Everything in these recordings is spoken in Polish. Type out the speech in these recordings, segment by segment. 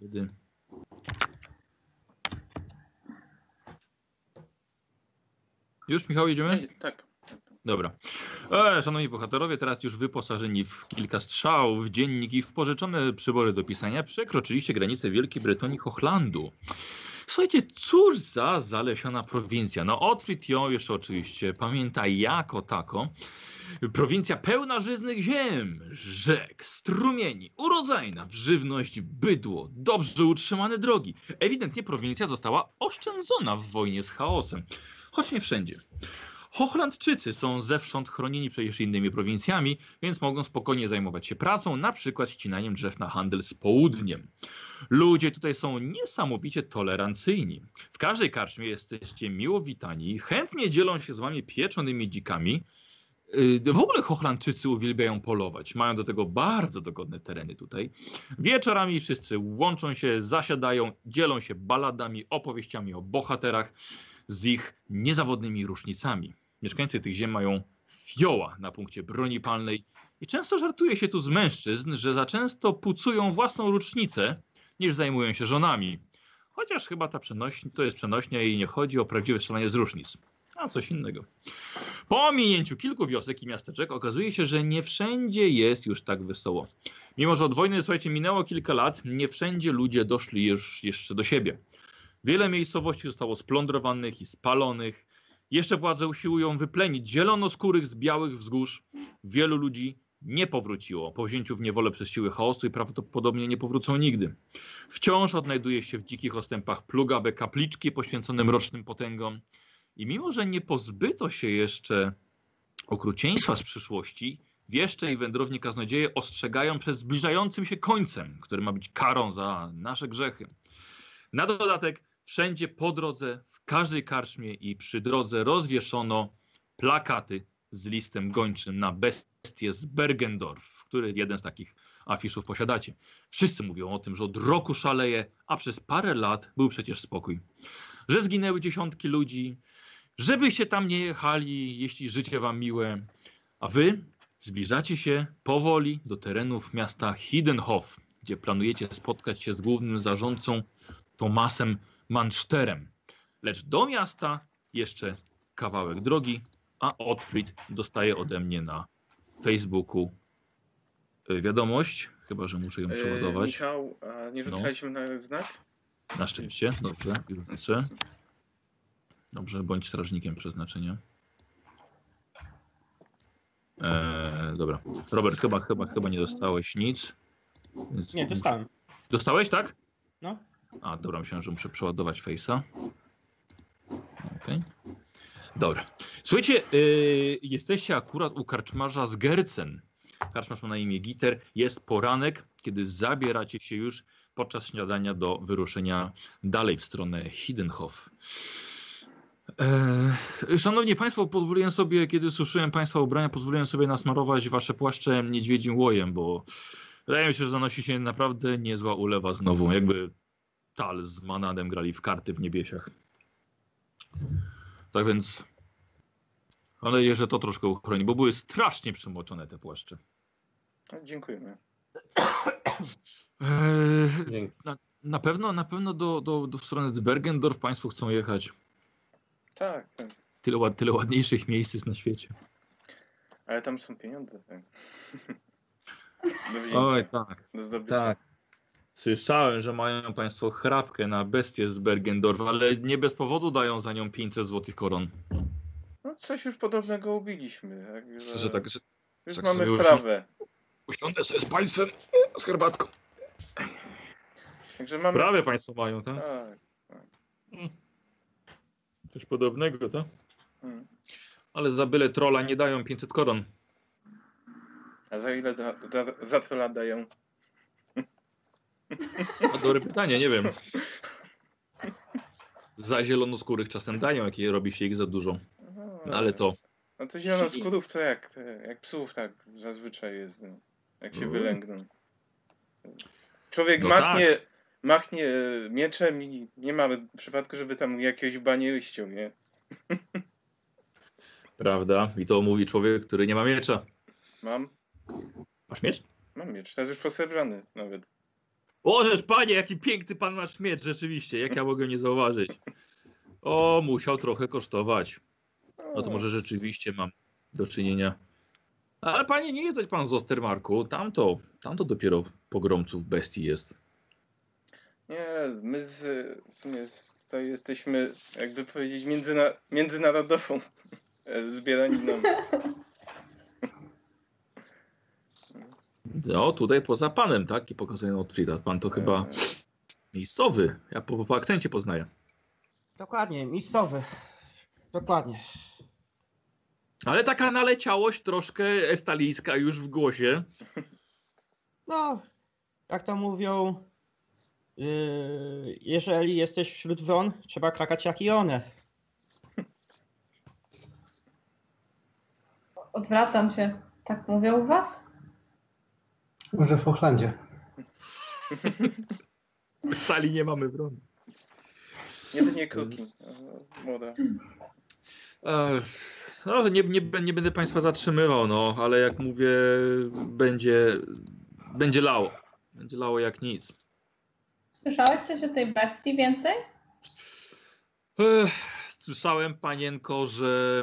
Kiedy. Już, Michał, jedziemy? Tak. Dobra. E, szanowni bohaterowie, teraz już wyposażeni w kilka strzałów, w dziennik i w pożyczone przybory do pisania, przekroczyliście granicę Wielkiej Brytonii Hochlandu. Słuchajcie, cóż za zalesiona prowincja. No, Otwit ją jeszcze oczywiście pamięta jako tako. Prowincja pełna żyznych ziem, rzek, strumieni, urodzajna w żywność, bydło, dobrze utrzymane drogi. Ewidentnie prowincja została oszczędzona w wojnie z chaosem, choć nie wszędzie. Hochlandczycy są zewsząd chronieni przecież innymi prowincjami, więc mogą spokojnie zajmować się pracą, na przykład ścinaniem drzew na handel z południem. Ludzie tutaj są niesamowicie tolerancyjni. W każdej karczmie jesteście miło witani, chętnie dzielą się z wami pieczonymi dzikami. Yy, W ogóle Hochlandczycy uwielbiają polować. Mają do tego bardzo dogodne tereny tutaj. Wieczorami wszyscy łączą się, zasiadają, dzielą się baladami, opowieściami o bohaterach z ich niezawodnymi różnicami. Mieszkańcy tych ziem mają fioła na punkcie broni palnej i często żartuje się tu z mężczyzn, że za często pucują własną rucznicę, niż zajmują się żonami. Chociaż chyba ta przenoś... to jest przenośnia i nie chodzi o prawdziwe strzelanie z różnic, a coś innego. Po ominięciu kilku wiosek i miasteczek okazuje się, że nie wszędzie jest już tak wesoło. Mimo, że od wojny, słuchajcie, minęło kilka lat, nie wszędzie ludzie doszli już jeszcze do siebie. Wiele miejscowości zostało splądrowanych i spalonych. Jeszcze władze usiłują wyplenić zielonoskórych z białych wzgórz. Wielu ludzi nie powróciło po wzięciu w niewolę przez siły chaosu i prawdopodobnie nie powrócą nigdy. Wciąż odnajduje się w dzikich ostępach plugawe kapliczki poświęcone mrocznym potęgom. I mimo, że nie pozbyto się jeszcze okrucieństwa z przyszłości, wieszcze i wędrowni kaznodzieje ostrzegają przed zbliżającym się końcem, który ma być karą za nasze grzechy. Na dodatek wszędzie po drodze, w każdej karczmie i przy drodze rozwieszono plakaty z listem gończym na bestie z Bergendorf, który jeden z takich afiszów posiadacie. Wszyscy mówią o tym, że od roku szaleje, a przez parę lat był przecież spokój. Że zginęły dziesiątki ludzi, żebyście tam nie jechali, jeśli życie wam miłe. A wy zbliżacie się powoli do terenów miasta Hiddenhof, gdzie planujecie spotkać się z głównym zarządcą Tomasem Manszterem. Lecz do miasta jeszcze kawałek drogi, a Otfrid dostaje ode mnie na Facebooku y, wiadomość, chyba że muszę ją E, przeładować. Michał, nie rzucaliśmy na znak? Na szczęście, dobrze, już rzucę. Dobrze, bądź strażnikiem przeznaczenia. Eee, dobra. Robert, chyba, chyba, chyba nie dostałeś nic. Więc Nie, muszę- dostałem. Dostałeś, tak? No. A, dobra, myślałem, że muszę przeładować Face'a. Okej. Dobra. Słuchajcie, yy, jesteście akurat u karczmarza z Gercen. Karczmarz ma na imię Giter. Jest poranek, kiedy zabieracie się już podczas śniadania do wyruszenia dalej w stronę Hiddenhof. Eee, szanowni Państwo, pozwoliłem sobie, kiedy suszyłem Państwa ubrania, pozwoliłem sobie nasmarować Wasze płaszcze niedźwiedzim łojem, bo wydaje mi się, że zanosi się naprawdę niezła ulewa znowu. Jakby Tal z Manadem grali w karty w niebiesiach. Tak więc mam nadzieję, że to troszkę uchroni, bo były strasznie przemoczone te płaszcze. Dziękujemy. Eee, Dzięki. na, na pewno, na pewno do, do, do w stronę Bergendorf Państwo chcą jechać. Tak, tak. Tyle, ład, tyle ładniejszych miejsc jest na świecie. Ale tam są pieniądze. Tak. Oj, tak. Tak. Słyszałem, że mają Państwo chrapkę na bestię z Bergendorf, ale nie bez powodu dają za nią 500 złotych koron. No, coś już podobnego ubiliśmy. Tak, że Że tak, że już tak mamy wprawę. usiądę sobie z Państwem z herbatką. Także mamy. Prawie Państwo mają, tak? Tak. Coś podobnego, tak? Ale za byle trolla nie dają 500 koron. A za ile da, za, za to lat dają? No, dobre pytanie, nie wiem. Za zielonoskórych czasem dają, jak robi się ich za dużo. No, ale to... No to zielonoskórów to jak, to jak psów tak zazwyczaj jest. No. Jak się No. wylęgną. Człowiek No machnie, machnie e, mieczem i nie ma przypadku, żeby tam jakiegoś banie ściął, nie? Prawda? I to mówi człowiek, który nie ma miecza. Mam? Masz miecz? Mam miecz. Teraz już posrebrany nawet. Ożeż panie, jaki piękny pan masz miecz, rzeczywiście, jak ja mogę nie zauważyć. O, musiał trochę kosztować. No to może rzeczywiście mam do czynienia. Ale panie, nie jedzać pan z Ostermarku. Tamto, tamto dopiero pogromców bestii jest. Nie, my z, w sumie z, tutaj jesteśmy, jakby powiedzieć, międzyna, międzynarodową e, zbieraniną. No, tutaj poza panem, tak? I pokazuje Otfrida. Pan to chyba E, miejscowy. Ja po, po akcencie poznaję. Dokładnie, miejscowy. Dokładnie. Ale taka naleciałość troszkę estalijska już w głosie. No, jak to mówią, jeżeli jesteś wśród wron, trzeba krakać jak i one. Odwracam się. Tak mówią u was? Może w Hochlandzie. W stali nie mamy broni. Jedynie kruki. e, Młoda. Ech, No, nie, nie, nie będę Państwa zatrzymywał, no, ale jak mówię, będzie, będzie lało. Będzie lało jak nic. Słyszałeś coś o tej bestii więcej? Ech, słyszałem, panienko, że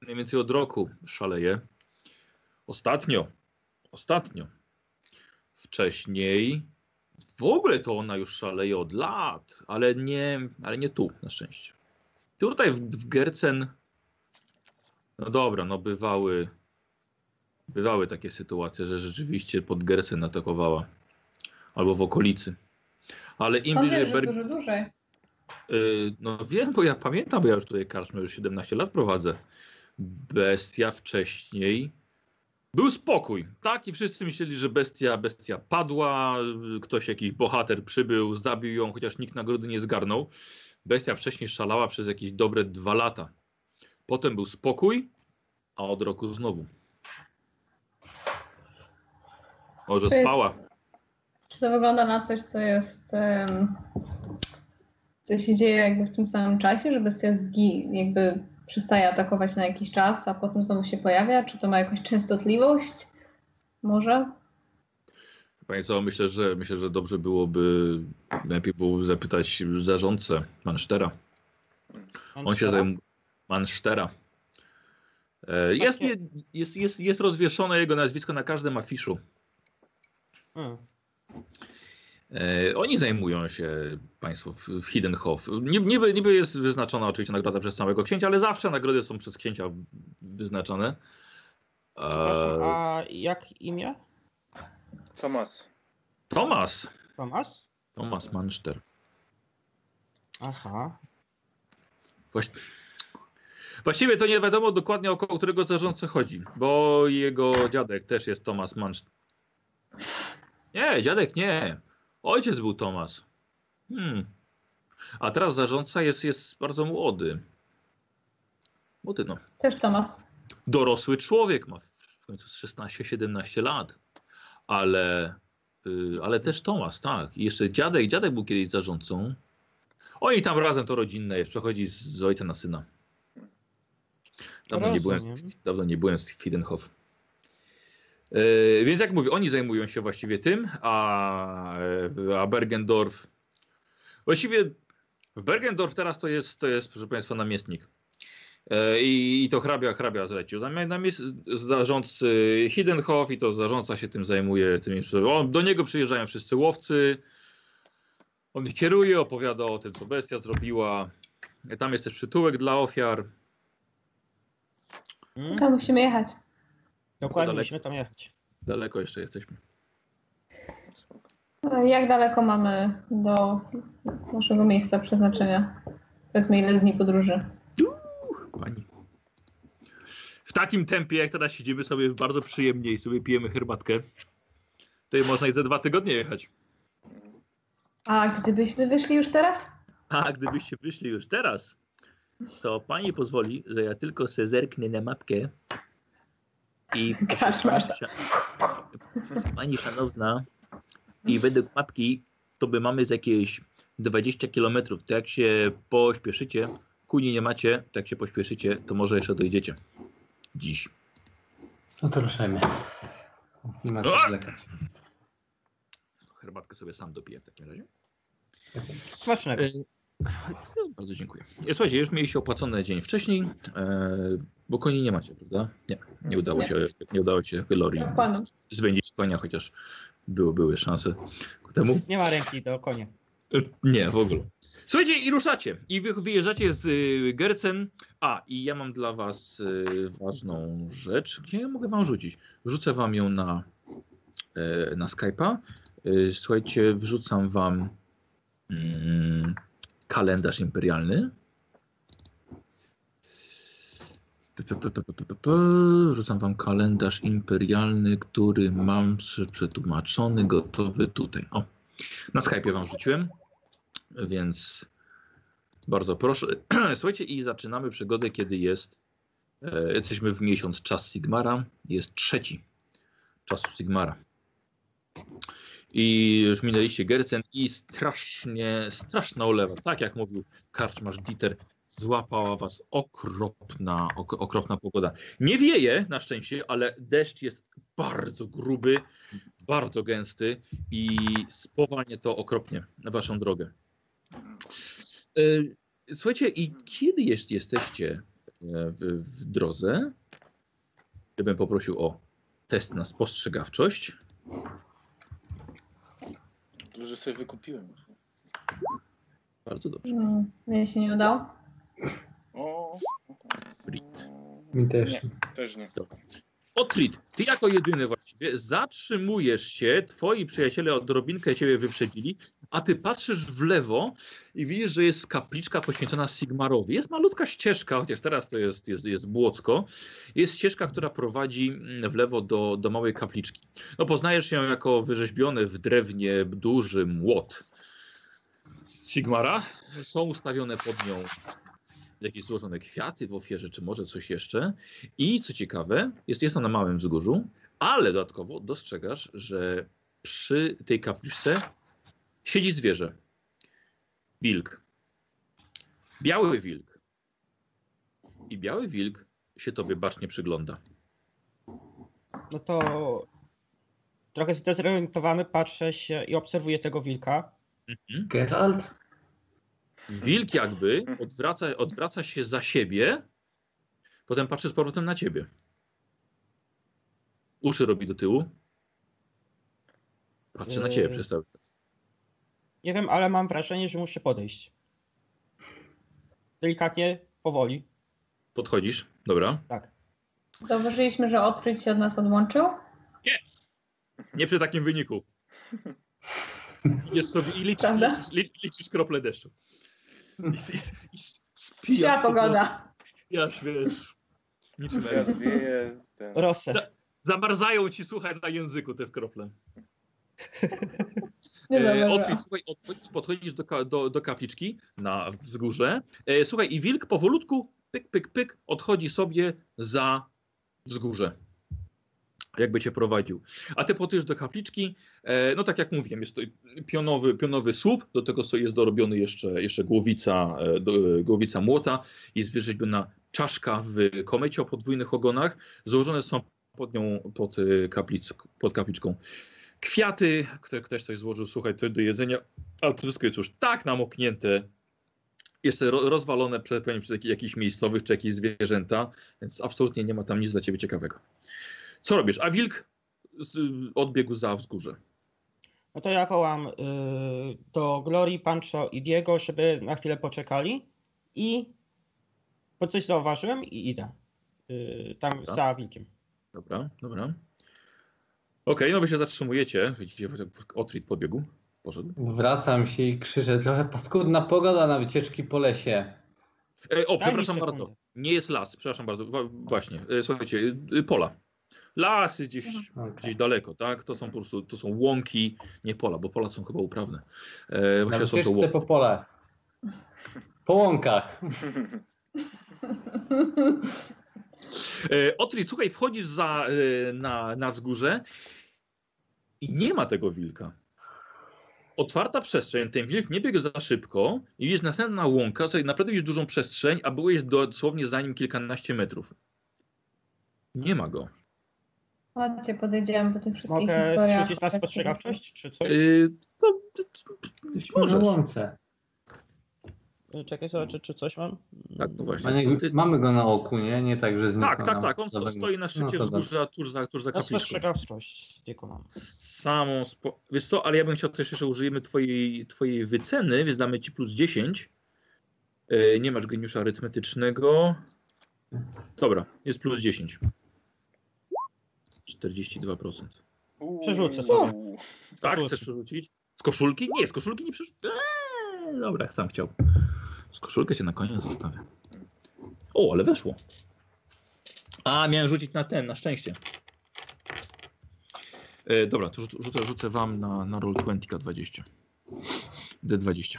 mniej więcej od roku szaleje. Ostatnio, ostatnio. Wcześniej w ogóle to ona już szaleje od lat, ale nie, ale nie tu, na szczęście. Tutaj w, w Gercen, no dobra, no bywały, bywały takie sytuacje, że rzeczywiście pod Gercen atakowała. Albo w okolicy. Ale im Skąd bliżej Berg... dużo dłużej? Yy, No wiem, bo ja pamiętam, bo ja już tutaj karczmę już 17 lat prowadzę. Bestia wcześniej. Był spokój, tak? I wszyscy myśleli, że bestia, bestia padła, ktoś, jakiś bohater przybył, zabił ją, chociaż nikt nagrody nie zgarnął. Bestia wcześniej szalała przez jakieś dobre dwa lata. Potem był spokój, a od roku znowu. Może spała. To wygląda na coś, co jest. em, co się dzieje jakby w tym samym czasie, że bestia zgi, jakby przestaje atakować na jakiś czas, a potem znowu się pojawia? Czy to ma jakąś częstotliwość? Może? Panie co, myślę, że myślę, że dobrze byłoby najpierw było zapytać zarządcę Mansztera. On się zajmuje. Mansztera. E, Jest, nie- jest, jest, jest rozwieszone jego nazwisko na każdym afiszu. Hmm. E, Oni zajmują się państwo w, Hiddenhof. Niby, niby, jest wyznaczona oczywiście nagroda przez samego księcia, ale zawsze nagrody są przez księcia wyznaczone. Przepraszam, E, a jak imię? Tomas. Tomas. Tomasz? Tomas Manszter. Aha. Właś... Właściwie to nie wiadomo dokładnie o którego zarządcę chodzi, bo jego dziadek też jest Tomas Mansz. Nie, dziadek nie. Ojciec był Tomas. Hmm. A teraz zarządca jest, jest bardzo młody. Młody, no. Też Tomas. Dorosły człowiek, ma w końcu z 16-17 lat. Ale, y, ale też Tomas, tak. I jeszcze dziadek, dziadek był kiedyś zarządcą. Oni tam razem to rodzinne jest, przechodzi z, z ojca na syna. Dawno nie byłem, Rozumiem. dawno nie byłem z Fidenhof. Yy, więc jak mówię, oni zajmują się właściwie tym, a, a Bergendorf. Właściwie w Bergendorf teraz to jest, to jest, proszę Państwa, namiestnik. Yy, I, I to hrabia, hrabia zlecił. Zamiast zarządcy Hiddenhof i to zarządca się tym zajmuje. Tymi, on, do niego przyjeżdżają wszyscy łowcy. On ich kieruje, opowiada o tym, co bestia zrobiła. Tam jest też przytułek dla ofiar. Hmm? To musimy jechać. Dokładnie, daleko. musimy tam jechać. Daleko jeszcze jesteśmy. E, Jak daleko mamy do naszego miejsca przeznaczenia? Powiedzmy, ile dni podróży? Pani. W takim tempie, jak teraz siedzimy sobie bardzo przyjemnie i sobie pijemy herbatkę, to można i za dwa tygodnie jechać. A gdybyśmy wyszli już teraz? A gdybyście wyszli już teraz, to pani pozwoli, że ja tylko se zerknę na mapkę i proszę pani, sza- pani szanowna i według mapki to by mamy z jakieś 20 km. To jak się pośpieszycie, kuni nie macie, to jak się pośpieszycie, to może jeszcze dojdziecie. Dziś. No to ruszajmy. Nie ma co zwlekać. herbatkę sobie sam dopiję w takim razie. Smacznego. E, Bardzo dziękuję. Słuchajcie, już mieliście opłacony dzień wcześniej, e, bo koni nie macie, prawda? Nie, nie udało Nie. się, nie udało się Lori panu. zwędzić konia, chociaż były, były szanse ku temu. Nie ma ręki do konia. Nie, w ogóle. Słuchajcie, i ruszacie. I wy wyjeżdżacie z y, Gercen. A, i ja mam dla was y, ważną rzecz. Gdzie ja mogę wam rzucić? Wrzucę wam ją na, e, na Skype'a. Y, Słuchajcie, wrzucam wam mm, kalendarz imperialny. Wrzucam wam kalendarz imperialny, który mam prze- przetłumaczony, gotowy tutaj. O, na Skype'ie wam rzuciłem, więc bardzo proszę. Słuchajcie, i zaczynamy przygodę, kiedy jest. E, jesteśmy w miesiąc czas Sigmara. Jest trzeci czas Sigmara. I już minęliście Gercen i strasznie, straszna ulewa. Tak jak mówił karczmarz Dieter, złapała was okropna, ok, okropna pogoda. Nie wieje na szczęście, ale deszcz jest bardzo gruby, bardzo gęsty i spowalnia to okropnie na waszą drogę. E, Słuchajcie, i kiedy jest, jesteście e, w, w drodze, ja bym poprosił o test na spostrzegawczość. Dużo sobie wykupiłem. Bardzo dobrze. No, mnie się nie udało. O, Frit. Mi też. Nie. też nie. Otrid, ty jako jedyny właściwie zatrzymujesz się, twoi przyjaciele odrobinkę ciebie wyprzedzili, a ty patrzysz w lewo i widzisz, że jest kapliczka poświęcona Sigmarowi. Jest malutka ścieżka, chociaż teraz to jest, jest, jest błocko. Jest ścieżka, która prowadzi mm, w lewo do, do małej kapliczki. No poznajesz ją jako wyrzeźbiony w drewnie duży młot Sigmara. Są ustawione pod nią jakieś złożone kwiaty w ofierze, czy może coś jeszcze. I co ciekawe, jest, jest to na małym wzgórzu, ale dodatkowo dostrzegasz, że przy tej kapliczce siedzi zwierzę. Wilk. Biały wilk. I biały wilk się tobie bacznie przygląda. No to trochę zdezorientowany patrzę się i obserwuję tego wilka. Mhm. Geralt? Wilk jakby odwraca, odwraca się za siebie, potem patrzy z powrotem na ciebie. Uszy robi do tyłu. Patrzy na ciebie przez cały czas. Nie wiem, ale mam wrażenie, że muszę podejść. Delikatnie, powoli. Podchodzisz, dobra. Tak. Zauważyliśmy, że Otryć się od nas odłączył. Nie przy takim wyniku. Idziesz sobie i liczysz, liczysz, li- liczysz krople deszczu. I, i, i spijasz prostu, pogoda. Spijasz, wiesz. Niczym Wiatr wieje. Ten. Rosę. Za- Zamarzają ci, słuchaj, na języku te krople. Nie E. Otwórz, słuchaj, odchodzisz, podchodzisz do, do, do kapliczki na wzgórze. E, słuchaj, i wilk powolutku, pyk, pyk, pyk, odchodzi sobie za wzgórze. Jakby cię prowadził. A ty podchodzisz do kapliczki. E, no tak jak mówiłem, jest to pionowy, pionowy słup. Do tego sobie jest dorobiony jeszcze, jeszcze głowica, e, do, głowica młota. Jest wyrzeźbiona czaszka w komecie o podwójnych ogonach. Złożone są pod nią, pod, e, kaplic, pod kapliczką kwiaty, które ktoś coś złożył, słuchaj, to do jedzenia, ale to wszystko jest już tak namoknięte, jeszcze ro, rozwalone przez, jakichś miejscowych czy jakieś zwierzęta, więc absolutnie nie ma tam nic dla ciebie ciekawego. Co robisz? A wilk odbiegł za wzgórze. No to ja wołam y, do Glorii, Pancho i Diego, żeby na chwilę poczekali i bo coś zauważyłem i idę. Y, tam Dobra. za wilkiem. Dobra, dobra. Okej, no wy się zatrzymujecie. Widzicie, Otrid pobiegł, poszedł. Wracam się i krzyczę. Trochę paskudna pogoda na wycieczki po lesie. E, o, Daj przepraszam bardzo. Nie jest las, przepraszam bardzo. Właśnie, e, słuchajcie, y, pola. Lasy gdzieś, Okej. gdzieś daleko, tak? To są po prostu to są łąki, nie pola, bo pola są chyba uprawne. E, Na właśnie są to łąki. po pole. Po łąkach. E, Otri, słuchaj, wchodzisz za, e, na, na wzgórze i nie ma tego wilka. Otwarta przestrzeń, ten wilk nie biegł za szybko i widzisz następna łąka, sobie naprawdę widzisz dużą przestrzeń, a byłeś dosłownie za nim kilkanaście metrów. Nie ma go. Chodźcie, podejdziemy po tych wszystkich Mogę historiach. rzucić na spostrzegawczość, czy coś? Yy, to, to, na możesz. łące. Y, Czekaj, zobaczę, czy coś mam. Tak, no właśnie. Ty- mamy go na oku, nie? Nie tak, że Tak, tak, tak. On sto, stoi na szczycie No wzgórza tuż za, tuż za kapliczką. spostrzegawczość tylko mam. Samą spo... Wiesz co, ale ja bym chciał też jeszcze użyjemy twojej, twojej wyceny, więc damy ci plus 10. Yy, nie masz geniusza arytmetycznego. Dobra, jest plus 10. 42%. Uuu. Przerzucę sobie. Tak, chcesz przerzucić? Z koszulki? Nie, z koszulki nie przerzucę. Eee, dobra, sam chciał. Z koszulkę się na koniec zostawię. O, ale weszło. A, miałem rzucić na ten, na szczęście. E, dobra, to rzucę, rzucę, wam na, na roll 20 20. D20.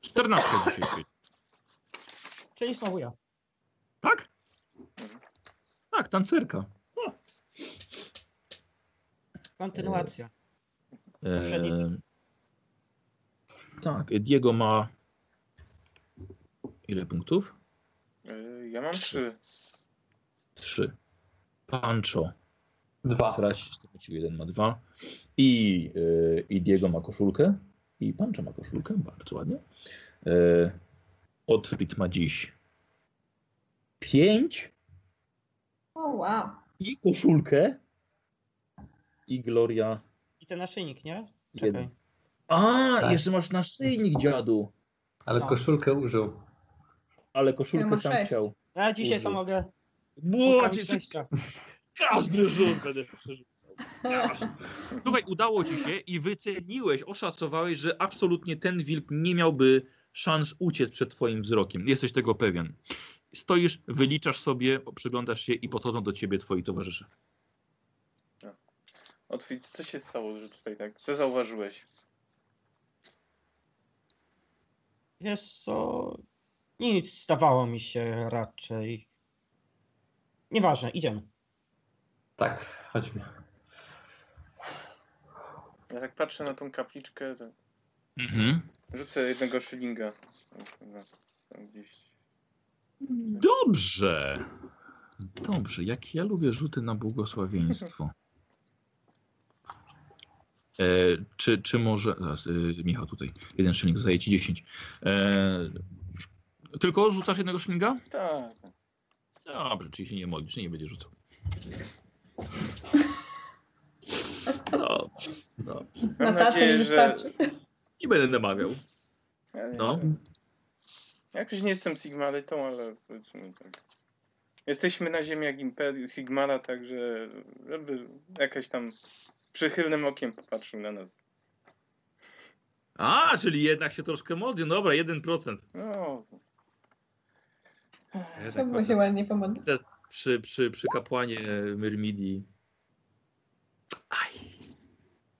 14 dzisiaj. Czyli znowu ja. Tak? Tak, tancerka. Kontynuacja. E, tak, Diego ma ile punktów? Yy, Ja mam trzy. Trzy. Pancho Dwa. straci- stracił jeden, ma dwa. I, yy, I Diego ma koszulkę. I Pancho ma koszulkę, bardzo ładnie. Yy, Otfrid ma dziś pięć O, wow. i koszulkę. I Gloria. I ten naszyjnik, nie? Jeden. Czekaj. A, Tak. jeszcze masz naszyjnik, dziadu. Ale No. koszulkę użył. Ale Ja koszulkę mam sam sześć. chciał. Ja dzisiaj to mogę. Szczęścia. każdy rzut będę przerzucał. Każdy. Słuchaj, udało ci się i wyceniłeś, oszacowałeś, że absolutnie ten wilk nie miałby szans uciec przed twoim wzrokiem. Jesteś tego pewien. Stoisz, wyliczasz sobie, przyglądasz się i podchodzą do ciebie twoi towarzysze. Otwit, co się stało, że tutaj tak? Co zauważyłeś? Wiesz co? Nic, zdawało mi się raczej. Nieważne, idziemy. Tak, chodźmy. Ja tak patrzę na tą kapliczkę, to Mhm. rzucę jednego szylinga. Tam gdzieś. Dobrze. Dobrze, jak ja lubię rzuty na błogosławieństwo. E, czy, czy może. Zaraz, y, Michał tutaj. Jeden szylling dostaje ci 10. E, tylko rzucasz jednego szylinga? Tak. Dobrze, czyli się nie modlisz, nie będzie rzucał. Dobrze, dobrze. Mam nadzieję, że. Nie będę namawiał. No. Jakoś nie jestem Sigmarytą, ale powiedzmy tak. Jesteśmy na ziemiach Imperium Sigmara, także żeby jakaś tam przychylnym okiem popatrzył na nas. A, czyli jednak się troszkę modli. No Dobra, 1%. No, To było się ładnie pomodlić. przy, przy, przy kapłanie Myrmidii. Aj.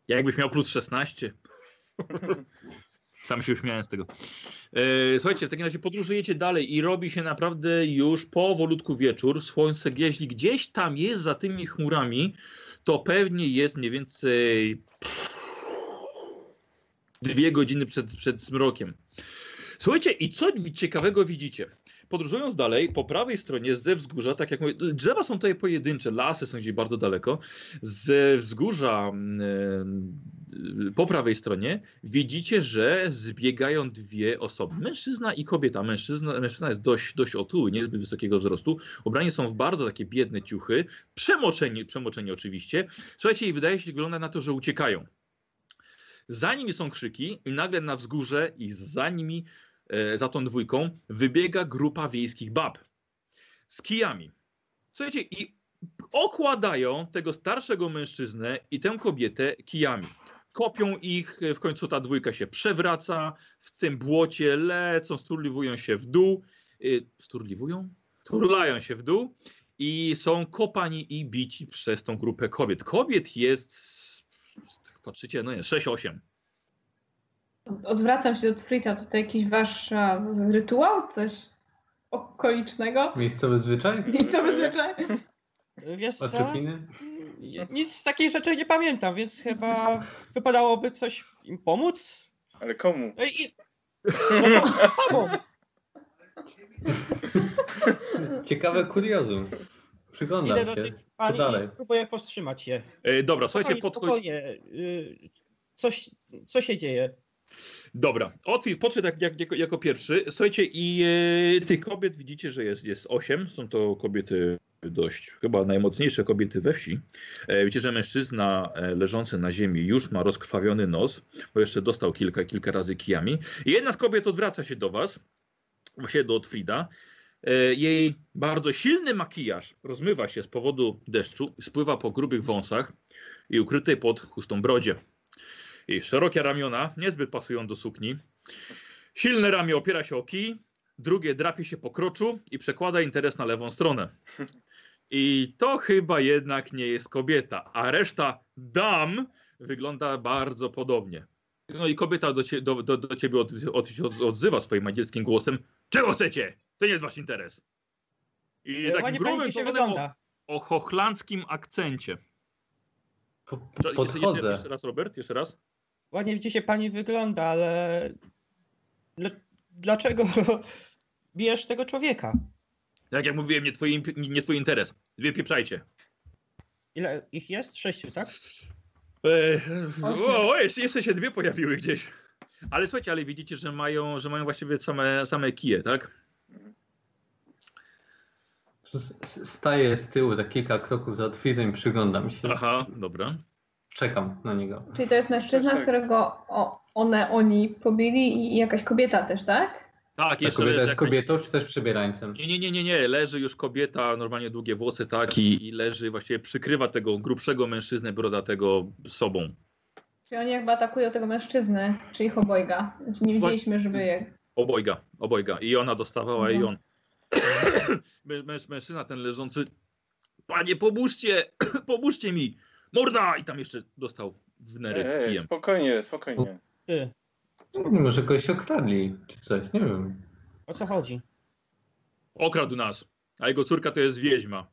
Jakbyś miał plus 16. Sam się uśmiałem z tego. E, słuchajcie, w takim razie podróżujecie dalej i robi się naprawdę już powolutku wieczór. Słońce jeśli gdzieś tam jest za tymi chmurami, to pewnie jest mniej więcej dwie godziny przed, przed zmrokiem. Słuchajcie, i co ciekawego widzicie? Podróżując dalej, po prawej stronie ze wzgórza, tak jak mówię, drzewa są tutaj pojedyncze, lasy są gdzieś bardzo daleko. Z wzgórza mm, e, po prawej stronie widzicie, że zbiegają dwie osoby. Mężczyzna i kobieta. Mężczyzna, mężczyzna jest dość, dość otyły, niezbyt wysokiego wzrostu. Ubrani są w bardzo takie biedne ciuchy. Przemoczeni, przemoczeni oczywiście. Słuchajcie, i wydaje się, wygląda na to, że uciekają. Za nimi są krzyki i nagle na wzgórze i za nimi, za tą dwójką, wybiega grupa wiejskich bab z kijami. Słuchajcie, i okładają tego starszego mężczyznę i tę kobietę kijami. Kopią ich, w końcu ta dwójka się przewraca, w tym błocie lecą, sturliwują się w dół. Y, Sturliwują? Turlają się w dół i są kopani i bici przez tą grupę kobiet. Kobiet jest, patrzycie, no nie, 6-8. Odwracam się do Frita. To, to jakiś wasz a, rytuał? Coś okolicznego? Miejscowy zwyczaj? Miejscowy zwyczaj? Wiesz co? Oczepiny? Nic z takich rzeczy nie pamiętam, więc chyba wypadałoby coś im pomóc. ale komu? No i... No to, Ciekawe kuriozum. Przyglądam Idę do się. tych pań dalej? próbuję powstrzymać je. E, dobra, słuchajcie, Spokojnie, podchodzi... spokojnie. y, Coś, co się dzieje? Dobra, Otwit podszedł jak, jak, jako, jako pierwszy. Słuchajcie, i e, tych kobiet widzicie, że jest, jest osiem. Są to kobiety dość, chyba najmocniejsze kobiety we wsi. E, widzicie, że mężczyzna e, leżący na ziemi już ma rozkrwawiony nos, bo jeszcze dostał kilka, kilka razy kijami. I jedna z kobiet odwraca się do was, właśnie do Otfrida. E, jej bardzo silny makijaż rozmywa się z powodu deszczu, spływa po grubych wąsach i ukrytej pod chustą brodzie. Jej szerokie ramiona niezbyt pasują do sukni. Silne ramię opiera się o kij, drugie drapie się po kroczu i przekłada interes na lewą stronę. I to chyba jednak nie jest kobieta, a reszta dam wygląda bardzo podobnie. No i kobieta do, cie, do, do, do ciebie od, od, od, odzywa swoim angielskim głosem. Czego chcecie? To nie jest wasz interes. I Y, takim grubym dzisiaj tonem o, wygląda. o hochlandzkim akcencie. Po, Jeszcze, jeszcze, podchodzę. jeszcze raz, Robert, jeszcze raz. Ładnie dzisiaj pani wygląda, ale Dla, dlaczego bijesz tego człowieka? Tak jak mówiłem, nie twój, nie twój interes. Wypieprzajcie. Ile ich jest? Sześciu, tak? Eee, o, o, jeszcze, jeszcze się dwie pojawiły gdzieś. Ale słuchajcie, ale widzicie, że mają, że mają właściwie same, same kije, tak? Staję z tyłu, tak kilka kroków za Otwirem i przyglądam się. Aha, dobra. Czekam na niego. Czyli to jest mężczyzna, którego o, one, oni pobili i jakaś kobieta też, tak? Tak, Ta jeszcze kobieta jest jakaś- kobietą, czy też przebierańcem? Nie, nie, nie, nie, nie, leży już kobieta, normalnie długie włosy, tak, i, i leży, właściwie przykrywa tego grubszego mężczyznę brodatego sobą. Czyli oni jakby atakują tego mężczyznę, czy ich obojga. Znaczy nie widzieliśmy, żeby je... Obojga, obojga. I ona dostawała, i Mhm. on. Mę- męż- Mężczyzna ten leżący. Panie, pomóżcie! pomóżcie mi! Morda! I tam jeszcze dostał w nery Ej, kijem. spokojnie, spokojnie. Ty, Nie wiem, może kogoś okradli, czy coś, nie wiem. o co chodzi? Okradł nas. A jego córka to jest wieźma.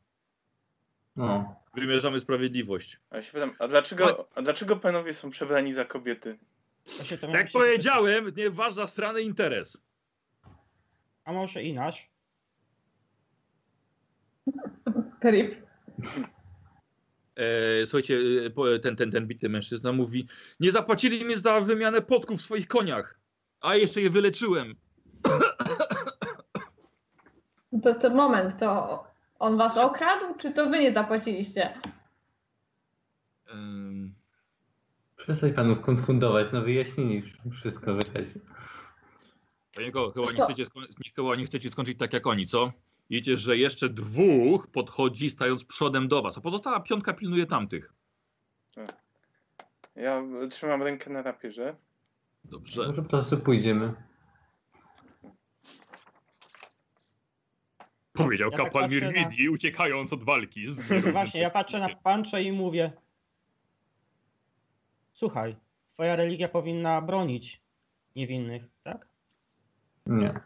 No. Wymierzamy sprawiedliwość. A ja się pytam, a dlaczego, a dlaczego panowie są przebrani za kobiety? To Jak się- powiedziałem, nie waż za strony interes. A może i nasz? Rip. E, słuchajcie, e, ten, ten, ten bity mężczyzna mówi: Nie zapłacili mi za wymianę podków w swoich koniach. A jeszcze je wyleczyłem. To, to moment, to on was okradł, czy to wy nie zapłaciliście? Em, Przestań panów konfundować, no wyjaśnili wszystko wyraźnie. Panie Ko, chyba nie chcecie, nie, chyba nie chcecie skończyć tak jak oni, co? Widzicie, że jeszcze dwóch podchodzi stając przodem do was, a pozostała piątka pilnuje tamtych. Ja trzymam rękę na rapierze. Dobrze. Może po prostu pójdziemy. Powiedział Ja tak kapłan patrzę na- uciekając od walki. Z... Właśnie, ja patrzę na pancze i mówię. Słuchaj, twoja religia powinna bronić niewinnych, tak? Nie.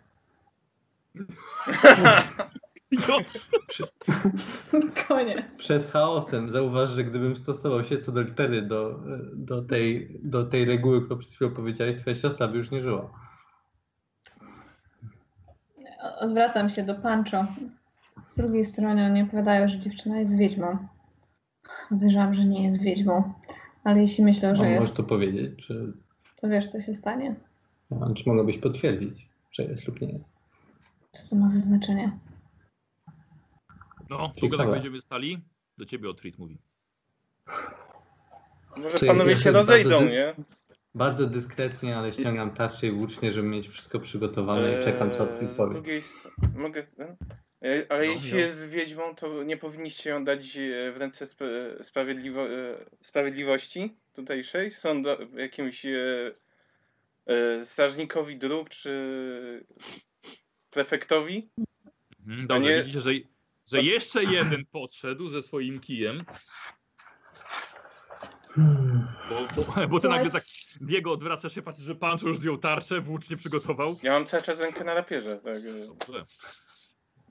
Koniec. Przed chaosem zauważ, że gdybym stosował się co do litery do, do, tej, do tej reguły, którą przed chwilą powiedziałeś, twoja siostra by już nie żyła. Odwracam się do Pancho. Z drugiej strony oni opowiadają, że dziewczyna jest wiedźmą. Uważam, że nie jest wiedźmą. Ale jeśli myślą, że możesz jest, to powiedzieć, czy, to wiesz, co się stanie? a, czy mogłabyś potwierdzić, że jest lub nie jest. Co to ma za znaczenie? No, długo tak będziemy stali? Do ciebie Otrit mówi. Może Czy panowie ja się rozejdą, bardzo nie? Bardzo dyskretnie, ale ściągam tarczę i włócznie, żeby mieć wszystko przygotowane i czekam, co Eee, Otwit Z powie. drugiej strony, mogę... ten? E, Ale No, jeśli no. jest wiedźmą, to nie powinniście ją dać e, w ręce sp sprawiedliwo e, sprawiedliwości tutejszej? Sąd jakimś e, e, strażnikowi dróg, czy prefektowi? Mhm, dobrze, nie- widzicie, że, że jeszcze jeden podszedł ze swoim kijem, Hmm. bo, bo, bo ty nagle tak Diego odwraca się, patrzy, że Pancho już zdjął tarczę, włócznie przygotował. Ja mam cały czas rękę na rapierze. Tak. e. Dobrze.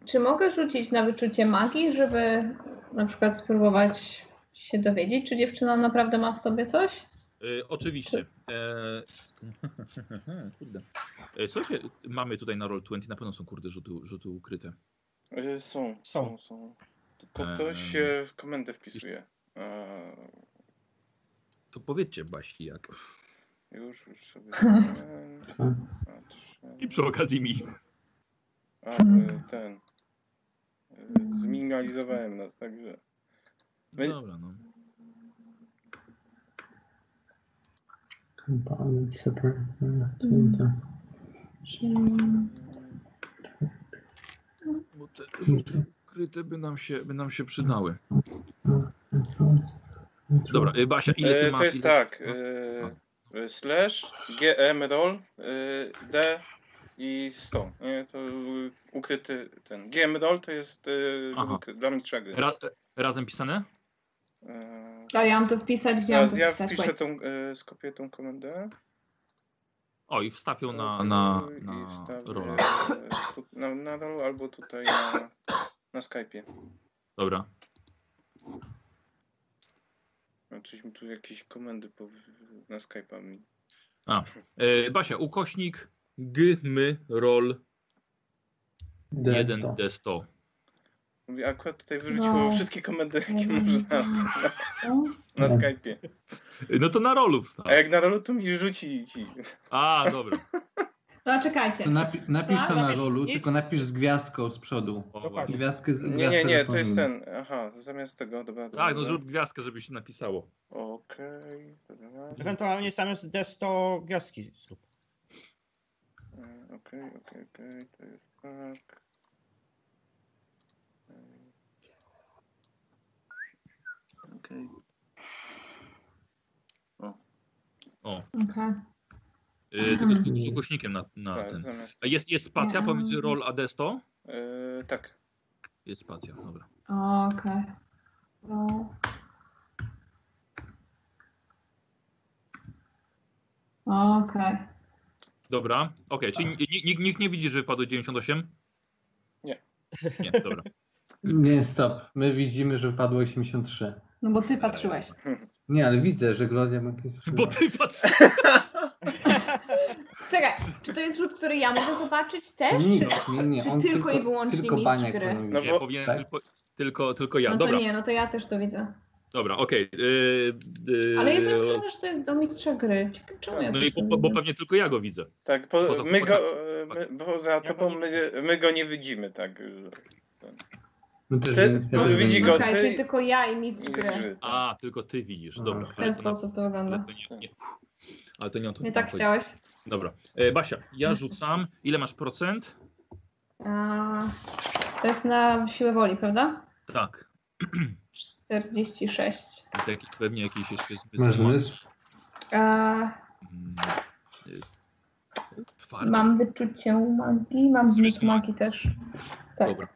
Czy mogę rzucić na wyczucie magii, żeby na przykład spróbować się dowiedzieć, czy dziewczyna naprawdę ma w sobie coś? E, oczywiście. E, kurde. E, słuchajcie, mamy tutaj na Roll20, na pewno są kurde rzuty, rzuty ukryte. E, Są, Są. są, są. Tylko ktoś Eee. e, w komendę wpisuje. Eee, To powiedzcie Basi jak. już, już sobie. I przy okazji mi. A, e, ten. E, Zminimalizowałem nas, także. Dobra, no. Component separate. Bo te rzuty ukryte by nam się, by nam się przydały. Dobra, y, Basia, ile ty E, masz? to jest ile... tak. E, slash gm roll e, d i 100. Nie, to ukryty ten. gm roll to jest e, dla mistrza gry. Ra razem pisane? E, A ja mam to wpisać, gdzie mam Teraz to ja wpisać? wpiszę tą, e, skopiuję tą komendę. O, i wstawią na, na, I na wstawię, rolę. tu- Na, na albo tutaj na, na Skype'ie. Dobra. Czyś mi tu jakieś komendy po, na Skype'a mi. E, Basia, ukośnik gmy roll 1d100. Mówię, akurat tutaj wyrzuciło No. wszystkie komendy, jakie Mhm. można No. na No. Skype'ie. No to na rolu wstaw. A jak na rollu, to mi rzuci ci. A, dobra. No czekajcie. To napi napisz to na rolu, nic. tylko napisz z gwiazdką z przodu. O. Gwiazdkę z Nie, nie, nie, to jest ten. Aha, zamiast tego, dobra. dobra Tak, no zrób gwiazdkę, żeby się napisało. Okej, teraz. Ewentualnie zamiast D100 gwiazdki zrób. E, Okej, okej, okej, to jest tak. Okej. O, Okej. y, tylko z, z ukośnikiem na, na Tak, ten. zamiast. A jest, jest spacja Nie. pomiędzy roll a d100? E, tak. Jest spacja, dobra. Okej. No. Okej. Dobra, okej, czyli ni- nikt, nikt nie widzi, że wypadło 98? Nie. Nie, dobra. Nie, stop. My widzimy, że wpadło 83. No bo ty patrzyłeś. Nie, ale widzę, że Gloria ma jakieś... Bo ty patrz. Czekaj, czy to jest rzut, który ja mogę zobaczyć też? Nie, Czy... nie, nie. czy On tylko i wyłącznie tylko mistrz gry? No widzieć. Nie, bo- powinien tak? tylko, tylko, tylko ja. No to Dobra, nie, no to ja też to widzę. dobra, okej. y, y, Ale jest napisane, że to jest do mistrza gry. Ciekawe, czemu ja No i po, bo pewnie tylko ja go widzę. Tak, po, Poza- my poza- go, e, my, poza tobą my, my go nie widzimy, tak. że- My też Ty- nie widzi go- Okej, ty- czyli tylko ja i mistrz gry. A, tylko ty widzisz, dobra. W ale ten to na- sposób to ale wygląda. to nie, nie. Ale to nie o to Nie tak chodzi. chciałeś? Dobra. E, Basia, ja rzucam. Ile masz procent? A, to jest na siłę woli, prawda? Tak. 46. Jest jakiś, pewnie jakiś jeszcze zmysł. Masz zmysł? A, Mm, y, Twardy. mam wyczucie magii, mam zmysł Zmysł magii też. Tak. Dobra.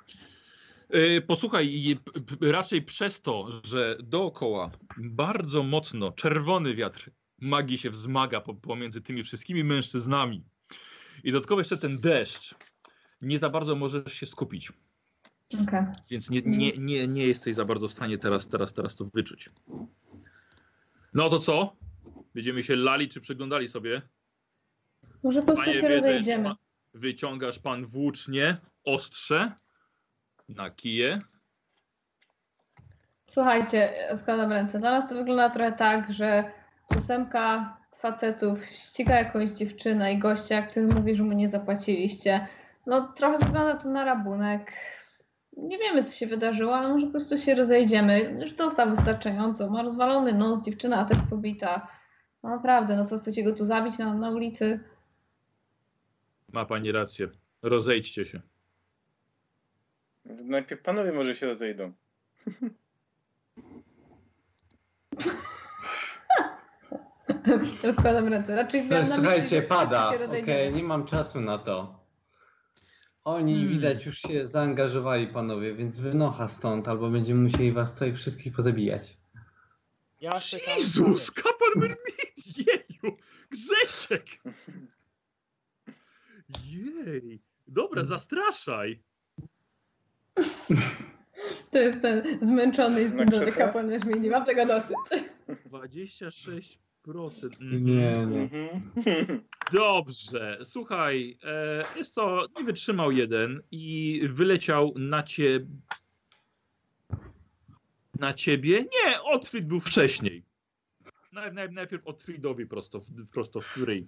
E, Posłuchaj, raczej przez to, że dookoła bardzo mocno czerwony wiatr magii się wzmaga po- pomiędzy tymi wszystkimi mężczyznami i dodatkowo jeszcze ten deszcz, nie za bardzo możesz się skupić, Okej. więc nie, nie, nie, nie jesteś za bardzo w stanie teraz, teraz, teraz to wyczuć. No to co? Będziemy się lali czy przyglądali sobie? Może po prostu się rozejdziemy. Wyciągasz pan włócznie, ostrze na kije. Słuchajcie, składam ręce. Dla nas to wygląda trochę tak, że ósemka facetów ściga jakąś dziewczynę i gościa, który mówi, że mu nie zapłaciliście. No trochę wygląda to na rabunek. Nie wiemy, co się wydarzyło, ale może po prostu się rozejdziemy. Już dostał wystarczająco. Ma rozwalony nos, dziewczyna też pobita. No naprawdę, no co, chcecie go tu zabić na, na ulicy? Ma pani rację. Rozejdźcie się. Najpierw panowie może się rozejdą. Rozkładam ręce. Raczej No, miałam na myśli, słuchajcie, że pada. wszyscy się Okej, rozejdziemy. nie mam czasu na to. Oni Hmm. widać już się zaangażowali, panowie, więc wynocha stąd, albo będziemy musieli was tutaj wszystkich pozabijać. Ja. Jezus, kapar Mermit! Jeju! Grzesiek! Jej! Dobra, zastraszaj! To jest ten zmęczony i krzepę? kapłan Jarzmini. Mam tego dosyć. 26%. Nie, Mhm. nie. Mhm. Dobrze, słuchaj, e, jest to, nie wytrzymał jeden i wyleciał na ciebie. Na ciebie? Nie, Otfrid był wcześniej. Naj, naj, najpierw Otfridowi prosto, w- prosto w ryj.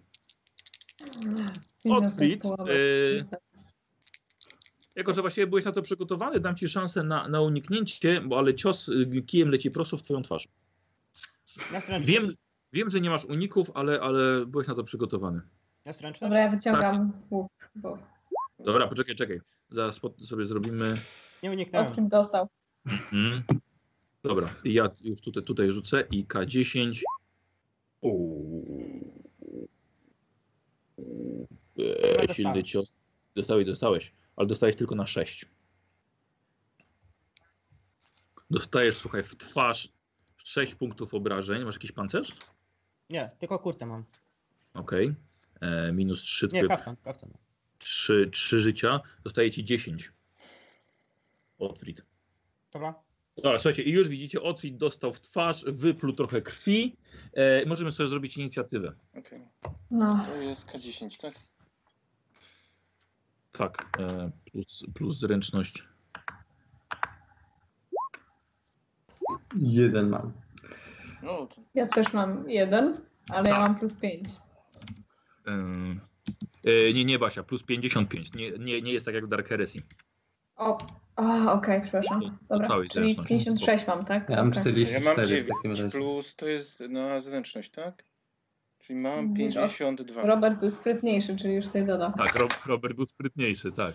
Otfrid, e, jako że właściwie byłeś na to przygotowany, dam ci szansę na, na uniknięcie, bo ale cios y, kijem leci prosto w twoją twarz. Wiem, wiem że nie masz uników, ale, ale byłeś na to przygotowany. Na zręczność? Dobra, ja wyciągam łuk, bo Dobra, poczekaj, czekaj. Zaraz po- sobie zrobimy... Nie uniknąłem. Otwit dostał. Mm. Dobra, i ja już tutaj, tutaj rzucę i K10. Uuu. Eee, silny cios. Dostałeś, dostałeś, ale dostałeś tylko na 6. Dostajesz, słuchaj, w twarz 6 punktów obrażeń. Masz jakiś pancerz? Nie, tylko kurtę mam. Okej. E, Minus 3, Nie, kaftan, kaftan. 3, 3 życia. Dostaje ci 10. Otwit. Dobra. Dobra, słuchajcie, i już widzicie, Otwit dostał w twarz, wypluł trochę krwi. E, możemy sobie zrobić inicjatywę. Okej. No, To jest K10, tak? Tak, e, plus, plus zręczność. Jeden mam. No, ja też mam jeden, ale ja Tak. mam plus pięć. E, nie, nie Basia, plus 55. Nie, nie, nie jest tak jak w Dark Heresy. O, o okej, przepraszam. Do Dobra, całej czyli zręczności. 56 mam, tak? Ja mam Okej. 44 ja mam w 9 takim razie. plus to jest na zręczność, tak? Czyli mam Widzisz, o- 52. Robert był sprytniejszy, czyli już sobie dodał. Tak, Rob, Robert był sprytniejszy, tak.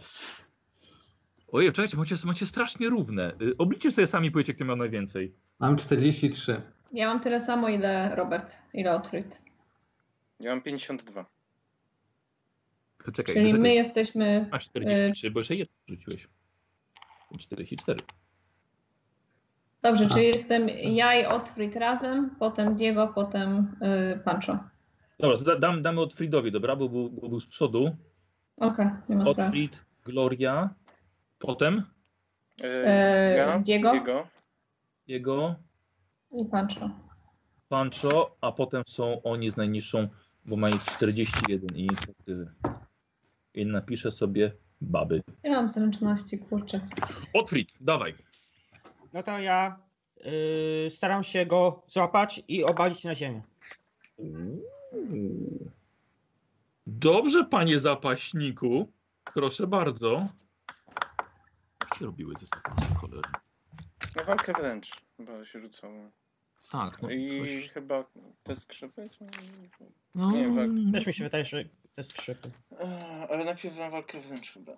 Ojej, czekajcie, macie, macie strasznie równe. Y, Obliczcie sobie sami, powiecie, kto miał najwięcej. Mam 43. Ja mam tyle samo, ile Robert, ile Otwit. Ja mam 52. Czekaj, Czyli my jesteśmy... Masz 43, bo jeszcze jeden rzuciłeś. 44. Dobrze, A. czyli jestem ja i Otwit razem, potem Diego, potem y, Pancho. Dobra, to da, dam, damy Otfridowi, dobra, bo był, bo był z przodu. Okej, nie ma sprawy. Otfrid, Gloria, potem E, E, ja, Diego? Diego. jego I Pancho. Pancho, a potem są oni z najniższą, bo mają 41 inicjatywy. I napiszę sobie baby. Nie mam zręczności, kurczę. Otfrid, dawaj. No to ja y, staram się go złapać i obalić na ziemię. Dobrze, panie zapaśniku. Proszę bardzo. Jak się robiły te zapasy, cholery? Na walkę wręcz chyba się rzucało. Tak, no I coś... chyba te skrzypy? Czy... No, nie, wal- Też mi się wydaje, że te skrzypy. Ale najpierw na walkę wręcz chyba.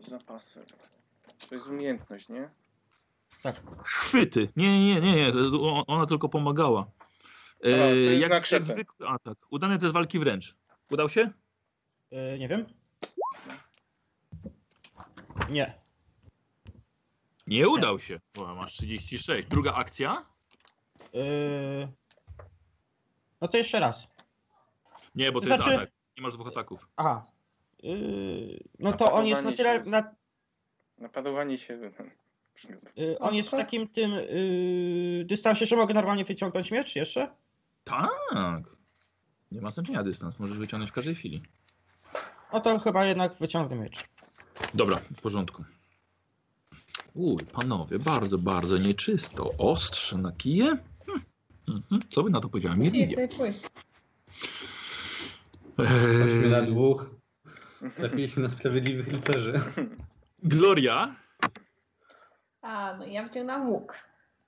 Zapasy. To jest umiejętność, nie? Tak. Chwyty. Nie, nie, nie, nie. Ona tylko pomagała. E, to jest jak, na jak krzepę. zwykle, a tak. Udane test walki wręcz. Udał się? Y, nie wiem. Nie. Nie udał się. O, masz 36. Druga akcja? Y, no to jeszcze raz. Nie, bo to Znaczy- jest atak. Nie masz dwóch ataków. Aha. Y, no to on jest na tyle. się. Na, Napadowanie się. przygotowuje. y, on jest w Okej. takim tym y, dystansie, że mogę normalnie wyciągnąć miecz jeszcze? Tak. Nie ma znaczenia dystans. Możesz wyciągnąć w każdej chwili. No to chyba jednak wyciągnę miecz. Dobra, w porządku. Uj, panowie, bardzo, bardzo nieczysto. Ostrze na kije? Hm. Mhm. Co by na to powiedziała pójść. Chodźmy na Eee, dwóch. Trafiliśmy na sprawiedliwych rycerzy. Gloria. A, no ja wyciągnęłam łuk.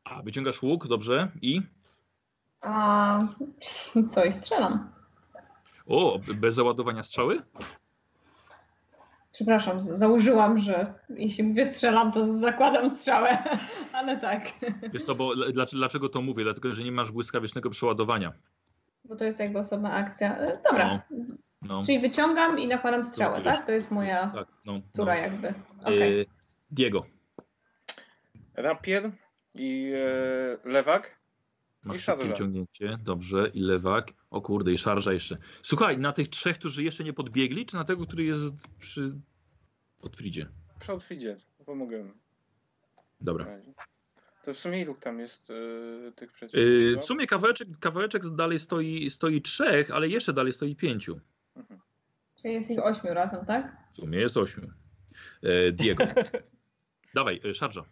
A, wyciągasz łuk, dobrze. I? A co i strzelam. O, bez załadowania strzały? Przepraszam, założyłam, że jeśli mówię strzelam, to zakładam strzałę, ale tak. Wiesz co, bo dlaczego, to mówię? Dlatego, że nie masz błyskawicznego przeładowania. Bo to jest jakby osobna akcja. E, Dobra, No. czyli wyciągam i nakładam strzałę, Zrobiłeś. tak? To jest moja Tak, no, no. tura jakby. Okej. E, Diego, Rapier i e, lewak. Masz I szybkie szarża. wyciągnięcie, dobrze, i lewak. O kurde, i szarża jeszcze. Słuchaj, na tych trzech, którzy jeszcze nie podbiegli, czy na tego, który jest przy Otfridzie? Przy Otwidzie. Pomogę. Dobra. To w sumie ilu tam jest e, tych Yy, przeciwników? w sumie kawałeczek, kawałeczek dalej stoi, stoi trzech, ale jeszcze dalej stoi pięciu. Mhm. Czyli jest ich ośmiu razem, tak? W sumie jest ośmiu. E, Diego. Dawaj, e, szarża.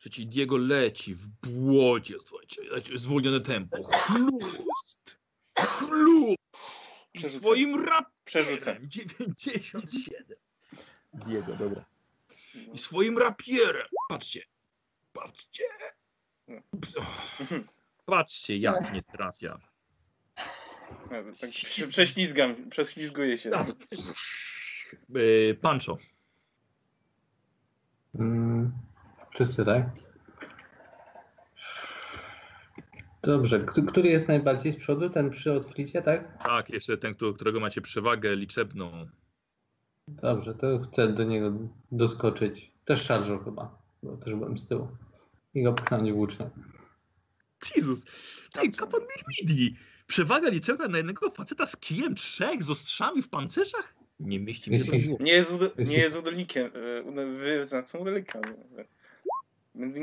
Słuchajcie, Diego leci w błocie, słuchajcie, leci, zwolnione tempo. Chlust! Chlust! I swoim rapierem Przerzucę. 97. Diego, dobra. I swoim rapierem. Patrzcie. Patrzcie. Patrzcie, jak nie trafia. Tak prześlizgam, prześlizguję się. Yy, Pancho. Mm, wszyscy, tak? Dobrze, który jest najbardziej z przodu? Ten przy Otfricie, tak? Tak, jeszcze ten, którego macie przewagę liczebną. Dobrze, to chcę do niego doskoczyć. Też szarżą chyba, bo też byłem z tyłu. I go pchnąć włócznie. Jezus. Ty, kapan Mirmidi. Przewaga liczebna na jednego faceta z kijem trzech, z ostrzami w pancerzach? Nie mieści mnie to w Jeśli- głowie. Nie jest, ude, nie jest udelikiem. e, ude- Wyznacą udelika.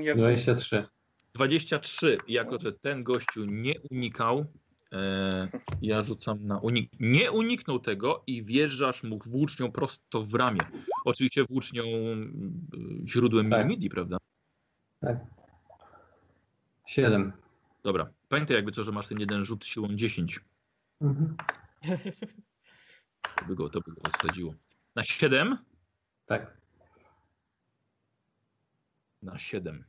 Ja 23. 23. Jako, że ten gościu nie unikał, e, ja rzucam na unik. Nie uniknął tego i wjeżdżasz mu włócznią prosto w ramię. Oczywiście włócznią mm, źródłem Tak. Mirmidi, prawda? Tak. 7. Dobra. Pamiętaj jakby co, że masz ten jeden rzut siłą 10. Mhm. To by go, to by go rozsadziło. Na 7? Tak. Na 7.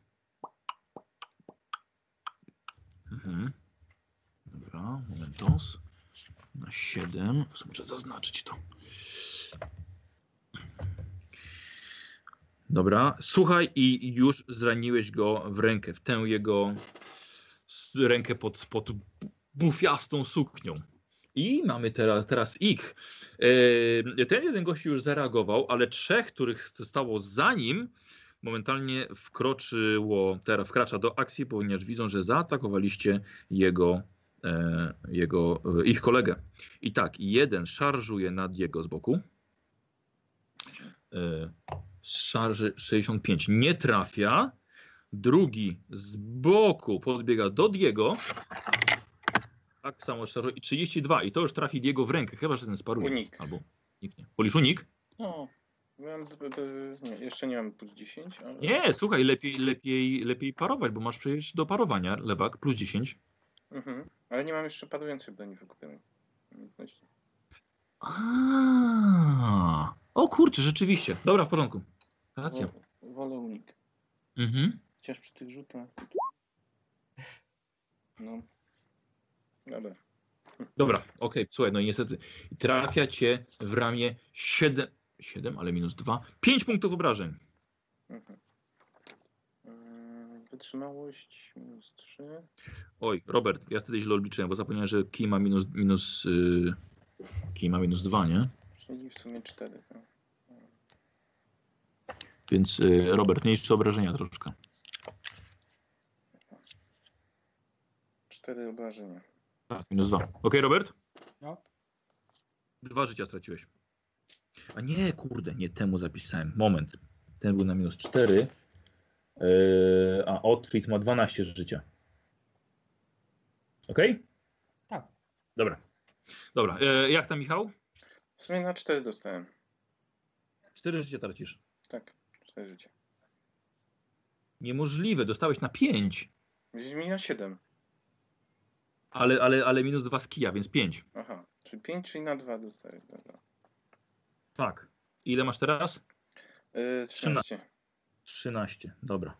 Mhm. Dobra, momentos. Na 7. Muszę zaznaczyć to. Dobra, słuchaj i już zraniłeś go w rękę, w tę jego rękę pod, pod bufiastą suknią. I mamy teraz, teraz ich. E, Ten jeden gościu już zareagował, ale trzech, których stało za nim, momentalnie wkroczyło, teraz wkracza do akcji, ponieważ widzą, że zaatakowaliście jego, e, jego, e, ich kolegę. I tak, jeden szarżuje nad jego z boku. E, z szarży 65 nie trafia. Drugi z boku podbiega do Diego. Tak samo szarżuje. I 32. I to już trafi Diego w rękę, chyba że ten sparuje. Unik. Albo nikt nie. Polisz unik? No, d- nie, jeszcze nie mam plus 10, ale... Nie, słuchaj, lepiej, lepiej, lepiej parować, bo masz przecież do parowania lewak plus 10. Mhm. Ale nie mam jeszcze padującej broni wykupionej. A, o kurczę, rzeczywiście. Dobra, w porządku. Racja. Wo- Wolę unik. Mhm. Chociaż przy tych rzutach... No. Dobra. Dobra, okej, słuchaj, no i niestety trafia cię w ramię 7, 7, ale minus 2, 5 punktów obrażeń. Mhm. Mm, Wytrzymałość minus 3. Oj, Robert, ja wtedy źle odliczyłem, bo zapomniałem, że kij ma minus, minus, yy, kij ma minus 2, nie? Czyli w sumie 4. No. Więc yy, Robert, mniejsze obrażenia troszkę. 4 obrażenia. Tak, minus 2. Okej, Robert? No. Dwa życia straciłeś. A nie, kurde, nie temu zapisałem. Moment. Ten był na minus 4. Yy, a Otfrid ma 12 życia. Okej? Tak. Dobra. Dobra. Yy, jak tam, Michał? W sumie na 4 dostałem. 4 życia tracisz. Tak, 4 życia. Niemożliwe, dostałeś na 5. Gdzieś mi na 7. Ale, ale, ale minus 2 z kija, więc 5. Aha, czyli 5, czyli na 2 dostaję. Dobra. Tak. Ile masz teraz? Yy, 13. 13, dobra.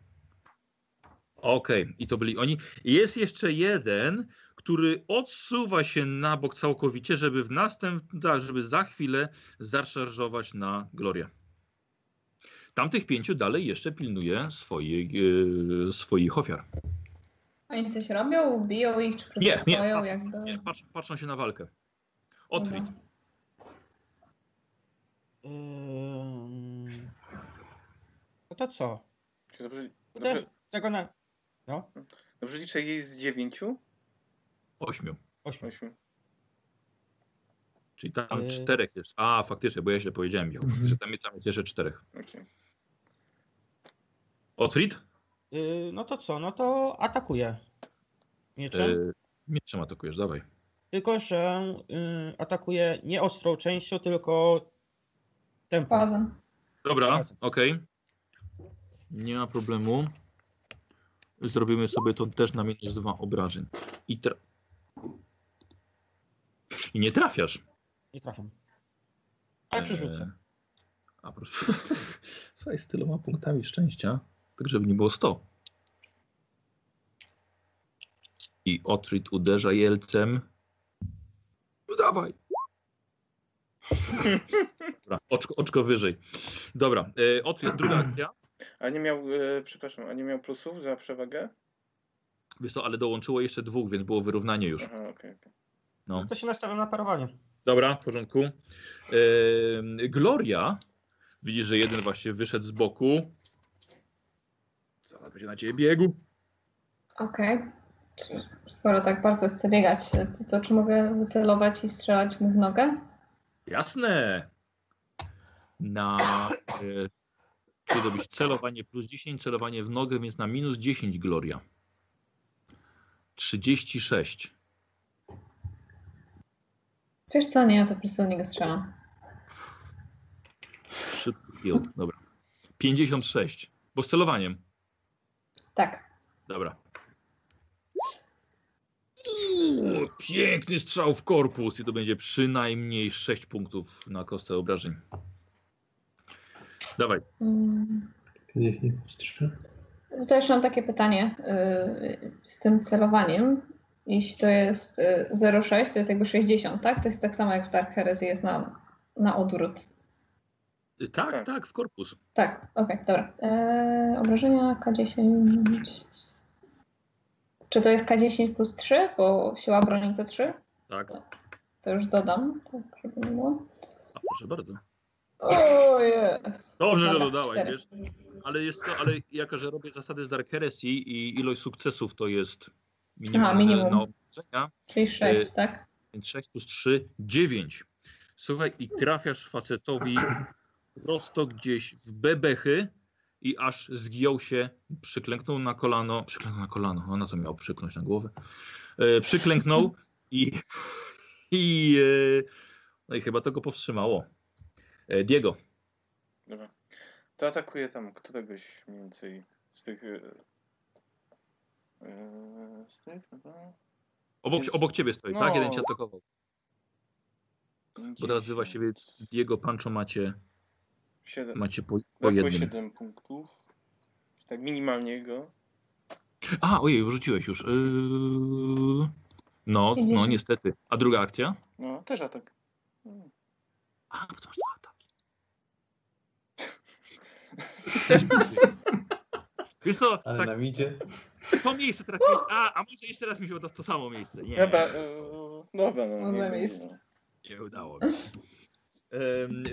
Okej, i to byli oni. Jest jeszcze jeden, który odsuwa się na bok całkowicie, żeby w następnym, tak, żeby za chwilę zaszarżować na Glorię. Tamtych pięciu dalej jeszcze pilnuje swoich, e, swoich ofiar. Oni coś robią? Biją ich, czy po prostu Nie, nie, stoją patrzą, jakby... nie patrz, patrzą się na walkę. Otwit. Dobra. Ym, No to co? Czy dobrze, To dobrze, też tego na... No, dobrze liczę, jest z 9? Ośmiu. 8. 8. Czyli tam Yy. czterech jest. A, faktycznie, bo ja źle powiedziałem, Michał, Mhm. że tam, tam jest jeszcze czterech. Okay. Otwit? Yy, no to co? No to atakuję. Mieczem. E, mieczem atakujesz, dawaj. Tylko, że yy, atakuję nie ostrą częścią, tylko tempą. Bazę. Dobra, okej. Nie ma problemu. zrobimy sobie to też na minus dwa obrażeń. I, tra... I nie trafiasz. Nie trafiam. Ale przerzucę. Eee, A proszę. Słuchaj, z tyloma punktami szczęścia, tak żeby nie było 100. I Otrid uderza jelcem. No dawaj. Dobra, oczko, oczko wyżej. Dobra, e, druga akcja. A nie miał, e, przepraszam, a nie miał plusów za przewagę? Wiesz co, ale dołączyło jeszcze dwóch, więc było wyrównanie już. Aha, okej. okej. No. To się nastawiam na parowanie. Dobra, w porządku. Ehm, Gloria, widzisz, że jeden właśnie wyszedł z boku. Zaraz będzie na ciebie biegł. Okej. Skoro tak bardzo chcę biegać, to, to czy mogę wycelować i strzelać mu w nogę? Jasne. Na. E, kiedy robisz celowanie plus 10, celowanie w nogę, więc na minus 10 Gloria. 36. Wiesz co, nie, ja to po prostu do niego strzelam. Szybki. Dobra. 56. Bo z celowaniem. Tak. Dobra. Uuu, piękny strzał w korpus i to będzie przynajmniej 6 punktów na kostce obrażeń. Dawaj. Mm. 53. To jeszcze mam takie pytanie yy, z tym celowaniem. Jeśli to jest yy, 0,6, to jest jakby 60, tak? To jest tak samo jak w Dark Heresy jest na, na odwrót. Y, Tak, tak, Tak. w korpus. Tak, okej, dobra. Eee, obrażenia K10. Czy to jest K10 plus 3? Bo siła broni to 3? Tak. To już dodam, tak żeby nie było. A proszę bardzo. O jest. Dobrze, że Dobra, dodałaś, cztery. wiesz. Ale jest to, ale jako, że robię zasady z Dark Heresy i ilość sukcesów to jest minimalne minimum. na Czyli 6, Y, tak? więc 6 plus 3, 9. Słuchaj, i trafiasz facetowi prosto gdzieś w bebechy i aż zgiął się, przyklęknął na kolano, przyklęknął na kolano, no na co miał przyknąć na głowę, e, przyklęknął i, i, e, no i chyba to go powstrzymało. E, Diego, Dobra. To atakuje tam któregoś mniej więcej z tych... e, e, z tych? Dobra. obok, obok ciebie stoi, tak? No. Jeden cię atakował. Bo teraz wy właściwie Diego, Pancho macie, 7. macie po, po jednym. 7 punktów. Tak minimalnie go. A, ojej, wyrzuciłeś już. Yy... No, no 50. niestety. A druga akcja? No, też atak. Mm. A, bo to masz dwa ataki. Wiesz co, Ale tak, nam idzie. to miejsce trafiłeś. A, a może jeszcze raz mi się uda w to samo miejsce. Nie, Chyba, e, dobra, no. Może nie, miejsce. nie, nie udało mi się.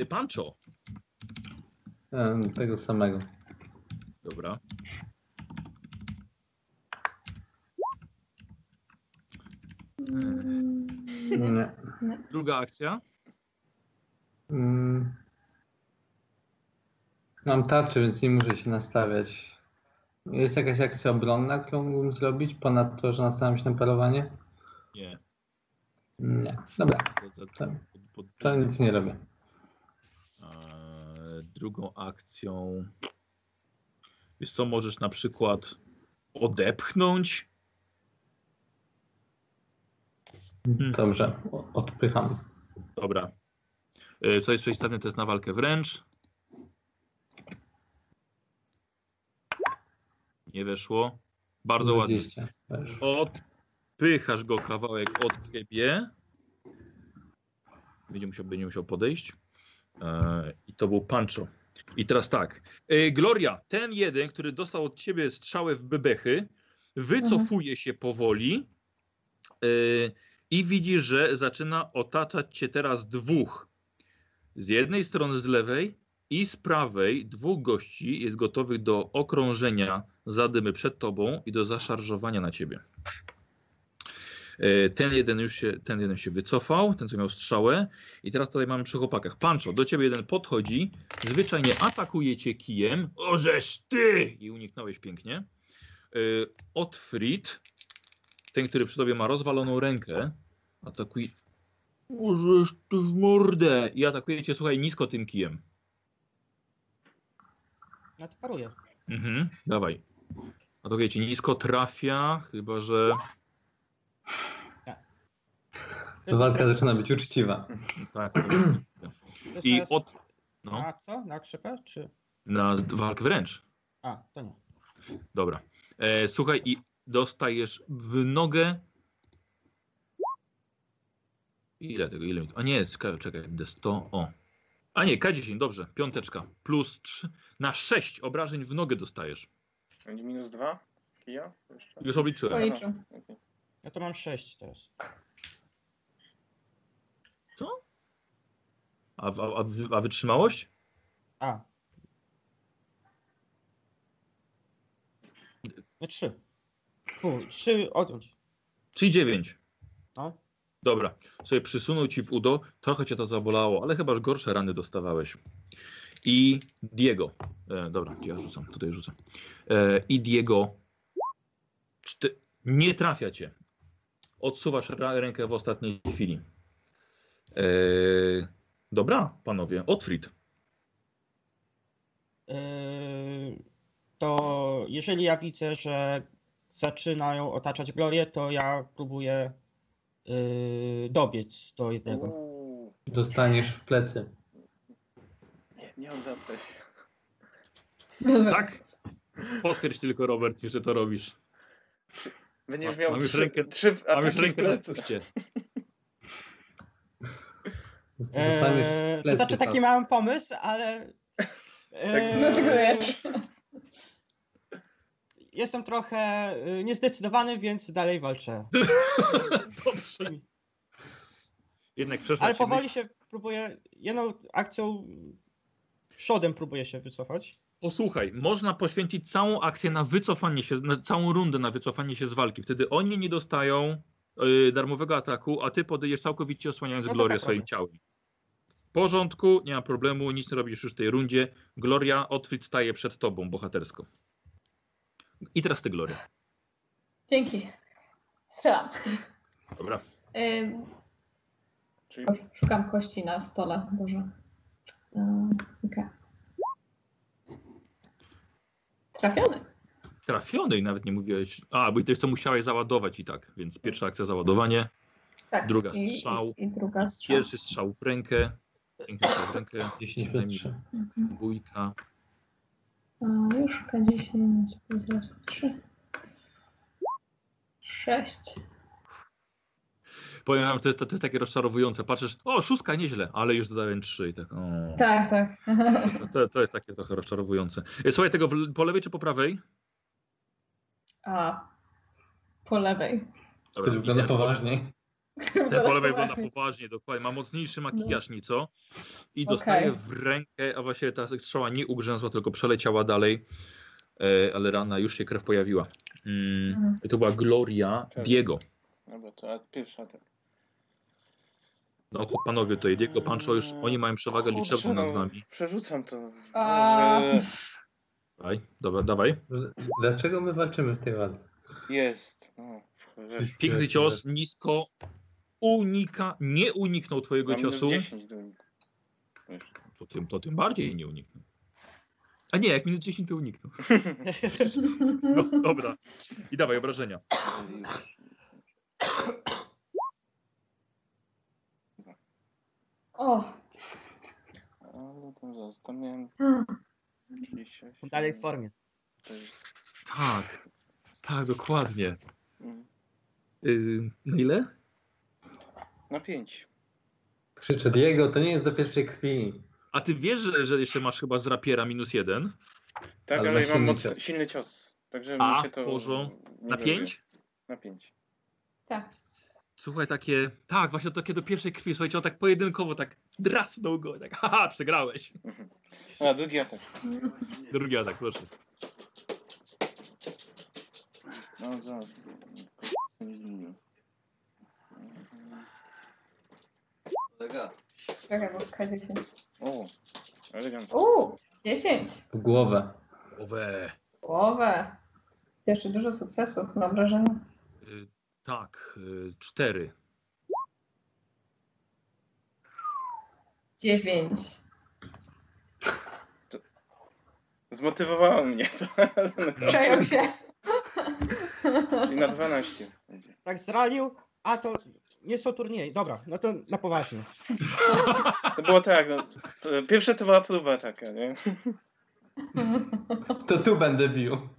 Pancho. Tego samego. Dobra. Nie. Druga akcja. Mm. Mam tarczę, więc nie muszę się nastawiać. Jest jakaś akcja obronna, którą mógłbym zrobić, ponad to, że nastawiam się na parowanie? Nie. Nie. Dobra, To, to, to, pod, to nic nie robię. Drugą akcją. Wiesz co, możesz na przykład odepchnąć. Hmm. Dobrze, odpycham. Dobra. Eee, to jest przeciwstawny test na walkę wręcz. Nie weszło. Bardzo ładnie. 20. Weszło. Odpychasz go kawałek od siebie. Będzie musiał, będzie musiał podejść. Eee, I to był Pancho. I teraz tak. Eee, Gloria, ten jeden, który dostał od ciebie strzałę w bebechy, wycofuje się powoli eee, i widzi, że zaczyna otaczać cię teraz dwóch. Z jednej strony z lewej i z prawej dwóch gości jest gotowych do okrążenia zadymy przed tobą i do zaszarżowania na ciebie. E, Ten jeden już się, ten jeden się wycofał, ten co miał strzałę. I teraz tutaj mamy przy chłopakach. Pancho, do ciebie jeden podchodzi, zwyczajnie atakuje cię kijem. Ożeż ty! I uniknąłeś pięknie. E, Otfrid, ten, który przy tobie ma rozwaloną rękę, atakuje. Ożeż ty w mordę! I atakuje cię, słuchaj, nisko tym kijem. Ja to paruję. Mhm, dawaj. Atakujecie nisko, trafia, chyba że... To Walka zaczyna być uczciwa. Tak, to jest... I od... No, Na co? Na krzepę? Czy... na walkę wręcz. A, to nie. Dobra. E, słuchaj, i dostajesz w nogę. Ile tego? Ile mi to? A nie, czekaj, czekaj, D100. O. A nie, K10, dobrze. Piąteczka. Plus 3. Na 6 obrażeń w nogę dostajesz. Będzie minus dwa z kija? Jeszcze? Już obliczyłem. Policzę. Ja to mam 6 teraz. A, a, a, wy- a wytrzymałość? A. Nie 3. Fu, 3 odjąć. Czyli 9. No. Dobra. Sobie przysunął ci w udo. Trochę cię to zabolało, ale chyba gorsze rany dostawałeś. I Diego. E, dobra, gdzie ja rzucam? Tutaj rzucę. E, I Diego. Czty, nie trafia cię. Odsuwasz rękę w ostatniej chwili. E, dobra, panowie. Otfrid. Yy, to jeżeli ja widzę, że zaczynają otaczać glorię, to ja próbuję yy, dobiec do jednego. Uuu, Dostaniesz w plecy. nie, nie odwracaj się. Tak? Potwierdź tylko, Robert, że to robisz. Będziesz miał mam trzy, rękę- trzy Mam już ataki w rękę na Eee, to znaczy taki tak. mam pomysł, ale. eee, Dlaczego wiesz? Jestem trochę y, niezdecydowany, więc dalej walczę. Dobrze. Jednak Ale powoli myśl. się próbuję. Jedną akcją przodem próbuję się wycofać. Posłuchaj, można poświęcić całą akcję na wycofanie się, na całą rundę na wycofanie się z walki. Wtedy oni nie dostają y, darmowego ataku, a ty podejdziesz całkowicie osłaniając No Glorię tak swoim robię. ciałem. W porządku, nie ma problemu, nic nie robisz już w tej rundzie. Gloria, Otfrid staje przed tobą bohatersko. I teraz ty, Gloria. Dzięki. Strzelam. Dobra. Czyli Szukam kości na stole. Boże. Ym, Okej. Trafiony. Trafiony i nawet nie mówiłeś. A, bo i to jest co musiałeś załadować i tak, więc pierwsza akcja załadowanie, Tak. Druga i, strzał. I, i druga strzał. pierwszy strzał w rękę, piękny strzał w rękę, 10 przynajmniej plus 3. Mhm. dwójka. A, już K10 plus raz 3. 6. Powiem wam, to, to, to jest takie rozczarowujące. Patrzysz, o, szóstka nieźle, ale już dodałem trzy i tak. O. Tak, tak. To, to, to jest takie trochę rozczarowujące. E, Słuchaj, tego w, po lewej czy po prawej? A po lewej. Dobra, wygląda poważniej. ten po lewej wygląda poważnie, dokładnie. Ma mocniejszy makijaż nieco i dostaje Okej. w rękę, a właściwie ta strzała nie ugrzęzła, tylko przeleciała dalej, e, ale rana już się krew pojawiła. Mm, Mhm. to była Gloria Tak. Diego. Dobra, to a- pierwszy atak. No panowie, tutaj Diego, Pancho już, oni mają przewagę Kurczę, liczebną nad wami. Przerzucam to. A. Że Dawaj, dobra, dawaj. Dlaczego my walczymy w tej walce? jest. No, Piękny cios, nisko, unika, nie uniknął twojego mam minus ciosu. 10 do. To tym, to tym bardziej nie uniknął. A nie, jak minus 10 to uniknął. No, dobra. I dawaj obrażenia. O! Ale tam zaraz, tam miałem Hmm. 38. Dalej w formie. To jest- Tak. Tak, dokładnie. mm, Yy, na ile? Na 5. Krzyczę, Diego, to nie jest do pierwszej krwi. A ty wiesz, że, że jeszcze masz chyba z rapiera minus jeden? Tak, Ale ale, ja mam silny mocny, cios. silny cios. Także A, mi się to. nie Na pięć? Na 5. Tak. Słuchaj, takie. Tak, właśnie takie do pierwszej krwi. Słuchajcie, on tak pojedynkowo tak drasnął go. Tak, haha, przegrałeś. A, drugi atak. Drugi atak, proszę. No, zmienił. Kolega, Czekaj, bo K10. O, elegancko. Uuu! 10. W głowę. Owe. Głowę. Jeszcze dużo sukcesów, mam wrażenie. Y, tak, y, cztery. 9. Zmotywowało mnie to. Przejął się. Czyli na 12 będzie. Tak zranił, a to nie są turnieje. Dobra, no to na poważnie. To było tak, no. To, pierwsze to była próba taka, nie? To tu będę bił.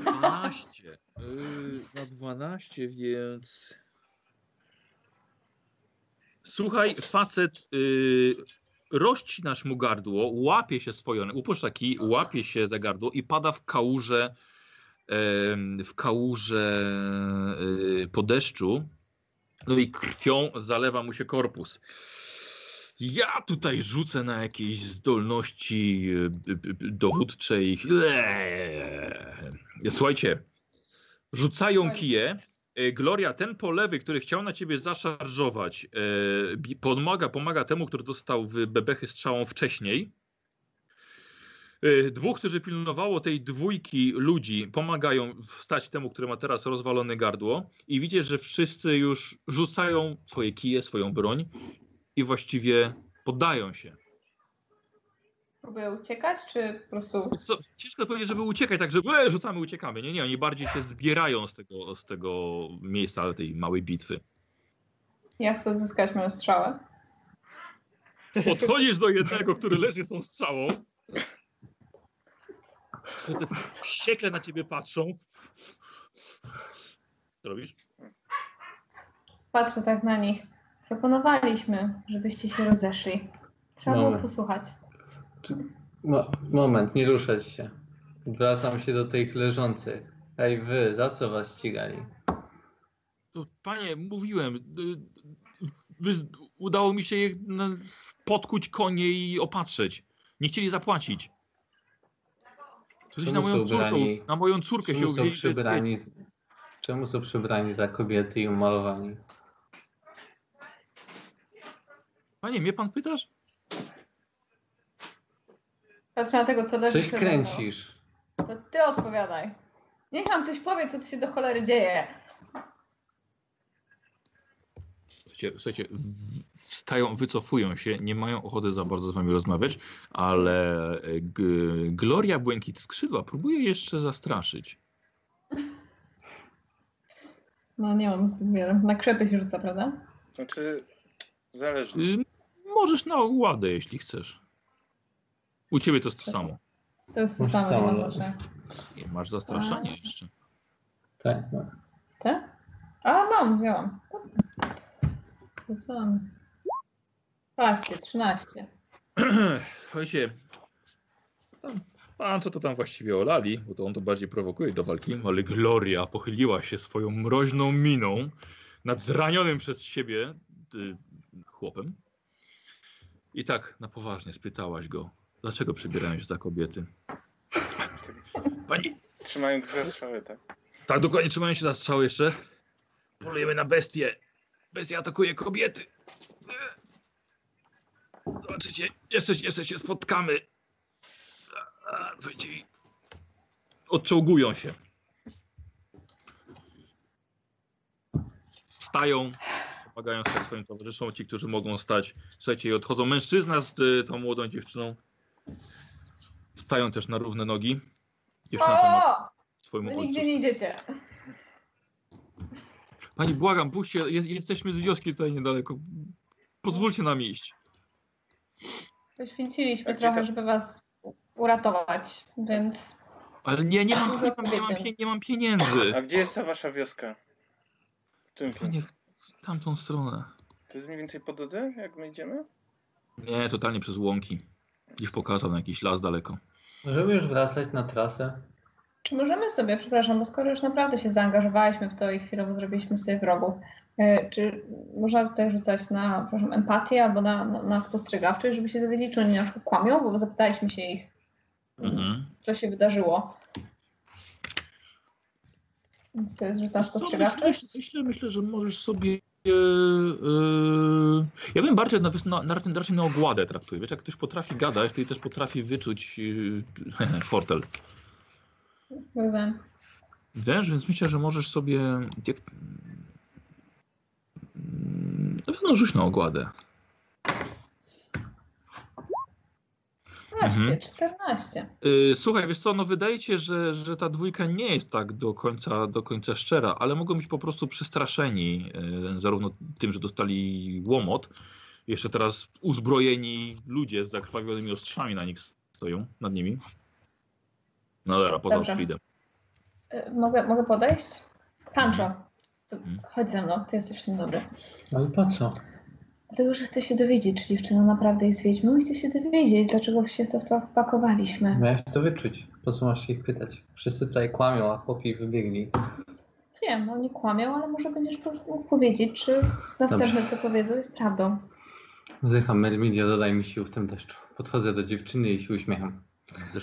12. Yy, na 12, więc. Słuchaj, facet yy, rozcinasz mu gardło, łapie się swoją, upuszcza kij, łapie się za gardło i pada w kałużę, em, w kałużę yy, po deszczu. No i krwią zalewa mu się korpus. Ja tutaj rzucę na jakieś zdolności yy, b- b- dowódcze i... Eee. Słuchajcie, rzucają kije. E, Gloria, ten po lewej, który chciał na ciebie zaszarżować, e, pomaga, pomaga temu, który dostał w bebechy strzałą wcześniej. E, Dwóch, którzy pilnowało tej dwójki ludzi, pomagają wstać temu, który ma teraz rozwalone gardło. I widzisz, że wszyscy już rzucają swoje kije, swoją broń i właściwie poddają się. Próbuję uciekać, czy po prostu... Co, ciężko powiedzieć, żeby uciekać, tak, że e, rzucamy, uciekamy. Nie, nie, oni bardziej się zbierają z tego, z tego miejsca tej małej bitwy. Ja chcę odzyskać moją strzałę. Podchodzisz do jednego, który leży z tą strzałą. Te wściekle na ciebie patrzą. Co robisz? Patrzę tak na nich. Proponowaliśmy, żebyście się rozeszli. Trzeba było Mamy. posłuchać. Mo moment, nie ruszać się. Wracam się do tych leżących. Ej wy, za co was ścigali? To, panie, mówiłem, wy, udało mi się je no, podkuć konie i opatrzeć. Nie chcieli zapłacić. Czemu na moją ubrani- na moją córkę się uwzięli. przybrani, czemu są przybrani za kobiety i umalowani? Panie, mnie pan pytasz? Patrzę na tego, co leży Coś przede mną. kręcisz. To ty odpowiadaj. Niech nam ktoś powie, co tu się do cholery dzieje. Słuchajcie, słuchajcie, w- wstają, wycofują się, nie mają ochoty za bardzo z wami rozmawiać, ale e, G Gloria Błękit Skrzydła próbuje jeszcze zastraszyć. No nie mam zbyt wiele. Na krzepy się rzuca, prawda? Znaczy, zależy. Y, możesz na ogładę, jeśli chcesz. U ciebie to jest to samo. To jest to Masz samo, nie samo, no. Nie, masz zastraszanie jeszcze. Tak, no. Ty? A, mam, wzięłam. To co mam? Patrzcie, 13. Słuchajcie, tam, pan co to tam właściwie olali, bo to on to bardziej prowokuje do walki, ale Gloria pochyliła się swoją mroźną miną nad zranionym przez siebie y, chłopem. I tak na poważnie spytałaś go, dlaczego przebierają się za kobiety. Pani, Trzymając za strzały, tak. tak dokładnie trzymają się za strzał jeszcze. Polujemy na bestię. Bestia atakuje kobiety. Zobaczycie, jeszcze, jeszcze się spotkamy. Słuchajcie, odczołgują się. Wstają, pomagają sobie swoim towarzyszom, ci, którzy mogą stać. Słuchajcie, i odchodzą mężczyzna z y, tą młodą dziewczyną. Stają też na równe nogi. Pomaga O! swojemu Wy ojcu. nigdzie nie idziecie. Pani, błagam, puśćcie, je- jesteśmy z wioski tutaj niedaleko. Pozwólcie nam iść. Poświęciliśmy gdzie trochę, ta- żeby was uratować, więc Ale nie, nie mam, nie mam, nie mam, pie- nie mam pieniędzy. A gdzie jest ta wasza wioska? W kierunku? Panie, w w tamtą stronę. To jest mniej więcej po drodze, jak my idziemy? Nie, totalnie przez łąki. Gdzieś pokazał na jakiś las daleko. Możemy już wracać na trasę? czy możemy sobie, przepraszam, bo skoro już naprawdę się zaangażowaliśmy w to i chwilowo zrobiliśmy sobie wrogów, e, czy można tutaj rzucać na przepraszam, empatię albo na, na, na spostrzegawczość, żeby się dowiedzieć, czy oni na przykład kłamią, bo zapytaliśmy się ich, Mhm. co się wydarzyło. Więc to jest rzut na spostrzegawczość? Myślę, myślę, myślę, że możesz sobie. E, e, ja bym bardziej na, na, na, raczej- na ogładę traktuję. Wiesz, jak ktoś potrafi gadać, to i też potrafi wyczuć e, fortel. Wiesz, więc myślę, że możesz sobie. Jak, Mm, no, no rzuć na ogładę. No, Mhm. 14. Yy, słuchaj, wiesz co, no wydaje się, że, że ta dwójka nie jest tak do końca, do końca szczera, ale mogą być po prostu przestraszeni yy, zarówno tym, że dostali łomot, jeszcze teraz uzbrojeni ludzie z zakrwawionymi ostrzami na nich stoją, nad nimi. No dobra, poza Dobrze. Otfriedem. Y, Mogę, mogę podejść? Pancho, Mhm. chodź ze mną, ty jesteś w tym dobry. Ale po co? Dlatego, że chcę się dowiedzieć, czy dziewczyna naprawdę jest wiedźmą i chcę się dowiedzieć, dlaczego się w to, w to wpakowaliśmy. Miałeś to wyczuć. Po co masz się ich pytać? Wszyscy tutaj kłamią, a chłopi wybiegli. Wiem, oni kłamią, ale może będziesz mógł powiedzieć, czy następne, co powiedzą, jest prawdą. Zdycham, Mermidia, dodaj mi sił w tym deszczu. Podchodzę do dziewczyny i się uśmiecham. Naprawdę.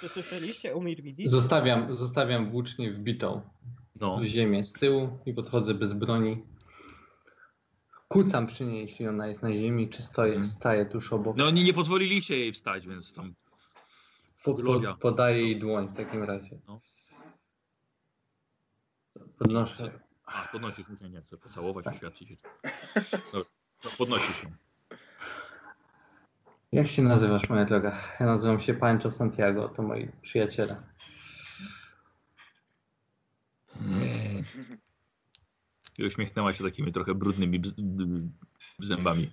Czy słyszeliście u Mirmidi? Zostawiam, zostawiam włócznię wbitą No. w ziemię z tyłu i podchodzę bez broni. Kucam przy niej, jeśli ona jest na ziemi, czy stoję, staję tuż obok. no oni nie pozwoliliście jej wstać, więc tam Po, podaję jej dłoń w takim razie. No. Podnoszę. A, podnosisz, nie, nie chcę pocałować, oświadczyć. Dobra, no, podnosisz się. Jak się nazywasz, moja droga? Ja nazywam się Pancho Santiago, to moi przyjaciele. Nie. I uśmiechnęła się takimi trochę brudnymi zębami.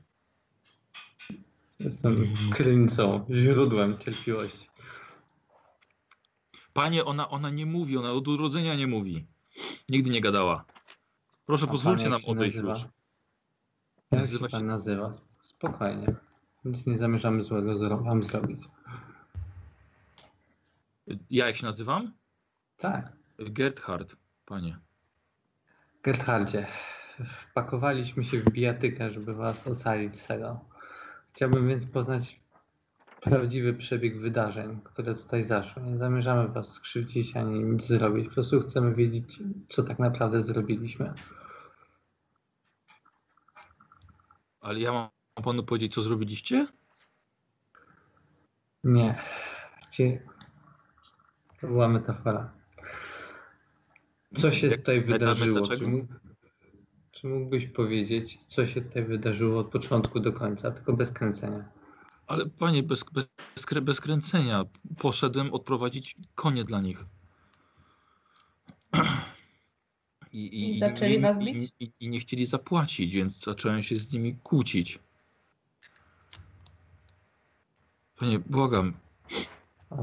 Jestem krynicą, źródłem cierpliwości. Panie, ona, ona nie mówi, ona od urodzenia nie mówi. Nigdy nie gadała. Proszę, A pozwólcie nam odejść nazywa? już. Jak Nazywa się pan nazywa? Spokojnie. Nic nie zamierzamy złego zro- wam zrobić. Ja jak się nazywam? Tak. Gerthard, panie. Gerthardzie, wpakowaliśmy się w bijatykę, żeby was ocalić z tego. Chciałbym więc poznać prawdziwy przebieg wydarzeń, które tutaj zaszły. Nie zamierzamy was skrzywdzić ani nic zrobić. Po prostu chcemy wiedzieć, co tak naprawdę zrobiliśmy. Ale ja mam panu powiedzieć, co zrobiliście? Nie. Chcie... To była metafora. Co się Jak- tutaj wydarzyło? Czy, mógł, czy mógłbyś powiedzieć, co się tutaj wydarzyło od początku do końca, tylko bez kręcenia? Ale panie, bez, bez, bez kręcenia. Poszedłem odprowadzić konie dla nich. I, I zaczęli was i, bić? i, I nie chcieli zapłacić, więc zacząłem się z nimi kłócić. Panie, błagam,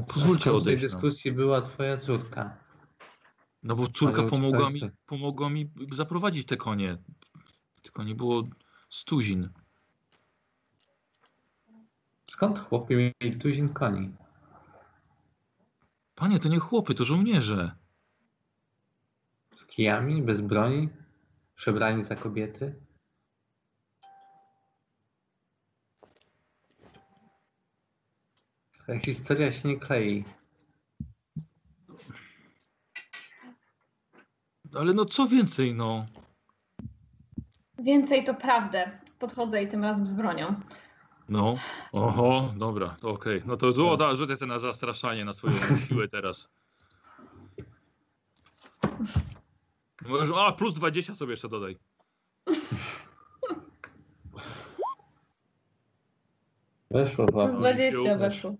Pozwólcie skąd w tej odejść, no. dyskusji była twoja córka. No bo córka pomogła mi, pomogła mi zaprowadzić te konie. Tylko nie było stuzin. Skąd chłopi mieli tuzin koni? Panie, to nie chłopy, to żołnierze. Z kijami, bez broni? Przebrani za kobiety? Ta historia się nie klei. Ale no co więcej, no. Więcej to prawdę. Podchodzę i tym razem z bronią. No, oho, dobra, to okej. No to zło, da, rzucę sobie na zastraszanie, na swoją siłę teraz. Możesz, a, plus 20 sobie jeszcze dodaj. Weszło Plus wam. 20 weszło.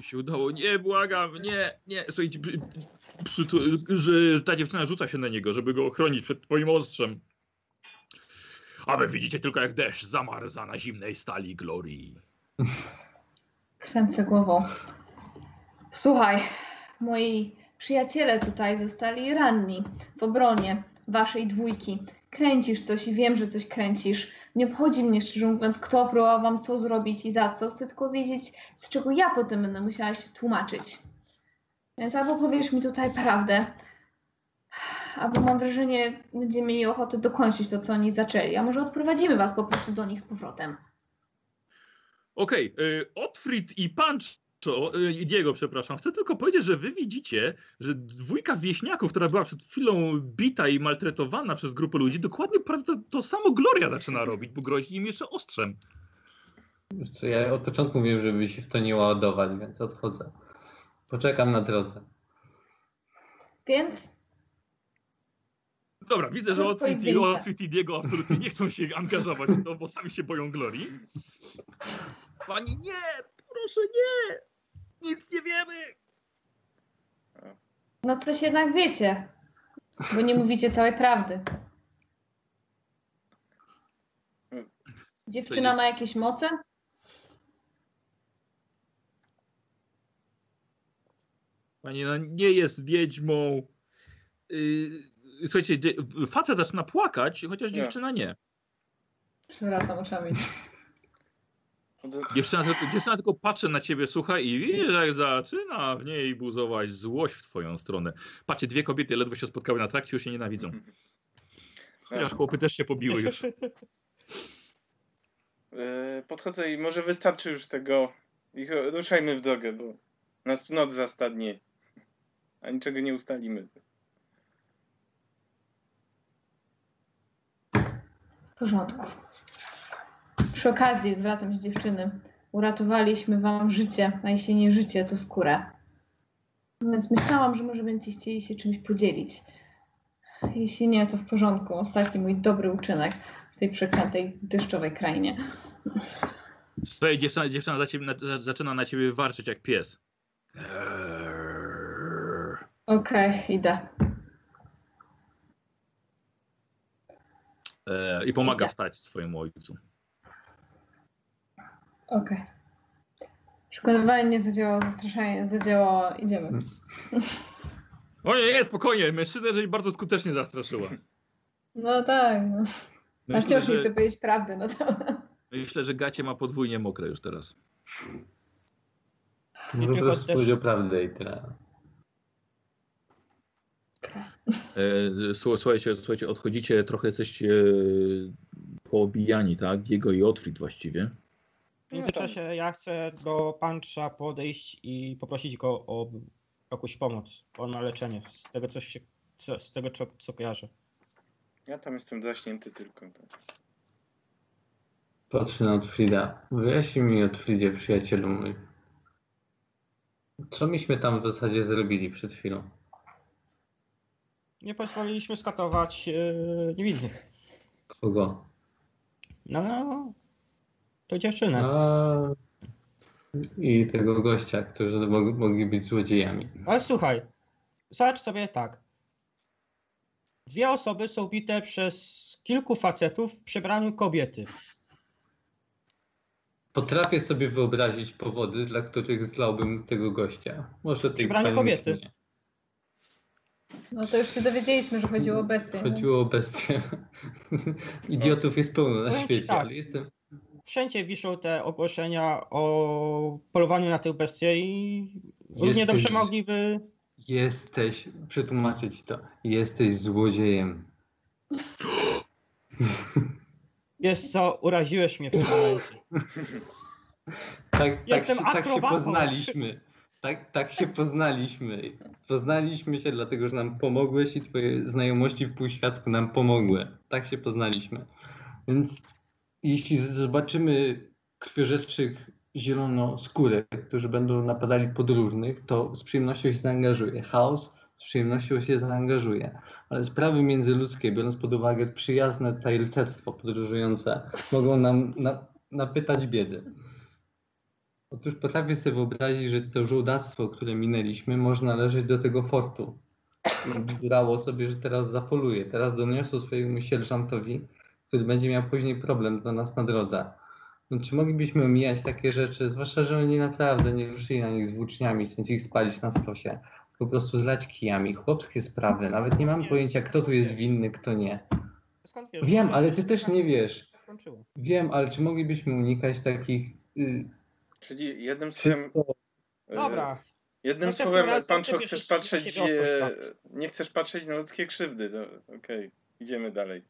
Się udało, nie, błagam, nie, nie. Słuchajcie, przy, przy, że ta dziewczyna rzuca się na niego, żeby go ochronić przed twoim ostrzem. A wy widzicie tylko jak deszcz zamarza na zimnej stali glorii. Kręcę głową. Słuchaj, moi przyjaciele tutaj zostali ranni w obronie waszej dwójki. Kręcisz coś i wiem, że coś kręcisz. Nie obchodzi mnie, szczerze mówiąc, kto próbował wam co zrobić i za co. Chcę tylko wiedzieć, z czego ja potem będę musiała się tłumaczyć. Więc albo powiesz mi tutaj prawdę, albo mam wrażenie, będziemy mieli ochotę dokończyć to, co oni zaczęli. A może odprowadzimy was po prostu do nich z powrotem. Okej, okay, Otfrid i Pancho, y, Diego, przepraszam, chcę tylko powiedzieć, że wy widzicie, że dwójka wieśniaków, która była przed chwilą bita i maltretowana przez grupę ludzi, dokładnie prawda, to samo Gloria zaczyna robić, bo grozi im jeszcze ostrzem. Wiesz co, ja od początku mówiłem, żeby się w to nie ładować, więc odchodzę. Poczekam na drodze. Więc Dobra, widzę, że to jest i. Otfrid i Diego absolutnie nie chcą się angażować w to, bo sami się boją Glorii. Pani nie! Proszę nie! Nic nie wiemy! No coś jednak wiecie, bo nie mówicie całej prawdy. Dziewczyna ma jakieś moce? Pani no, nie jest wiedźmą. Yy, słuchajcie, facet zaczyna płakać, chociaż Nie. dziewczyna nie. Przewracam oczami. Od- Dziewczyna tylko, dziewczyna tylko patrzy na ciebie, słuchaj, i widzisz, jak zaczyna w niej buzować złość w twoją stronę. Patrzcie, dwie kobiety ledwo się spotkały na trakcie, już się nienawidzą. Chociaż chłopy też się pobiły już. E, Podchodzę i może wystarczy już tego. I ruszajmy w drogę, bo nas tu noc zastadnie. A niczego nie ustalimy. W porządku. Przy okazji zwracam się dziewczyny. Uratowaliśmy wam życie, a jeśli nie życie, to skórę. Więc myślałam, że może będziecie chcieli się czymś podzielić. Jeśli nie, to w porządku. Ostatni mój dobry uczynek w tej przeklętej deszczowej krainie. Słuchaj, dziewczyna, dziewczyna za ciebie, na, za, zaczyna na ciebie warczeć jak pies. Okej, idę. E, I pomaga Idę. wstać swojemu ojcu. Okej. Przekonywanie nie zadziałało, zastraszanie zadziałało. Idziemy. O nie, nie, spokojnie, mężczyznę, że bardzo skutecznie zastraszyła. No tak. No. A Myślę, wciąż nie że, chcę powiedzieć prawdy. No to... myślę, że gacie ma podwójnie mokre już teraz. No po tylko prostu też- powiedział prawdę i tyle. E, słu- słuchajcie, słuchajcie, odchodzicie, trochę jesteście e, poobijani, tak? Diego i Otfrid właściwie. W międzyczasie ja chcę do pancza podejść i poprosić go o jakąś pomoc. On ma leczenie. Z tego, co się, co, z tego co, co kojarzę. Ja tam jestem zaśnięty tylko. Tak. Patrzę na Otfrida. Wyjaśnij mi Otfridzie, przyjacielu mój. Co myśmy tam w zasadzie zrobili przed chwilą? Nie pozwoliliśmy skatować yy, niewinnych. Kogo? No, no, to dziewczynę. A... I tego gościa, którzy mog- mogli być złodziejami. Ale słuchaj, zobacz sobie tak. Dwie osoby są bite przez kilku facetów w przebraniu kobiety. Potrafię sobie wyobrazić powody, dla których zlałbym tego gościa. Może tej Przebranie kobiety. nie. No to już się dowiedzieliśmy, że chodziło o bestię. nie? Chodziło o bestię. Idiotów jest pełno na Powiem ci świecie, tak. ale jestem... Wszędzie wiszą te ogłoszenia o polowaniu na tych bestie i równie Jesteś- dobrze mogliby. Jesteś, przetłumaczę ci to, jesteś złodziejem. Wiesz co, uraziłeś mnie w tym momencie. Tak, tak, Jestem się, tak się poznaliśmy. Tak, tak się poznaliśmy. Poznaliśmy się dlatego, że nam pomogłeś i twoje znajomości w półświadku nam pomogły. Tak się poznaliśmy. Więc jeśli zobaczymy krwiożerczych zielonoskórych, którzy będą napadali podróżnych, to z przyjemnością się zaangażuję. Chaos z przyjemnością się zaangażuje. Ale sprawy międzyludzkie, biorąc pod uwagę przyjazne tutaj podróżujące, mogą nam na, napytać biedy. Otóż potrafię sobie wyobrazić, że to żołdactwo, które minęliśmy, może należeć do tego fortu. Brało sobie, że teraz zapoluje. Teraz doniosą swojemu sierżantowi, który będzie miał później problem do nas na drodze. No, czy moglibyśmy omijać takie rzeczy, zwłaszcza, że oni naprawdę nie ruszyli na nich z włóczniami, chcąc ich spalić na stosie. Po prostu zlać kijami. Chłopskie sprawy. Nawet nie mam pojęcia, kto tu jest winny, kto nie. Wiem, ale ty też tak nie się wiesz. skończyło? Wiem, ale czy moglibyśmy unikać takich y, Czyli jednym słowem. czysto e, Dobra, Jednym Następnym słowem, Pancho, chcesz patrzeć. E, obchodzi. nie chcesz patrzeć na ludzkie krzywdy. To Okej, idziemy dalej.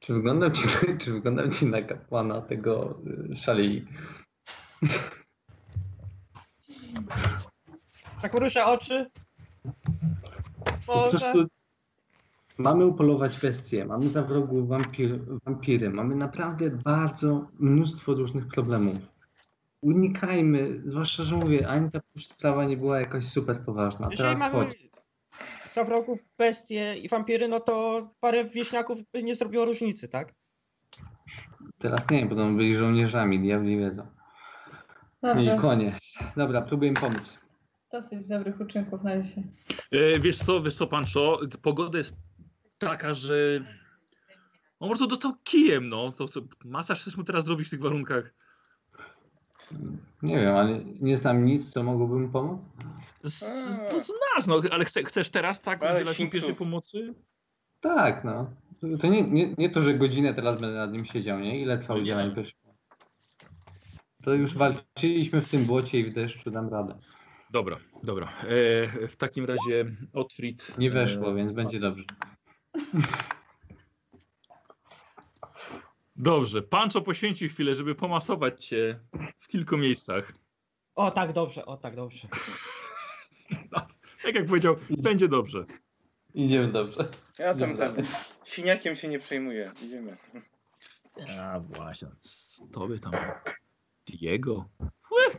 Czy wyglądam ci, czy wyglądam ci na kapłana tego y, szalei? tak ruszę oczy. Może. mamy upolować bestie, mamy za wrogu wampir, wampiry, mamy naprawdę bardzo mnóstwo różnych problemów. Unikajmy, zwłaszcza, że mówię, ani ta sprawa nie była jakaś super poważna. Jeżeli Teraz mamy chodź. Za wrogów bestie i wampiry, no to parę wieśniaków by nie zrobiło różnicy, tak? Teraz nie, będą byli żołnierzami, diabli wiedzą. Dobrze, konie. Dobra, próbuję im pomóc. dosyć dobrych uczynków na dzisiaj. E, wiesz co, wiesz co, Pancho, pogoda jest taka, że on po prostu dostał kijem, no. To, co, masaż chcesz mu teraz zrobić w tych warunkach. Nie wiem, ale nie znam nic, co mogłoby pomóc. Z, A. znasz, no, ale chce, chcesz teraz tak Ale udzielać mu pierwszej pomocy? Tak, no. To nie, nie, nie to, że godzinę teraz będę nad nim siedział, nie? Ile trwa Nie. udzielanie pierwszej pomocy? To już walczyliśmy w tym błocie i w deszczu, dam radę. Dobra, dobra. E, w takim razie Otfrid... Nie weszło, e, więc będzie dobrze. Dobrze, Pancho poświęcił chwilę, żeby pomasować cię w kilku miejscach. O, tak dobrze, o, tak dobrze. Tak jak powiedział, będzie dobrze. Idziemy dobrze. Ja tam Dobra. siniakiem się nie przejmuję. Idziemy. A właśnie, tobie tam Diego.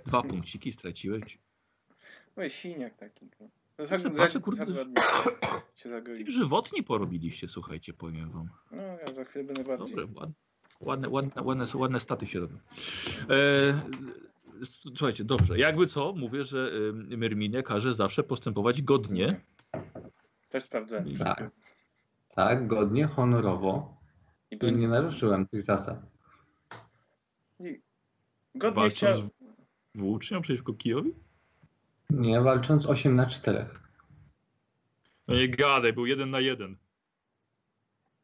Dwa punkciki straciłeś. No i siniak taki. no. To za, Patrzę, za, patrzę, kurde, za się zagoi. Żywotnie porobiliście, słuchajcie, powiem wam. No ja za chwilę będę bardziej. Dobre, ładne, ładne, ładne, ładne, ładne staty się robią. E, słuchajcie, dobrze. Jakby co, mówię, że y, Myrminie każe zawsze postępować godnie. Też sprawdzę. Tak. Tak, godnie, honorowo. I I nie naruszyłem tych zasad. Godnie chciał... Walcząc włócznią przeciwko Kijowi? Nie, walcząc 8 na 4. No nie gadaj, był jeden na jeden.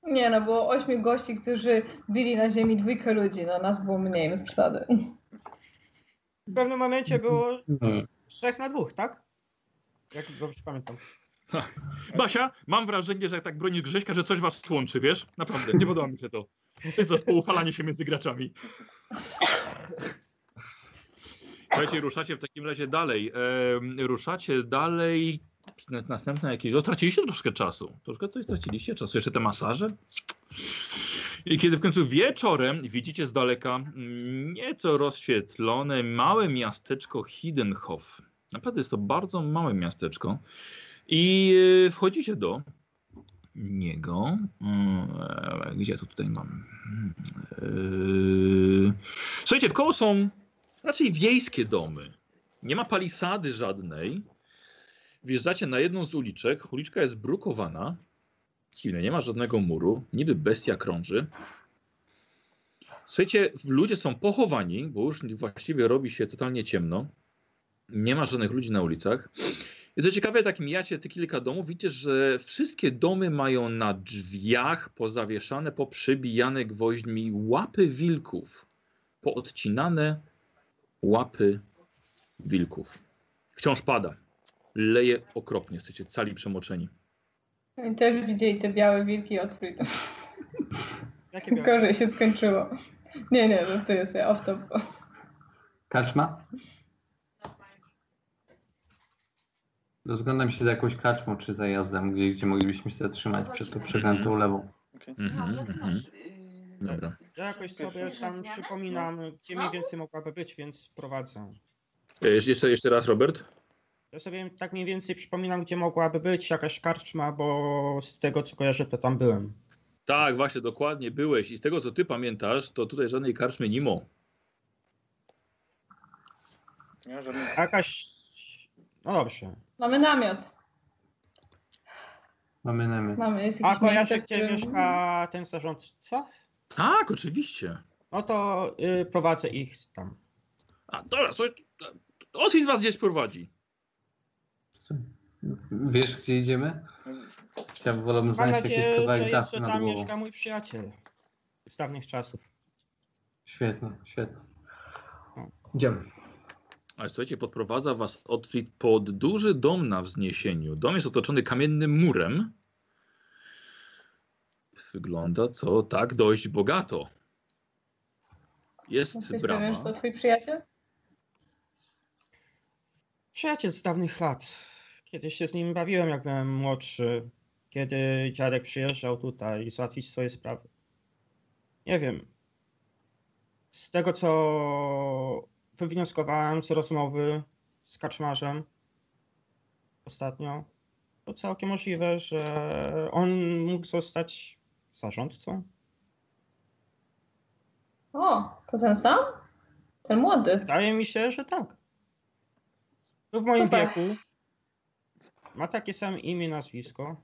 Nie no, było ośmiu gości, którzy bili na ziemi dwójkę ludzi, no nas było mniej, bez przesady. W pewnym momencie było Nie. trzech na dwóch, tak? Jak dobrze pamiętam. Basia, mam wrażenie, że jak tak bronisz Grześka, że coś was łączy, wiesz? Naprawdę, nie podoba mi się to. To jest zespołu falanie się między graczami. Słuchajcie, ruszacie w takim razie dalej. Ruszacie dalej. Na- Następne jakieś. O, traciliście troszkę czasu. Troszkę coś straciliście czasu. Jeszcze te masaże. I kiedy w końcu wieczorem widzicie z daleka nieco rozświetlone małe miasteczko Hiddenhof. Naprawdę jest to bardzo małe miasteczko. I e, wchodzicie do niego. Mm, e, Gdzie to tutaj mam? E, Słuchajcie, w koło są raczej wiejskie domy. Nie ma palisady żadnej. Wjeżdżacie na jedną z uliczek. Uliczka jest brukowana. Dziwne, nie ma żadnego muru. Niby bestia krąży. Słuchajcie, ludzie są pochowani, bo już właściwie robi się totalnie ciemno. Nie ma żadnych ludzi na ulicach. I co ciekawe, tak mijacie te kilka domów, widzicie, że wszystkie domy mają na drzwiach pozawieszane, poprzybijane gwoźdźmi łapy wilków. Poodcinane łapy wilków. Wciąż pada. Leje okropnie, jesteście cali przemoczeni. I też widzieli te białe wilki od Freedom. Jakie miałem? Gorzej się skończyło. Nie, nie, no to jest off top. Kaczma? Rozglądam się za jakąś kaczmą czy zajazdem, gdzieś, gdzie moglibyśmy się zatrzymać przed tą przeklętą lewą. Mhm, Aha, mhm. masz, yy, Dobra. Ja jakoś sobie tam przypominam, gdzie mniej więcej mogłaby być, więc prowadzę. E, Jeszcze, jeszcze raz, Robert. Ja sobie tak mniej więcej przypominam, gdzie mogłaby być jakaś karczma, bo z tego co kojarzę, to tam byłem. Tak, właśnie, dokładnie byłeś. I z tego, co ty pamiętasz, to tutaj żadnej karczmy nie ma. Nie ma żadnych... Jakaś... No dobrze. Mamy namiot. Mamy namiot. Mamy, jest A kojarzę, miejsce, gdzie które- mieszka ten zarządca? Tak, oczywiście. No to y, prowadzę ich tam. A dobra, Osi z was gdzieś prowadzi. Wiesz, gdzie idziemy? Chciałbym wolałbym Mam znaleźć jakiś nadzieję, że kawałek dachu jeszcze nad tam głową. mieszka mój przyjaciel z dawnych czasów. Świetnie, świetnie. Idziemy. Ale słuchajcie, podprowadza was Otfrid pod duży dom na wzniesieniu. Dom jest otoczony kamiennym murem. Wygląda co tak dość bogato. Jest Jesteś pewien, że to brama. twój przyjaciel? Przyjaciel z dawnych lat. Kiedyś się z nim bawiłem, jak byłem młodszy. Kiedy dziadek przyjeżdżał tutaj załatwić swoje sprawy. Nie wiem. Z tego, co wywnioskowałem z rozmowy z kaczmarzem ostatnio, to całkiem możliwe, że on mógł zostać zarządcą. O, to ten sam? Ten młody. Wydaje mi się, że tak. To w moim Super. wieku. Ma takie same imię, nazwisko.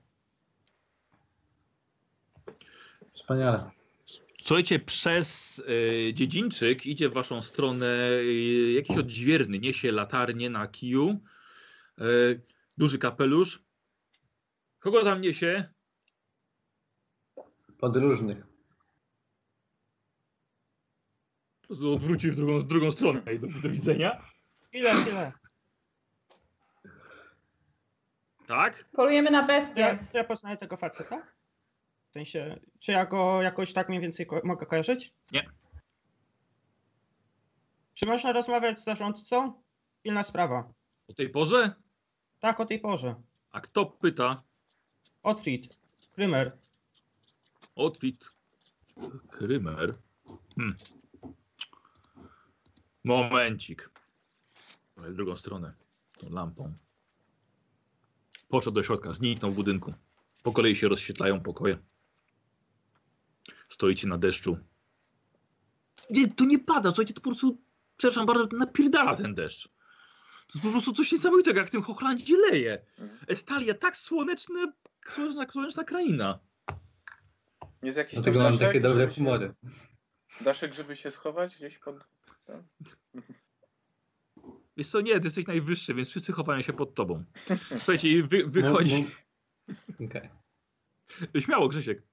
Wspaniale. Słuchajcie, przez e, dziedzińczyk idzie w waszą stronę e, jakiś odźwierny, niesie latarnię na kiju, e, duży kapelusz. Kogo tam niesie? Podróżnych. Po prostu odwrócił w drugą, w drugą stronę do, do widzenia. Chwilę, chwilę. Tak? Polujemy na bestie. ja, ja poznaję tego faceta? W sensie, czy ja go jakoś tak mniej więcej ko- mogę kojarzyć? Nie. Czy można rozmawiać z zarządcą? Pilna sprawa. O tej porze? Tak, o tej porze. A kto pyta? Otfried. Krymer. Otwit. Krymer. Hmm. Momencik. Ale w drugą stronę. Tą lampą. Poszedł do środka, zniknął w budynku. Po kolei się rozświetlają pokoje. Stoicie na deszczu. Nie, to nie pada, słuchajcie, to po prostu, przepraszam bardzo, napierdala ten deszcz. To jest po prostu coś niesamowitego, jak w tym Hochlandzie leje. Estalia, tak słoneczne, słoneczna, słoneczna kraina. Jest jakiś Dlatego mam takie dobre żeby się- humory. Daszek, żeby się schować gdzieś pod... Wiesz co, nie, ty jesteś najwyższy, więc wszyscy chowają się pod tobą. Słuchajcie, i wy, wychodzi... No, no. Okej. Śmiało, Grzesiek.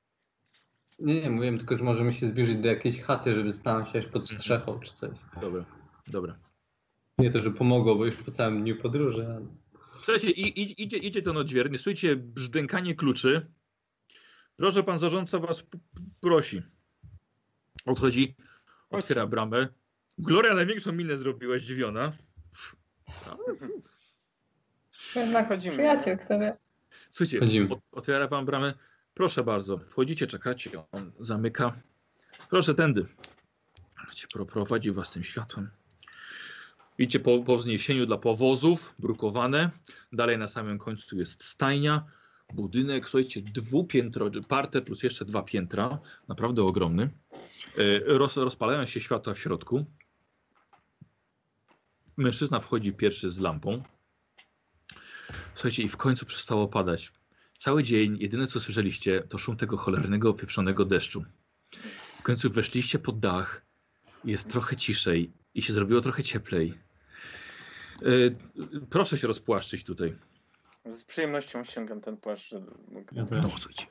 Nie, nie, mówiłem tylko, że możemy się zbliżyć do jakiejś chaty, żeby stanąć się pod strzechą czy coś. Dobra, dobra. Nie to, że pomogło, bo już po całym dniu podróży. ale- Słuchajcie, i, i, idzie, idzie ten odźwierny, słuchajcie, brzdękanie kluczy. Proszę, pan zarządca was prosi. Odchodzi, otwiera bramę. Gloria największą minę zrobiła, zdziwiona. Jednak Wchodzimy, przyjaciel, kto wie. Słuchajcie, Wchodzimy. ot, otwiera wam bramę. Proszę bardzo, wchodzicie, czekacie, on zamyka. Proszę tędy. Prowadzi was tym światłem. Idziecie po, po wzniesieniu dla powozów, brukowane. Dalej na samym końcu jest stajnia. Budynek, słuchajcie, dwupiętro, parte plus jeszcze dwa piętra. Naprawdę ogromny. E, Roz, rozpalają się światła w środku. Mężczyzna wchodzi pierwszy z lampą. Słuchajcie, i w końcu przestało padać. Cały dzień jedyne co słyszeliście to szum tego cholernego, pieprzonego deszczu. W końcu weszliście pod dach, jest trochę ciszej i się zrobiło trochę cieplej. Yy, proszę się rozpłaszczyć tutaj. Z przyjemnością ściągam ten płaszcz. Ja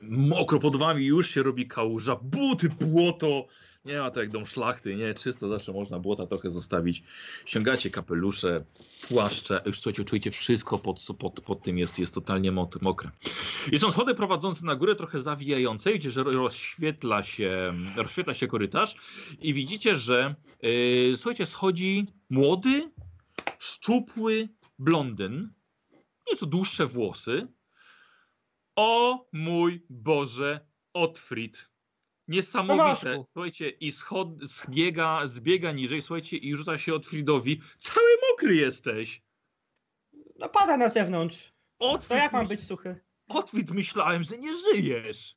mokro pod wami, już się robi kałuża, buty, błoto. Nie ma to jak dom szlachty, nie, czysto zawsze można błota trochę zostawić. Ściągacie kapelusze, płaszcze, już słuchajcie, czujecie wszystko pod, pod, pod tym jest, jest totalnie mok- mokre. I są schody prowadzące na górę, trochę zawijające, gdzie rozświetla się, rozświetla się korytarz i widzicie, że yy, słuchajcie, schodzi młody, szczupły blondyn, nieco dłuższe włosy, o mój Boże, Otfrid. Niesamowite. Tomaszku. Słuchajcie, i schod, zbiega, zbiega niżej, słuchajcie, i rzuca się Otfridowi. Cały mokry jesteś. No pada na zewnątrz. To Otfrid, jak mam być suchy? Otfrid, myślałem, że nie żyjesz.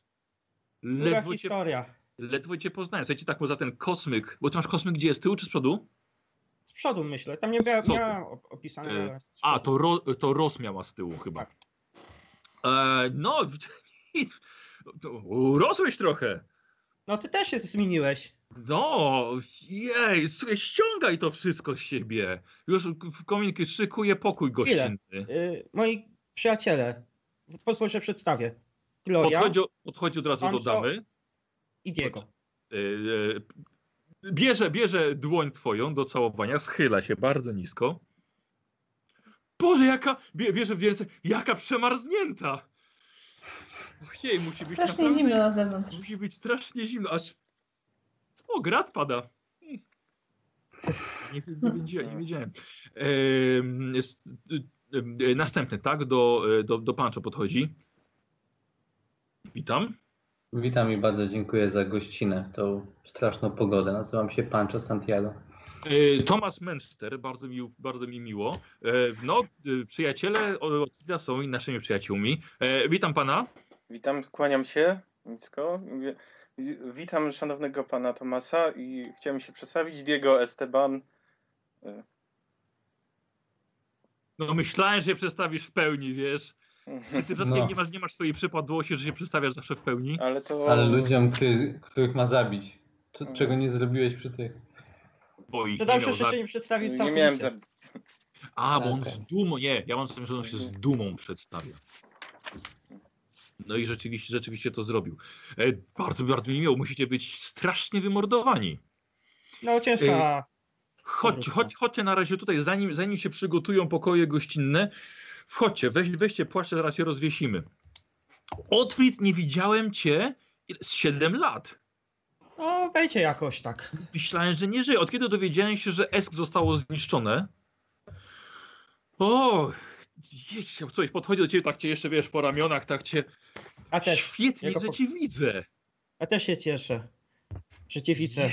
Ledwo cię, historia. ledwo cię poznałem. Słuchajcie, tak poza ten kosmyk, bo ty masz kosmyk gdzie jest, z tyłu czy z przodu? Z przodu myślę. Tam nie miałem op- opisane, E, A, to, ro, to Ros miała z tyłu chyba. Tak. E, no, urosłeś trochę. No ty też się zmieniłeś. No, jej, słuchaj, ściągaj to wszystko z siebie. Już w kominki szykuje pokój gościnny. Y, moi przyjaciele. Pozwól, że przedstawię. Gloria Podchodzi, podchodzi od razu do damy. i Diego. E, e, bierze, bierze dłoń twoją do całowania, schyla się bardzo nisko. Boże, jaka, bie, bierze więcej, jaka przemarznięta. Ojej, musi być Strasznie naprawdę... zimno na zewnątrz. Musi być strasznie zimno, aż... O, grad pada. Hmm. Nie, nie, wiedziałem, nie wiedziałem. E, następny, tak? Do, e, do, do Pancho podchodzi. Witam. Witam i bardzo dziękuję za gościnę, tą straszną pogodę. Nazywam się Pancho Santiago. E, Tomasz Menster, bardzo mi, bardzo mi miło. E, no, e, przyjaciele od Otwita są naszymi przyjaciółmi. Witam pana. Witam, kłaniam się. Wi- Witam szanownego pana Tomasa i chciałem się przedstawić. Diego Esteban. No myślałem, że się przedstawisz w pełni, wiesz. Czy ty przypadkiem No. nie, masz, nie masz swojej przypadłości, że się przedstawiasz zawsze w pełni? Ale to. Ale ludziom, który, których ma zabić. Co, Mhm. czego nie zrobiłeś przy tych. Bo ich Dodam nie się, się nie przedstawił Nie miałem za... A, bo on z dumą, nie, ja mam zatem, że on się z dumą przedstawia. No i rzeczywiście, rzeczywiście to zrobił. E, bardzo, bardzo mi miło, musicie być strasznie wymordowani. No ciężka. Chodźcie, Dobra. chodź, chodźcie na razie tutaj, zanim, zanim się przygotują pokoje gościnne. Wchodźcie, weź, weźcie płaszcze, zaraz je rozwiesimy. Otwit, nie widziałem cię z 7 lat. No wejdzie jakoś tak. Myślałem, że nie żyje. Od kiedy dowiedziałem się, że Esk zostało zniszczone? O, jej, coś podchodzi do ciebie, tak cię jeszcze wiesz po ramionach, tak cię. A też, Świetnie, że cię widzę. a też się cieszę. Że cię widzę.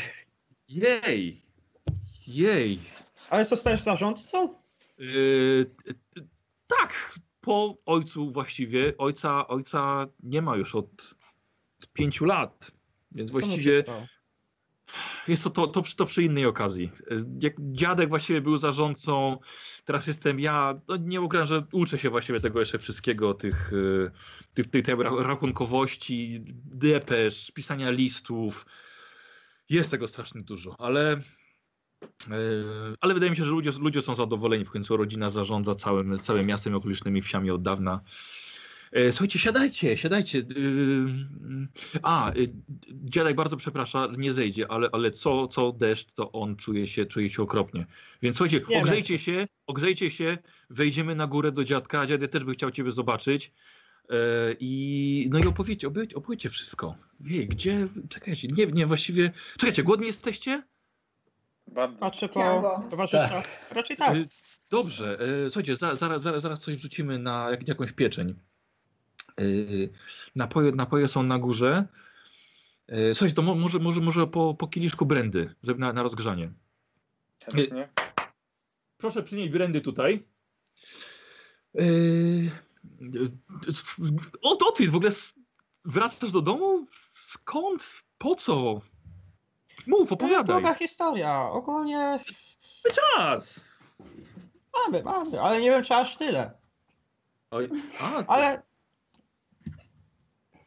Jej. Jej. Ale zostajesz zarządcą? Yy, tak, po ojcu właściwie. Ojca, ojca nie ma już od pięciu lat. Więc Co właściwie stało? jest to, to, to, przy- to przy innej okazji. Jak dziadek właściwie był zarządcą, teraz jestem ja. No nie ukrywam, że uczę się właściwie tego jeszcze wszystkiego, tych, yy, tych, tej, tej ra- rachunkowości, depesz, pisania listów. Jest tego strasznie dużo, ale Ale wydaje mi się, że ludzie, ludzie są zadowoleni. W końcu rodzina zarządza całym, całym miastem i okolicznymi wsiami od dawna. Yy, Słuchajcie, siadajcie, siadajcie. Yy, A, dziadek bardzo przeprasza, nie zejdzie, ale, ale co, co deszcz, to on czuje się, czuje się okropnie. Więc słuchajcie, Nie ogrzejcie się, ogrzejcie się, wejdziemy na górę do dziadka. Dziadek też by chciał ciebie zobaczyć. I no i opowiedzcie, opowiedzcie, opowiedzcie wszystko. Wie, gdzie, czekajcie, nie, nie, właściwie, czekajcie, głodni jesteście? Bardzo. Patrzę po towarzyszach. Raczej tak. Y, Dobrze, y, słuchajcie, za, zaraz, zaraz, zaraz coś wrzucimy na jak, jakąś pieczeń. Y, Napoje, napoje są na górze. Słuchajcie, to mo, może, może, może po, po kieliszku brandy, żeby na, na rozgrzanie. Chętnie. Proszę przynieść brandy tutaj. O, to ty w ogóle wracasz do domu? Skąd? Po co? Mów, To opowiadaj. długa historia. Ogólnie Czas! mamy, mamy, ale nie wiem czy aż tyle. Oj, a, Ale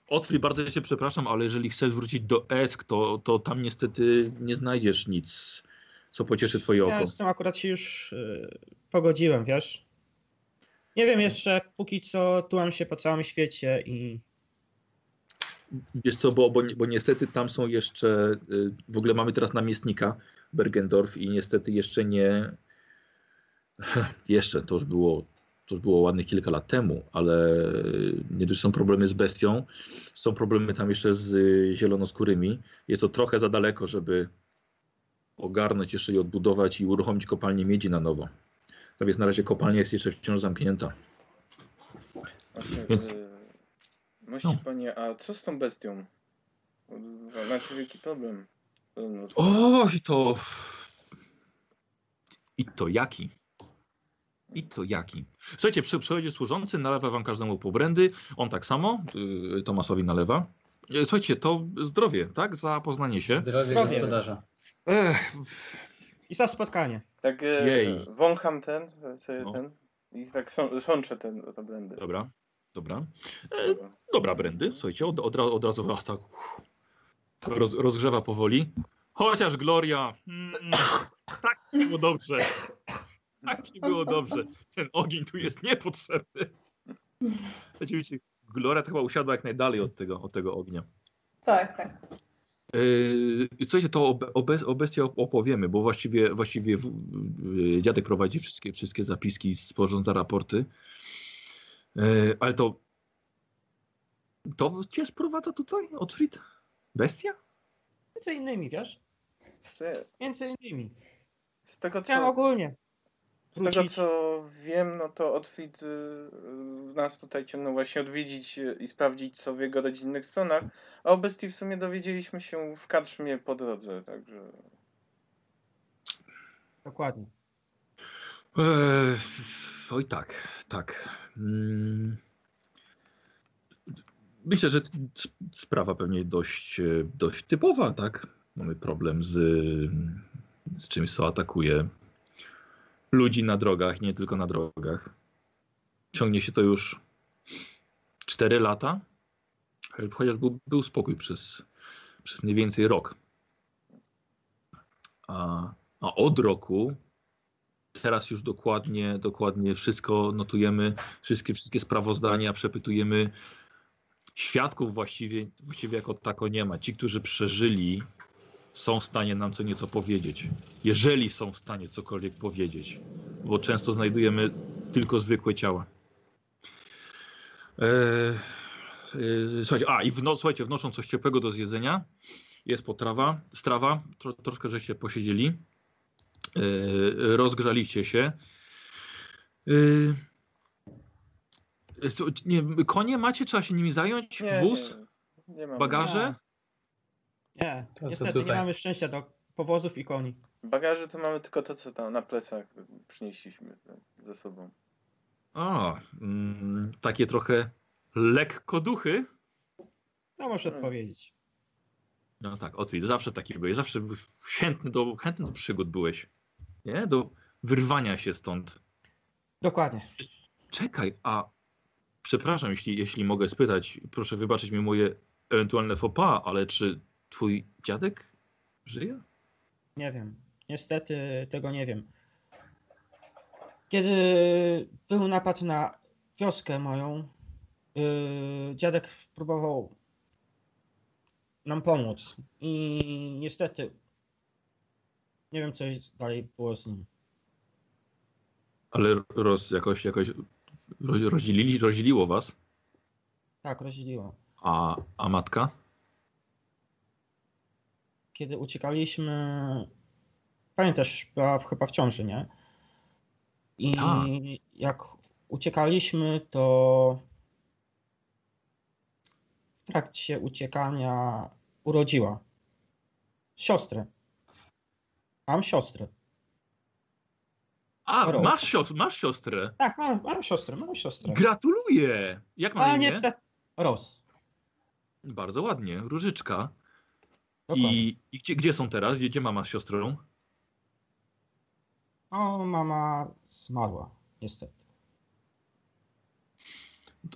Otwór, bardzo się przepraszam, ale jeżeli chcesz wrócić do ESK, to, to tam niestety nie znajdziesz nic, co pocieszy twoje ja oko. z tym akurat się już y, pogodziłem, wiesz. Nie wiem jeszcze, póki co tułam się po całym świecie i Wiesz co, bo, bo, bo niestety tam są jeszcze, y, w ogóle mamy teraz namiestnika Bergendorf i niestety jeszcze nie, jeszcze, to już było, to już było ładnych kilka lat temu, ale nie dość są problemy z bestią, są problemy tam jeszcze z y, zielonoskórymi. Jest to trochę za daleko, żeby ogarnąć jeszcze i odbudować i uruchomić kopalnię miedzi na nowo. Tak więc na razie kopalnia jest jeszcze wciąż zamknięta. Właśnie, Więc- y, Mości No. panie, a co z tą bestią? Macie wielki problem. O, i to. I to jaki? I to jaki? Słuchajcie, przy, przychodzi służący, nalewa wam każdemu po brandy. On tak samo, y, Tomasowi nalewa. Y, Słuchajcie, to zdrowie, tak? Za poznanie się. Zdrowie Zdrowie. gospodarza. Ech, i za spotkanie. Tak e, Jej. wącham ten, sobie No. ten i tak są, sączę ten, to blendy. dobra, dobra. E, dobra, brandy, słuchajcie, od, od, od razu ach, tak, uff, roz, rozgrzewa powoli. Chociaż Gloria, mm, tak ci było dobrze. Tak ci było dobrze. Ten ogień tu jest niepotrzebny. Oczywiście Gloria to chyba usiadła jak najdalej od tego, od tego ognia. Tak, tak. Yy, słuchajcie, to o, be- o, be- o bestii op- opowiemy, bo właściwie, właściwie w, yy, dziadek prowadzi wszystkie, wszystkie zapiski, sporządza raporty. Yy, ale to to cię sprowadza tutaj, Otfrid? Bestia? Między innymi, wiesz? Co ja- Między innymi. Z tego co, ogólnie. z tego, co wiem, no to Otwit y, y, nas tutaj ciągnął właśnie odwiedzić y, i sprawdzić co w jego rodzinnych stronach, a o bestii w sumie dowiedzieliśmy się w karczmie po drodze, także... Dokładnie. Eee, oj tak, tak. Mm. myślę, że sprawa pewnie dość, e, dość typowa, tak? Mamy problem z, z czymś, co atakuje ludzi na drogach, nie tylko na drogach. Ciągnie się to już 4 lata, chociaż był, był spokój przez, przez mniej więcej rok. A, a od roku teraz już dokładnie, dokładnie wszystko notujemy, wszystkie, wszystkie sprawozdania, przepytujemy świadków właściwie, właściwie jako tako nie ma. Ci, którzy przeżyli, są w stanie nam co nieco powiedzieć. Jeżeli są w stanie cokolwiek powiedzieć, bo często znajdujemy tylko zwykłe ciała. Eee, słuchajcie, a i wno, słuchajcie, wnoszą coś ciepłego do zjedzenia. Jest potrawa, strawa, tro, troszkę żeście posiedzieli. Eee, rozgrzaliście się. Eee, co, nie, konie macie? Trzeba się nimi zająć? Nie, Wóz? Nie, nie mam. Bagaże? Nie, To niestety nie mamy szczęścia do powozów i koni. Bagaże to mamy tylko to, co tam na plecach przynieśliśmy ze sobą. A, mm, takie trochę lekko duchy. No można Hmm. powiedzieć. No tak, Otwit, zawsze taki byłeś, zawsze chętny do, chętny do przygód byłeś. Nie? Do wyrwania się stąd. Dokładnie. Czekaj, a przepraszam, jeśli, jeśli mogę spytać, proszę wybaczyć mi moje ewentualne faux pas, ale czy twój dziadek żyje? Nie wiem. Niestety tego nie wiem. Kiedy był napad na wioskę moją, yy, dziadek próbował nam pomóc. I niestety nie wiem, co jest dalej było z nim. Ale roz, jakoś, jakoś roz, rozdzielili, rozdzieliło was? Tak, rozdzieliło. A, a matka? Kiedy uciekaliśmy, pamiętasz, była w- chyba w ciąży, nie? I Tak. jak uciekaliśmy, to w trakcie uciekania urodziła siostrę. Mam siostrę. A, Roz. masz, masz siostrę. Tak, mam, mam siostrę, mam siostrę. Gratuluję! Jak ma A imię? niestety. Ros. Bardzo ładnie, Różyczka. Dokładnie. I, i gdzie, gdzie są teraz? Gdzie, gdzie mama z siostrą? O, mama zmarła, niestety.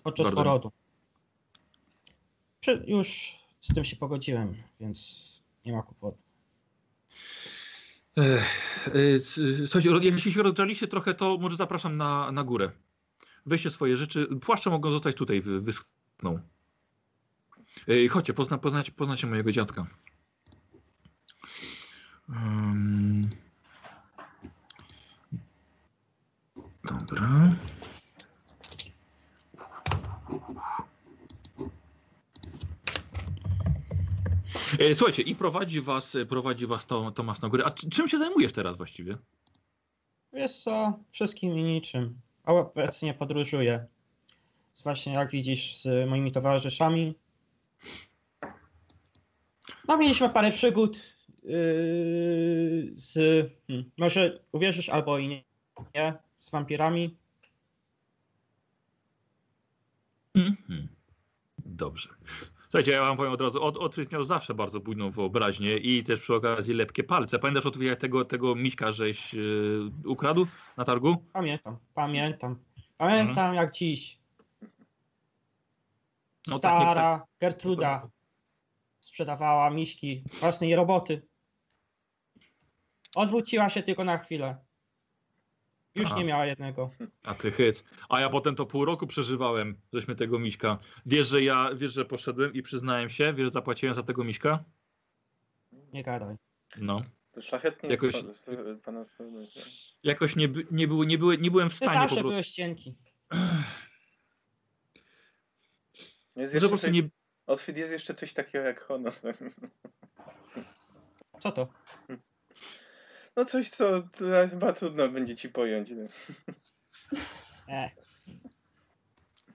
Podczas Bardzo- porodu. Przy, już z tym się pogodziłem, więc nie ma kłopotu. Y, Słuchajcie, jeśli się rozgrzaliście trochę, to może zapraszam na, na górę. Weźcie swoje rzeczy. Płaszcze mogą zostać tutaj, wy- wyschną. Ej, Chodźcie, pozna, poznacie, poznacie mojego dziadka. Em, Dobra. Słuchajcie, i prowadzi was, prowadzi was to, Tomasz na górę. A czy- czym się zajmujesz teraz właściwie? Wiesz co, wszystkim i niczym. A obecnie podróżuję. Właśnie jak widzisz z moimi towarzyszami. No mieliśmy parę przygód yy, z... Hmm, może uwierzysz albo i nie, nie, z wampirami. Mhm. Dobrze. Słuchajcie, ja wam powiem od razu, od, Otwit miał zawsze bardzo bujną wyobraźnię i też przy okazji lepkie palce. Pamiętasz Otwit, jak tego, tego miśka żeś yy, ukradł na targu? Pamiętam, pamiętam. Pamiętam jak dziś. No tak, Stara Gertruda sprzedawała miśki własnej roboty. Odwróciła się tylko na chwilę. Już Aha. nie miała jednego. A ty hyc. A ja potem to pół roku przeżywałem, żeśmy tego miśka. Wiesz, że ja, wiesz, że poszedłem i przyznałem się, wiesz, że zapłaciłem za tego miśka? Nie gadaj. No. To szlachetnie Jakoś- z pana strony. Jakoś nie, nie, były, nie, były, nie byłem w Ty stanie po zawsze prostu. byłeś cienki. Jest po jeszcze coś, nie, Outfit jest jeszcze coś takiego jak honor. Co to? No coś, co chyba trudno będzie ci pojąć. No. E,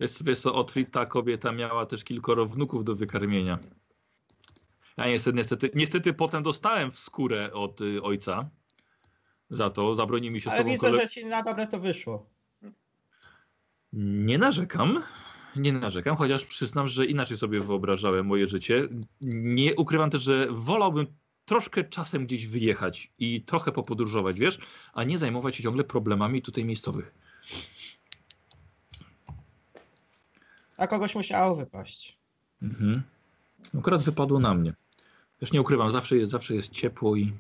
Wiesz, wiesz co, Otwit, ta kobieta miała też kilkoro wnuków do wykarmienia. Ja niestety, niestety, niestety potem dostałem w skórę od y, ojca za to. Zabroni mi się z ale tobą widzę, kole... że ci na dobre to wyszło. Nie narzekam. Nie narzekam, chociaż przyznam, że inaczej sobie wyobrażałem moje życie. Nie ukrywam też, że wolałbym troszkę czasem gdzieś wyjechać i trochę popodróżować, wiesz, a nie zajmować się ciągle problemami tutaj miejscowych. A kogoś musiało wypaść. Mhm. Akurat wypadło na mnie. Też nie ukrywam, zawsze jest, zawsze jest ciepło i.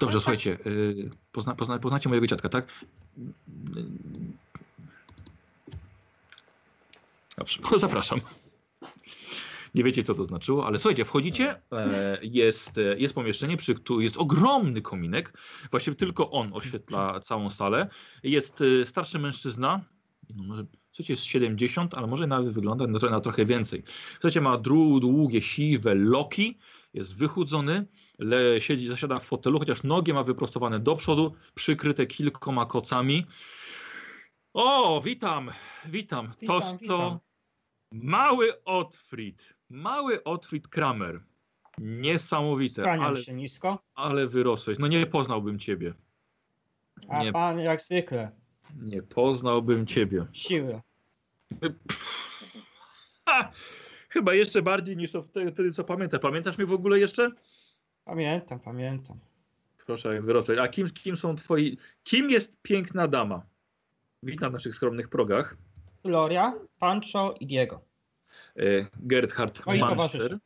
Dobrze, słuchajcie, yy, pozna, pozna, poznacie mojego dziadka, tak? Dobrze, zapraszam. Nie wiecie, co to znaczyło, ale słuchajcie, wchodzicie, e, jest, e, jest pomieszczenie, przy którym jest ogromny kominek. Właściwie tylko on oświetla całą salę. Jest e, starszy mężczyzna, no może, słuchajcie, jest 70, ale może nawet wygląda na, na trochę więcej. Słuchajcie, ma długie, siwe loki, jest wychudzony, le, siedzi, zasiada w fotelu, chociaż nogi ma wyprostowane do przodu, przykryte kilkoma kocami. O, witam, witam. Witam, to, witam. to mały Otfried, mały Otfried Kramer. Niesamowite, Kłaniam ale, się nisko, ale wyrosłeś. No nie poznałbym ciebie. a Nie. pan jak zwykle, Nie poznałbym ciebie. siły. Ha! Chyba jeszcze bardziej niż wtedy, wtedy, co pamiętam. Pamiętasz mnie w ogóle jeszcze? Pamiętam, pamiętam. Proszę, jak wyrosłeś. A kim, kim są twoi... Kim jest piękna dama? Witam w naszych skromnych progach. Gloria, Pancho i Diego. E, Gerhard Moi Manster.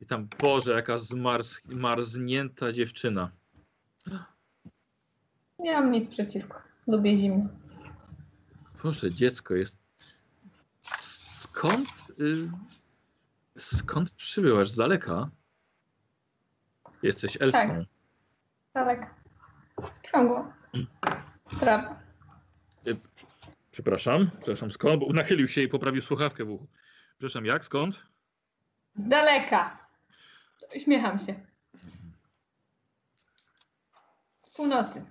I tam, Boże, jaka zmarz, marznięta dziewczyna. Nie mam nic przeciwko. Lubię zimno. Proszę, dziecko jest... Skąd... Y... Skąd przybyłaś? Z daleka? Jesteś elfką. Tak. Ciągło. Prawda. Przepraszam, przepraszam, skąd? Bo nachylił się i poprawił słuchawkę w uchu. Przepraszam, jak? Skąd? Z daleka. Uśmiecham się. Z północy.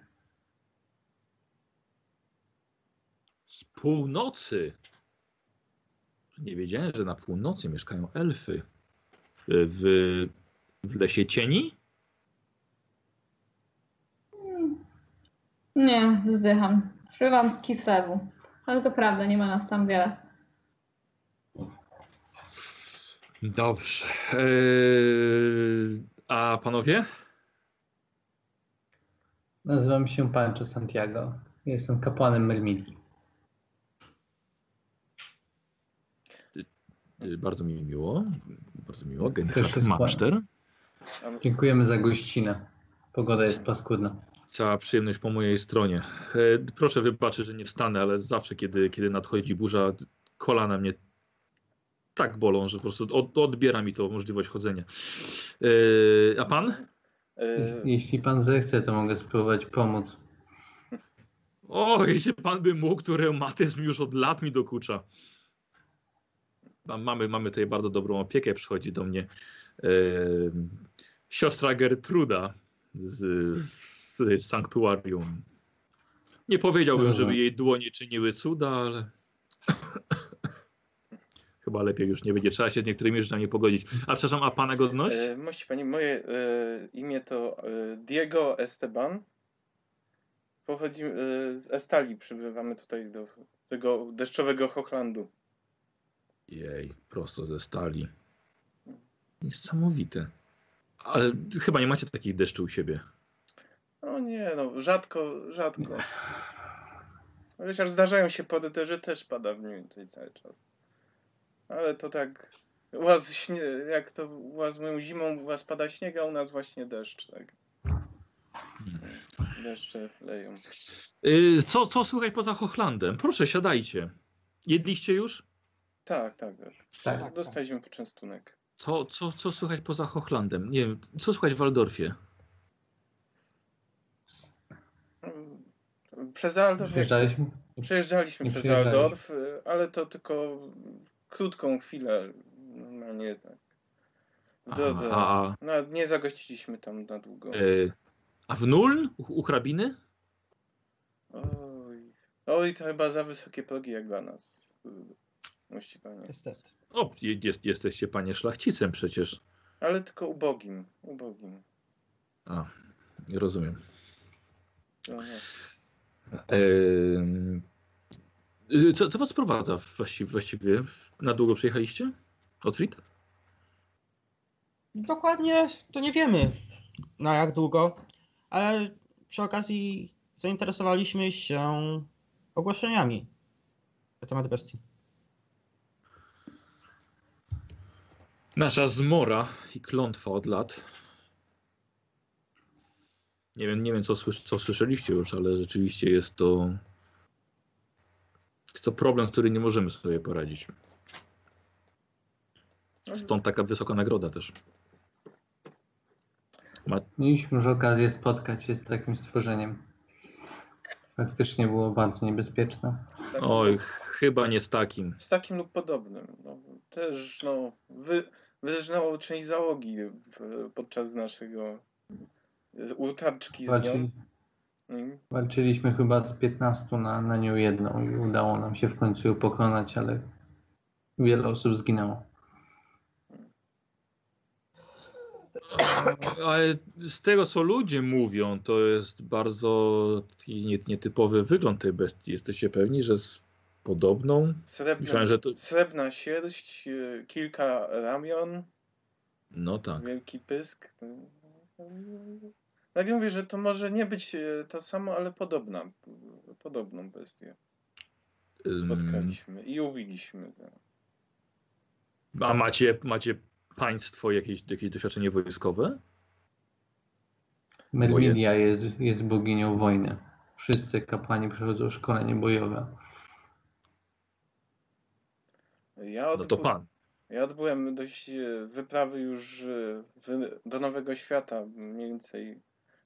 Z północy. Nie wiedziałem, że na północy mieszkają elfy. W, w lesie cieni? Nie, wzdycham. Przybywam z Kislewu. Ale to prawda, nie ma nas tam wiele. Dobrze. Eee, a panowie? Nazywam się Pancho Santiago. Jestem kapłanem Mermili. Y, Bardzo mi miło. Bardzo miło. Manster. A- Dziękujemy za gościnę. Pogoda jest paskudna. Cała przyjemność po mojej stronie. E, proszę wybaczyć, że nie wstanę, ale zawsze, kiedy, kiedy nadchodzi burza, kolana mnie tak bolą, że po prostu od, odbiera mi to możliwość chodzenia. E, a pan? E, Jeśli pan zechce, to mogę spróbować pomóc. O, jeśli pan by mógł, to reumatyzm już od lat mi dokucza. Mam- Mamy, mamy tutaj bardzo dobrą opiekę, przychodzi do mnie siostra Gertruda z, z sanktuarium. Nie powiedziałbym, żeby jej dłonie czyniły cuda, ale chyba lepiej już nie będzie. Trzeba się z niektórymi rzeczami pogodzić. A przepraszam, a pana godność? e, mości pani, moje e, imię to e, Diego Esteban. Pochodzimy e, z Estali, przybywamy tutaj do tego deszczowego Hochlandu. Jej, prosto ze stali. Niesamowite. Ale chyba nie macie takich deszczy u siebie. No nie, no rzadko, rzadko. Chociaż zdarzają się pody, że też pada w nim tutaj cały czas. Ale to tak. U was śnie, jak to u was mówią zimą, u was pada śnieg, a u nas właśnie deszcz, tak. Deszcze leją. Y, Co, co słychać poza Hochlandem? Proszę, siadajcie. Jedliście już? Tak, tak. tak. Tak. tak. Dostaliśmy poczęstunek. Co, co, co słychać poza Hochlandem? Nie wiem, co słychać w Waldorfie? Mm, Przez Aldorf. Przejeżdżaliśmy Nie przez. Aldorf, y, ale to tylko krótką chwilę. Normalnie tak. W drodze. A, a, No, nie zagościliśmy tam na długo. y, a w Nuln? U, u hrabiny? Oj. Oj, to chyba za wysokie progi jak dla nas. Musi panie. Niestety. O, je- jest, jesteście panie szlachcicem przecież. Ale tylko ubogim. Ubogim. A, rozumiem. No, no. Co, co was sprowadza właściwie, właściwie? Na długo przyjechaliście? Otwit? Dokładnie to nie wiemy na jak długo, ale przy okazji zainteresowaliśmy się ogłoszeniami na temat bestii. Nasza zmora i klątwa od lat. Nie wiem, nie wiem co, słysz- co słyszeliście już, ale rzeczywiście jest to. Jest to problem, który nie możemy sobie poradzić. Stąd taka wysoka nagroda też. Ma, Mieliśmy już okazję spotkać się z takim stworzeniem. Faktycznie było bardzo niebezpieczne. Takim, oj, chyba nie z takim. z takim lub podobnym. No, też no, wy, wyżynęło część załogi podczas naszego z- utarczki z Walczyli, nią. Mm. walczyliśmy chyba z 15 na, na nią jedną i udało nam się w końcu ją pokonać, ale wiele osób zginęło. Ale z tego, co ludzie mówią, to jest bardzo nietypowy wygląd tej bestii. Jesteście pewni, że z podobną? Srebrna, Myślałem, że to. srebrna sierść, e, kilka ramion, No tak. wielki pysk. Tak mówię, że to może nie być e, to samo, ale podobna. Podobną bestię spotkaliśmy i ubiliśmy. A macie, macie państwo jakieś, jakieś doświadczenie wojskowe? Mermilia jest, jest boginią wojny. Wszyscy kapłani przechodzą szkolenie bojowe. Ja, No to pan. ja odbyłem dość e, wyprawy już e, do Nowego Świata, mniej więcej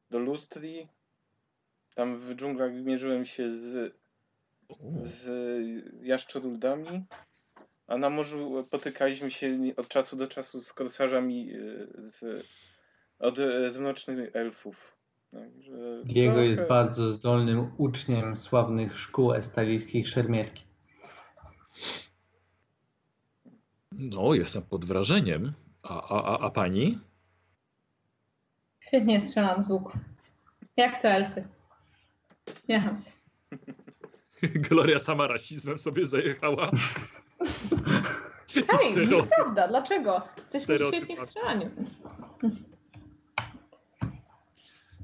do Lustri. Tam w dżunglach mierzyłem się z, z jaszczoruldami, a na morzu potykaliśmy się od czasu do czasu z korsarzami e, z, od, e, z mrocznych elfów. Także Diego trochę- jest bardzo zdolnym uczniem sławnych szkół estalijskich szermierki. No, jestem pod wrażeniem. A, a, a, a pani? Świetnie strzelam z łuku. Jak to elfy. Jecham się. Gloria sama rasizmem sobie zajechała. Hej, nieprawda, dlaczego? Jesteśmy Stereotyp. świetni w strzelaniu.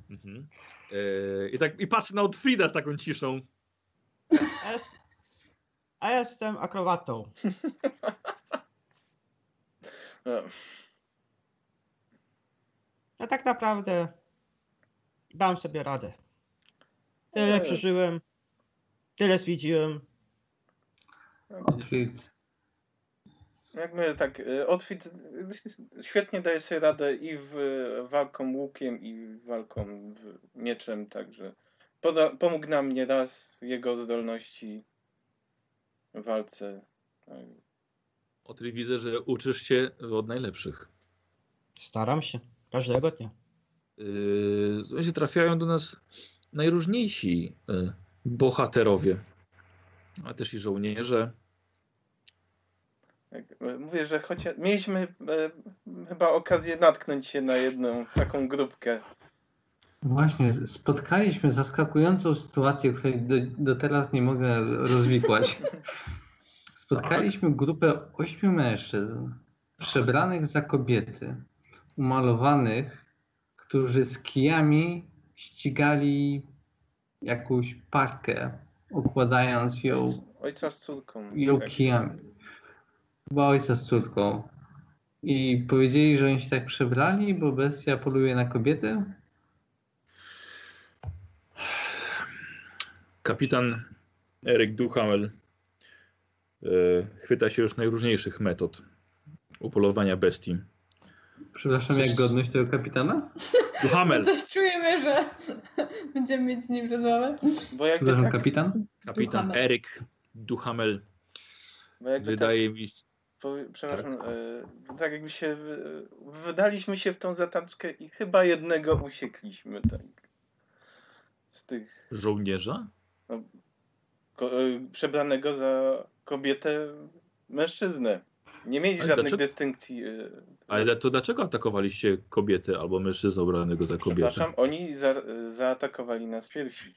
Mhm. E, I tak i patrzę na Otfrida z taką ciszą. A, jest, a jestem akrobatą. No, Ja tak naprawdę dam sobie radę. Tyle Eee. przeżyłem, tyle zwiedziłem. Otwit Jak my tak, e, Otwit e, świetnie daje sobie radę i w walką łukiem, i walką w mieczem, także poda, pomógł nam nieraz jego zdolności w walce. Otry widzę, że uczysz się od najlepszych. Staram się każdego dnia. Yy, trafiają do nas najróżniejsi yy, bohaterowie, ale też i żołnierze. E, Mówię, że chociaż mieliśmy e, chyba okazję natknąć się na jedną taką grupkę. Właśnie, spotkaliśmy zaskakującą sytuację, której do, do teraz nie mogę rozwikłać. Spotkaliśmy grupę ośmiu mężczyzn przebranych za kobiety, umalowanych, którzy z kijami ścigali jakąś parkę, układając ją, Ojca z córką. ją tak. kijami. Chyba ojca z córką. I powiedzieli, że oni się tak przebrali, bo bestia poluje na kobiety. Kapitan Eryk Duhamel yy, chwyta się już najróżniejszych metod upolowania bestii. Przepraszam, jak godność tego kapitana? Duhamel, Coś czujemy, że będziemy mieć z nim rozmowę. Bo jakby Przepraszam, tak, kapitan? kapitan Duhamel. Eryk Duhamel bo jakby tak wydaje mi się... Powie- Przepraszam, tak. tak jakby się. e, Wydaliśmy się w tą zataczkę i chyba jednego usiekliśmy, tak. Z tych Żołnierza? ko- e, przebranego za kobietę mężczyznę. Nie mieli Ale żadnych dlaczego- dystynkcji. e, Ale to dlaczego atakowaliście kobiety albo mężczyznę ubranego za kobietę? Przepraszam, oni za, zaatakowali nas pierwsi.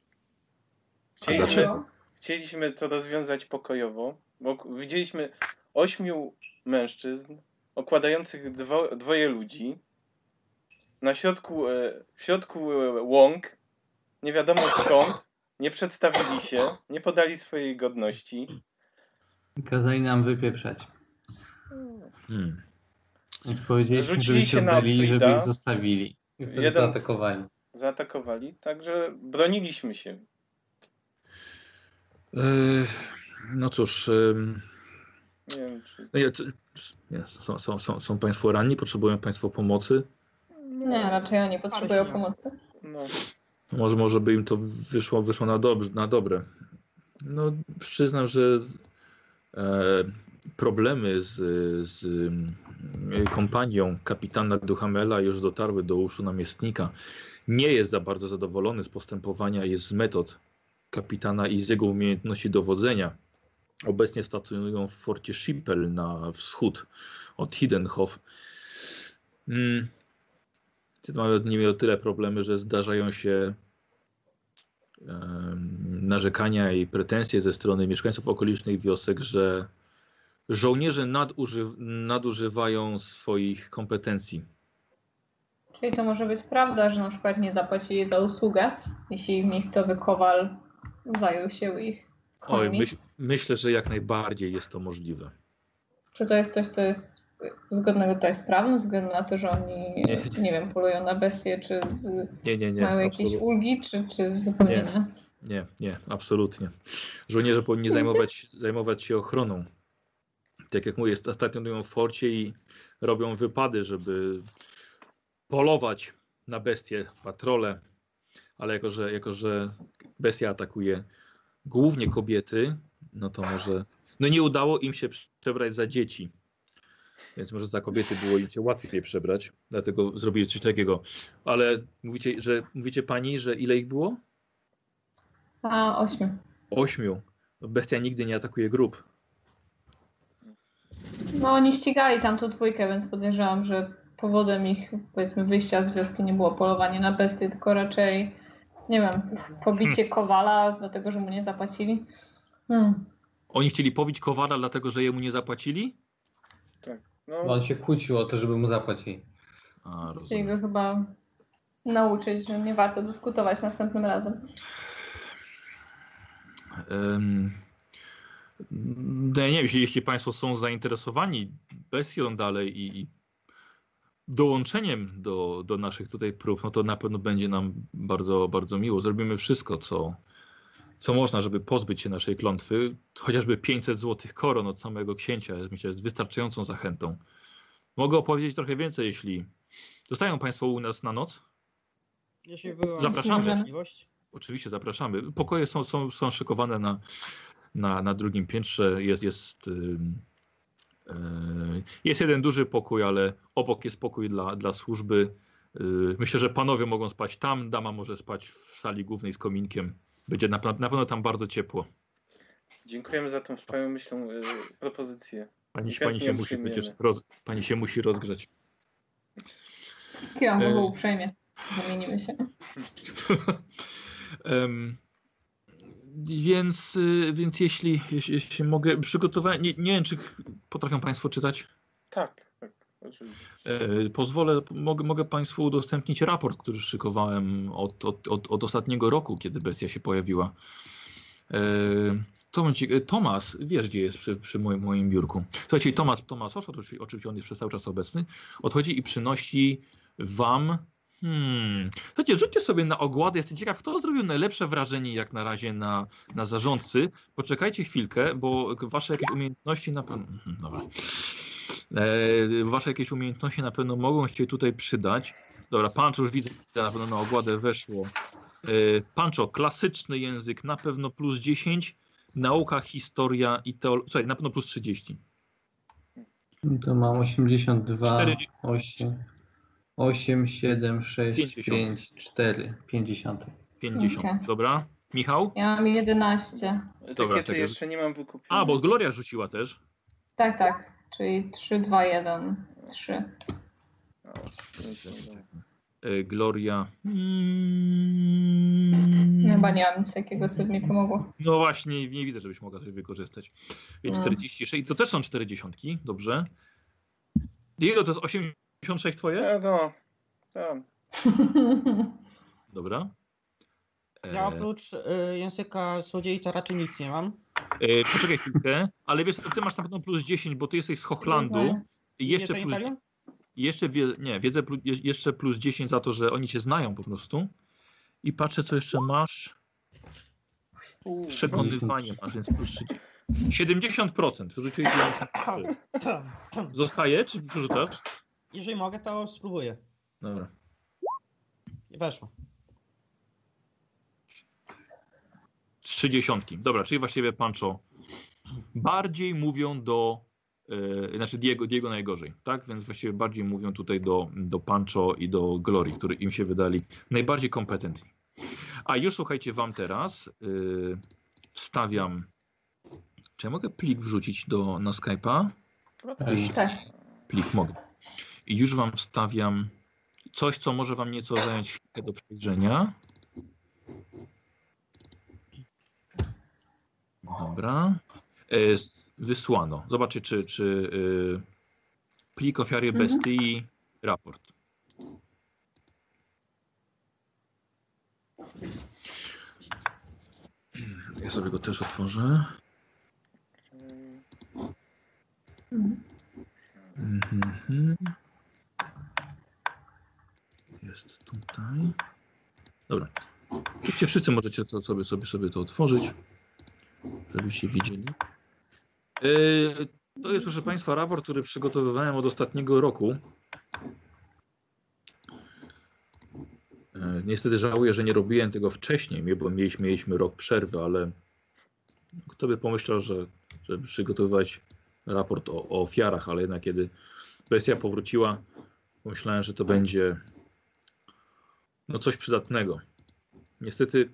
Chcieliśmy, chcieliśmy to rozwiązać pokojowo, bo widzieliśmy ośmiu mężczyzn okładających dwo, dwoje ludzi. Na środku, e, w środku e, łąk, nie wiadomo skąd, nie przedstawili się, nie podali swojej godności. Kazali nam wypieprzać. Hmm. Więc powiedzieliśmy, żeby się oddalili, żeby ich zostawili. I wtedy Jeden- zaatakowali. Zaatakowali, także broniliśmy się. E, no cóż, em, Nie wiem, czy... no nie, są, są, są, są Państwo ranni, potrzebują Państwo pomocy. Nie, raczej oni potrzebują śnieg. pomocy. No, Może, może by im to wyszło, wyszło na, dob- na dobre. No, przyznam, że e, problemy z, z e, kompanią kapitana Duhamela już dotarły do uszu namiestnika. Nie jest za bardzo zadowolony z postępowania i z metod kapitana i z jego umiejętności dowodzenia. Obecnie stacjonują w forcie Schippel na wschód od Hidenhof. Mm. Mamy nimi o tyle problemy, że zdarzają się narzekania i pretensje ze strony mieszkańców okolicznych wiosek, że żołnierze naduży, nadużywają swoich kompetencji. Czyli to może być prawda, że na przykład nie zapłacili za usługę, jeśli miejscowy kowal zajął się ich Oj, myśl, myślę, że jak najbardziej jest to możliwe. Czy to jest coś, co jest zgodnego tutaj z prawem, względu na to, że oni, Nie. nie, wiem, polują na bestie, czy Nie, nie, nie. mają jakieś absolutnie. ulgi, czy, czy zupełnie Nie. nie? Nie, nie, absolutnie. Żołnierze powinni zajmować, zajmować się ochroną. Tak jak mówię, stacjonują w forcie i robią wypady, żeby polować na bestie, patrole, ale jako że, jako, że bestia atakuje głównie kobiety, no to może. No nie udało im się przebrać za dzieci. Więc może za kobiety było im się łatwiej przebrać, dlatego zrobili coś takiego. Ale mówicie, że mówicie pani, że ile ich było? A, ośmiu. Ośmiu. Bestia nigdy nie atakuje grup. No oni ścigali tam tą dwójkę, więc podejrzewam, że powodem ich powiedzmy wyjścia z wioski nie było polowanie na bestie, tylko raczej nie wiem, pobicie kowala, dlatego że mu nie zapłacili. Hmm. Oni chcieli pobić Kowala, dlatego że jemu nie zapłacili? no Bo on się kłócił o to, żeby mu zapłacili. A, Chcieli rozumiem. go chyba nauczyć, że nie warto dyskutować następnym razem. Em, no ja nie wiem, jeśli, Państwo są zainteresowani bestią dalej i, i dołączeniem do, do naszych tutaj prób, no to na pewno będzie nam bardzo, bardzo miło. Zrobimy wszystko, co, co można, żeby pozbyć się naszej klątwy. Chociażby 500 złotych koron od samego księcia, myślę, jest wystarczającą zachętą. Mogę opowiedzieć trochę więcej, jeśli zostają Państwo u nas na noc. Jeśli była Zapraszamy. możliwość. Oczywiście zapraszamy. Pokoje są, są, są szykowane na, na, na drugim piętrze. Jest, jest, ym, yy, jest jeden duży pokój, ale obok jest pokój dla, dla służby. Yy, myślę, że panowie mogą spać tam, dama może spać w sali głównej z kominkiem. Będzie na, na pewno tam bardzo ciepło. dziękujemy za tą wspaniałomyślną y, propozycję. Pani, pani, się musi przecież roz, pani się musi rozgrzać. Kiwam E. go uprzejmie. Zamienimy się. Em, więc, y, więc jeśli, jeśli, jeśli mogę, przygotowałem. Nie, nie wiem, czy potrafią Państwo czytać. Tak, tak, oczywiście. E, Pozwolę, mogę, mogę Państwu udostępnić raport, który szykowałem od, od, od, od ostatniego roku, kiedy bestia się pojawiła. E, e, Tomas, wiesz gdzie jest przy, przy moim, moim biurku. Słuchajcie, Tomas, Tomas Osz, oczywiście, oczywiście on jest przez cały czas obecny, odchodzi i przynosi Wam... Hmm. Słuchajcie, rzućcie sobie na ogładę. Jestem ciekaw, kto zrobił najlepsze wrażenie jak na razie na, na zarządcy. Poczekajcie chwilkę, bo wasze jakieś umiejętności na pewno... Mhm, Dobra. E, wasze jakieś umiejętności na pewno mogą się tutaj przydać. Dobra, Pancho już widzę, na pewno na ogładę weszło. E, Pancho, klasyczny język, na pewno plus 10. Nauka, historia i teologia. Słuchaj, na pewno plus 30. To mam 82, Cztery- 8, 8, 7, 6, 50. 5, 4, 50. 50. Okej. Dobra. Michał? Ja mam 11. Etykiety czekaj. jeszcze nie mam wykupione. A, bo Gloria rzuciła też. Tak, tak. Czyli 3, 2, 1, 3. O, pięć, dobra. E, Gloria. Mm, Chyba nie mam nic takiego, co by mi pomogło. No właśnie, nie widzę, żebyś mogła coś wykorzystać. Więc No. 46, to też są 40, dobrze. Ile to jest 86 twoje? Ja to, tam. Dobra. E, Ja oprócz y, języka złodziei to raczej nic nie mam. e, poczekaj chwilkę, ale wiesz, ty masz na pewno plus 10, bo ty jesteś z Hochlandu. I jeszcze plus, Imperium? jeszcze, wie, nie, wiedzę, plu- je- jeszcze plus 10 za to, że oni cię znają po prostu. I patrzę, co jeszcze masz. Przekonywanie masz, więc plus 30. 70% wyrzuciłeś 93. Zostaje, czy przerzucasz? Jeżeli mogę, to spróbuję. Dobra. I weszło. 30. Dobra, czyli właściwie Pancho bardziej mówią do. Yy, znaczy Diego, Diego najgorzej, tak? Więc właściwie bardziej mówią tutaj do, do Pancho i do Glory, którzy im się wydali najbardziej kompetentni. A już słuchajcie, wam teraz yy, wstawiam. Czy ja mogę plik wrzucić do, na Skype'a? Tak. Plik mogę. Już wam wstawiam coś, co może wam nieco zająć chwilkę do przejrzenia. Dobra. E, Wysłano. Zobaczcie, czy, czy y, plik ofiary Mhm. bestii, raport. Ja sobie go też otworzę. Mm, Mhm. Mhm. Jest tutaj. Dobra. Oczywiście wszyscy możecie sobie, sobie, sobie to otworzyć, żebyście widzieli. Yy, to jest, proszę Państwa, raport, który przygotowywałem od ostatniego roku. Yy, Niestety żałuję, że nie robiłem tego wcześniej, bo mieliśmy, mieliśmy rok przerwy, ale kto by pomyślał, że żeby przygotowywać raport o, o ofiarach, ale jednak kiedy bestia powróciła, pomyślałem, że to będzie no coś przydatnego. Niestety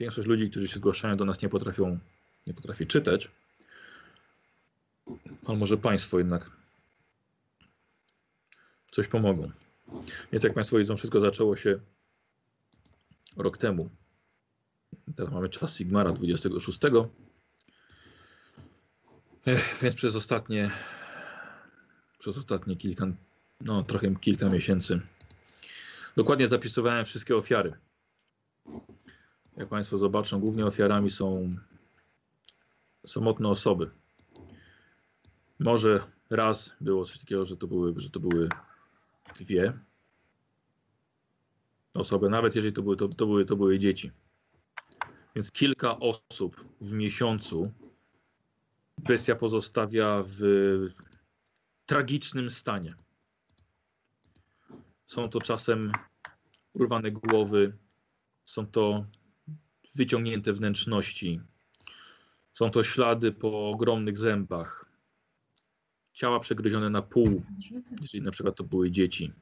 większość ludzi, którzy się zgłaszają do nas nie potrafią, nie potrafi czytać. Ale może Państwo jednak coś pomogą. Więc jak Państwo widzą, wszystko zaczęło się rok temu. Teraz mamy czas Sigmara 26. Ech, więc przez ostatnie przez ostatnie kilka, no trochę kilka miesięcy dokładnie zapisywałem wszystkie ofiary. Jak Państwo zobaczą, głównie ofiarami są samotne osoby. Może raz było coś takiego, że to były, że to były dwie osoby, nawet jeżeli to były, to, to były, to były dzieci. Więc kilka osób w miesiącu bestia pozostawia w tragicznym stanie. Są to czasem urwane głowy, są to wyciągnięte wnętrzności, są to ślady po ogromnych zębach, ciała przegryzione na pół, jeżeli na przykład to były dzieci.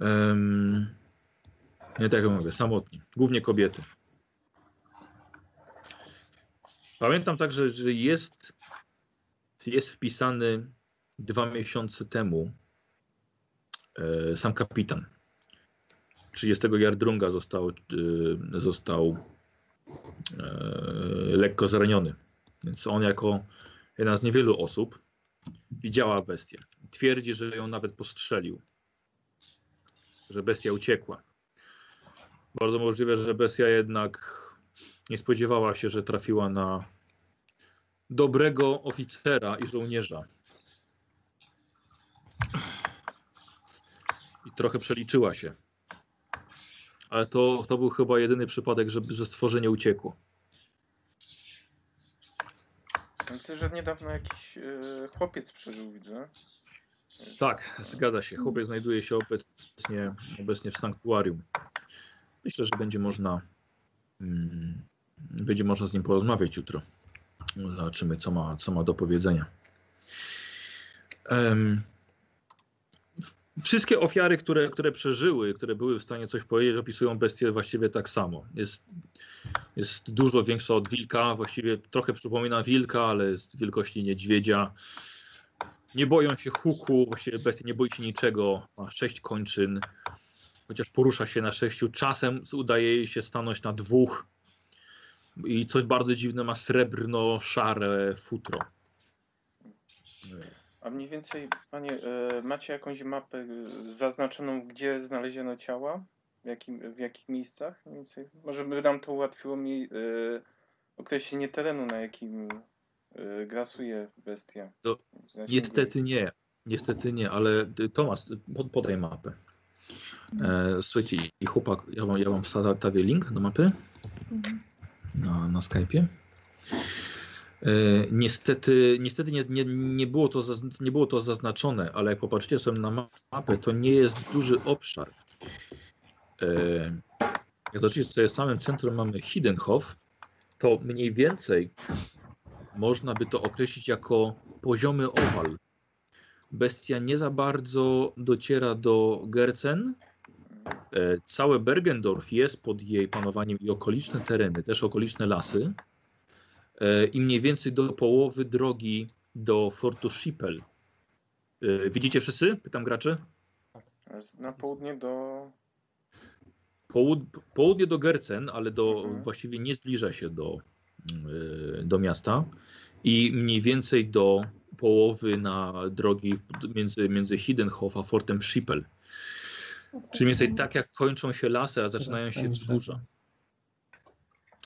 Um, nie tak jak mówię, samotni, głównie kobiety. Pamiętam także, że jest, jest wpisany dwa miesiące temu e, sam kapitan. 30 Jardrunga został, e, został e, lekko zraniony. Więc on jako jedna z niewielu osób widziała bestię. Twierdzi, że ją nawet postrzelił. Że bestia uciekła. Bardzo możliwe, że bestia jednak nie spodziewała się, że trafiła na dobrego oficera i żołnierza. I trochę przeliczyła się. Ale to, to był chyba jedyny przypadek, że, że stworzenie uciekło. Myślę, że niedawno jakiś e, chłopiec przeżył, widzę. Tak, zgadza się. Chłopiec znajduje się obecnie, obecnie w sanktuarium. Myślę, że będzie można, mm, będzie można z nim porozmawiać jutro. Zobaczymy, co ma, co ma do powiedzenia. W- wszystkie ofiary, które, które przeżyły, które były w stanie coś powiedzieć, opisują bestię właściwie tak samo. Jest, jest dużo większa od wilka, właściwie trochę przypomina wilka, ale jest wielkości niedźwiedzia. Nie boją się huku, właściwie bestia nie boi się niczego. Ma sześć kończyn, chociaż porusza się na sześciu. Czasem udaje jej się stanąć na dwóch. I coś bardzo dziwne, ma srebrno-szare futro. A mniej więcej, panie, e, macie jakąś mapę e, zaznaczoną, gdzie znaleziono ciała? W, jakim, w jakich miejscach? Mniej więcej? Może by nam to ułatwiło mi e, określenie terenu, na jakim grasuje bestia. To Niestety nie. Niestety nie, ale Tomasz, pod- podaj mapę. E, słuchajcie, i chłopak, ja wam, ja wam wstawię link do mapy Mhm. na, na Skype'ie. E, niestety niestety nie, nie, nie, było to nie było to zaznaczone, ale jak popatrzycie sobie na ma- mapę, to nie jest duży obszar. E, jak zobaczycie sobie w samym centrum mamy Hiddenhof, to mniej więcej można by to określić jako poziomy owal. Bestia nie za bardzo dociera do Gercen. E, Całe Bergendorf jest pod jej panowaniem i okoliczne tereny, też okoliczne lasy. E, I mniej więcej do połowy drogi do Fortu Schippel. E, Widzicie wszyscy? Pytam graczy. Na południe do... Połud południe do Gercen, ale do, Mhm. właściwie nie zbliża się do, e, do miasta. I mniej więcej do połowy na drogi między, między Hiddenhof a Fortem Schippel. Czyli mniej więcej tak jak kończą się lasy, a zaczynają się wzgórza.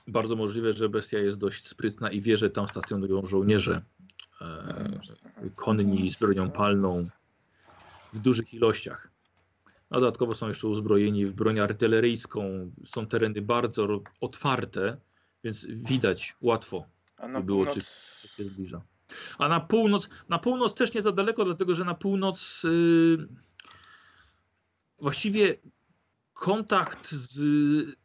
Bardzo możliwe, że bestia jest dość sprytna i wie, że tam stacjonują żołnierze e, konni z bronią palną w dużych ilościach. A dodatkowo są jeszcze uzbrojeni w broń artyleryjską. Są tereny bardzo otwarte, więc widać łatwo, A na by było północ... czy się zbliża. A na północ, na północ też nie za daleko, dlatego że na północ yy, właściwie kontakt z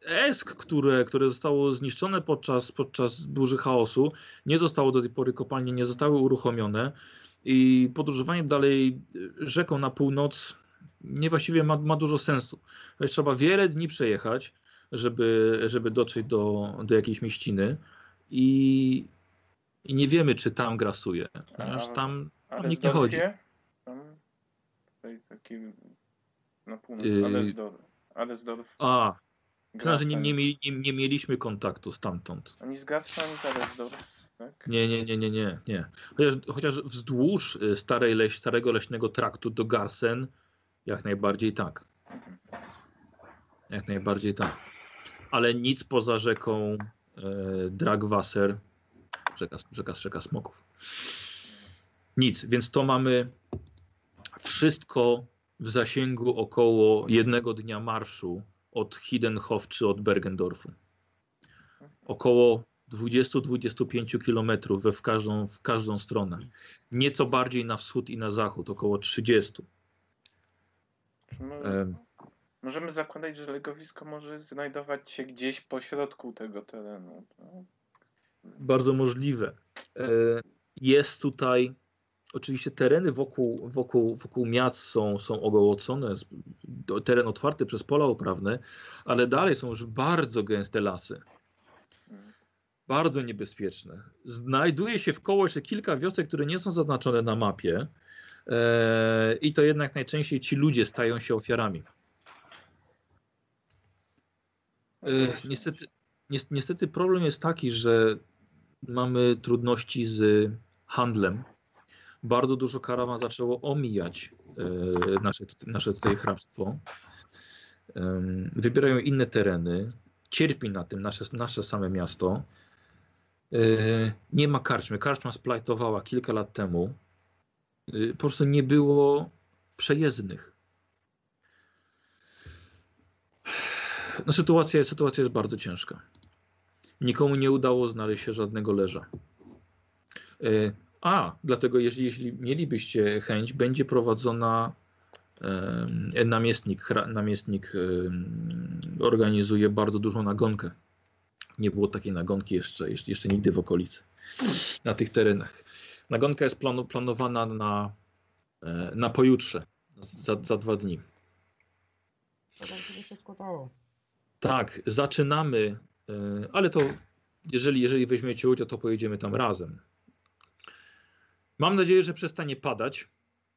ESK, które, które zostało zniszczone podczas, podczas burzy chaosu, nie zostało do tej pory kopalnie, nie zostały uruchomione i podróżowanie dalej rzeką na północ nie właściwie ma, ma dużo sensu. Trzeba wiele dni przejechać, żeby, żeby dotrzeć do, do jakiejś mieściny i, i nie wiemy, czy tam grasuje, ponieważ tam tam nikt nie chodzi. Tam, taki na północ, Yy. Adesdorf. A, myślałem, że nie, nie, nie, nie mieliśmy kontaktu stamtąd. Ani z Grassen, ani z Adesdorf, tak? Nie, nie, nie, nie, nie, nie. Chociaż, chociaż wzdłuż y, starej leś, starego leśnego traktu do Garsen, jak najbardziej tak. Jak najbardziej tak. Ale nic poza rzeką e, Dragwasser, rzeka, rzeka, rzeka Smoków. Nic, więc to mamy wszystko w zasięgu około jednego dnia marszu od Hiddenhof czy od Bergendorfu. Około 20-25 kilometrów we w każdą, w każdą stronę. Nieco bardziej na wschód i na zachód, około 30. Czy mo- Em, Możemy zakładać, że legowisko może znajdować się gdzieś po środku tego terenu. tak? Bardzo możliwe. E, Jest tutaj, oczywiście tereny wokół, wokół, wokół miast są, są ogołocone, teren otwarty przez pola uprawne, ale dalej są już bardzo gęste lasy. Bardzo niebezpieczne. Znajduje się w koło jeszcze kilka wiosek, które nie są zaznaczone na mapie. E, I to jednak najczęściej ci ludzie stają się ofiarami. E. Niestety, ni- niestety problem jest taki, że mamy trudności z handlem. Bardzo dużo karawan zaczęło omijać e, nasze, nasze tutaj hrabstwo. Wybierają inne tereny. Cierpi na tym nasze, nasze same miasto. E, Nie ma karczmy. Karczma splajtowała kilka lat temu. E, Po prostu nie było przejezdnych. No sytuacja, sytuacja jest bardzo ciężka. Nikomu nie udało znaleźć się żadnego leża. E, A, dlatego jeśli, jeśli mielibyście chęć, będzie prowadzona em, namiestnik, chra- namiestnik em, organizuje bardzo dużą nagonkę. Nie było takiej nagonki jeszcze, jeszcze, jeszcze nigdy w okolicy, na tych terenach. Nagonka jest planu, planowana na, e, na pojutrze, za, za dwa dni. To się składało. Tak, zaczynamy, e, ale to jeżeli, jeżeli weźmiecie udział, to pojedziemy tam razem. Mam nadzieję, że przestanie padać.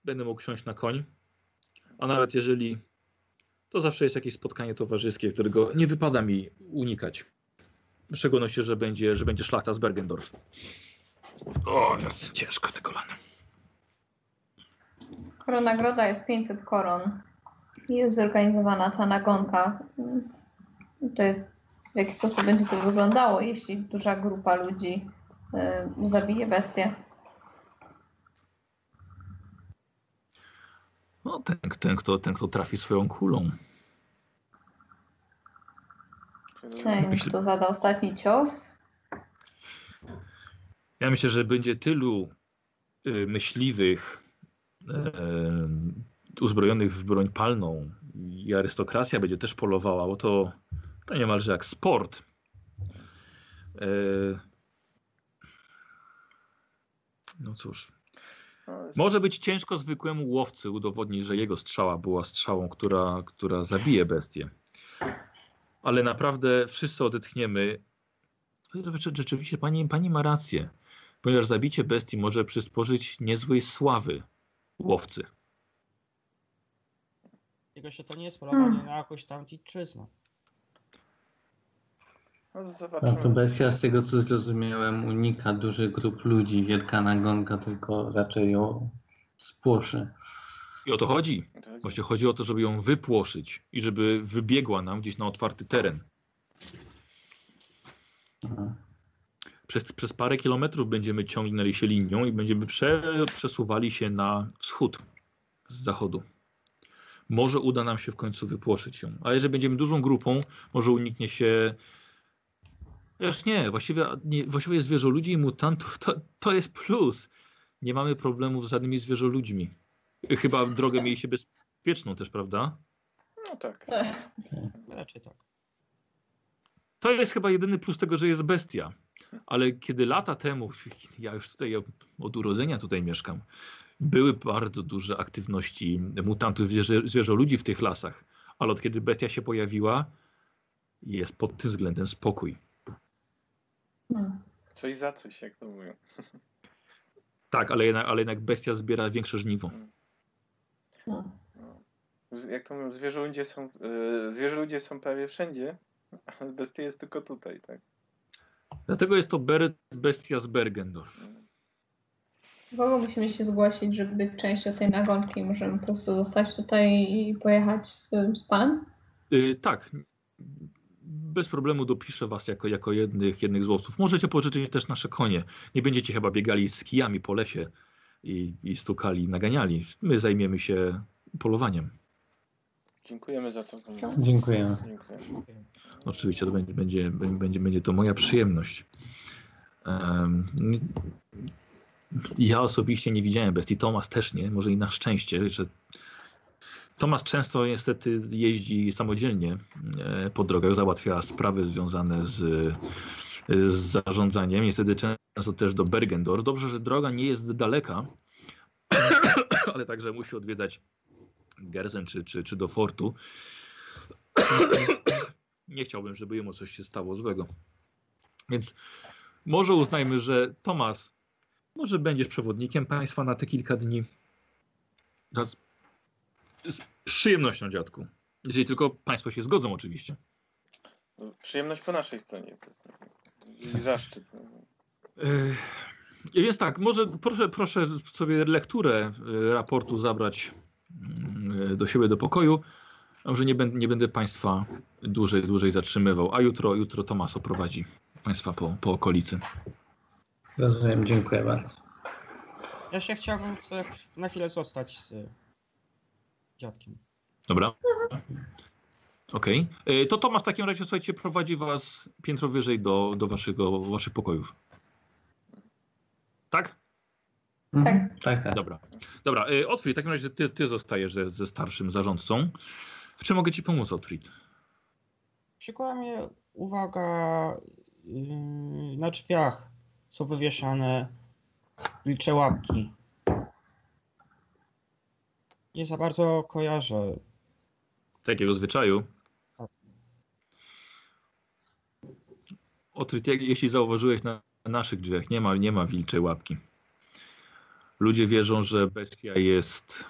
Będę mógł siąść na koń. A nawet jeżeli, to zawsze jest jakieś spotkanie towarzyskie, którego nie wypada mi unikać. W szczególności, że będzie, że będzie szlachta z Bergendorf. O, jest ciężko te kolana. Skoro nagroda jest 500 koron, jest zorganizowana ta nagonka, to jest w jaki sposób będzie to wyglądało, jeśli duża grupa ludzi y, zabije bestię. No, ten, ten, kto, ten, kto trafi swoją kulą. Ten, Myślę- kto zada ostatni cios, Ja myślę, że będzie tylu y, myśliwych y, uzbrojonych w broń palną i arystokracja będzie też polowała, bo to, to niemalże jak sport. Y, no cóż, może być ciężko zwykłemu łowcy udowodnić, że jego strzała była strzałą, która, która zabije bestię. Ale naprawdę wszyscy odetchniemy. Rzeczywiście pani, pani ma rację, ponieważ zabicie bestii może przysporzyć niezłej sławy łowcy. Tylko, że to nie jest polowanie na jakąś tam dziczyznę. No A to bestia, z tego co zrozumiałem, unika dużych grup ludzi. Wielka nagonka tylko raczej ją spłoszy. I o to chodzi. To- Właśnie chodzi o to, żeby ją wypłoszyć i żeby wybiegła nam gdzieś na otwarty teren. Aha. Przez, przez parę kilometrów będziemy ciągnęli się linią i będziemy prze, przesuwali się na wschód z zachodu. Może uda nam się w końcu wypłoszyć ją. A jeżeli będziemy dużą grupą, może uniknie się. Wiesz, nie, właściwie, nie, właściwie zwierzoludzi i mutantów to, to jest plus. Nie mamy problemów z żadnymi zwierzoludźmi. Chyba drogę mieliście bezpieczną też, prawda? No tak. Raczej tak. To jest chyba jedyny plus tego, że jest bestia. Ale kiedy lata temu, ja już tutaj od urodzenia tutaj mieszkam, były bardzo duże aktywności mutantów, zwierzę, zwierzoludzi w tych lasach. Ale od kiedy bestia się pojawiła, jest pod tym względem spokój. Hmm. Coś za coś, jak to mówią. Tak, ale jednak, ale jednak bestia zbiera większe żniwo. Hmm. Z- Jak to mówią, zwierzęludzie są, yy, zwierzęludzie są prawie wszędzie, a bestia jest tylko tutaj, tak? Dlatego jest to Beret bestia z Bergendorf. Kogo musimy się zgłosić, żeby być częścią tej nagonki? Możemy po prostu zostać tutaj i pojechać z, z pan? Y, tak. Bez problemu dopiszę was jako, jako jednych, jednych z łowców. Możecie pożyczyć też nasze konie. Nie będziecie chyba biegali z kijami po lesie i, i stukali, naganiali. My zajmiemy się polowaniem. Dziękujemy za to. Dziękujemy. Dziękuję. Oczywiście to będzie, będzie, będzie, będzie to moja przyjemność. Em, ja osobiście nie widziałem bestii. Tomas też nie, może i na szczęście, że Tomas często niestety jeździ samodzielnie e, po drogach, załatwia sprawy związane z, z zarządzaniem. Niestety często też do Bergendorf. Dobrze, że droga nie jest daleka, ale także musi odwiedzać Gerzen czy, czy, czy do fortu. Nie chciałbym, żeby jemu coś się stało złego. Więc może uznajmy, że Tomas, może będziesz przewodnikiem państwa na te kilka dni. Z, przyjemnością, dziadku. Jeżeli tylko państwo się zgodzą, oczywiście. No, Przyjemność po naszej stronie. I zaszczyt. Yy, Więc tak, może proszę, proszę sobie lekturę yy, raportu zabrać yy, do siebie do pokoju. A Może nie będę, nie będę Państwa dłużej, dłużej zatrzymywał, a jutro, jutro Tomas oprowadzi Państwa po, po okolicy. Rozumiem, dziękuję bardzo. Ja się chciałbym na chwilę zostać z dziadkiem. Dobra? Okej. Yy, To Tomasz w takim razie, słuchajcie, prowadzi Was piętro wyżej do, do waszego, waszych pokojów. Tak? Mhm. Tak, tak. Dobra. Dobra, yy, Otfrid, w takim razie ty, ty zostajesz ze, ze starszym zarządcą. W czym mogę Ci pomóc, Otfrid? Przykuła mnie uwaga yy, na drzwiach są wywieszane wilcze łapki. Nie za bardzo kojarzę. Takiego zwyczaju. Tak. Jak, jeśli zauważyłeś na naszych drzwiach, nie ma, nie ma wilczej łapki. Ludzie wierzą, że bestia jest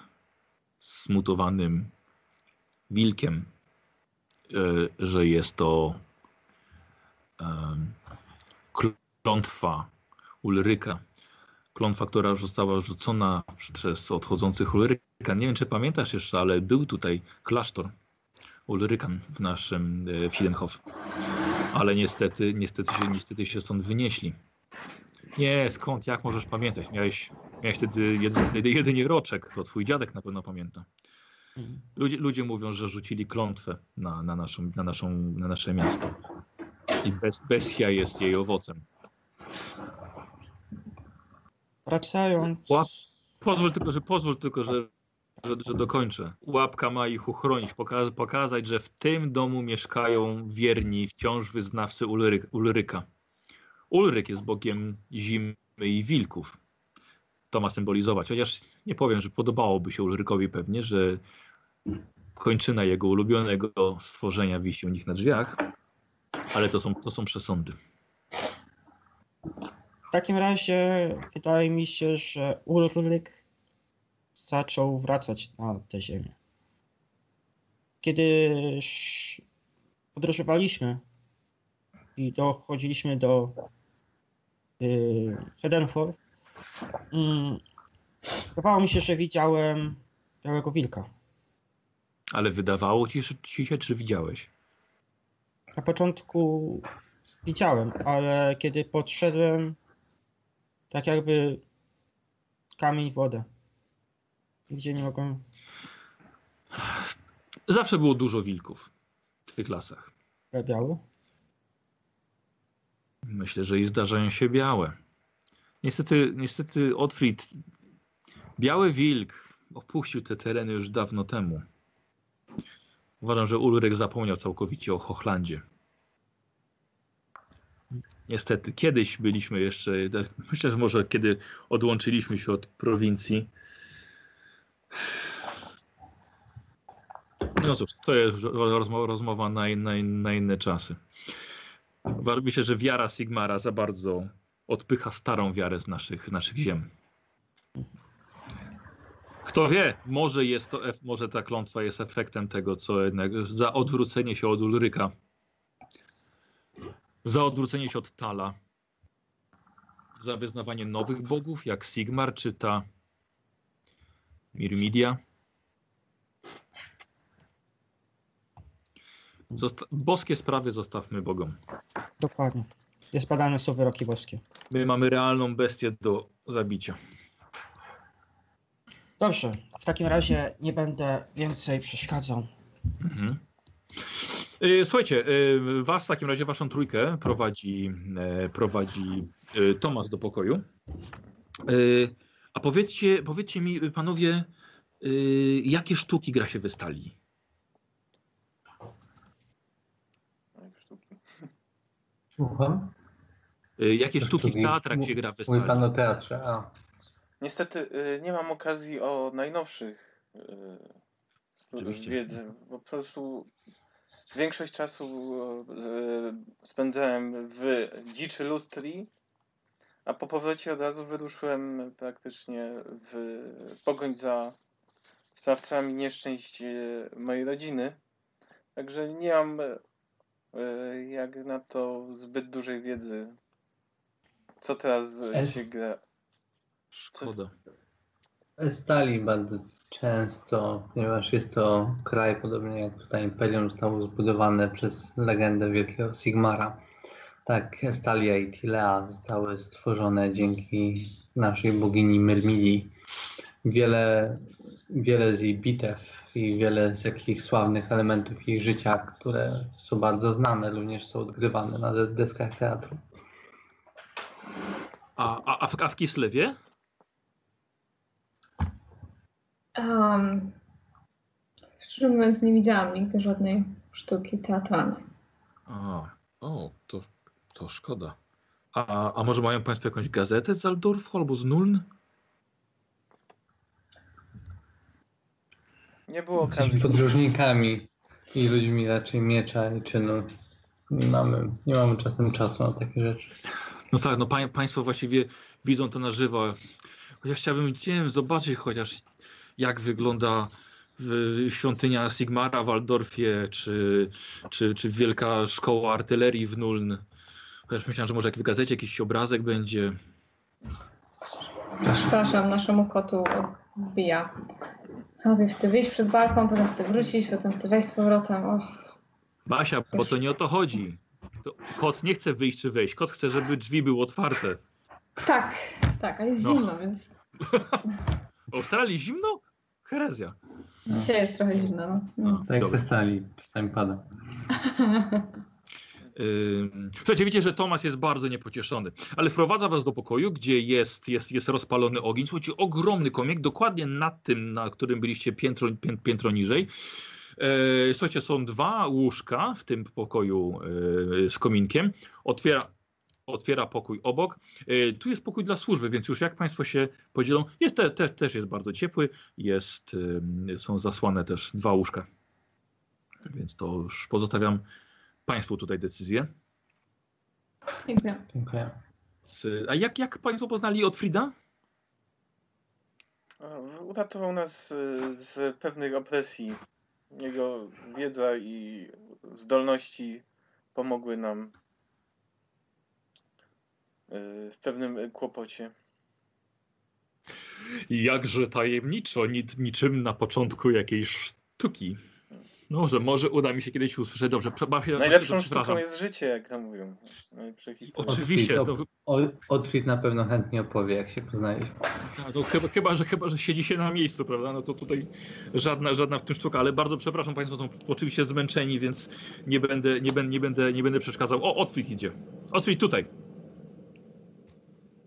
zmutowanym wilkiem, e, że jest to em, klątwa Ulryka. Klątwa, która została rzucona przez odchodzących Ulryka. Nie wiem, czy pamiętasz jeszcze, ale był tutaj klasztor Ulrykan w naszym e, Fidenhof. Ale niestety, niestety, się, niestety się stąd wynieśli. Nie, skąd, jak możesz pamiętać? Miałeś, miałeś wtedy jedynie, jedynie roczek, to twój dziadek na pewno pamięta. Mhm. Ludzie, ludzie mówią, że rzucili klątwę na, na, naszą, na, naszą, na nasze miasto. I bez, bestia jest jej owocem. Wracając. Pozwól tylko, że pozwól tylko, że, że, że dokończę. Łapka ma ich uchronić, poka pokazać, że w tym domu mieszkają wierni, wciąż wyznawcy Ulry Ulryka. Ulryk jest bogiem zimy i wilków. To ma symbolizować. Chociaż nie powiem, że podobałoby się Ulrykowi pewnie, że kończyna jego ulubionego stworzenia wisi u nich na drzwiach, ale to są, to są przesądy. W takim razie wydaje mi się, że Ulryk zaczął wracać na tę ziemię. Kiedy podróżowaliśmy i dochodziliśmy do y, Hedenforth, mm, wydawało mi się, że widziałem białego wilka. Ale wydawało ci, się, czy widziałeś? Na początku widziałem, ale kiedy podszedłem, tak jakby kamień wodę. Gdzie nie mogłem. Zawsze było dużo wilków w tych lasach. Biały? Myślę, że i zdarzają się białe. Niestety, niestety Otfried, biały wilk opuścił te tereny już dawno temu. Uważam, że Ulryk zapomniał całkowicie o Hochlandzie. Niestety, kiedyś byliśmy jeszcze, myślę, że może kiedy odłączyliśmy się od prowincji. No cóż, to jest rozmowa, rozmowa na, na, na inne czasy. Wa- Myślę, że wiara Sigmara za bardzo odpycha starą wiarę z naszych, naszych ziem. Kto wie, może jest to, może ta klątwa jest efektem tego, co jednak za odwrócenie się od Ulryka, za odwrócenie się od Tala, za wyznawanie nowych bogów, jak Sigmar czy ta Mirmidia. Zosta- boskie sprawy zostawmy bogom. Dokładnie. Niezbadane są wyroki boskie. My mamy realną bestię do zabicia. Dobrze, w takim razie nie będę więcej przeszkadzał. Mhm. Y, Słuchajcie, y, was w takim razie, waszą trójkę prowadzi, e, prowadzi Tomasz do pokoju. Y, A powiedzcie, powiedzcie mi, y, panowie, y, jakie sztuki gra się w Stali? Jak sztuki. Słucham? Y, Jakie To sztuki w teatrach się gra w Mówi pan o teatrze, a. Niestety y, nie mam okazji o najnowszych y, Oczywiście. wiedzy, bo po prostu większość czasu y, z- spędzałem w dziczy lustri, a po powrocie od razu wyruszyłem praktycznie w pogoń za sprawcami nieszczęść y, mojej rodziny. Także nie mam y, jak na to zbyt dużej wiedzy, co teraz Es- się gra. Szkoda. Stali bardzo często, ponieważ jest to kraj, podobnie jak tutaj Imperium zostało zbudowane przez legendę wielkiego Sigmara. Tak, Estalia i Tilea zostały stworzone dzięki naszej bogini Myrmidii. Wiele, wiele z jej bitew i wiele z jakichś sławnych elementów jej życia, które są bardzo znane, również są odgrywane na des- deskach teatru. A, a, a, w, a w Kislewie? Um, szczerze mówiąc, nie widziałam nigdy żadnej sztuki teatralnej. A, o, to, to szkoda. A, a może mają państwo jakąś gazetę z Aldorfu albo z Nuln? Nie było okazji. podróżnikami i ludźmi raczej miecza i czynu. Nie mamy, nie mamy czasem czasu na takie rzeczy. No tak, no pa, państwo właściwie widzą to na żywo. Ja chciałbym wiem, zobaczyć chociaż jak wygląda w- świątynia Sigmara w Waldorfie, czy, czy, czy wielka szkoła artylerii w Nuln. Chociaż myślałem, że może jak w gazecie jakiś obrazek będzie. Przepraszam, naszemu kotu odbija. Najpierw chce wyjść przez balkon, potem chce wrócić, potem chce wejść z powrotem. Och. Basia, bo to nie o to chodzi. To kot nie chce wyjść czy wejść. Kot chce, żeby drzwi były otwarte. Tak, tak, a jest No. zimno, więc W Australii zimno? Herezja. dzisiaj jest trochę zimno. No. No. Tak jak Dobra. w stali, czasami pada. Słuchajcie, wiecie, że Tomasz jest bardzo niepocieszony, ale wprowadza was do pokoju, gdzie jest, jest, jest rozpalony ogień. Słuchajcie, ogromny komik, dokładnie nad tym, na którym byliście piętro, pię- piętro niżej. E, Słuchajcie, są dwa łóżka w tym pokoju e, z kominkiem. Otwiera, otwiera pokój obok. E, Tu jest pokój dla służby, więc już jak Państwo się podzielą, jest te, te, też jest bardzo ciepły. Jest, są zasłane też dwa łóżka. Więc to już pozostawiam Państwu tutaj decyzję. Dziękuję. Dziękuję. Z- A jak, jak Państwo poznali Otfrida? Uratował nas y, z pewnych opresji. Jego wiedza i zdolności pomogły nam y, w pewnym kłopocie. Jakże tajemniczo, nic, niczym na początku jakiejś sztuki. No, że może uda mi się kiedyś usłyszeć. Dobrze, przepraszam. Najlepszą sztuką jest życie, jak to mówią. Historie. Oczywiście, to, Otwit na pewno chętnie opowie, jak się poznaliśmy. to chyba, chyba, że, chyba, że siedzi się na miejscu, prawda? No to tutaj żadna, żadna w tym sztuka, ale bardzo przepraszam, Państwo są oczywiście zmęczeni, więc nie będę, nie będę, nie będę, nie będę przeszkadzał. O, Otfrid idzie. Otfrid tutaj.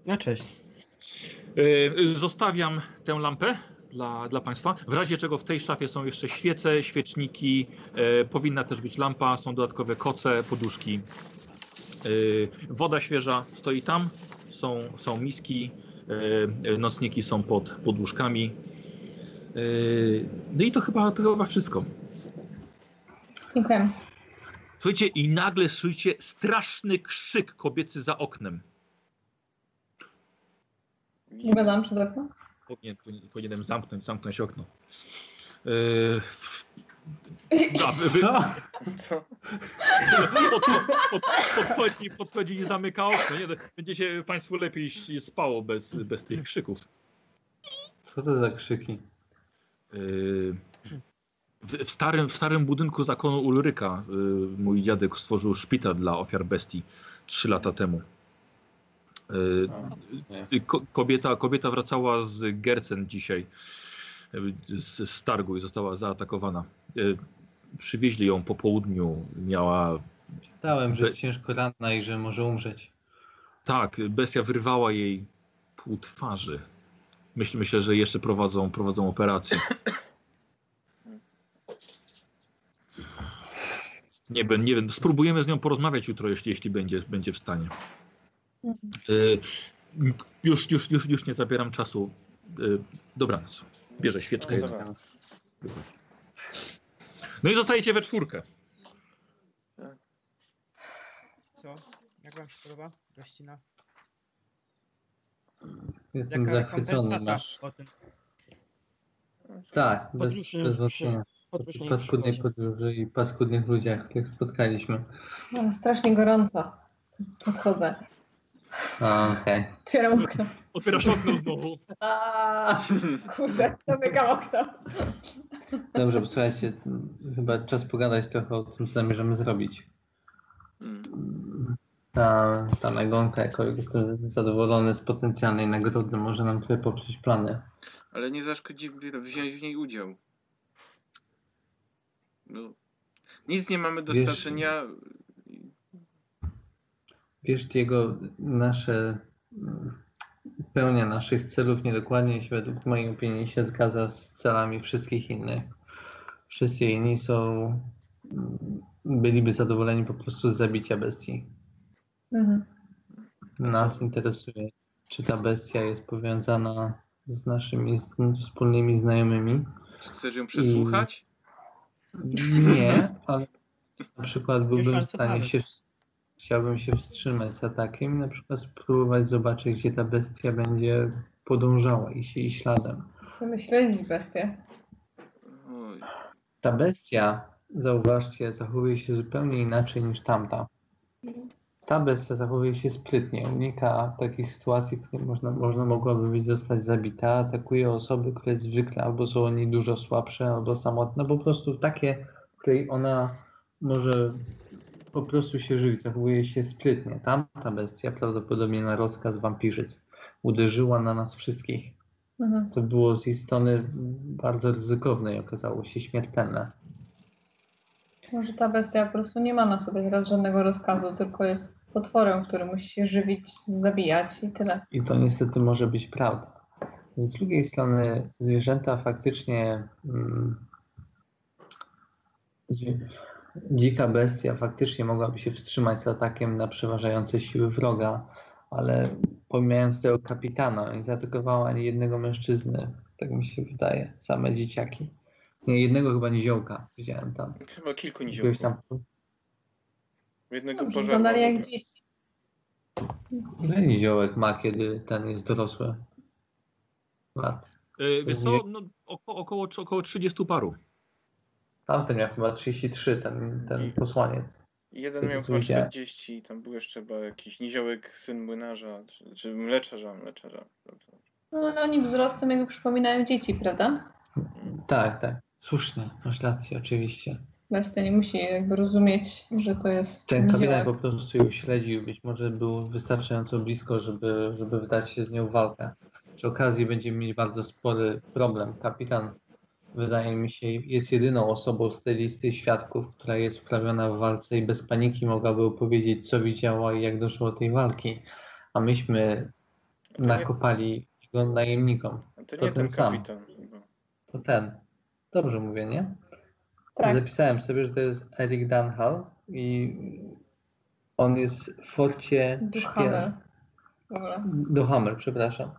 No cześć. Yy, Zostawiam tę lampę dla, dla Państwa. W razie czego w tej szafie są jeszcze świece, świeczniki, e, powinna też być lampa, są dodatkowe koce, poduszki. Yy, Woda świeża stoi tam, są, są miski, e, nocniki są pod poduszkami. Yy, No i to chyba, to chyba wszystko. Dziękuję. Słuchajcie, i nagle słyszycie straszny krzyk kobiecy za oknem. Wyglądam przez okno. Powinien, powinienem zamknąć, zamknąć okno. Yy, wy, wy, Co? Co? pod, pod, podchodzi, podchodzi i zamyka okno. Nie, będzie się Państwu lepiej spało bez, bez tych krzyków. Co to za krzyki? Yy, w, w, starym, w starym budynku zakonu Ulryka yy, mój dziadek stworzył szpital dla ofiar bestii trzy lata temu. Nie. Ko kobieta, kobieta wracała z Gercen dzisiaj y, z, z targu i została zaatakowana. Y, Przywieźli ją po południu. Miała. Czytałem, że jest ciężko ranna i że może umrzeć. Tak, bestia wyrwała jej pół twarzy. Myśl, myślę, że jeszcze prowadzą, prowadzą operację. Nie, nie wiem, spróbujemy z nią porozmawiać jutro, jeśli, jeśli będzie, będzie w stanie. Y, już, już, już, już nie zabieram czasu. Y, dobranoc. Bierze świeczkę. No, jedną. dobra. No i zostajecie we czwórkę. Co? Jak wam się podoba? Gościna? Jestem Jaka zachwycony. Masz... Tak, bez, Podróży bez przy- wątpienia. podróżnej Paskudnej podróży i paskudnych ludziach, których spotkaliśmy. No, strasznie gorąco. Podchodzę. A, Okej. Otwieram okno. Otwierasz okno znowu. Aaaa, kurde, zamykam okno. Dobrze, posłuchajcie, chyba czas pogadać trochę o tym, co zamierzamy zrobić. Ta, ta nagonka, jako jestem zadowolony z potencjalnej nagrody, może nam trochę poprzeć plany. Ale nie zaszkodziłoby wziąć w niej udział. No, nic nie mamy do Wiesz- stracenia. Wiesz, jego nasze mm, pełnia naszych celów niedokładnie się według mojej opinii się zgadza z celami wszystkich innych. Wszyscy inni są mm, byliby zadowoleni po prostu z zabicia bestii. Mhm. Nas interesuje, czy ta bestia jest powiązana z naszymi z, wspólnymi znajomymi. Czy chcesz ją przesłuchać? Nie, ale na przykład byłbym w stanie się chciałbym się wstrzymać z atakiem i na przykład spróbować zobaczyć, gdzie ta bestia będzie podążała i się jej śladem. Chcemy śledzić bestię. Oj. Ta bestia, zauważcie, zachowuje się zupełnie inaczej niż tamta. Ta bestia zachowuje się sprytnie, unika takich sytuacji, w których można, można mogłaby być zostać zabita, atakuje osoby, które zwykle albo są o niej dużo słabsze, albo samotne, po prostu takie, w której ona może po prostu się żyć, zachowuje się sprytnie. Tamta bestia prawdopodobnie na rozkaz wampirzyc uderzyła na nas wszystkich. Mhm. To było z jej strony bardzo ryzykowne i okazało się śmiertelne. Może ta bestia po prostu nie ma na sobie teraz żadnego rozkazu, tylko jest potworem, który musi się żywić, zabijać i tyle. I to niestety może być prawda. Z drugiej strony zwierzęta faktycznie mm, dzika bestia faktycznie mogłaby się wstrzymać z atakiem na przeważające siły wroga, ale pomijając tego kapitana, nie zaatakowała ani jednego mężczyzny, tak mi się wydaje, same dzieciaki. Nie, jednego chyba niziołka widziałem tam. Chyba kilku niziołków. tam Jednego pożarła. wyglądali jak dzieci. Ile niziołek ma, kiedy ten jest dorosły? Lat. E, Wiesz co, no, około, około, około 30 paru. Tamten miał chyba 33, ten, ten posłaniec. Jeden miał chyba widziałem. 40, tam był jeszcze chyba jakiś niziołek, syn młynarza, czy, czy mleczarza, mleczarza. No ale oni wzrostem jakby przypominają dzieci, prawda? Tak, tak. Słusznie, masz rację, oczywiście. Bestia nie musi jakby rozumieć, że to jest Ten kapitan niziołek. po prostu ją śledził, być może był wystarczająco blisko, żeby, żeby wydać się z nią w walkę. Przy okazji będziemy mieli bardzo spory problem. Kapitan, wydaje mi się, jest jedyną osobą z tej listy świadków, która jest wprawiona w walce i bez paniki mogłaby opowiedzieć, co widziała i jak doszło do tej walki. A myśmy to nie, nakopali go najemnikom. to to nie ten ten sam. kapitan. To ten. Dobrze mówię, nie? Tak, Zapisałem sobie, że to jest Eric Dunhall i on jest w forcie. Dobra. Duhamel, przepraszam.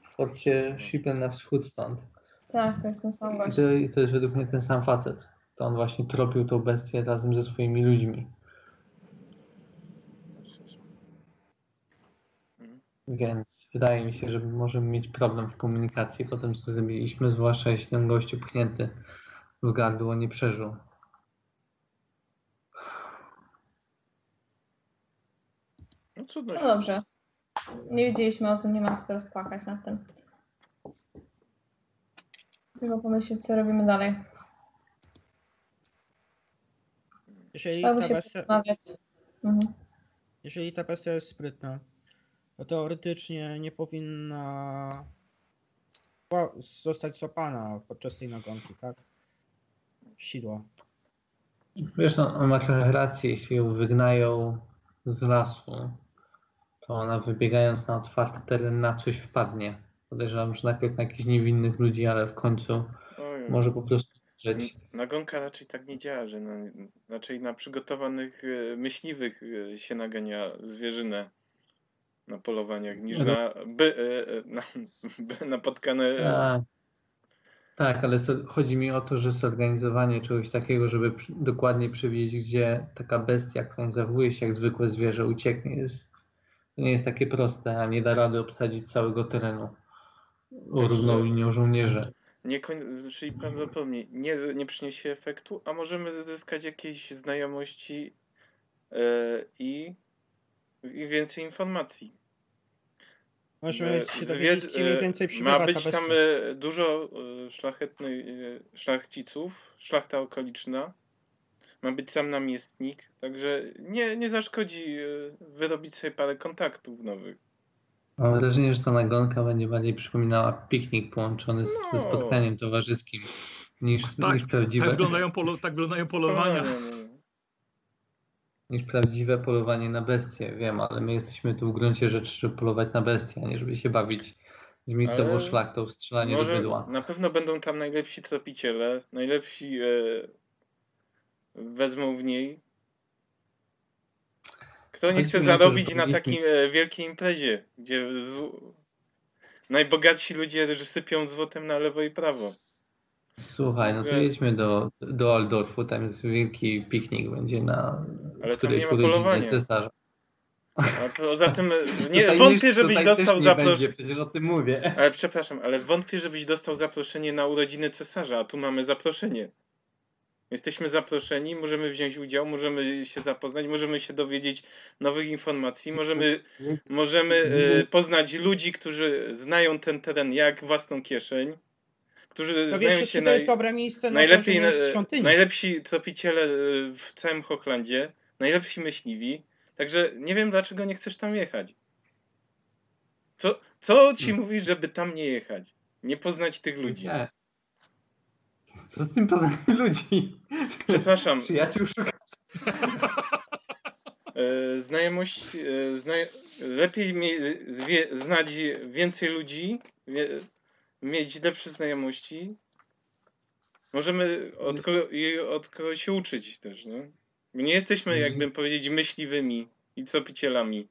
W forcie Shipen na wschód stąd. Tak, to jest ten sam I gość. to, I to jest według mnie ten sam facet. To on właśnie tropił tą bestię razem ze swoimi ludźmi. Więc wydaje mi się, że możemy mieć problem w komunikacji po tym, co zrobiliśmy, zwłaszcza jeśli ten gościu pchnięty w gardło nie przeżył. No cudno No dobrze. Nie wiedzieliśmy o tym, nie ma co teraz płakać nad tym. Tylko pomyśleć, co robimy dalej. Jeżeli ta, bestia. Mhm. jeżeli ta bestia jest sprytna, to teoretycznie nie powinna zostać złapana podczas tej nagonki, tak? Sidła. Wiesz, on, on ma trochę rację, jeśli ją wygnają z lasu, to ona wybiegając na otwarty teren na coś wpadnie. Podejrzewam, że najpierw na jakichś niewinnych ludzi, ale w końcu Oj, może po prostu żyć. Nagonka raczej tak nie działa, że na, raczej na przygotowanych e, myśliwych e, się nagania zwierzynę na polowaniach niż na by, e, na, by napotkane. Tak, tak ale chodzi mi o to, że zorganizowanie czegoś takiego, żeby przy, dokładnie przewidzieć, gdzie taka bestia, która zachowuje się jak zwykłe zwierzę, ucieknie, jest, to nie jest takie proste, a nie da rady obsadzić całego terenu równą linią żołnierzy. Nie czyli prawdopodobnie nie, nie przyniesie efektu, a możemy zyskać jakieś znajomości e, i, i więcej informacji. Możemy E, się dowiedzieć, e, więcej Ma być tam dużo szlachetnych szlachciców, szlachta okoliczna. Ma być sam namiestnik, także nie, nie zaszkodzi wyrobić sobie parę kontaktów nowych. Mam wrażenie, że ta nagonka będzie bardziej przypominała piknik połączony z, ze No. spotkaniem towarzyskim niż, Tak, niż, prawdziwe, Tak wyglądają, polo, tak wyglądają polowania. No, no, no. niż prawdziwe polowanie na bestię. Wiem, ale my jesteśmy tu w gruncie rzeczy, żeby polować na bestię, a nie żeby się bawić z miejscową Ale szlachtą w strzelanie do bydła. na pewno będą tam najlepsi tropiciele, najlepsi e, wezmą w niej. Kto nie chce zarobić na takim e, wielkiej imprezie, gdzie najbogatsi ludzie sypią złotem na lewo i prawo. Słuchaj, no to jedźmy do, do Aldorfu, tam jest wielki piknik, będzie na Ale tam nie ma polowania. cesarza. A poza tym nie, Tutaj wątpię, żebyś dostał nie zaproszenie. Przecież o tym mówię. Ale przepraszam, ale wątpię, żebyś dostał zaproszenie na urodziny cesarza, a tu mamy zaproszenie. Jesteśmy zaproszeni, możemy wziąć udział, możemy się zapoznać, możemy się dowiedzieć nowych informacji, możemy, możemy e, poznać ludzi, którzy znają ten teren jak własną kieszeń, którzy To znają wiesz, się czy to jest naj, dobre miejsce na najlepiej, na, świątyni. najlepsi tropiciele e, w całym Hochlandzie, najlepsi myśliwi, także nie wiem dlaczego nie chcesz tam jechać. Co, co ci Hmm. mówi, żeby tam nie jechać? Nie poznać tych ludzi. Nie. Co z tym poznaniem ludzi? Przepraszam, Przyjaciół szukam. e, znajomość, e, zna, lepiej mie, zwie, znać więcej ludzi, wie, mieć lepsze znajomości. Możemy od, od kogoś się uczyć też, nie? My nie jesteśmy, Mhm. jakbym powiedzieć, myśliwymi i tropicielami.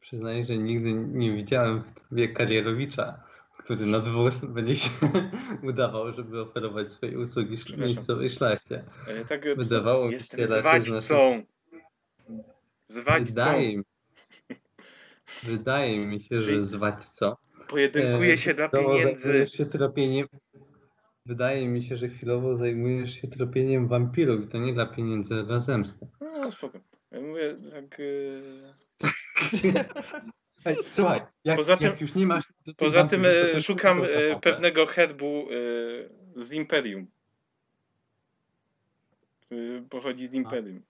Przyznaję, że nigdy nie widziałem w tobie karierowicza, który na dwór będzie się udawał, żeby oferować swoje usługi miejscowej szlachcie. Tak, Wydawało mi się jestem raczej, zwadźcą. Zwadźcą. Wydaje mi, wydaje mi się, że zwać co? Pojedynkuje E, się dla pieniędzy. się tropieniem. Wydaje mi się, że chwilowo zajmujesz się tropieniem wampirów i to nie dla pieniędzy, dla zemsty. No, spoko. Ja mówię tak... e, Słuchaj, jak, Poza tym- jak już nie masz... Poza tym to e, szukam e, pewnego herbu e, z Imperium. Pochodzi z Imperium.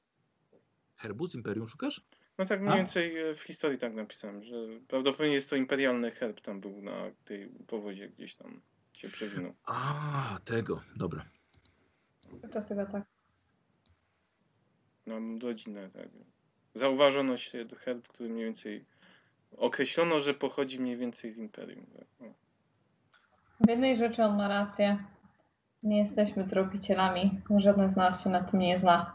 Herbu z Imperium szukasz? No tak mniej A. więcej w historii tak napisałem, że prawdopodobnie jest to imperialny herb tam był na tej powodzie gdzieś tam się przewinął. A, tego, dobra. Podczas tego tak. Mam rodzinę, tak. Zauważono się herb, który mniej więcej określono, że pochodzi mniej więcej z Imperium. No. W jednej rzeczy on ma rację. Nie jesteśmy tropicielami. Żaden z nas się na tym nie zna.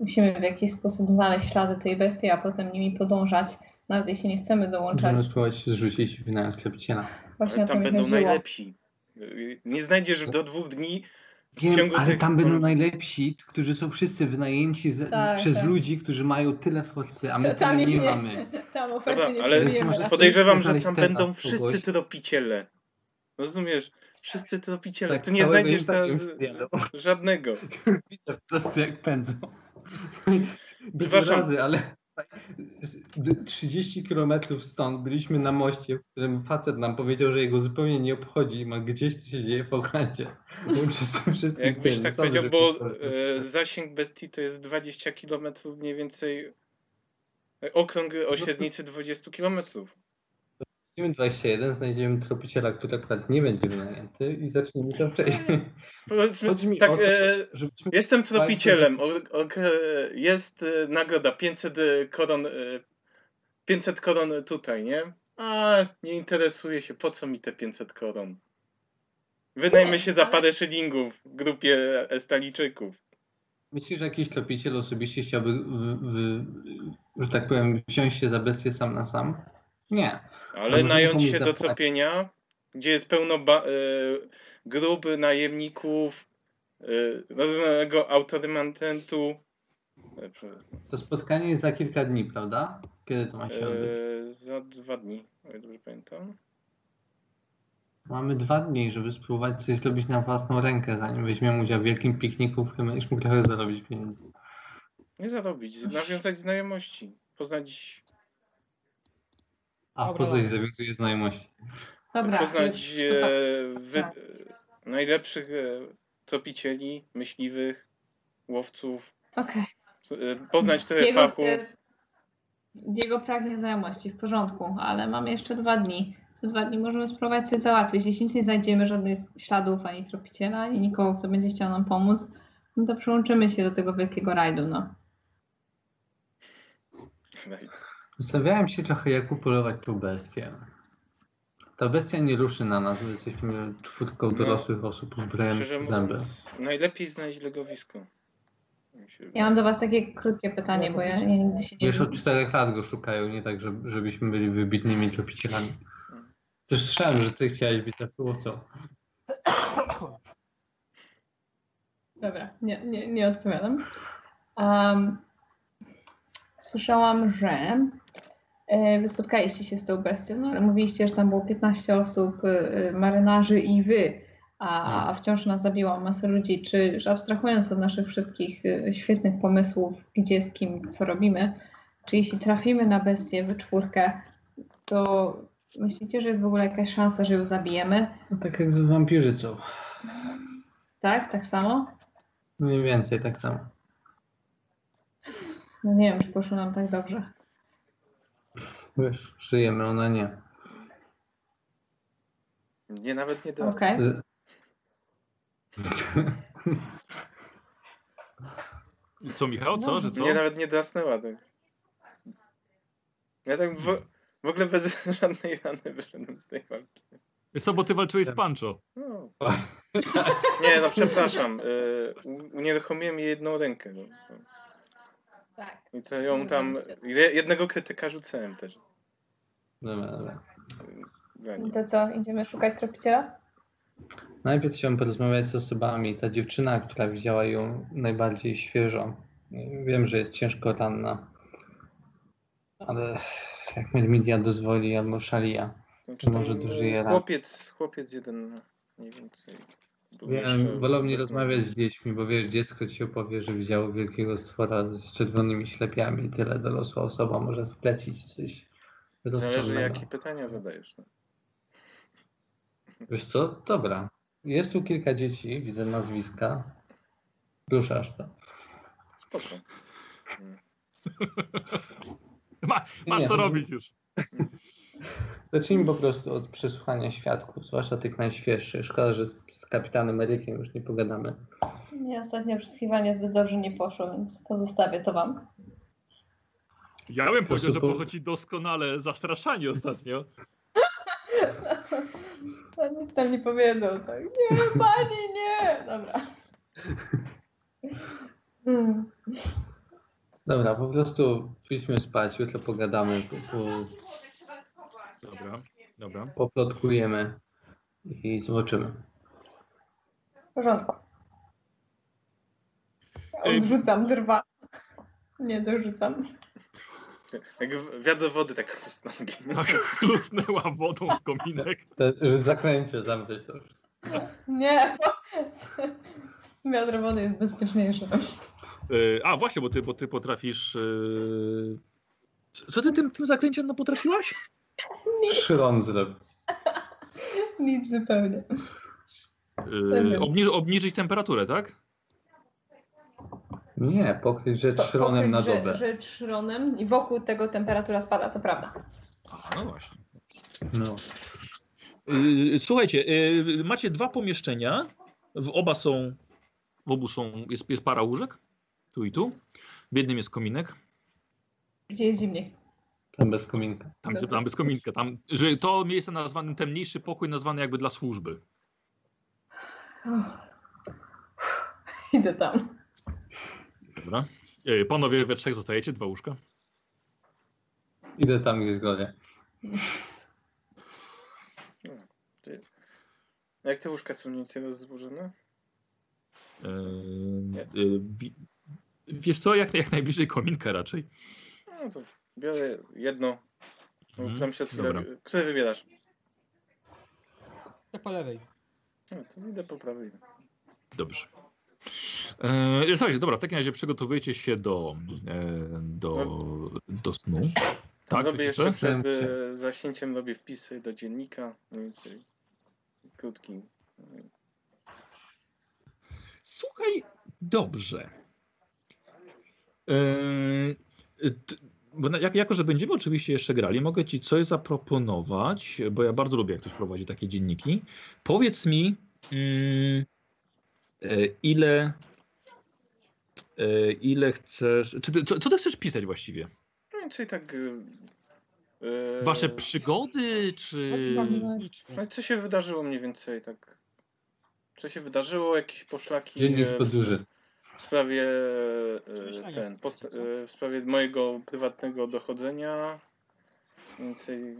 Musimy w jakiś sposób znaleźć ślady tej bestii, a potem nimi podążać. Nawet jeśli nie chcemy dołączać. Możemy spróbować się zrzucić i wynająć klepiciela. Właśnie tam będą chodziło. najlepsi. Nie znajdziesz do dwóch dni Wiem, ale tych... tam będą najlepsi, którzy są wszyscy wynajęci z, Tak, przez tak. ludzi, którzy mają tyle forcy, a my tyle tam nie, nie- mamy. Tam oferty Dobra, nie ale przyjmiemy. Podejrzewam, że tam będą wszyscy tropiciele. Rozumiesz? Wszyscy tropiciele. Tak, tu nie znajdziesz teraz żadnego. Widzę po prostu jak pędzą. Przepraszam. razy, ale d- 30 kilometrów stąd byliśmy na moście, w którym facet nam powiedział, że jego zupełnie nie obchodzi, ma gdzieś się dzieje w wszystkim Jakbyś tak powiedział, bo e, zasięg bestii to jest 20 km mniej więcej. Okrąg o średnicy 20 km. Znajdziemy 21, znajdziemy tropiciela, który akurat nie będzie wynajęty i zacznijmy to wcześniej. Powiedzmy, tak, to, e, Żebyśmy jestem tropicielem. Jest e, nagroda 500 koron. e, 500 koron tutaj, nie? A, nie interesuje się, po co mi te 500 koron? Wynajmę się za parę szylingów w grupie Estalijczyków. Myślisz, że jakiś tropiciel osobiście chciałby, w, w, że tak powiem, wziąć się za bestię sam na sam? Nie. Ale nająć się do tropienia, gdzie jest pełno ba- e, grup, najemników, e, nazwanego autorymantentu. To spotkanie jest za kilka dni, prawda? Kiedy to ma się odbyć? e, za dwa dni, o ile dobrze pamiętam. Mamy dwa dni, żeby spróbować coś zrobić na własną rękę, zanim weźmiemy udział w wielkim pikniku, którym będziesz mógł trochę zarobić pieniędzy. Nie zarobić, nawiązać znajomości, poznać, A Dobra, po zawiązuje znajomości. Dobra. poznać już- e, to- wy, tak. e, najlepszych e, tropicieli, myśliwych, łowców, Okej. e, poznać Diego fachu. Diego pragnie znajomości, w porządku, ale mamy jeszcze dwa dni. Te dwa dni możemy spróbować coś załatwić. Jeśli nic nie znajdziemy żadnych śladów ani tropiciela, ani nikogo, kto będzie chciał nam pomóc, no to przyłączymy się do tego wielkiego rajdu, no. Zastanawiałem się trochę, jak upolować tą bestię. Ta bestia nie ruszy na nas, bo jesteśmy czwórką No. dorosłych osób uzbrojonych w zęby. najlepiej znaleźć legowisko. Ja mam do Was takie krótkie pytanie, bo ja, się nie... Wiesz, od czterech lat go szukają, nie tak, żeby, żebyśmy byli wybitnymi tropicielami. Też słyszałem, że ty chciałeś być łowcą. Dobra, nie, nie, nie odpowiadam. Um, słyszałam, że e, wy spotkaliście się z tą bestią, no ale mówiliście, że tam było 15 osób, e, marynarzy i wy, a, a wciąż nas zabiła masa ludzi. Czy już abstrahując od naszych wszystkich e, świetnych pomysłów, gdzie, z kim, co robimy, czy jeśli trafimy na bestię we czwórkę, to myślicie, że jest w ogóle jakaś szansa, że ją zabijemy? No, tak jak z wampirzycą. Tak? Tak samo? Mniej więcej tak samo. No nie wiem, czy poszło nam tak dobrze. Wiesz, żyjemy, ona nie. Nie, nawet nie teraz. Okej. Co Michał, co? Że co? Nie, nawet nie drasnęła tak. Ja tak w, w ogóle bez żadnej rany wyszedłem z tej walki. Wiesz co, bo ty walczyłeś z Pancho. No. Nie, no przepraszam. y, u- Unieruchomiłem jej jedną rękę. No. Tak. I co ją tam... je- Jednego krytyka rzucałem też. Dobra, dobra. Niej. To co, idziemy szukać tropiciela? Najpierw chciałem porozmawiać z osobami. Ta dziewczyna, która widziała ją najbardziej świeżo. Wiem, że jest ciężko ranna. Ale jak Mermidia dozwoli, albo Shalia. Znaczy, Może tam, dożyje lat. Chłopiec, chłopiec jeden mniej więcej. Wiem, wolałbym nie obecny. rozmawiać z dziećmi, bo wiesz, dziecko ci opowie, że widziało wielkiego stwora z czerwonymi ślepiami i tyle dorosła osoba może splecić coś Zależy jakie pytania zadajesz. No. Wiesz co? Dobra. Jest tu kilka dzieci, widzę nazwiska. Ruszasz to. Spoko. Ma, masz Nie, co no- robić już. Zacznijmy po prostu od przesłuchania świadków, zwłaszcza tych najświeższych. Szkoda, że z, z kapitanem Erykiem już nie pogadamy. Nie, ostatnio przesłuchiwanie zbyt dobrze nie poszło, więc pozostawię to wam. Ja bym powiedział, że po- poszło ci doskonale zastraszanie ostatnio. To nic tam nie powiedzą, tak? Nie, pani, nie! Dobra. Hmm. Dobra, po prostu pójdźmy spać, jutro pogadamy, po, po, Dobra, dobra. poplotkujemy i zobaczymy. W porządku. Odrzucam drwa. Nie dorzucam. Jak w- wiatr wody tak nogi. Tak chlusnęła wodą w kominek. Zakręcie zamknąć to. Nie. Wiatr wody jest bezpieczniejszy. Yy, a właśnie, bo ty, bo ty potrafisz. Yy... Co ty tym, tym zaklęciem no potrafiłaś? Szron zrobić. Nic zupełnie. Yy, obniż, obniżyć temperaturę, tak? Nie, pokryć rzecz szronem na dobę. rze- Rzecz szronem i wokół tego temperatura spada, to prawda. A, no właśnie. No. Yy, słuchajcie, yy, macie dwa pomieszczenia. W oba są. W obu są. Jest, jest para łóżek. Tu i tu. W jednym jest kominek. Gdzie jest zimniej? Tam bez kominka. Tam, tam bez kominka. Tam, że to miejsce nazwane, ten mniejszy pokój nazwany jakby dla służby. Uff. Idę tam. Dobra. Yy, panowie we trzech zostajecie, dwa łóżka. Idę tam, gdzie zgodę. Jak te łóżka są nic rozłożone? Yy, yy, wi- wiesz co, jak, jak najbliżej kominka raczej. No to biorę jedno. Mhm, Tam się. Które wybierasz? To po lewej. No, to idę po prawej. Dobrze. E, słuchajcie, dobra, w takim razie przygotowujecie się do, e, do, do snu. Tak, robię jeszcze przed e, zaśnięciem robię wpisy do dziennika. Mniej więcej krótki. Słuchaj, dobrze. E, t- bo jak, jako, że będziemy oczywiście jeszcze grali, mogę ci coś zaproponować, bo ja bardzo lubię, jak ktoś prowadzi takie dzienniki. Powiedz mi, mm, e, ile, e, ile chcesz. Czy ty, co, co ty chcesz pisać właściwie? Mniej więcej tak. e, Wasze przygody, czy. No i co się wydarzyło mniej więcej tak? Co się wydarzyło? Jakieś poszlaki Dziennik e, z podróży. W sprawie e, ten, post, e, w sprawie mojego prywatnego dochodzenia. Więcej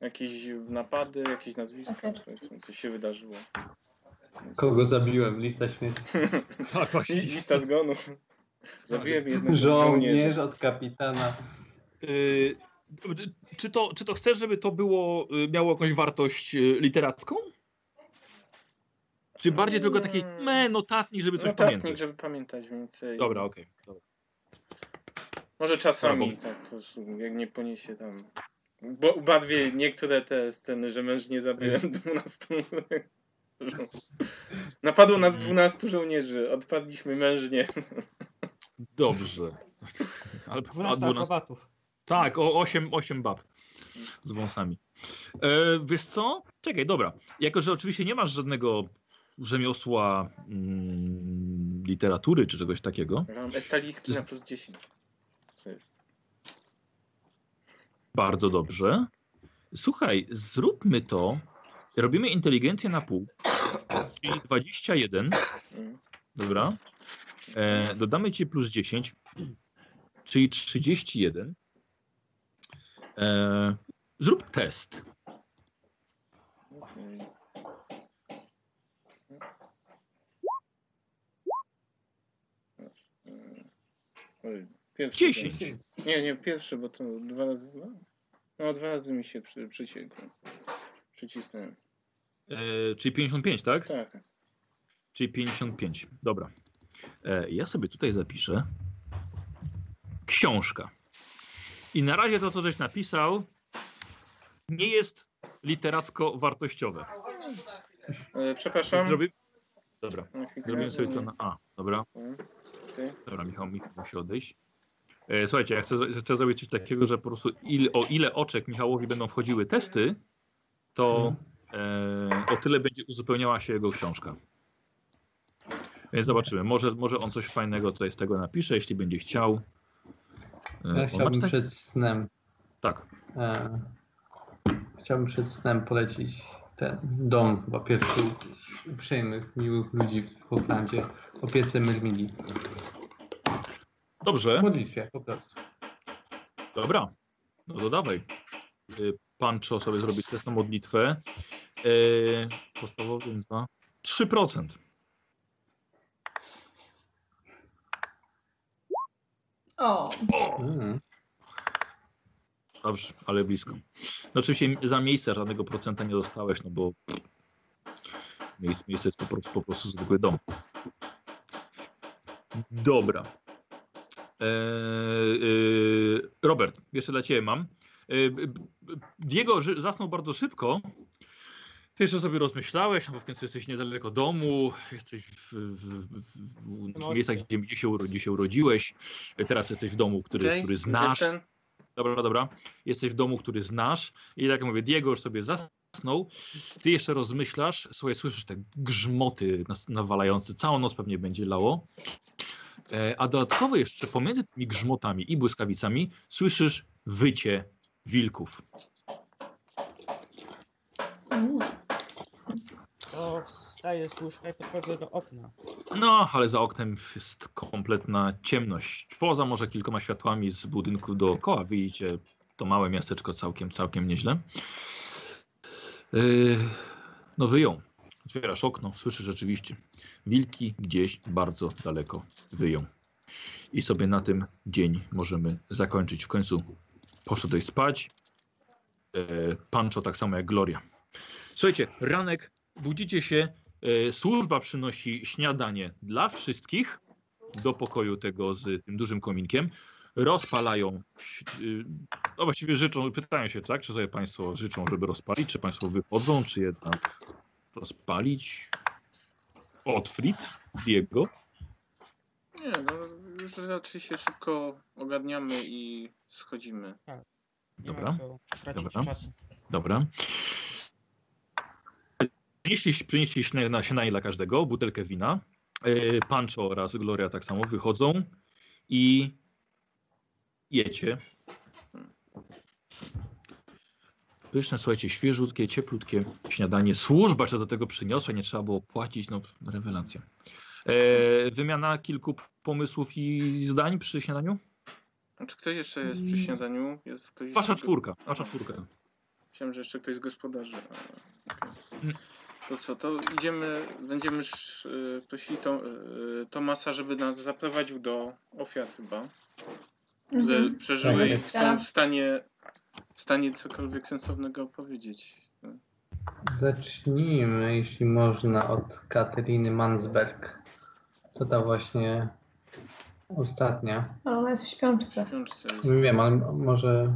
jakieś napady, jakieś nazwiska, powiedzmy, coś się wydarzyło. Kogo zabiłem? Lista śmierci. Tak. Lista zgonów. Zabiłem jednego Żołnierz od kapitana. Yy, czy, to, czy to chcesz, żeby to było, y, miało jakąś wartość y, literacką? Czy bardziej tylko taki Mm. me, notatnik, żeby coś Notatnik, pamiętać? żeby pamiętać więcej. Dobra, okej. dobra. Może czasami Albo- tak po prostu, jak nie poniesie tam. Bo ubadwie niektóre te sceny, że męż nie zabiłem 12. żo- Napadło nas 12 żołnierzy, odpadliśmy mężnie. Dobrze. Ale, a 12 12 akrobatów. Tak, o 8, 8 bab z wąsami. E, wiesz co? Czekaj, dobra. Jako, że oczywiście nie masz żadnego rzemiosła mm, literatury czy czegoś takiego, Mam estaliski na plus 10. bardzo dobrze. Słuchaj, zróbmy to. Robimy inteligencję na pół, czyli 21. Mm. Dobra. E, dodamy ci plus 10, czyli 31. E, zrób test. Okej. Oj, Pierwszy 10. ten. Nie, nie, pierwszy, bo to dwa razy dwa. No, dwa razy mi się przy, przyciekło. Przycisnąłem. E, czyli 55, tak? Tak. Czyli 55. Dobra. E, ja sobie tutaj zapiszę. Książka. I na razie to, co żeś napisał, nie jest literacko wartościowe. E, przepraszam. Zrobi... Dobra, zrobimy sobie to na A. Dobra, Okej. dobra, Michał, Michał musi odejść. E, słuchajcie, ja chcę, chcę zrobić coś takiego, że po prostu il, o ile oczek Michałowi będą wchodziły testy, to e, o tyle będzie uzupełniała się jego książka. Więc zobaczymy. Może, może on coś fajnego tutaj z tego napisze, jeśli będzie chciał. E, Ja chciałbym przed snem. Tak. E, chciałbym przed snem polecić ten dom, chyba pierwszy uprzejmych, miłych ludzi w Hochlandzie, opiece Myrmidii. W Dobrze, modlitwie po prostu. dobra. No to dawaj. Y, Pancho sobie zrobić test na modlitwę. E, podstawowy więc dwa. 3%. O, Mm. Dobrze, ale blisko. No oczywiście za miejsce żadnego procenta nie dostałeś, no bo miejsce, miejsce jest po prostu, po prostu zwykły dom. Dobra. Eee, eee, Robert, jeszcze dla Ciebie mam. Eee, Diego zasnął bardzo szybko. Ty jeszcze sobie rozmyślałeś, no bo w końcu jesteś niedaleko domu, jesteś w, w, w, w, miejscach, gdzie, gdzie, się, gdzie się urodziłeś. Teraz jesteś w domu, który, Okej, który znasz. ten? Dobra, dobra. Jesteś w domu, który znasz i tak jak mówię, Diego już sobie zasnął. Ty jeszcze rozmyślasz, słuchaj, słyszysz te grzmoty nawalające, całą noc pewnie będzie lało. E, A dodatkowo jeszcze pomiędzy tymi grzmotami i błyskawicami słyszysz wycie wilków. mm. Z łóżka i podchodzę do okna. No, ale za oknem jest kompletna ciemność. Poza może kilkoma światłami z budynków dookoła widzicie to małe miasteczko całkiem, całkiem nieźle. Yy, no wyją. Otwierasz okno, słyszysz rzeczywiście. Wilki gdzieś bardzo daleko wyją. I sobie na tym dzień możemy zakończyć. W końcu poszedłeś spać. Yy, Pancho tak samo jak Gloria. Słuchajcie, ranek, budzicie się Służba przynosi śniadanie dla wszystkich do pokoju tego z tym dużym kominkiem. Rozpalają, y, no właściwie życzą, pytają się, tak, czy sobie Państwo życzą, żeby rozpalić, czy Państwo wychodzą, czy jednak rozpalić. Otfrid, Diego. Nie, no już raczej się szybko ogarniamy i schodzimy. Nie Dobra, ma co tracić dobra. czasu. Dobra. Przynieśli, przynieśli śniadanie, śniadanie dla każdego, butelkę wina. E, Pancho oraz Gloria tak samo wychodzą i jecie. Pyszne, słuchajcie, świeżutkie, cieplutkie śniadanie. Służba jeszcze do tego przyniosła, nie trzeba było płacić, no rewelacja. E, wymiana kilku pomysłów i zdań przy śniadaniu? Czy ktoś jeszcze jest przy śniadaniu? Jest ktoś Wasza jeszcze- czwórka, wasza czwórka. Myślałem, że jeszcze ktoś z gospodarzy. Ale... okej. To co, to idziemy, będziemy sz- y, prosili to, y, Tomasa, żeby nas zaprowadził do ofiar chyba, które Mhm. przeżyły i Tak. są w stanie, w stanie cokolwiek sensownego opowiedzieć. Zacznijmy, jeśli można, od Kateryny Mansberg. To ta właśnie ostatnia. Ale ona jest w śpiączce. W książce jest. Wiem, ale może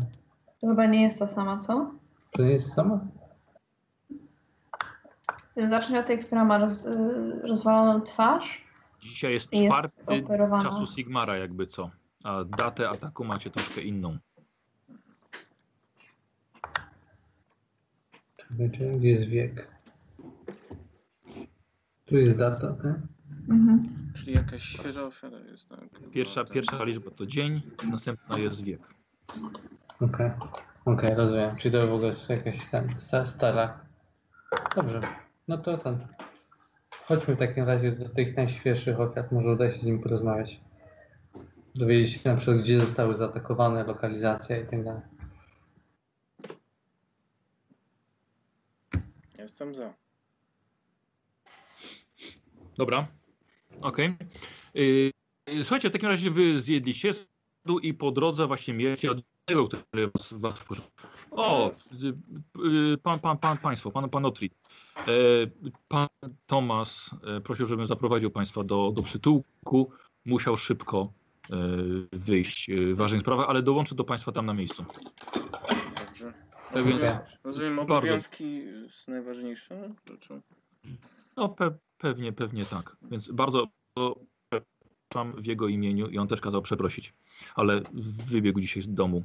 To chyba nie jest ta sama, co? to nie jest sama? Zacznij od tej, która ma roz, y, rozwaloną twarz Dzisiaj jest czwarty operowana. czasu Sigmara jakby co. A datę ataku macie troszkę inną. Czekaj, czekaj, Gdzie jest wiek? Tu jest data, tak? Mhm. Czyli jakaś świeża ofiara jest. Tak? Pierwsza, pierwsza liczba to dzień, następna jest wiek. Okej, okej, rozumiem. Czyli to w ogóle jest jakaś sta- stara. Dobrze, no to ten. Chodźmy w takim razie do tych najświeższych ofiar. Może uda się z nimi porozmawiać. Dowiedzieć się na przykład, gdzie zostały zaatakowane, lokalizacja i tak dalej. Jestem za. Dobra, okej. Yy, Słuchajcie, w takim razie wy zjedliście i po drodze właśnie mieliście od tego, który was, was wkurzył. O, y, y, pan, pan, pan, państwo, pan, pan Otrit. E, Pan Tomas e, prosił, żebym zaprowadził państwa do, do przytułku. Musiał szybko e, wyjść w ważnych sprawach, ale dołączę do państwa tam na miejscu. Dobrze. Tak więc- Rozumiem, Bardzo. obowiązki są najważniejsze rzeczą. No pe, pewnie, pewnie tak. Więc bardzo przepraszam w jego imieniu i on też kazał przeprosić. Ale wybiegł dzisiaj z domu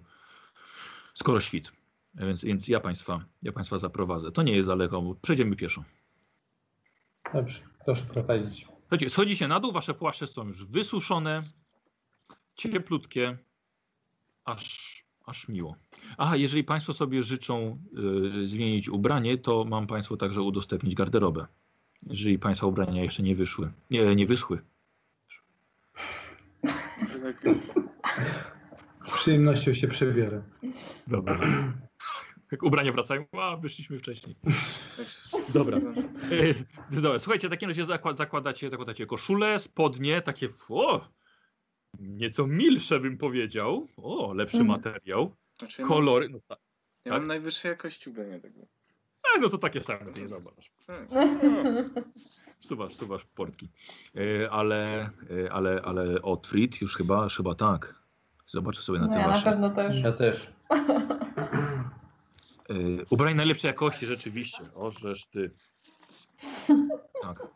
skoro świt. Więc, więc ja państwa, ja państwa zaprowadzę. To nie jest daleko, bo przejdziemy pieszo. Dobrze, proszę prowadzić. Słuchajcie, schodzicie na dół, wasze płaszcze są już wysuszone, cieplutkie, aż, aż miło. Aha, jeżeli państwo sobie życzą y, zmienić ubranie, to mam państwu także udostępnić garderobę. Jeżeli państwa ubrania jeszcze nie wyszły, nie, nie wyschły. Z przyjemnością się przebiorę. Dobra. Jak ubrania wracają, a wyszliśmy wcześniej. tak, Dobra. E, Dobra, słuchajcie, w takim razie zakład, zakładacie, zakładacie koszulę, spodnie, takie o, nieco milsze bym powiedział. O, lepszy Mhm. materiał. Znaczy, no, Kolory. No, tak, ja tak? mam najwyższej jakości ubrania tego. a, no to takie same, ty nie zobacz. Tak. Wsuwasz, wsuwasz portki. E, ale, e, ale, ale Otfrid już chyba, chyba tak. Zobaczę sobie na No te ja na wasze. pewno też. Ja też. E, ubranie najlepszej jakości, rzeczywiście. O, żeż ty. Tak.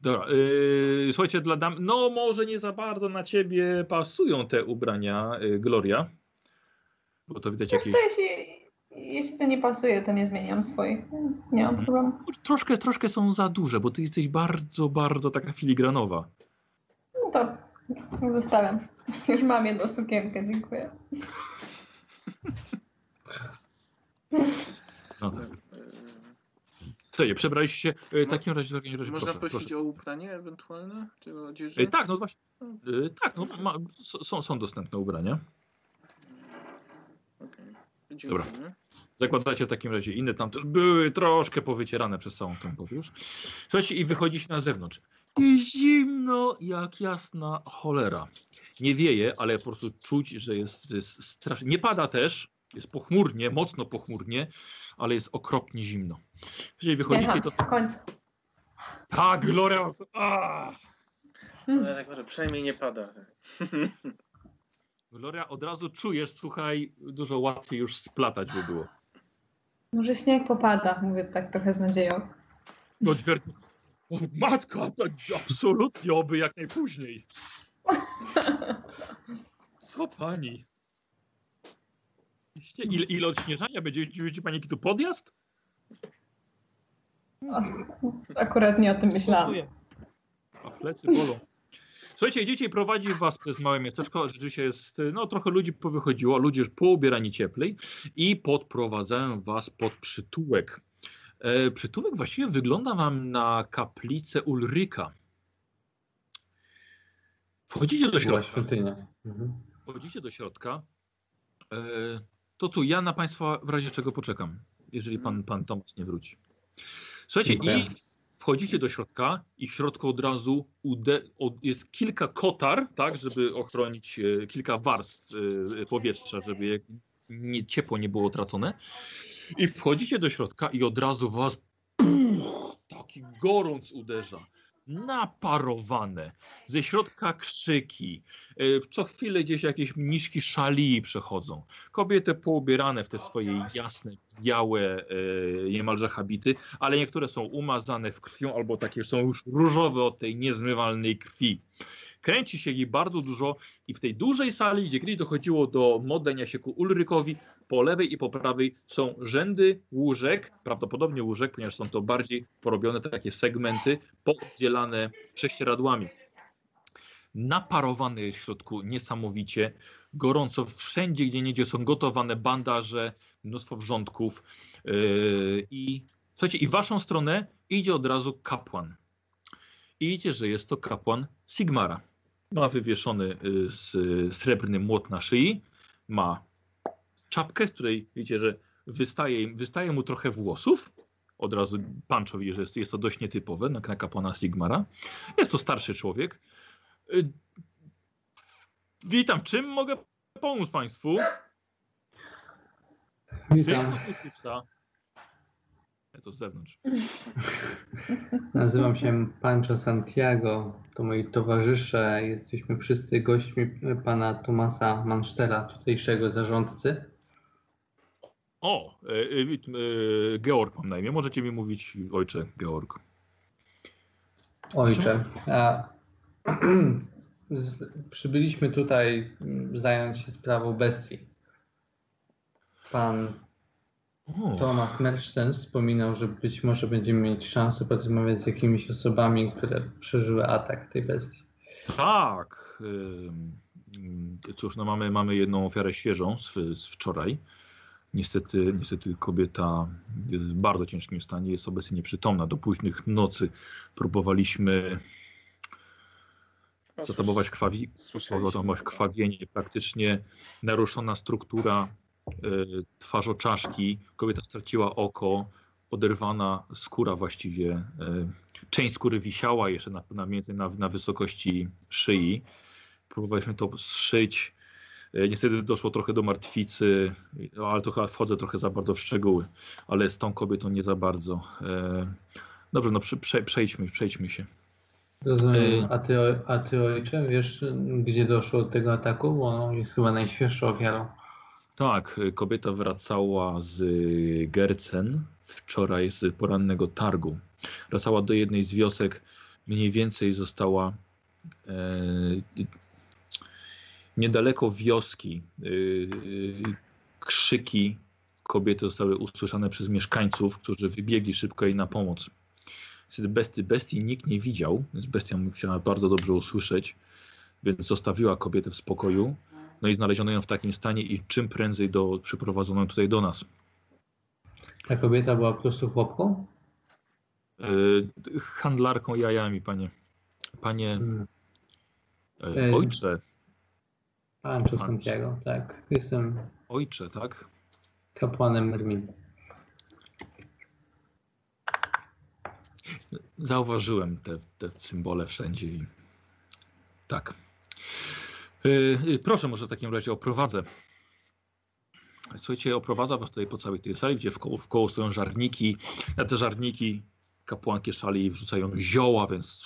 Dobra. e, słuchajcie, dla dam. No, może nie za bardzo na ciebie pasują te ubrania, e, Gloria. Bo to widać jakieś. jeśli, jeśli to nie pasuje, to nie zmieniam swoich. Nie mam Mhm. problemu. Troszkę, troszkę są za duże, bo ty jesteś bardzo, bardzo taka filigranowa. No to zostawiam. Już mam jedną sukienkę, dziękuję. No tak. E, Słuchajcie, przebraliście się. e, W takim razie, w takim razie Można proszę, prosić proszę. o ubranie ewentualne? Czy odzieży? E, tak, no właśnie. E, tak, no, ma, są, są dostępne ubrania. Okej. Dziękuję. Zakładacie w takim razie inne, tam też były troszkę powycierane przez całą tą podróż. Słuchajcie, i wychodzicie na zewnątrz. I zimno jak jasna cholera. Nie wieje, ale po prostu czuć, że jest, jest strasznie. Nie pada też, jest pochmurnie, mocno pochmurnie, ale jest okropnie zimno. Jeżeli wychodzicie, to. w końcu. Tak, Gloria! A! Ale tak naprawdę przynajmniej nie pada. Gloria, od razu czujesz, słuchaj, dużo łatwiej już splatać by było. Może śnieg popada, mówię tak trochę z nadzieją. No ćwiert... O, matka, to absolutnie oby jak najpóźniej. Co pani? Ile, ile odśnieżania będzie? Będzie pani jaki tu podjazd? Akurat nie o tym myślałam. A plecy bolą. Słuchajcie, idziecie i prowadzi was przez małe miasteczko. Rzeczywiście jest, no trochę ludzi powychodziło, ludzie już poubierani cieplej i podprowadzają was pod przytułek. E, przytułek właściwie wygląda wam na kaplicę Ulryka. Wchodzicie do Była środka. świątynia. Mhm. Wchodzicie do środka. E, to tu ja na Państwa w razie czego poczekam, jeżeli pan, pan Tomasz nie wróci. Słuchajcie, Dziękuję. i wchodzicie do środka i w środku od razu jest kilka kotar, tak, żeby ochronić e, kilka warstw e, powietrza, żeby nie, ciepło nie było tracone. I wchodzicie do środka i od razu was puch, taki gorąc uderza. Naparowane, ze środka krzyki, e, co chwilę gdzieś jakieś mniszki szali przechodzą. Kobiety poubierane w te swoje jasne, białe, e, niemalże habity, ale niektóre są umazane w krwią albo takie są już różowe od tej niezmywalnej krwi. Kręci się jej bardzo dużo i w tej dużej sali, gdzie kiedyś dochodziło do modlenia się ku Ulrykowi, po lewej i po prawej są rzędy łóżek, prawdopodobnie łóżek, ponieważ są to bardziej porobione takie segmenty, podzielane prześcieradłami. Naparowane jest w środku niesamowicie, gorąco wszędzie, gdzie niedzie są gotowane bandaże, mnóstwo wrzątków yy, i słuchajcie, i w waszą stronę idzie od razu kapłan. I idzie, że jest to kapłan Sigmara. Ma wywieszony y, srebrny młot na szyi, ma czapkę, z której widzicie, że wystaje, wystaje mu trochę włosów. Od razu Pancho widzi, że jest, jest to dość nietypowe na, na kapłana Sigmara. Jest to starszy człowiek. Y, Witam, czym mogę pomóc Państwu? Witam, psa. Ja to z zewnątrz. nazywam się Pancho Santiago. To moi towarzysze. Jesteśmy wszyscy gośćmi pana Tomasa Mansztela, tutejszego zarządcy. O, e, e, e, Georg mam na imię. Możecie mi mówić ojcze Georg. Ojcze, a, z, przybyliśmy tutaj mm, zająć się sprawą bestii. Pan O, Thomas Merszten wspominał, że być może będziemy mieć szansę porozmawiać z jakimiś osobami, które przeżyły atak tej bestii. tak. Cóż, no mamy, mamy jedną ofiarę świeżą z, z wczoraj. Niestety, niestety kobieta jest w bardzo ciężkim stanie, jest obecnie nieprzytomna. Do późnych nocy próbowaliśmy No, zatamować krwawi, krwawienie, praktycznie naruszona struktura y, twarzoczaszki, kobieta straciła oko, oderwana skóra właściwie, y, część skóry wisiała jeszcze na, na, na, na wysokości szyi. Próbowaliśmy to zszyć. Y, Niestety doszło trochę do martwicy, y, ale to chyba wchodzę trochę za bardzo w szczegóły, ale z tą kobietą nie za bardzo. Y, Dobrze, no prze, prze, przejdźmy, przejdźmy się. Rozumiem. Y- A ty, a ty ojcze, wiesz, gdzie doszło do tego ataku? Bo jest chyba najświeższą ofiarą. Tak, kobieta wracała z Gercen wczoraj z porannego targu. Wracała do jednej z wiosek, mniej więcej została e, niedaleko wioski. Y, y, krzyki kobiety zostały usłyszane przez mieszkańców, którzy wybiegli szybko jej na pomoc. Niestety bestii, bestii nikt nie widział, więc bestia musiała bardzo dobrze usłyszeć, więc zostawiła kobietę w spokoju. No i znaleziono ją w takim stanie i czym prędzej do, przyprowadzono ją tutaj do nas. Ta kobieta była po prostu chłopką? Yy, handlarką jajami, panie. Panie yy, ojcze, Pancho. Santiago, tak. Jestem ojcze, tak? kapłanem Mermin. Zauważyłem te, te symbole wszędzie i tak. Yy, yy, proszę, może w takim razie oprowadzę. Słuchajcie, oprowadza was tutaj po całej tej sali, gdzie w koło, w koło stoją żarniki. Na te żarniki kapłanki szali i wrzucają zioła, więc...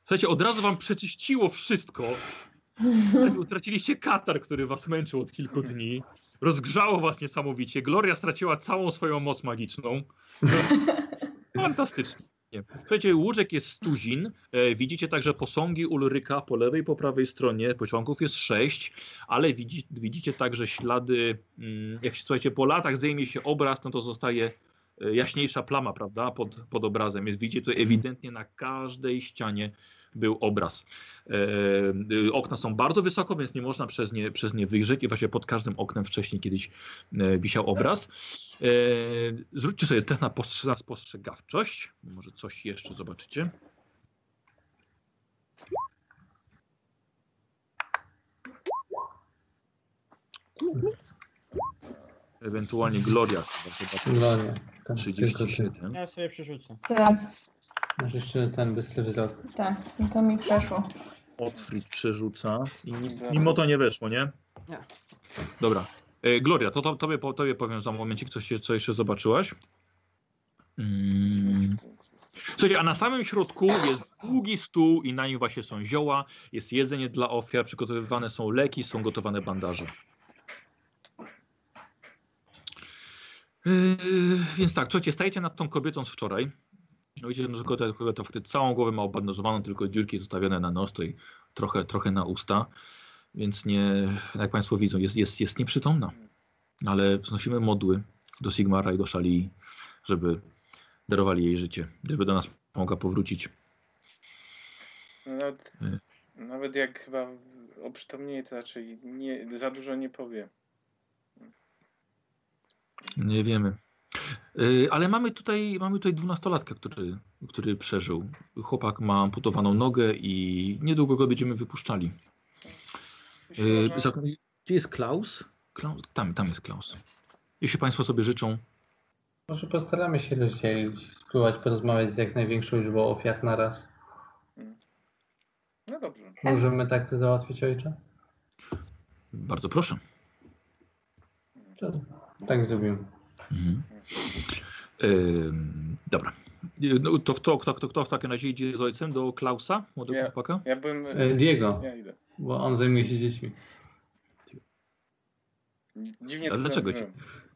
Słuchajcie, od razu wam przeczyściło wszystko. Utraciliście katar, który was męczył od kilku dni. Rozgrzało was niesamowicie. Gloria straciła całą swoją moc magiczną. Fantastycznie. Słuchajcie, łóżek jest stuzin. E, widzicie także posągi Ulryka po lewej i po prawej stronie. Pociągów jest sześć, ale widzi, widzicie także ślady. Mm, jak się słuchajcie, po latach zdejmie się obraz, no to zostaje e, jaśniejsza plama, prawda, pod, pod obrazem. Więc widzicie tutaj ewidentnie na każdej ścianie był obraz. E, e, okna są bardzo wysoko, więc nie można przez nie, przez nie wyjrzeć i właśnie pod każdym oknem wcześniej kiedyś e, wisiał obraz. E, zróbcie sobie test na, postrze na spostrzegawczość. Może coś jeszcze zobaczycie. Ewentualnie Gloria. Gloria. Ten, 37. Ja sobie przerzucę. Tak, Masz jeszcze ten bystry wzrok. tak, i to mi przeszło. Otfrid przerzuca. I ni- mimo to nie weszło, nie? Nie. Dobra. E, Gloria, to, to tobie, po- tobie powiem za momencik, coś, co jeszcze zobaczyłaś. Mm. Słuchajcie, a na samym środku jest długi stół i na nim właśnie są zioła, jest jedzenie dla ofiar, przygotowywane są leki, są gotowane bandaże. Yy, więc tak, słuchajcie, stajecie nad tą kobietą z wczoraj. No Widzicie, że kobieta, kobieta wtedy całą głowę ma obandażowaną, tylko dziurki zostawione na nos to i trochę, trochę na usta. Więc nie, jak Państwo widzą, jest, jest, jest nieprzytomna. Ale wznosimy modły do Sigmara i do Szali, żeby darowali jej życie, żeby do nas mogła powrócić. Nawet, Y. nawet jak chyba oprzytomnieje, to raczej nie, za dużo nie powie. Nie wiemy. Yy, ale mamy tutaj, mamy tutaj dwunastolatkę, który, który przeżył. Chłopak ma amputowaną nogę i niedługo go będziemy wypuszczali. Yy, można- za- Gdzie jest Klaus? Klaus? Tam, tam jest Klaus. Jeśli Państwo sobie życzą, Może postaramy się rozdzielić, spróbować porozmawiać z jak największą liczbą ofiar na raz. No dobrze. Możemy tak to załatwić, ojcze? bardzo proszę. To, tak zrobimy. Mhm. Dobra. No, to, kto, kto, kto, kto w takim razie idzie z ojcem do Klausa, młodego Ja. chłopaka? Ja bym. E, Diego, Ja idę. bo on zajmuje się dziećmi. Dziwnie A dlaczego zrobiłem.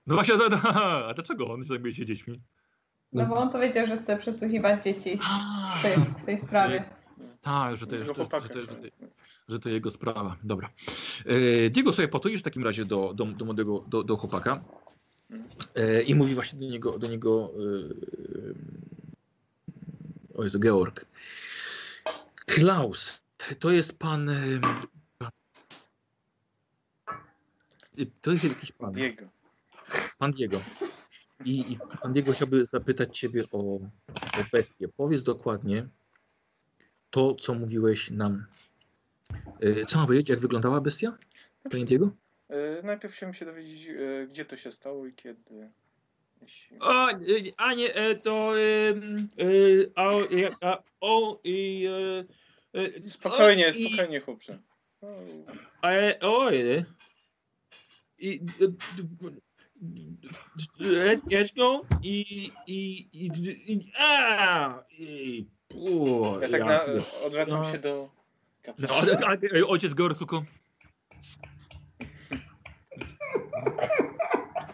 No właśnie, a, a, a dlaczego on zajmuje się dziećmi? No bo on powiedział, że chce przesłuchiwać dzieci w tej, w tej sprawie. Tak, że to, jest, że, to, że, to, że, to, jego sprawa. Dobra. E, Diego sobie potoisz w takim razie do, do, do młodego, do, do chłopaka e, i mówi właśnie do niego, do niego e, o Jezu, Georg. Klaus, to jest pan, e, pan e, to jest jakiś pan, Diego. pan Diego. I, I pan Diego chciałby zapytać ciebie o, o bestię. Powiedz dokładnie to, co mówiłeś nam. E, Co mam powiedzieć, jak wyglądała bestia? Panie Diego? E, najpierw chciałem się dowiedzieć, e, gdzie to się stało i kiedy. Jeśli... A, a nie, e, to. e, a, a, o, i. Spokojnie, spokojnie, chłopcze. O, Ale, oj. I. Jedźką i. i. i. i. A! I. O, Ja tak na, odwracam no. się do. No, ojciec Georg tylko.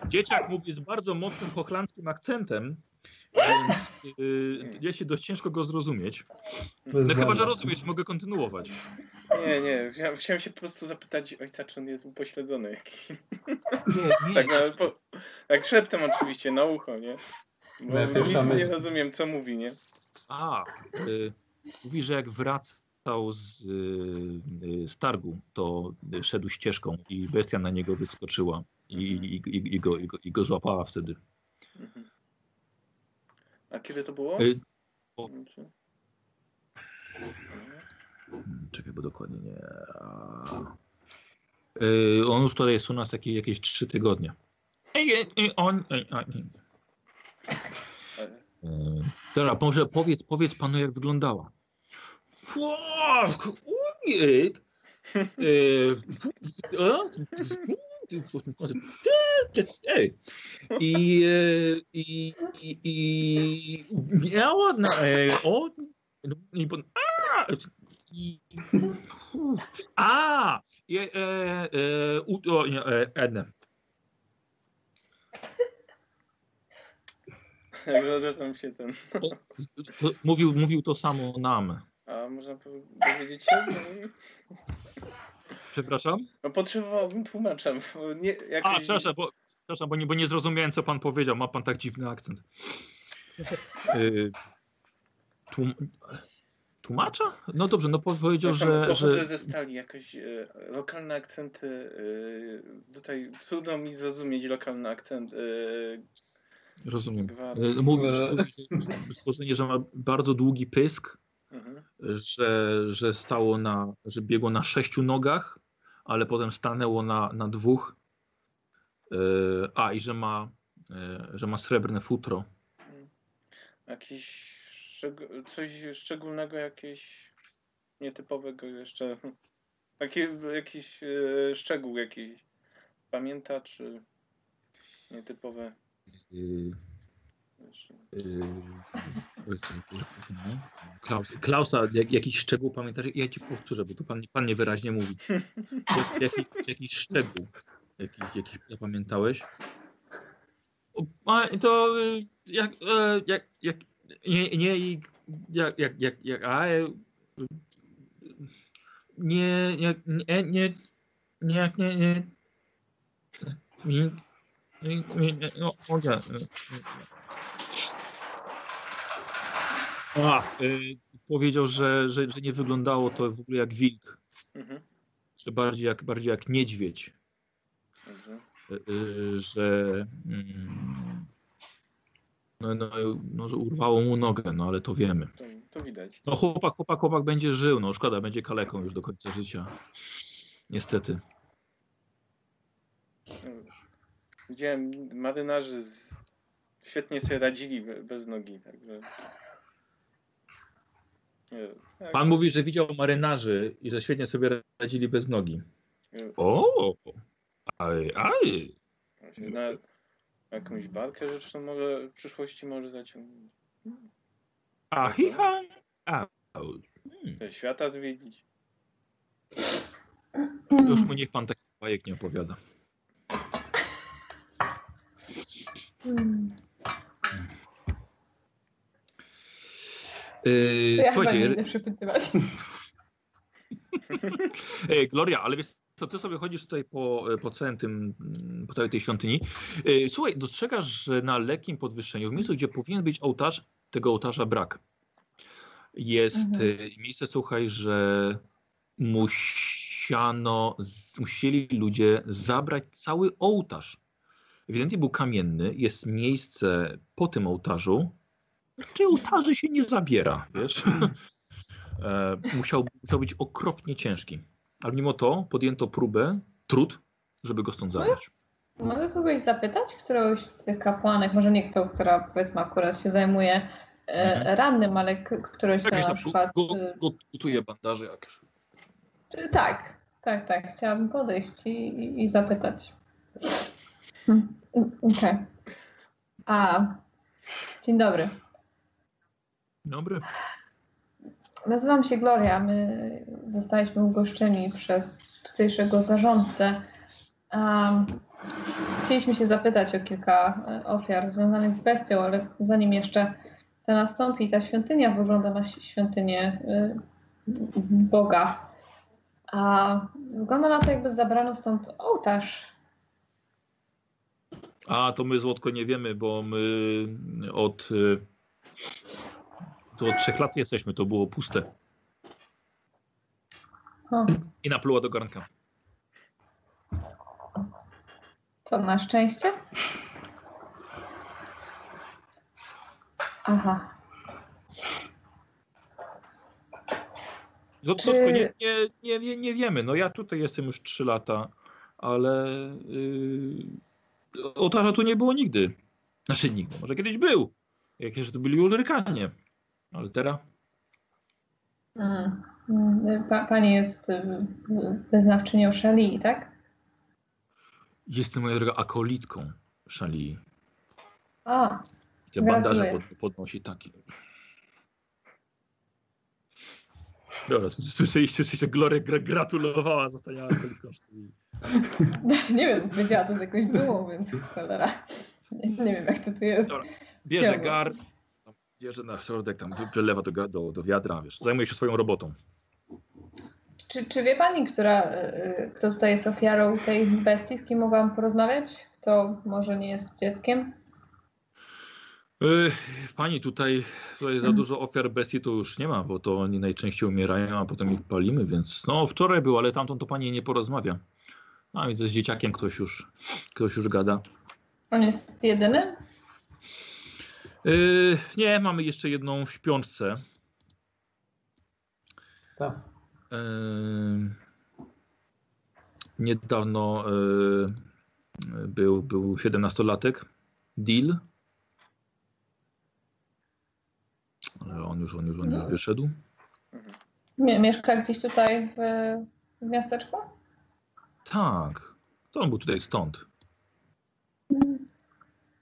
Dzieciak mówi z bardzo mocnym hochlandzkim akcentem, więc y, jest się dość ciężko go zrozumieć. No chyba, że rozumiesz, mogę kontynuować. Nie, nie. Ja chciałem się po prostu zapytać ojca, czy on jest upośledzony jakiś. Nie, nie. Tak, no, po, tak szeptem oczywiście, na ucho, nie? Bo Najpierw nic nie rozumiem, co mówi, nie? A, y, mówi, że jak wracał z, y, y, z targu, to szedł ścieżką i bestia na niego wyskoczyła i, i, i, i, go, i, go, i go złapała wtedy. Mhm. A kiedy to było? Y, o- Czekaj, bo dokładnie nie. Yy, on już tutaj jest u nas jakieś, jakieś 3 tygodnie. Ej, ej, ej, on, Yy, Dobra, może powiedz, powiedz panu, jak wyglądała. Fuck, ujek. Ej. I, i, i, i miała na, e, o, i, a, i, a, i, e, e, u, o, nie, e. Jak odwracam się ten. Mówił, mówił to samo nam. A można po- dowiedzieć się? Przepraszam? No potrzebowałbym tłumacza. Nie, A, przepraszam, bo, przepraszam bo, nie, bo nie zrozumiałem, co pan powiedział. Ma pan tak dziwny akcent. Y, tłum, tłumacza? No dobrze, no po- powiedział, Przepraszam, że, pochodzę że... ze stali, jakoś e, lokalne akcenty, e, tutaj trudno mi zrozumieć lokalny akcent. Rozumiem. Gwar- Y, Mówił, że, że stworzenie, że ma bardzo długi pysk, mhm. że, że stało na, że biegło na sześciu nogach, ale potem stanęło na, na dwóch. E, a, i że ma, e, że ma srebrne futro. Jakiś szczeg- coś szczególnego, jakieś nietypowego jeszcze. Taki jakiś e, szczegół jakiś. Pamięta, czy nietypowe. Y, y, powiedzmy, no. Klaus, Klausa, jak, jakiś szczegół pamiętasz? Ja ci powtórzę, bo tu pan, pan niewyraźnie mówi. Jak, jakiś, jakiś szczegół, jakiś, jakiś zapamiętałeś? To y, jak, e, jak, jak, nie, nie, i jak, jak, jak, jak, a, e, nie, nie, nie, nie, nie, nie, nie, nie, nie, nie, nie, no, mogę. A, y, powiedział, że, że, że nie wyglądało to w ogóle jak wilk, Mhm, że bardziej jak, bardziej jak niedźwiedź. dobrze. Y, y, że, mm, no, no, no, że urwało mu nogę, no ale to wiemy. To, to widać. No chłopak, chłopak, chłopak będzie żył, no szkoda, będzie kaleką już do końca życia. Niestety. Widziałem marynarzy z... świetnie sobie radzili be- bez nogi, także. Jak- Pan mówi, że widział marynarzy i że świetnie sobie radzili bez nogi. O, aj, aj. Na jakąś barkę rzeczną może w przyszłości może zaciągnąć. A hiha, a. Hmm. Świata zwiedzić. Już mu niech pan tak bajek nie opowiada. Hmm. Yy, ja chyba nie słuchajcie, przepytywać. Ej, Gloria, ale wiesz co, ty sobie chodzisz tutaj po, po całym tym, mm, po całej tej świątyni. Ej, Słuchaj, dostrzegasz, że na lekkim podwyższeniu, w miejscu, gdzie powinien być ołtarz, tego ołtarza brak. Jest Mhm. y, miejsce, słuchaj, że musiano, musieli ludzie zabrać cały ołtarz. Ewidentnie był kamienny, jest miejsce po tym ołtarzu, czy ołtarzy się nie zabiera, wiesz? e, musiał, musiał być okropnie ciężki. Ale mimo to podjęto próbę, trud, żeby go stąd zabrać. Mogę kogoś zapytać, którąś z tych kapłanek, może nie kto, która powiedzmy akurat się zajmuje e, Mhm. rannym, ale którąś na tam przykład... go, go, gotuje bandaże jakieś. Czy- Tak, tak, tak. Chciałabym podejść i, i, i zapytać. Hmm, Okej. A, dzień dobry. Dobry. Nazywam się Gloria. My zostaliśmy ugoszczeni przez tutejszego zarządcę. Um, chcieliśmy się zapytać o kilka e, ofiar związanych z bestią, ale zanim jeszcze to nastąpi, ta świątynia wygląda na świątynię y, Boga. A wygląda na to, jakby zabrano stąd ołtarz. A to my złotko nie wiemy, bo my od, y, to od trzech lat jesteśmy, to było puste. O, I napluła do garnka. co na szczęście? Aha. Złotko Czy- nie, nie, nie, nie, wiemy. No ja tutaj jestem już trzy lata, ale yy, ołtarza tu nie było nigdy. Znaczy nigdy, może kiedyś był. Jakieś to byli Ulrykanie. Ale teraz Mm. Pa, pani jest wyznawczynią Szali, tak? jestem moja droga akolitką Szali. A, I te bandaże pod, podnosi taki. Dobra, słyszeliście, słyszeliście, Gloria gra, gratulowała, została akolitką Szali. nie wiem, powiedziała to z jakąś dumą, więc cholera. Nie, nie wiem, jak to tu jest. Bierze Dobra. gar, tam bierze na środek, tam przelewa do, do, do wiadra, wiesz, zajmuje się swoją robotą. Czy, czy wie pani, która, y, y, kto tutaj jest ofiarą tej bestii, z kim mogłam porozmawiać? Kto może nie jest dzieckiem? Yy, Pani, tutaj, tutaj za dużo ofiar bestii to już nie ma, bo to oni najczęściej umierają, a potem ich palimy, więc no wczoraj był, ale tamtą to pani nie porozmawia. I to z dzieciakiem ktoś już, ktoś już gada. On jest jedyny? Yy, nie, mamy jeszcze jedną w śpiączce. Tak. Yy, niedawno yy, był, był 17-latek, Deal. Ale on już, on już, on już wyszedł. Mie- Mieszka gdzieś tutaj w, w miasteczku? Tak, to on był tutaj stąd.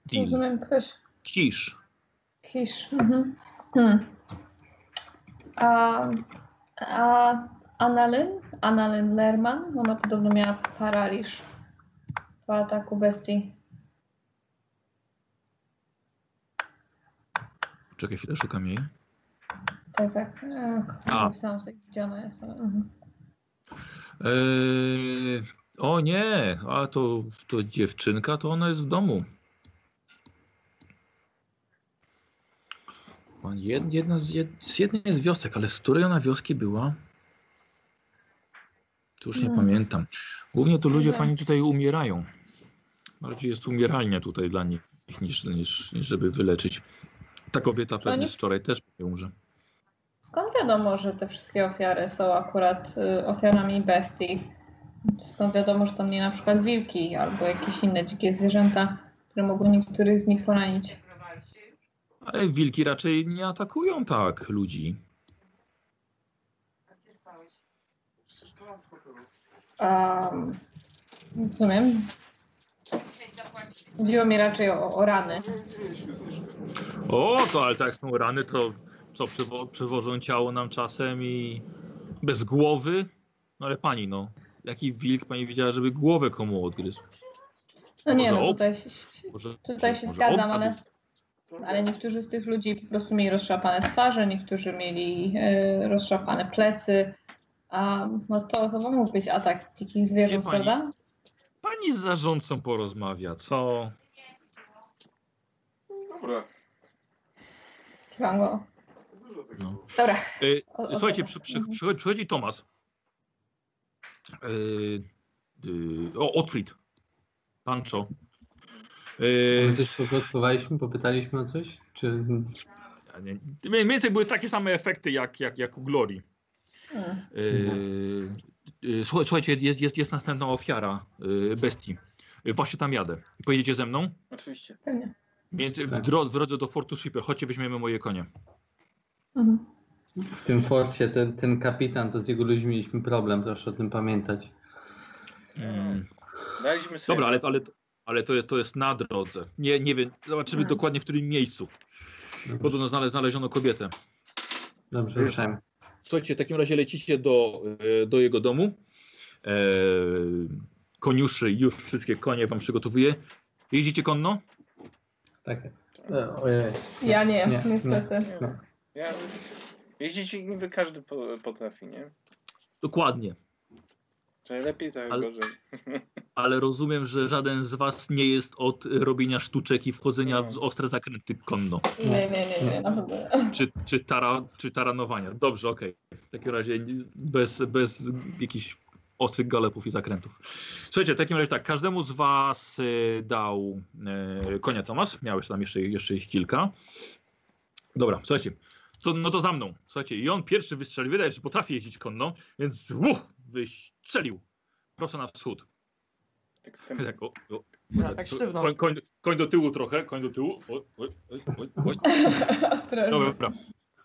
Deal. Rozumiem, ktoś. Kisz. Kisz. Mhm. Hmm. A, a Annalyn? Annalyn Lerman? Ona podobno miała paraliż po ataku bestii. Czekaj chwilę, szukam jej. Tak, tak. E, A. Sobie, gdzie ona jest. Mhm. Eee, o nie, a to, to dziewczynka, to ona jest w domu. Pan- jed- Jedna z, z jednej z wiosek, ale z której ona wioski była? Już nie Hmm. pamiętam. Głównie to ludzie pani tutaj umierają. Bardziej jest umieralnia tutaj dla nich niż, niż, niż żeby wyleczyć. Ta kobieta pewnie Oni- wczoraj też umrze. Skąd wiadomo, że te wszystkie ofiary są akurat y, ofiarami bestii? Skąd wiadomo, że to nie na przykład wilki albo jakieś inne dzikie zwierzęta, które mogą niektórych z nich poranić? Ale wilki raczej nie atakują tak ludzi. Um, rozumiem. Chodziło mi raczej o, o rany. O, to ale tak są rany, to co, przywo przywożą ciało nam czasem i bez głowy? No ale pani, no, jaki wilk pani widziała, żeby głowę komu odgryzł? No nie, no ob- tutaj, się- Może, tutaj się może zgadzam, ale, ale niektórzy z tych ludzi po prostu mieli rozszarpane twarze, niektórzy mieli e, rozszarpane plecy. A no to chyba mógł być atak dzikich zwierząt, pani- prawda? Pani z zarządcą porozmawia, co? Dobra. Kiwam go. No. Dobra. Y, O- słuchajcie, przy, przy, mhm. przychodzi, przychodzi Tomas. Y, y, o, Otfried. Pancho. My Y, też poplotowaliśmy, popytaliśmy o coś? Czy Mniej więcej były takie same efekty jak, jak, jak u. Hmm. Yy, yy, słuchaj- Słuchajcie, jest, jest, jest następna ofiara yy, bestii. Yy, Właśnie tam jadę. Pojedziecie ze mną? Oczywiście. Pewnie. Między, w, Tak. drodze, w drodze do Fortu Shipper. Chodźcie, weźmiemy moje konie. Mhm. w tym forcie ten, ten kapitan, to z jego ludźmi mieliśmy problem, proszę o tym pamiętać. Mm. Daliśmy sobie. Dobra, ale, ale, ale to, jest, to jest na drodze. Nie, nie wiem, zobaczymy Mhm. dokładnie w którym miejscu. Dobrze, Podobno znale, znaleziono kobietę. dobrze ruszajmy. Słuchajcie, w takim razie lecicie do, yy, do jego domu. E, koniuszy już wszystkie konie wam przygotowuje. Jeździcie konno? Tak. E, Ojej. Ja nie, Nie, niestety. No. Ja... Jeździć niby każdy po, potrafi, nie? Dokładnie. Trochę lepiej, trochę Ale- gorzej. ale rozumiem, że żaden z was nie jest od robienia sztuczek i wchodzenia w ostre zakręty konno, Nie, nie, nie, nie, naprawdę. czy, czy, tara, czy taranowania. Dobrze, okej. W takim razie bez, bez jakichś ostrych galepów i zakrętów. Słuchajcie, w takim razie tak, każdemu z was e, dał e, konia Tomasz, miałeś tam jeszcze, jeszcze ich kilka. Dobra, słuchajcie, to, no to za mną. Słuchajcie, i on pierwszy wystrzelił, wydaje, że potrafi jeździć konno, więc uff, wystrzelił prosto na wschód. Tak, o, o. Ja tak sztywno. Koń, koń, koń do tyłu trochę, koń do tyłu. Oj, oj, oj, oj. Dobra.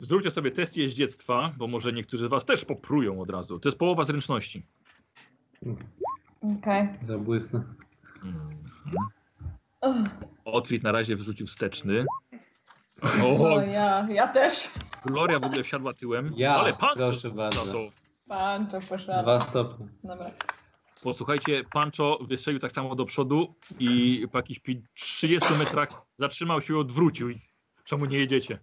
Zróbcie sobie test jeździectwa, bo może niektórzy z was też poprują od razu. To jest połowa zręczności. Okej. Zabłysnę. Uch, Otwit na razie wrzucił wsteczny. O, O, ja, ja też. Gloria w ogóle wsiadła tyłem. Ja, ale pan proszę bardzo. to. Pan to poszedł. Dwa stopnie. Dobra. Posłuchajcie, Pancho wystrzelił tak samo do przodu i po jakichś pi- 30 metrach zatrzymał się i odwrócił. Czemu nie jedziecie?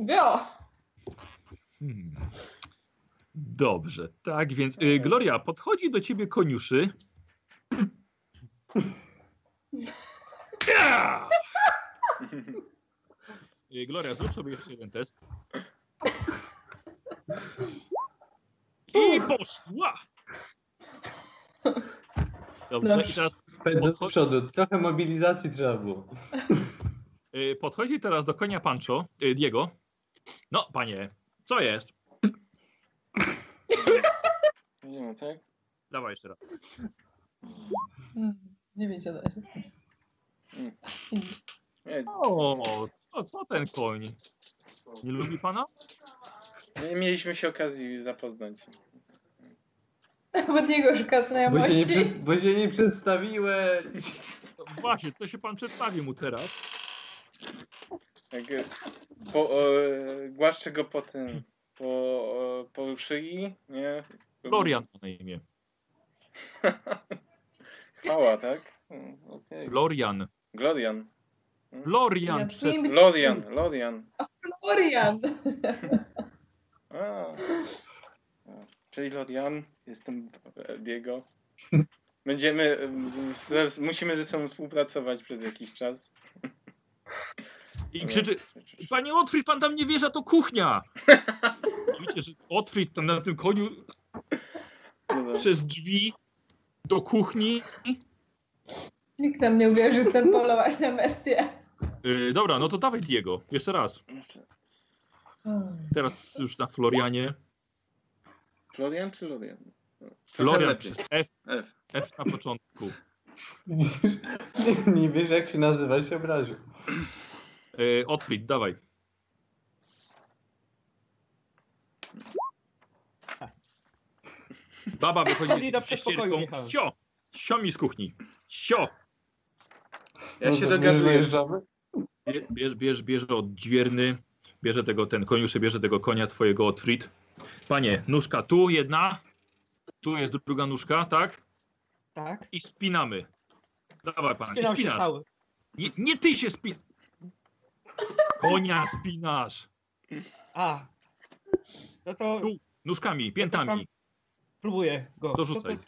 Bio! Hmm. Dobrze, tak więc y, Gloria, podchodzi do ciebie koniuszy. Y, Gloria, zrób sobie jeszcze jeden test. I poszła! Dobrze, i teraz Pędzę z przodu. Trochę mobilizacji trzeba było. y, podchodzi teraz do konia Pancho, y, Diego. No, panie, co jest? Nie no, tak? Dawaj jeszcze raz. Mm, 9 od 8. Mm. Nie, O, co, co ten koń? Nie lubi pana? Nie mieliśmy się okazji zapoznać. Od niego szuka Bo się, nie znajomości. przed, bo się nie przedstawiłeś. No Właśnie, to się pan przedstawi mu teraz. Jak, e, po, e, głaszczę go po tym, po, e, po szyi, nie? Florian ma na imię. Chwała, tak? Mm, Okej. Florian. Glorian. Florian Ja przez... wiem. Lorian, Lorian. Florian. A. Czyli Lorian, jestem e, Diego. Będziemy, e, musimy ze sobą współpracować przez jakiś czas. I krzyczy, panie Otfrid, pan tam nie wierzy, to kuchnia. Widzicie, że Otfrid tam na tym koniu Dobra. przez drzwi do kuchni. Nikt nam nie uwierzy, chcę polować na bestię. Yy, dobra, no to dawaj Diego. Jeszcze raz. Teraz już na Florianie. Florian czy Lorian? Florian przez F, F. F na początku. Widzisz? Nie, nie wiesz jak się nazywa, się obraził. Yy, Otfrid, dawaj. Baba wychodzi z ścierką. Sio! Sio mi z kuchni. Sio! Ja No się dogaduję. Bierz, bierz, bierze od dźwierny, bierze tego, ten koniuszy, bierze tego konia twojego Otfrid. Panie, nóżka tu jedna, tu jest druga nóżka, tak? Tak? I spinamy. Dawaj pan, i Spinam się spinasz. cały. Nie, nie ty się spin... Konia spinasz. A. No to Tu. Nóżkami, piętami, próbuję go. To rzucaj.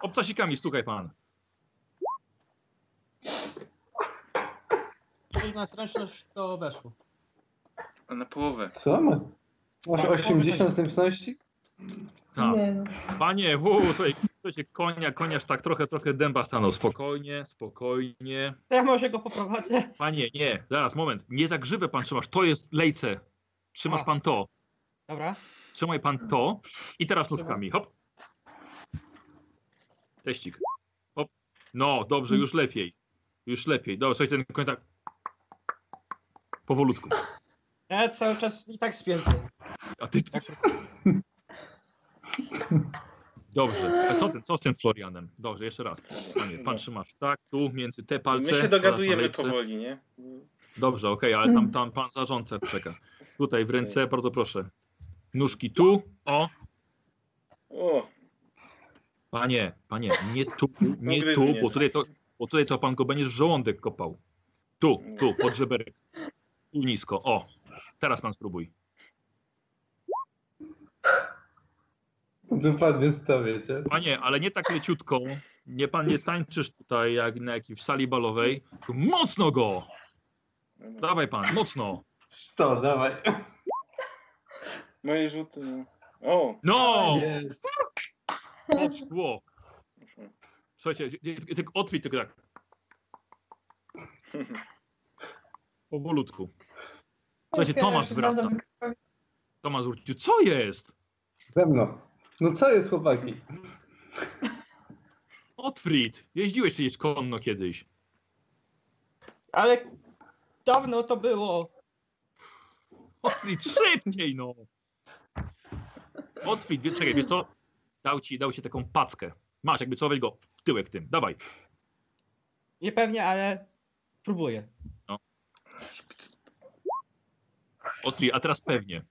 obcasikami stukaj pan. Jeżeli na zręczność to weszło. A na połowę. Co? Ma- Masz Tak, 80 zręczności? Tak. Nie no. Panie, uu, słuchaj, słuchajcie, konia, koniarz tak trochę, trochę dęba stanął. Spokojnie, spokojnie. Ja może go poprowadzę. Panie, nie, zaraz, moment. Nie za grzywę pan trzymasz, to jest lejce. Trzymasz A. pan to. Dobra. Trzymaj pan to i teraz nóżkami. Hop. Teścik. Hop. No, dobrze, już lepiej. Już lepiej. Dobrze, słuchaj, ten koń tak. Powolutku. Ja cały czas i tak spięty. A ty. Jak... Dobrze. A co, co z tym Florianem? Dobrze, jeszcze raz. Panie, pan trzymasz tak, tu między te palce. My się dogadujemy powoli, nie? Dobrze, okej, ale tam, tam pan zarządca czeka. Tutaj w ręce, bardzo proszę. Nóżki tu. O, O, Panie, panie, nie tu, nie tu, bo tutaj, to, bo tutaj to pan go będziesz w żołądek kopał. Tu, tu, pod żeberek. Tu nisko, o. Teraz pan spróbuj. To padnie z to, wiecie? Panie, ale nie tak leciutko. Nie pan nie tańczysz tutaj jak na jakiejś sali balowej. Mocno go! Dawaj pan, mocno. 100, dawaj. moje rzuty. no. O, No! Jest. Poszło. Słuchajcie, tylko otwórz tylko tak. Powolutku. Słuchajcie, Tomasz wraca. Tomasz wrócił. Co jest? Ze mną. No co jest, chłopaki? Otfrid, jeździłeś przecież konno kiedyś. Ale dawno to było. Otfrid, szybciej no! Otfrid, wie, czekaj, wiesz co? Dał ci, dał ci taką packę. Masz, jakby co, weź go w tyłek tym, dawaj. Niepewnie, ale próbuję. Otfrid, a teraz pewnie.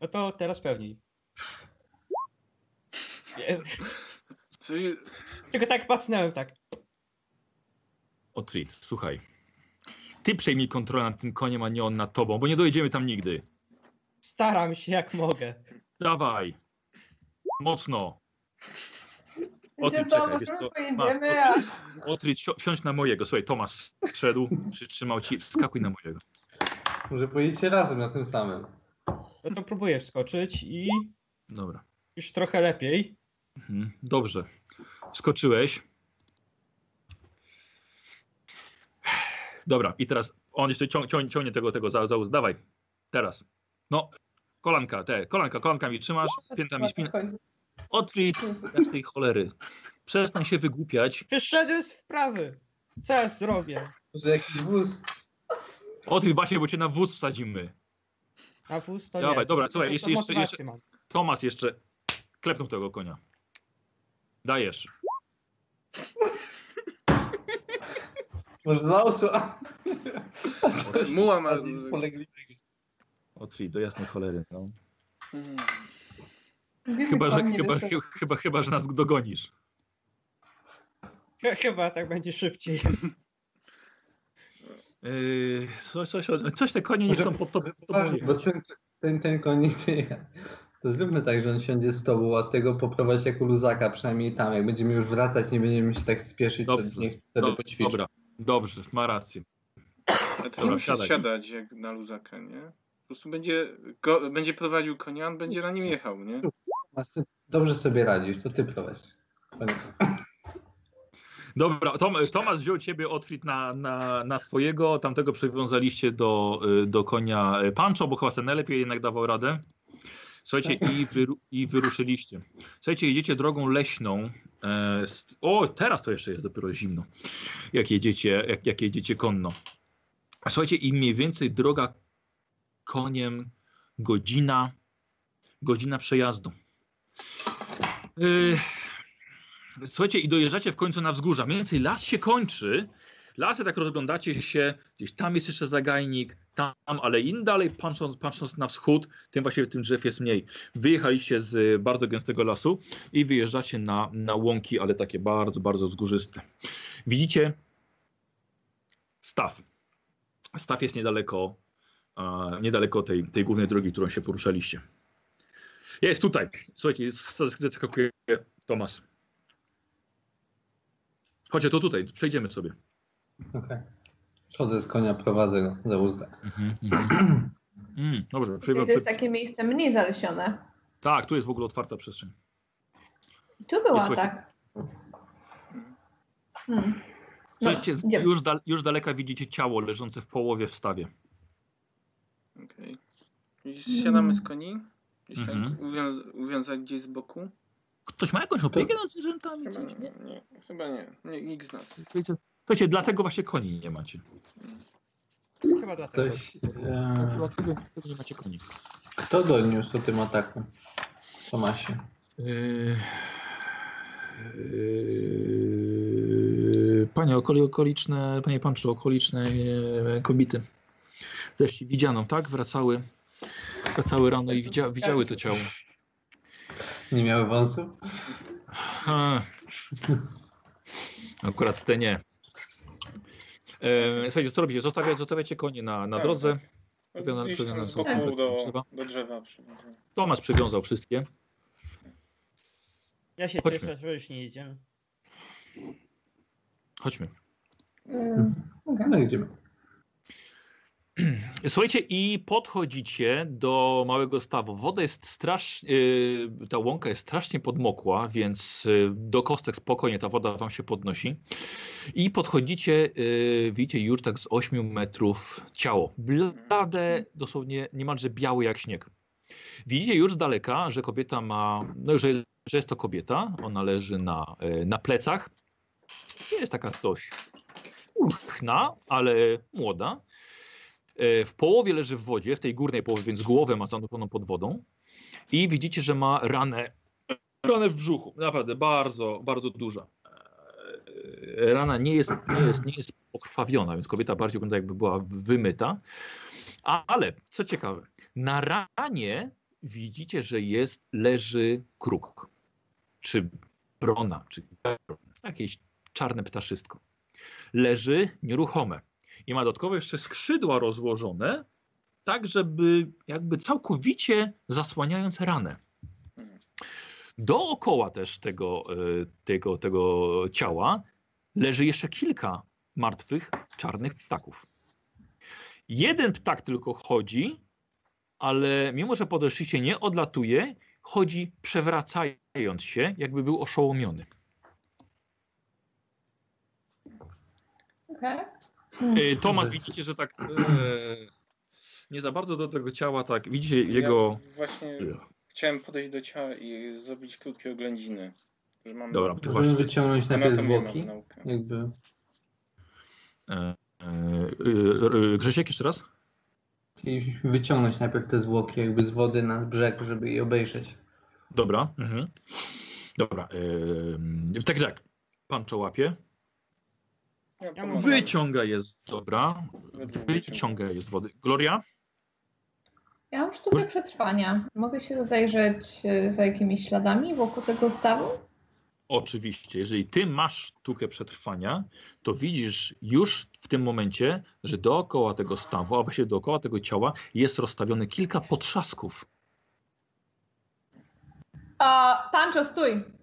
No to teraz pewniej. Nie, Czyli Tylko tak patrznąłem tak. Otfrid, słuchaj. Ty przejmij kontrolę nad tym koniem, a nie on nad tobą, bo nie dojedziemy tam nigdy. Staram się jak mogę. Dawaj. Mocno. To, czekaj, wiesz co? Otwórz, si siądź na mojego. Słuchaj, Tomasz szedł, przytrzymał ci, wskakuj na mojego. Może pojedziecie razem na tym samym. No to próbuję wskoczyć i Dobra. już trochę lepiej. Mhm. Dobrze. Skoczyłeś. Dobra, i teraz on jeszcze cią, cią, ciągnie tego, tego za, za Dawaj. Teraz. No, kolanka, te, kolanka, kolankami trzymasz, piętami spin. chodzi. Otwit, jasnej cholery. Przestań się wygłupiać. Przyszedłem z wprawy. Co ja zrobię? Może jakiś wóz? Otwit właśnie, bo cię na wóz wsadzimy. Na wóz to Dawaj, nie. dobra, słuchaj, jeszcze- jeszcze- jeszcze- mam. Tomas jeszcze klepnął tego konia. Dajesz. Może dla osła? Muła ma... Otwit, do jasnej cholery. No. Mm. Biedny Chyba, że, chyba, chyba, chyba, chyba, że nas dogonisz. Chyba tak będzie szybciej. Yy, coś, coś, coś te konie nie chcą pod tobą Bo ten, ten, ten koń. To zróbmy tak, że on siądzie z tobą, a tego poprowadź jako luzaka, przynajmniej tam. Jak będziemy już wracać, nie będziemy się tak spieszyć, to Dobrze. niech wtedy poćwiczy. Dobra, dobrze, ma rację. To Dobra, nie musi siadaj. siadać jak na luzaka, nie? Po prostu będzie, go, będzie prowadził konia, on będzie na nim jechał, nie? Dobrze sobie radzisz, to ty prowadź. Dobra, Tom, Tomasz wziął ciebie Otwit na, na, na swojego, tamtego przywiązaliście do, y, do konia Pancho, bo chyba ten najlepiej jednak dawał radę. Słuchajcie, i, wyru, i wyruszyliście. Słuchajcie, jedziecie drogą leśną. E, o, teraz to jeszcze jest dopiero zimno, jak jedziecie, jak, jak jedziecie konno. Słuchajcie, i mniej więcej droga koniem godzina, godzina przejazdu. Y, Słuchajcie, i dojeżdżacie w końcu na wzgórza. Mniej więcej las się kończy. Lasy tak rozglądacie się, gdzieś tam jest jeszcze zagajnik, tam, ale im dalej patrząc, patrząc na wschód, tym właściwie tym drzew jest mniej. Wyjechaliście z y, bardzo gęstego lasu i wyjeżdżacie na, na łąki, ale takie bardzo, bardzo wzgórzyste. Widzicie staw. Staw jest niedaleko, niedaleko tej, tej głównej drogi, którą się poruszaliście. Jest tutaj. Słuchajcie, zaskakuje Tomas. Chodźcie, to tutaj, przejdziemy sobie. Okej. Schodzę z konia, prowadzę go za uzdę. Mm, dobrze, To przyjmę. jest takie miejsce mniej zalesione. Tak, tu jest w ogóle otwarta przestrzeń. I tu była, słychać. tak. Hmm. No, już, dal, już daleka widzicie ciało leżące w połowie w stawie. Okej. I Siadamy z koni? Gdzieś tak Mhm. uwią uwiązać gdzieś z boku? Ktoś ma jakąś opiekę nad zwierzętami? Chyba Coś, nie? nie. Chyba nie. nie. Nikt z nas. Słuchajcie, słuchajcie, dlatego właśnie koni nie macie. Chyba dlatego. Ktoś, e, Dlatego, nie macie koni. kto doniósł o tym ataku? Tomasie. Yy, yy, panie okoli, okoliczne, panie Pancho, okoliczne e, kobiety. Ze wsi widziano, tak? Wracały, wracały rano i widzia, widziały to ciało. Nie miały wąsów? A. Akurat te nie. E, słuchajcie, co robicie? Zostawiacie, zostawiacie konie na, na Tak, drodze. tak. Przywiązane- przywiązane są do do, drzewa. do drzewa. Tomasz przywiązał wszystkie. Ja się Chodźmy. cieszę, że już nie jedziemy. Chodźmy. Hmm. okej. No idziemy. Słuchajcie, i podchodzicie do małego stawu. Woda jest strasznie, yy, ta łąka jest strasznie podmokła, więc yy, do kostek spokojnie ta woda wam się podnosi. I podchodzicie, yy, widzicie już tak z 8 metrów ciało. Blade, dosłownie niemalże białe jak śnieg. Widzicie już z daleka, że kobieta ma, no że, że jest to kobieta. Ona leży na, na plecach. Jest taka dość uchna, ale młoda. E, W połowie leży w wodzie, w tej górnej połowie, więc głowę ma zanurzoną pod wodą. I widzicie, że ma ranę, ranę w brzuchu. Naprawdę bardzo, bardzo duża. E, Rana nie jest, nie jest, nie jest pokrwawiona, więc kobieta bardziej wygląda jakby była wymyta. Ale co ciekawe, na ranie widzicie, że jest, leży kruk. Czy brona, czy jakieś czarne ptaszystko. Leży nieruchome i ma dodatkowo jeszcze skrzydła rozłożone, tak żeby jakby całkowicie zasłaniając ranę. Dookoła też tego, e, tego, tego ciała leży jeszcze kilka martwych czarnych ptaków. Jeden ptak tylko chodzi, ale mimo, że podeszliście, nie odlatuje, chodzi przewracając się, jakby był oszołomiony. Okej. E, Tomasz, widzicie, że tak e, nie za bardzo do tego ciała, tak, widzicie jego... Ja właśnie chciałem podejść do ciała i zrobić krótkie oględziny. Że mam Dobra, ty Możemy właśnie- wyciągnąć najpierw zwłoki. mam naukę. Jakby E, e, e, Grzesiek, jeszcze raz? chcieliśmy wyciągnąć najpierw te zwłoki jakby z wody na brzeg, żeby je obejrzeć. Dobra. Mhm. Dobra. E, tak, tak. Pan czołapie. Ja. Wyciąga je z... Dobra. Wyciąga. Wyciąga je z wody. Gloria? Ja mam sztukę przetrwania. Mogę się rozejrzeć y, za jakimiś śladami wokół tego stawu? Oczywiście, jeżeli ty masz sztukę przetrwania, to widzisz już w tym momencie, że dookoła tego stawu, a właściwie dookoła tego ciała jest rozstawione kilka potrzasków. A, Pancho, stój!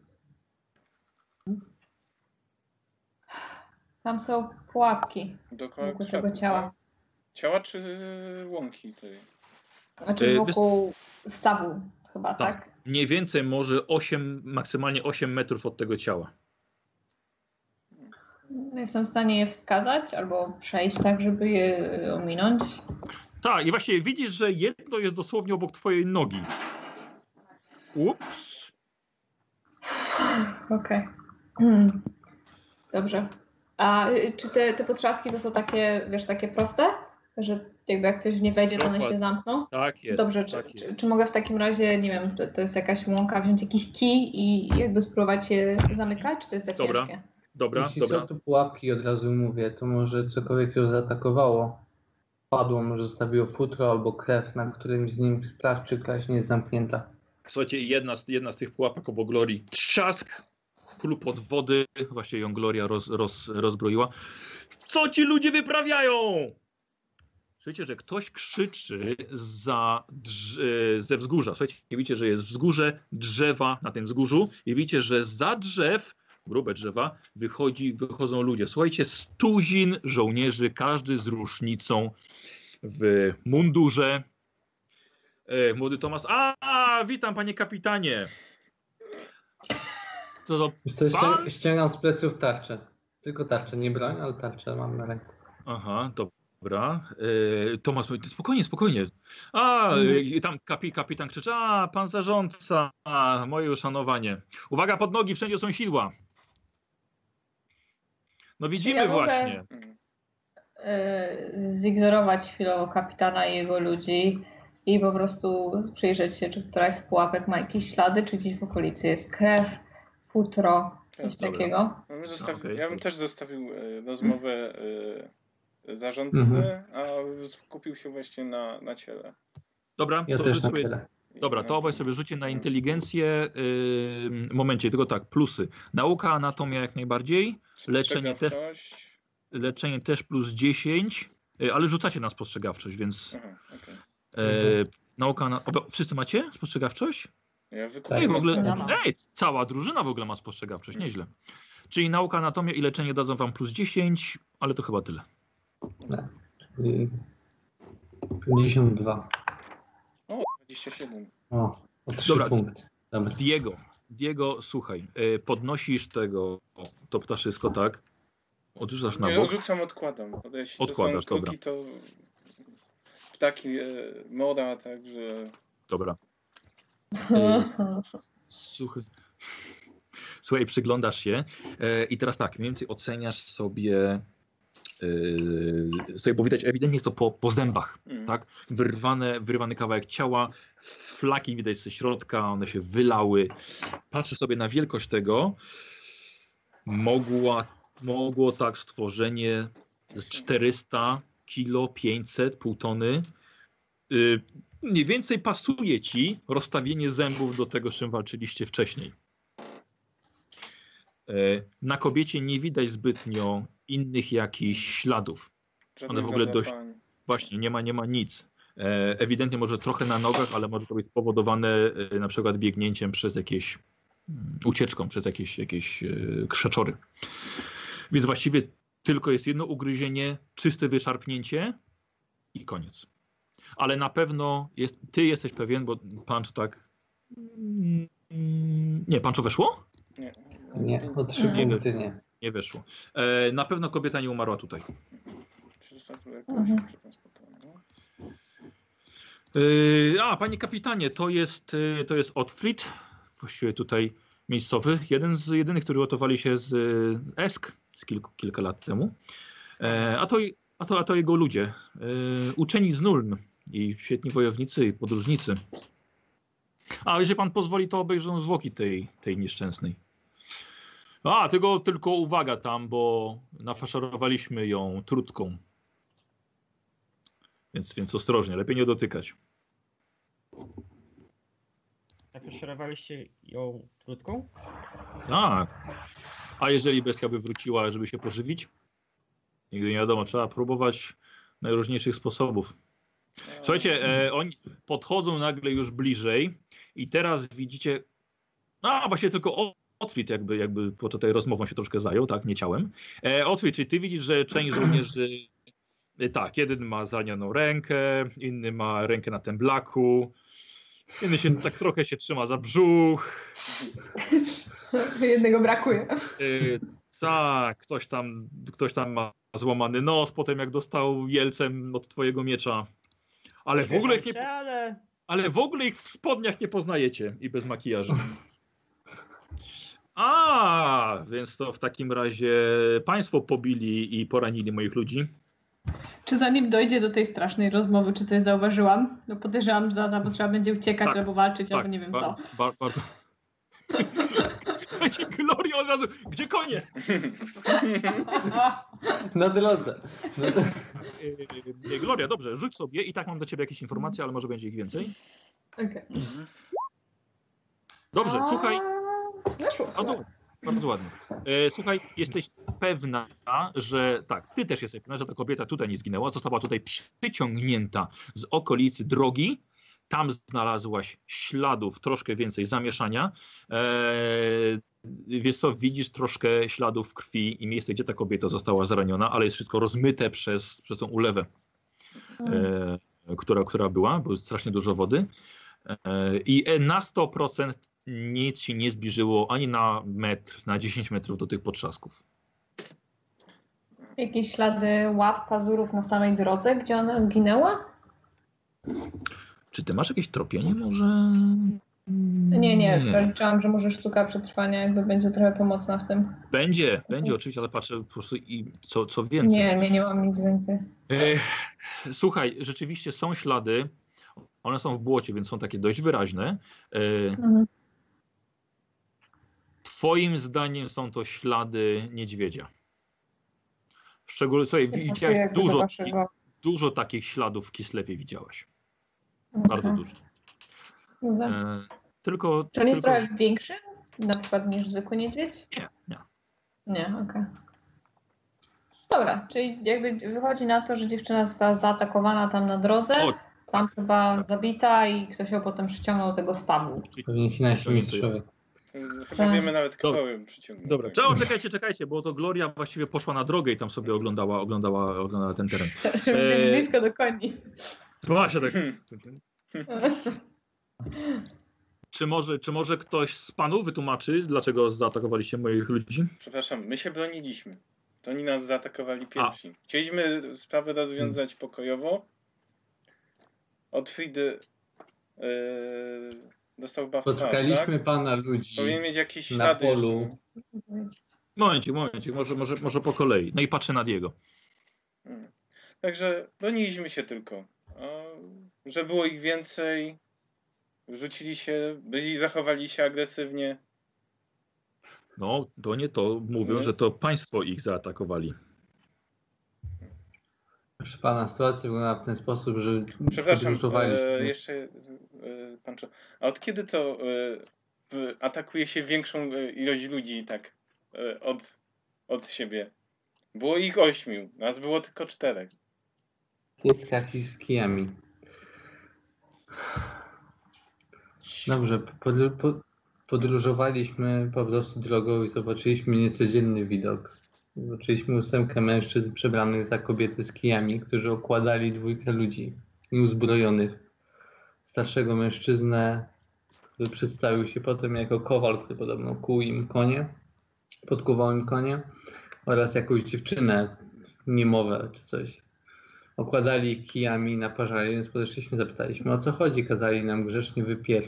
Tam są pułapki Dookoła wokół tego ciała. tak? Ciała czy łąki? Tej? Znaczy Y, wokół stawu chyba, Tak. tak? Mniej więcej może 8, maksymalnie 8 metrów od tego ciała. Jestem w stanie je wskazać albo przejść tak, żeby je ominąć. Tak, i właśnie widzisz, że jedno jest dosłownie obok twojej nogi. Ups. Okej. Hmm. Dobrze. A y, czy te, te potrzaski to są takie, wiesz, takie proste? Że jakby jak ktoś nie wejdzie, to one się zamkną? Tak jest. Dobrze, czy, tak czy, jest. czy mogę w takim razie, nie wiem, to, to jest jakaś łąka, wziąć jakiś kij i jakby spróbować je zamykać, czy to jest za Dobra. ciężkie? Dobra, Jeśli dobra. są tu pułapki, od razu mówię, to może cokolwiek ją zaatakowało. Padło, może zostawiło futro albo krew na którymś z nim. Sprawdź, czy klaś nie jest zamknięta. Słuchajcie, jedna z, jedna z tych pułapek obok Glorii. Trzask! Klub od wody. Właśnie ją Gloria roz, roz, rozbroiła. Co ci ludzie wyprawiają? Słyszycie, że ktoś krzyczy za e, ze wzgórza. Słuchajcie, widzicie, że jest wzgórze, drzewa na tym wzgórzu i widzicie, że za drzew, grube drzewa, wychodzi, wychodzą ludzie. Słuchajcie, stuzin żołnierzy, każdy z różnicą w mundurze. E, młody Tomasz, a, a witam panie kapitanie. To, to co, Pan? ściągam z pleców tarczę. Tylko tarczę, nie broń, ale tarczę mam na ręku. Aha, dobra. E, Tomasz mówi, spokojnie, spokojnie. A, e, tam kapi, kapitan krzyczy, a, pan zarządca, a, moje uszanowanie. Uwaga, pod nogi, wszędzie są sidła. No widzimy ja właśnie. Mm. Y, zignorować chwilowo kapitana i jego ludzi i po prostu przyjrzeć się, czy któraś z pułapek ma jakieś ślady, czy gdzieś w okolicy jest krew, futro, coś Dobra. takiego. No my zostawi... okej. Ja bym też zostawił e, rozmowę e, zarządcy, a skupił się właśnie na, na ciele. Dobra, Ja to też na sobie-. I Dobra, to obaj sobie rzucie na inteligencję. Yy, momencie, tylko tak, plusy. Nauka, anatomia jak najbardziej. leczenie też- Spostrzegawczość. Leczenie też plus 10, yy, ale rzucacie na spostrzegawczość, więc Aha, okej. yy, nauka. Na, oba, wszyscy macie spostrzegawczość? Ja Ej, wykupiłem w ogóle, ej, cała drużyna w ogóle ma spostrzegawczość, nieźle. Czyli nauka, anatomia i leczenie dadzą wam plus 10, ale to chyba tyle. Czyli 52. O, 27. O, o 3 Dobra. punkty. Dobra. Diego, Diego, słuchaj, yy, podnosisz tego, o, to ptaszysko, tak? Odrzucasz na Ja bok. odrzucam, odkładam. Jeśli Odkładasz, to są kruki, to ptaki e, moda, także Dobra. Słuchaj. Słuchaj, przyglądasz się e, i teraz tak, mniej więcej oceniasz sobie, sobie bo widać, ewidentnie jest to po, po zębach, mm. tak? Wyrwane, wyrwany kawałek ciała, flaki widać ze środka, one się wylały. Patrzę sobie na wielkość tego. Mogła, mogło tak stworzenie 400 kilo, 500, pół tony. Y, mniej więcej pasuje ci rozstawienie zębów do tego, z czym walczyliście wcześniej. E, Na kobiecie nie widać zbytnio innych jakichś śladów. Żadnych w ogóle dość-. Właśnie, nie ma, nie ma nic. E, Ewidentnie może trochę na nogach, ale może to być spowodowane e, na przykład biegnięciem przez jakieś mm, ucieczką, przez jakieś, jakieś krzaczory. Więc właściwie tylko jest jedno ugryzienie, czyste wyszarpnięcie i koniec. Ale na pewno jest, ty jesteś pewien, bo Pancho tak... Nie, Pancho weszło? Nie, Nie, o 3 Nie punkty nie. Nie weszło. E, na pewno kobieta nie umarła tutaj. Czy została Mhm. Yy, a, panie kapitanie, to jest, yy, to jest Otfrid, właściwie tutaj miejscowy, jeden z jedynych, który gotowali się z yy, Esk z kilku, kilka lat temu. E, a, to, a, to, a to jego ludzie, uczeni z Nuln i świetni wojownicy i podróżnicy. A jeżeli pan pozwoli, to obejrzą zwłoki tej, tej nieszczęsnej. A, tylko, tylko uwaga tam, bo nafaszerowaliśmy ją trutką. Więc, więc ostrożnie, lepiej nie dotykać. Nafaszerowaliście ją trutką? Tak. A jeżeli bestia by wróciła, żeby się pożywić? Nigdy nie wiadomo, trzeba próbować najróżniejszych sposobów. Słuchajcie, e, oni podchodzą nagle już bliżej i teraz widzicie, a właśnie tylko Otwit jakby, jakby po tutaj rozmową się troszkę zajął, tak, nie ciałem. E, Otwit, czy ty widzisz, że część żołnierzy, e, tak, jeden ma zranioną rękę, inny ma rękę na temblaku, inny się tak trochę się trzyma za brzuch, Jednego brakuje. Yy, tak, ktoś tam, ktoś tam ma złamany nos, potem jak dostał jelcem od twojego miecza. Ale w ogóle ich nie, Ale w ogóle ich w spodniach nie poznajecie i bez makijażu. A, więc to w takim razie państwo pobili i poranili moich ludzi. Czy zanim dojdzie do tej strasznej rozmowy, czy coś zauważyłam? No podejrzewam, że za trzeba będzie uciekać Tak, albo walczyć, albo nie wiem ba- co. Ba, bardzo. Słuchajcie, Gloria od razu, gdzie konie? Na drodze. No to... Yy, Gloria, dobrze, rzuć sobie i tak mam do ciebie jakieś informacje, ale może będzie ich więcej. Okej. Dobrze, A, słuchaj, Weszło, A słuchaj. bardzo ładnie. E, słuchaj, jesteś pewna, że tak, ty też jesteś pewna, że ta kobieta tutaj nie zginęła, została tutaj przyciągnięta z okolicy drogi. Tam znalazłaś śladów, troszkę więcej zamieszania. E, wiesz co, widzisz troszkę śladów krwi i miejsce, gdzie ta kobieta została zraniona, ale jest wszystko rozmyte przez, przez tą ulewę, e, która, która była, bo jest strasznie dużo wody. E, I e, na 100% nic się nie zbliżyło ani na metr, na 10 metrów do tych potrzasków. Jakieś ślady łap, pazurów na samej drodze, gdzie ona ginęła? Czy ty masz jakieś tropienie może? Nie, nie, liczyłam, że może sztuka przetrwania jakby będzie trochę pomocna w tym. Będzie, będzie oczywiście, ale patrzę po prostu i co, co więcej. Nie, nie, nie mam nic więcej. E, słuchaj, rzeczywiście są ślady. One są w błocie, więc są takie dość wyraźne. E, Mhm. twoim zdaniem są to ślady niedźwiedzia. Szczególnie, słuchaj, widziałeś dużo, dużo takich śladów w Kislewie widziałaś. Bardzo Okej. dużo. E, tylko. Czy on jest tylko trochę większy na przykład niż zwykły niedźwiedź? Nie, nie. Nie, okej. Dobra, czyli jakby wychodzi na to, że dziewczyna została zaatakowana tam na drodze, O, tam tak, chyba tak. zabita i ktoś ją potem przyciągnął do tego stawu. Pewnie nasi mistrzowie. Chyba Tak. wiemy nawet, kto Dobra. ją przyciągnął. Dobra, tak. czekajcie, czekajcie, czekajcie, bo to Gloria właściwie poszła na drogę i tam sobie oglądała, oglądała, oglądała ten teren. Żeby Eee. blisko do koni. Właśnie tak. Hmm. Czy może, czy może ktoś z panów wytłumaczy, dlaczego zaatakowaliście moich ludzi? Przepraszam, my się broniliśmy. To oni nas zaatakowali pierwsi. Chcieliśmy sprawę rozwiązać pokojowo. Od Fridy yy, dostał chyba w twarz, Spotkaliśmy tak? pana ludzi Powinien mieć jakieś na ślady polu. jeszcze. Momencik, momencik, może, może, może po kolei. No i patrzę na Diego. Hmm. Także broniliśmy się tylko. A, że było ich więcej, rzucili się, byli, zachowali się agresywnie. No, to nie to mówią, Mhm. że to państwo ich zaatakowali. Proszę pana, sytuacja wygląda w ten sposób, że Przepraszam, e, jeszcze e, Pancho. A od kiedy to e, atakuje się większą e, ilość ludzi tak e, od, od siebie? Było ich ośmiu, nas było tylko czterech. I z kijami. Dobrze, pod, pod, podróżowaliśmy po prostu drogą i zobaczyliśmy niecodzienny widok. Zobaczyliśmy ósemkę mężczyzn przebranych za kobiety z kijami, którzy okładali dwójkę ludzi nieuzbrojonych. Starszego mężczyznę, który przedstawił się potem jako kowal, który podobno kuł im konie, podkuwał im konie oraz jakąś dziewczynę, niemowę czy coś. Okładali ich kijami i naparzali, więc podeszliśmy, zapytaliśmy o co chodzi, kazali nam grzecznie wypier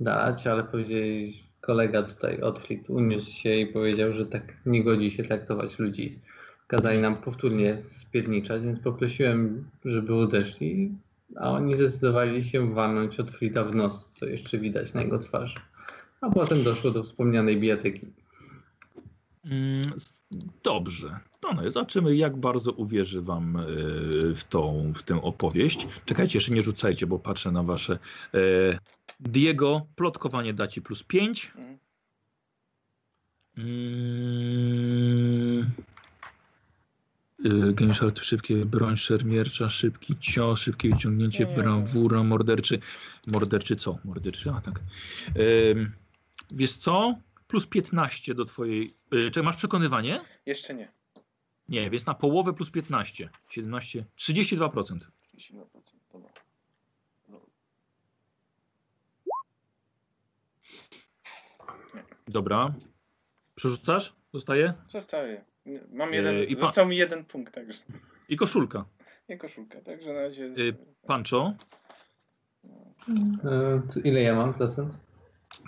dać, ale powiedzieli, kolega tutaj, Otfrid, uniósł się i powiedział, że tak nie godzi się traktować ludzi. Kazali nam powtórnie spierniczać, więc poprosiłem, żeby odeszli, a oni zdecydowali się walnąć Otfrida w nos, co jeszcze widać na jego twarzy. A potem doszło do wspomnianej bijatyki. Mm, Dobrze. Panowie, zobaczymy, jak bardzo uwierzy wam e, w tą, w tę opowieść. Czekajcie, jeszcze nie rzucajcie, bo patrzę na wasze. e, Diego, plotkowanie da ci plus 5. Mhm. Mm. Geniusz arty szybkie, broń szermiercza, szybki cios, szybkie wyciągnięcie, brawura, morderczy. Morderczy co? Morderczy atak. Wiesz co? Plus 15 do twojej... Czy masz przekonywanie? Jeszcze nie. Nie, więc na połowę plus 15. 17, 32%. 32%. Dobra. No, Dobra. Przerzucasz? Zostaje? Zostaje. Mam Yy, jeden. i pa- Został mi jeden punkt, także. I koszulka. Nie koszulka, także na razie. Jest, Yy, Pancho, E, to ile ja mam procent?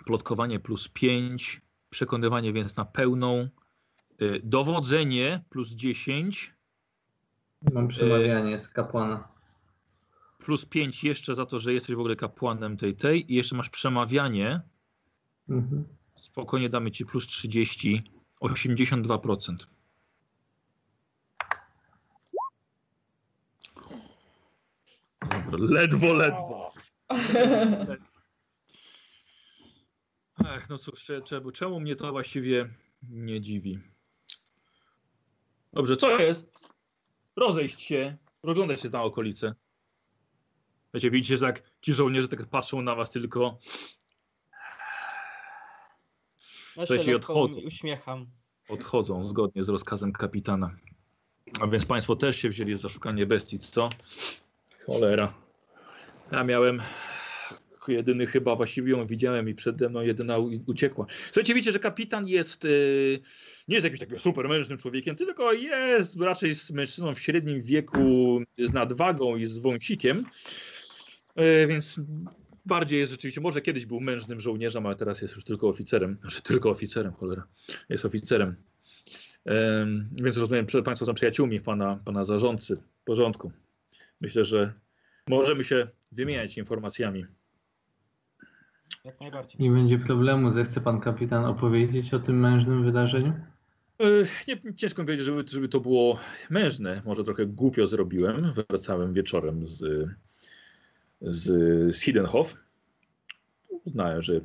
plotkowanie plus 5, przekonywanie więc na pełną, dowodzenie plus 10, Mam przemawianie z kapłana. plus 5 jeszcze za to, że jesteś w ogóle kapłanem tej tej i jeszcze masz przemawianie, Mhm. spokojnie damy ci plus 30, 82%. Dobra, ledwo, ledwo. Ech, no cóż, cze- czemu, czemu mnie to właściwie nie dziwi? Dobrze, co jest? Rozejść się, rozglądać się na okolice. Wiecie, widzicie, że tak ci żołnierze tak patrzą na was tylko. Ja Słuchajcie, odchodzą. uśmiecham. odchodzą zgodnie z rozkazem kapitana. A więc państwo też się wzięli za szukanie bestii, co? Cholera. Ja miałem jedyny chyba właściwie ją widziałem i przede mną jedyna uciekła. Słuchajcie, wiecie, że kapitan jest yy, nie jest jakimś takim super mężnym człowiekiem, tylko jest raczej z mężczyzną w średnim wieku z nadwagą i z wąsikiem. Yy, więc bardziej jest rzeczywiście, może kiedyś był mężnym żołnierzem, ale teraz jest już tylko oficerem. Znaczy tylko oficerem, cholera jest oficerem. Em, więc rozumiem, że Państwo są przyjaciółmi pana, pana zarządcy. W porządku. Myślę, że możemy się wymieniać informacjami. Jak najbardziej. Nie będzie problemu, zechce pan kapitan opowiedzieć o tym mężnym wydarzeniu? Ech, Nie, ciężko mi powiedzieć, żeby, żeby to było mężne. Może trochę głupio zrobiłem. Wracałem wieczorem z, z, z Hiddenhof. Uznałem, że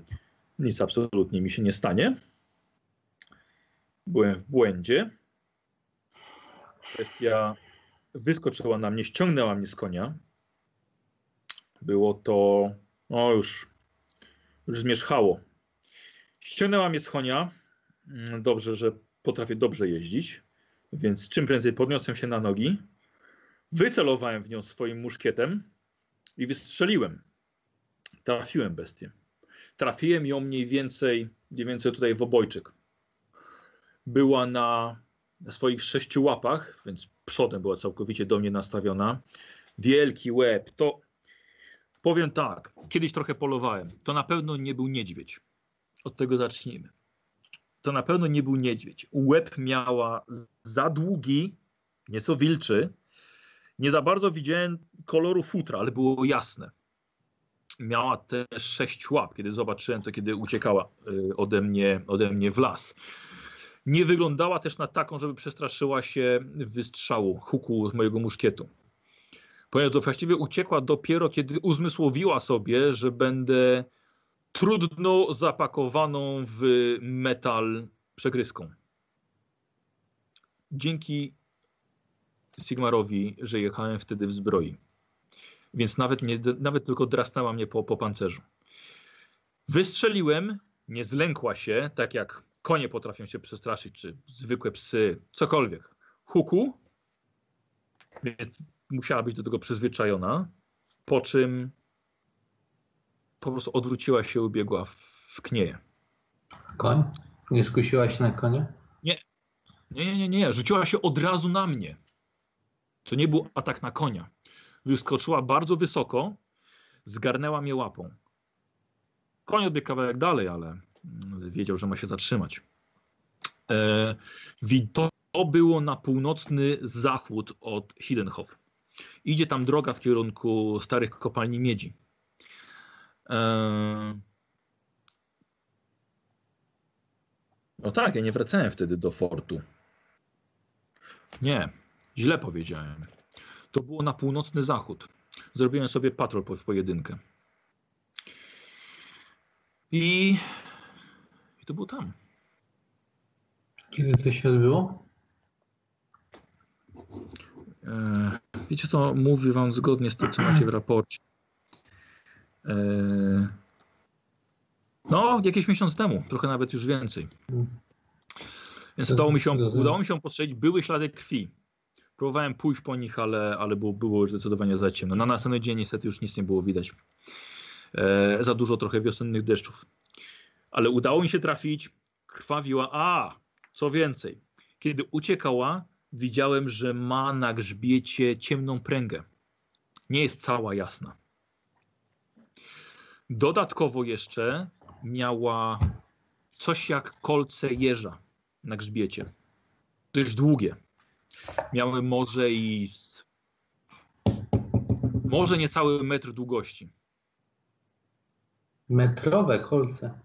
nic absolutnie mi się nie stanie. Byłem w błędzie. Kwestia wyskoczyła na mnie, ściągnęła mnie z konia. Było to, no już, już zmierzchało. Ściągnęła mnie z konia. Mm, Dobrze, że potrafię dobrze jeździć, więc czym prędzej podniosłem się na nogi, wycelowałem w nią swoim muszkietem i wystrzeliłem. Trafiłem bestię. Trafiłem ją mniej więcej, mniej więcej tutaj w obojczyk. Była na, na swoich sześciu łapach, więc przodem była całkowicie do mnie nastawiona. Wielki łeb. To powiem tak, kiedyś trochę polowałem. To na pewno nie był niedźwiedź. Od tego zacznijmy to na pewno nie był niedźwiedź. Łeb miała za długi, nieco wilczy. Nie za bardzo widziałem koloru futra, ale było jasne. Miała też sześć łap. Kiedy zobaczyłem to, kiedy uciekała y, ode mnie, ode mnie w las. Nie wyglądała też na taką, żeby przestraszyła się wystrzału, huku z mojego muszkietu. Ponieważ właściwie uciekła dopiero, kiedy uzmysłowiła sobie, że będę trudno zapakowaną w metal przegryską. Dzięki Sigmarowi, że jechałem wtedy w zbroi. Więc nawet, nie, nawet tylko drasnęła mnie po, po pancerzu. Wystrzeliłem, nie zlękła się, tak jak konie potrafią się przestraszyć, czy zwykłe psy, cokolwiek. Huku, więc musiała być do tego przyzwyczajona, po czym po prostu odwróciła się, ubiegła w, w knieje. Koń? Nie skusiła się na konia? Nie, nie, nie, nie, rzuciła się od razu na mnie. To nie był atak na konia. Wyskoczyła bardzo wysoko, zgarnęła mnie łapą. Koń odbiegł kawałek dalej, ale mm, wiedział, że ma się zatrzymać. E, to, było na północny zachód od Hillenhof. Idzie tam droga w kierunku starych kopalni miedzi. E, No tak, ja nie wracałem wtedy do fortu. Nie, źle powiedziałem. To było na północny zachód. Zrobiłem sobie patrol w pojedynkę. I, I to było tam. Kiedy to się odbyło? E, wiecie co, mówię wam zgodnie z tym, co macie w raporcie. E, no, jakiś miesiąc temu, trochę nawet już więcej. Więc udało mi się, udało mi się postrzelić, były ślady krwi. Próbowałem pójść po nich, ale, ale było, było już zdecydowanie za ciemno. Na następny dzień niestety już nic nie było widać. E, za dużo trochę wiosennych deszczów. Ale udało mi się trafić, krwawiła. A, co więcej, kiedy uciekała, widziałem, że ma na grzbiecie ciemną pręgę. Nie jest cała jasna. Dodatkowo jeszcze miała coś jak kolce jeża na grzbiecie. Dość długie. Miały może i może niecały metr długości. Metrowe kolce.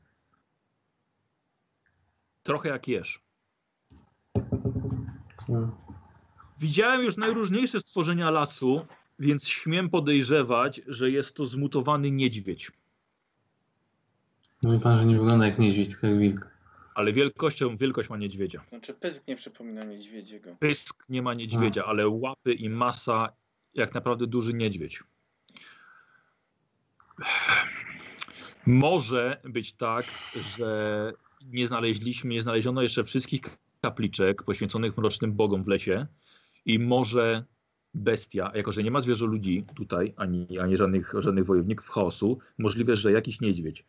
Trochę jak jeż. Hmm. Widziałem już najróżniejsze stworzenia lasu, więc śmiem podejrzewać, że jest to zmutowany niedźwiedź. Mówi pan, że nie wygląda jak niedźwiedź, tylko jak wilk. Ale wielkością, wielkość ma niedźwiedzia. Znaczy pysk nie przypomina niedźwiedziego. Pysk nie ma niedźwiedzia, ale łapy i masa jak naprawdę duży niedźwiedź. Może być tak, że nie znaleźliśmy, nie znaleziono jeszcze wszystkich kapliczek poświęconych mrocznym bogom w lesie i może bestia, jako że nie ma zwierzę ludzi tutaj, ani, ani żadnych, żadnych wojowników chaosu, możliwe, że jakiś niedźwiedź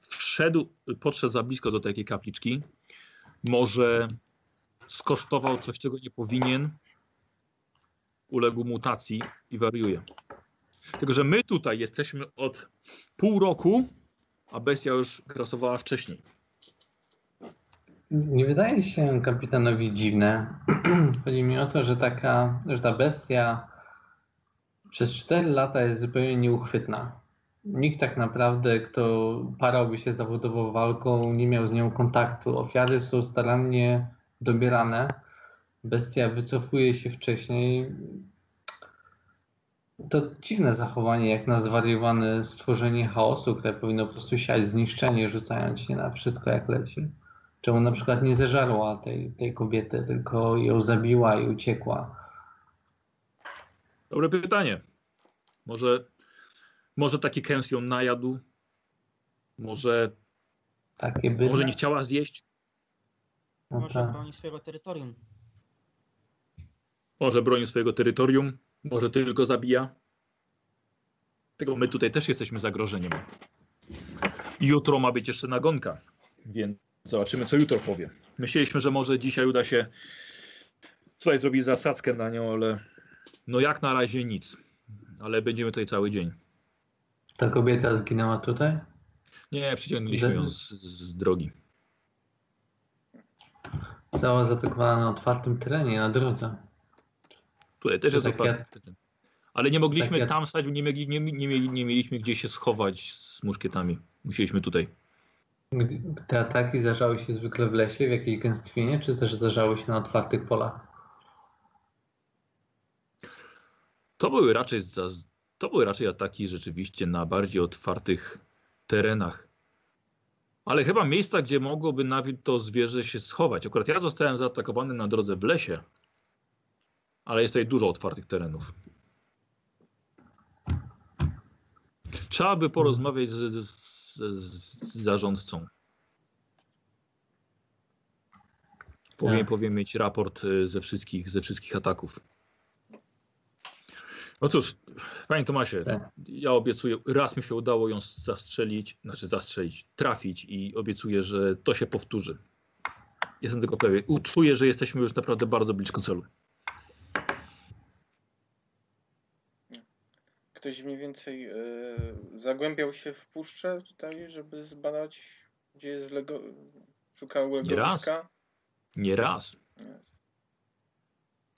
wszedł, podszedł za blisko do takiej kapliczki, może skosztował coś, czego nie powinien, uległ mutacji i wariuje. Tylko, że my tutaj jesteśmy od pół roku, a bestia już grasowała wcześniej. Nie wydaje się kapitanowi dziwne. Chodzi mi o to, że taka, że ta bestia przez 4 lata jest zupełnie nieuchwytna. Nikt tak naprawdę, kto parałby się zawodowo walką, nie miał z nią kontaktu. Ofiary są starannie dobierane. Bestia wycofuje się wcześniej. To dziwne zachowanie, jak na zwariowane stworzenie chaosu, które powinno po prostu siać zniszczenie, rzucając się na wszystko jak leci. Czemu na przykład nie zeżarła tej, tej kobiety, tylko ją zabiła i uciekła? Dobre pytanie. Może, może taki kęs ją najadł? Może, Takie by. może nie chciała zjeść? No Może tak. broni swojego terytorium. Może broni swojego terytorium? Może tylko zabija? Tego my tutaj też jesteśmy zagrożeniem. Jutro ma być jeszcze nagonka, więc zobaczymy, co jutro powie. Myśleliśmy, że może dzisiaj uda się tutaj zrobić zasadzkę na nią, ale no jak na razie nic. Ale będziemy tutaj cały dzień. Ta kobieta zginęła tutaj? Nie, przyciągnęliśmy ją z, z drogi. Została zaatakowana na otwartym terenie, na drodze. Tutaj też To jest tak otwarty teren. Ale nie mogliśmy tak jak- tam stać, nie, nie, nie, nie mieliśmy gdzie się schować z muszkietami. Musieliśmy tutaj. Te ataki zdarzały się zwykle w lesie, w jakiejś gęstwinie, czy też zdarzały się na otwartych polach? To były raczej, to były raczej ataki rzeczywiście na bardziej otwartych terenach. Ale chyba miejsca, gdzie mogłoby nawet to zwierzę się schować. Akurat ja zostałem zaatakowany na drodze w lesie, ale jest tutaj dużo otwartych terenów. Trzeba by porozmawiać z, z, z, zarządcą. Powinien, Tak. powinien mieć raport y, ze wszystkich, ze wszystkich ataków. No cóż, panie Tomasie, Tak. ja obiecuję, raz mi się udało ją zastrzelić, znaczy zastrzelić, trafić i obiecuję, że to się powtórzy. Jestem tego pewien. U- Czuję, że jesteśmy już naprawdę bardzo blisko celu. Ktoś mniej więcej e, zagłębiał się w puszczę tutaj, żeby zbadać, gdzie jest lego... szukał Nie raz. legowiska? Nie raz.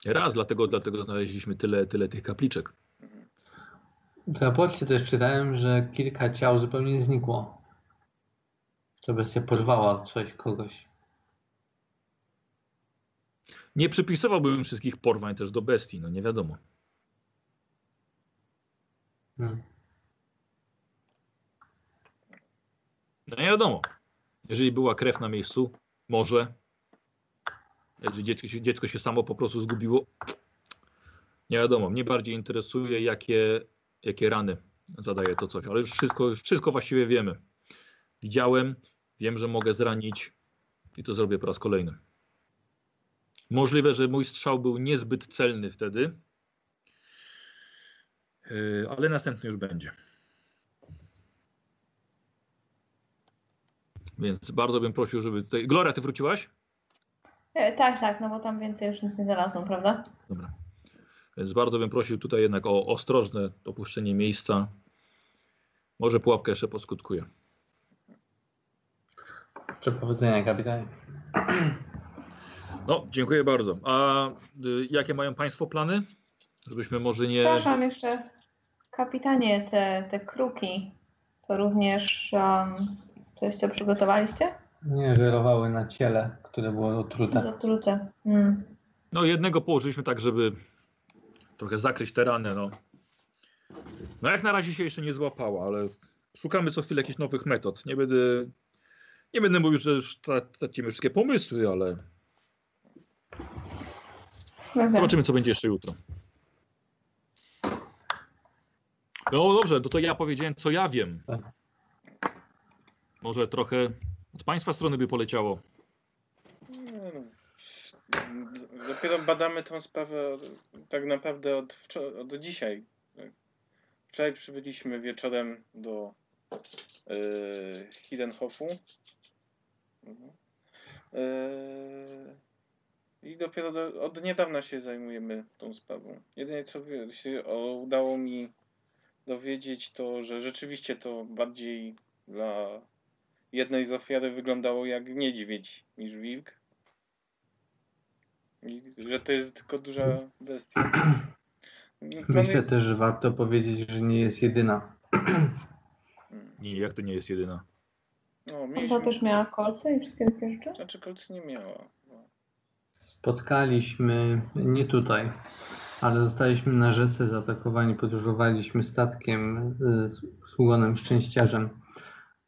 Nie. Raz, dlatego, dlatego znaleźliśmy tyle, tyle tych kapliczek. Mhm. W raporcie też czytałem, że kilka ciał zupełnie znikło. To bestia porwała coś, kogoś. Nie przypisywałbym wszystkich porwań też do bestii, no nie wiadomo. Hmm. No nie wiadomo. Jeżeli była krew na miejscu, może. Jeżeli dziecko się, dziecko się samo po prostu zgubiło, nie wiadomo. Mnie bardziej interesuje, jakie, jakie rany zadaje to coś. Ale już wszystko, już wszystko właściwie wiemy. Widziałem, wiem, że mogę zranić i to zrobię po raz kolejny. Możliwe, że mój strzał był niezbyt celny wtedy, ale następny już będzie. Więc bardzo bym prosił, żeby tutaj. Gloria, ty wróciłaś? E, tak, tak, no bo tam więcej już nic nie znalazłam, prawda? Dobra. Więc bardzo bym prosił tutaj jednak o ostrożne opuszczenie miejsca. Może pułapka jeszcze poskutkuje. Życzę powodzenia, kapitanie. No, dziękuję bardzo. A y, jakie mają Państwo plany? Żebyśmy może nie. Przepraszam jeszcze, kapitanie, te, te kruki, to również um, coś, co przygotowaliście? Nie żerowały na ciele, które było otrute. Zatrute. Mm. No, jednego położyliśmy tak, żeby trochę zakryć te rany. No. no, jak na razie się jeszcze nie złapała, ale szukamy co chwilę jakichś nowych metod. Nie będę. Nie będę mówił, że już tra- tracimy wszystkie pomysły, ale No tak. Zobaczymy, co będzie jeszcze jutro. No dobrze, no to ja powiedziałem, co ja wiem. Tak. Może trochę od Państwa strony by poleciało. D- Dopiero badamy tą sprawę tak naprawdę od, od dzisiaj. Wczoraj przybyliśmy wieczorem do yy, Hidenhofu. Yy, I dopiero do, od niedawna się zajmujemy tą sprawą. Jedynie co się udało mi dowiedzieć, to że rzeczywiście to bardziej dla jednej z ofiary wyglądało jak niedźwiedź niż wilk. I że to jest tylko duża bestia. Myślę też, że warto powiedzieć, że nie jest jedyna. Mm. Nie, jak to nie jest jedyna. No, mieliśmy... też miała kolce i wszystkie takie rzeczy? Znaczy kolcy nie miała. No. Spotkaliśmy, nie tutaj, ale zostaliśmy na rzece zaatakowani, podróżowaliśmy statkiem y, z ugonem szczęściarzem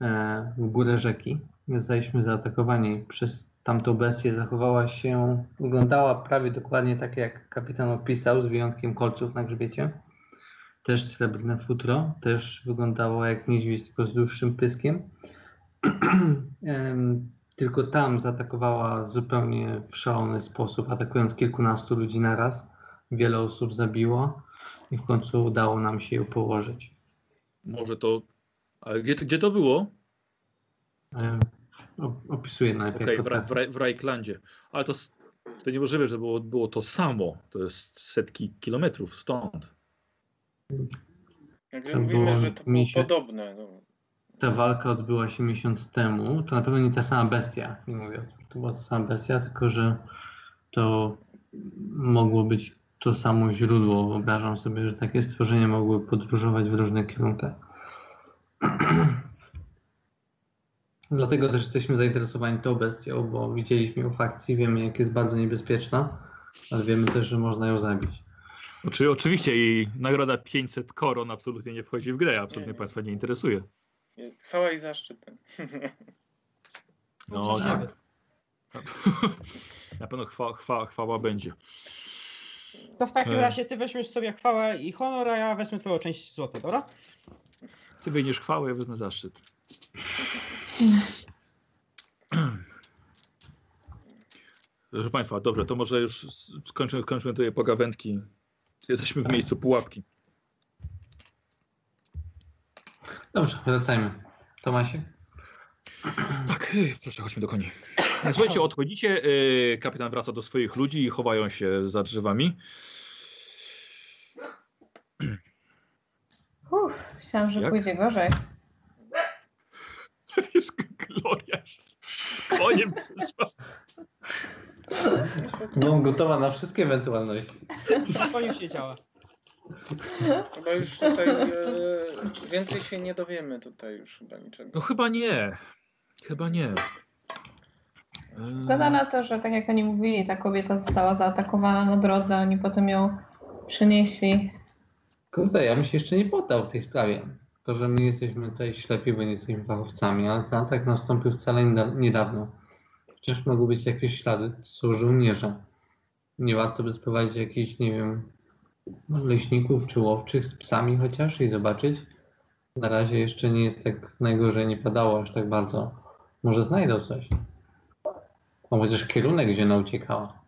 e, w górę rzeki. Zostaliśmy zaatakowani przez tamtą bestię. Zachowała się, wyglądała prawie dokładnie tak, jak kapitan opisał, z wyjątkiem kolców na grzbiecie. Też srebrne futro, też wyglądało jak niedźwiedź, tylko z dłuższym pyskiem. Em, tylko tam zaatakowała zupełnie w szalony sposób, atakując kilkunastu ludzi naraz. Wiele osób zabiło i w końcu udało nam się ją położyć. Może to. Ale gdzie, gdzie to było? E, Opisuję najpierw. Okej, jak w, w, w Rajklandzie. Ale to, to niemożliwe, że było, było to samo. To jest setki kilometrów stąd. To mówimy, było że to było podobne. No. ta walka odbyła się miesiąc temu, to na pewno nie ta sama bestia. Nie mówię, to była ta sama bestia, tylko że to mogło być to samo źródło. Wyobrażam sobie, że takie stworzenia mogły podróżować w różnych kierunkach. Dlatego też jesteśmy zainteresowani tą bestią, bo widzieliśmy ją w akcji, wiemy jak jest bardzo niebezpieczna, ale wiemy też, że można ją zabić. Oczy, oczywiście i nagroda 500 koron absolutnie nie wchodzi w grę, absolutnie Nie, nie. Państwa nie interesuje. Nie, Chwała i zaszczyt. No Dobrze, tak. Na pewno chwa, chwa, chwała będzie. To w takim E. razie ty weźmiesz sobie chwałę i honor, a ja wezmę twoją część złota, dobra? Ty wyjdziesz chwałę, ja wezmę zaszczyt. Proszę Państwa, dobrze, to może już skończymy, skończymy tutaj pogawędki. Jesteśmy w miejscu pułapki. Dobrze, wracajmy. Tomasie? Tak, proszę, chodźmy do koni. Słuchajcie, odchodzicie, y, kapitan wraca do swoich ludzi i chowają się za drzewami. Myślałam, że Jak? pójdzie gorzej. Jest Gloria koniem przyszła. Byłam gotowa na wszystkie ewentualności. To już nie działa. Chyba już tutaj e, więcej się nie dowiemy tutaj już chyba niczego. No chyba nie. Chyba nie. Wygląda na to, że tak jak oni mówili, ta kobieta została zaatakowana na drodze, oni potem ją przenieśli. Kurde, ja bym się jeszcze nie poddał w tej sprawie. To, że my jesteśmy tutaj ślepi, bo nie jesteśmy fachowcami, ale ten atak nastąpił wcale nieda- niedawno. Wciąż mogą być jakieś ślady, są żołnierze. Nie warto by sprowadzić jakichś, nie wiem, no, leśników czy łowczych z psami chociaż i zobaczyć. Na razie jeszcze nie jest tak najgorzej, nie padało aż tak bardzo. Może znajdą coś. A chociaż kierunek, gdzie ona uciekała.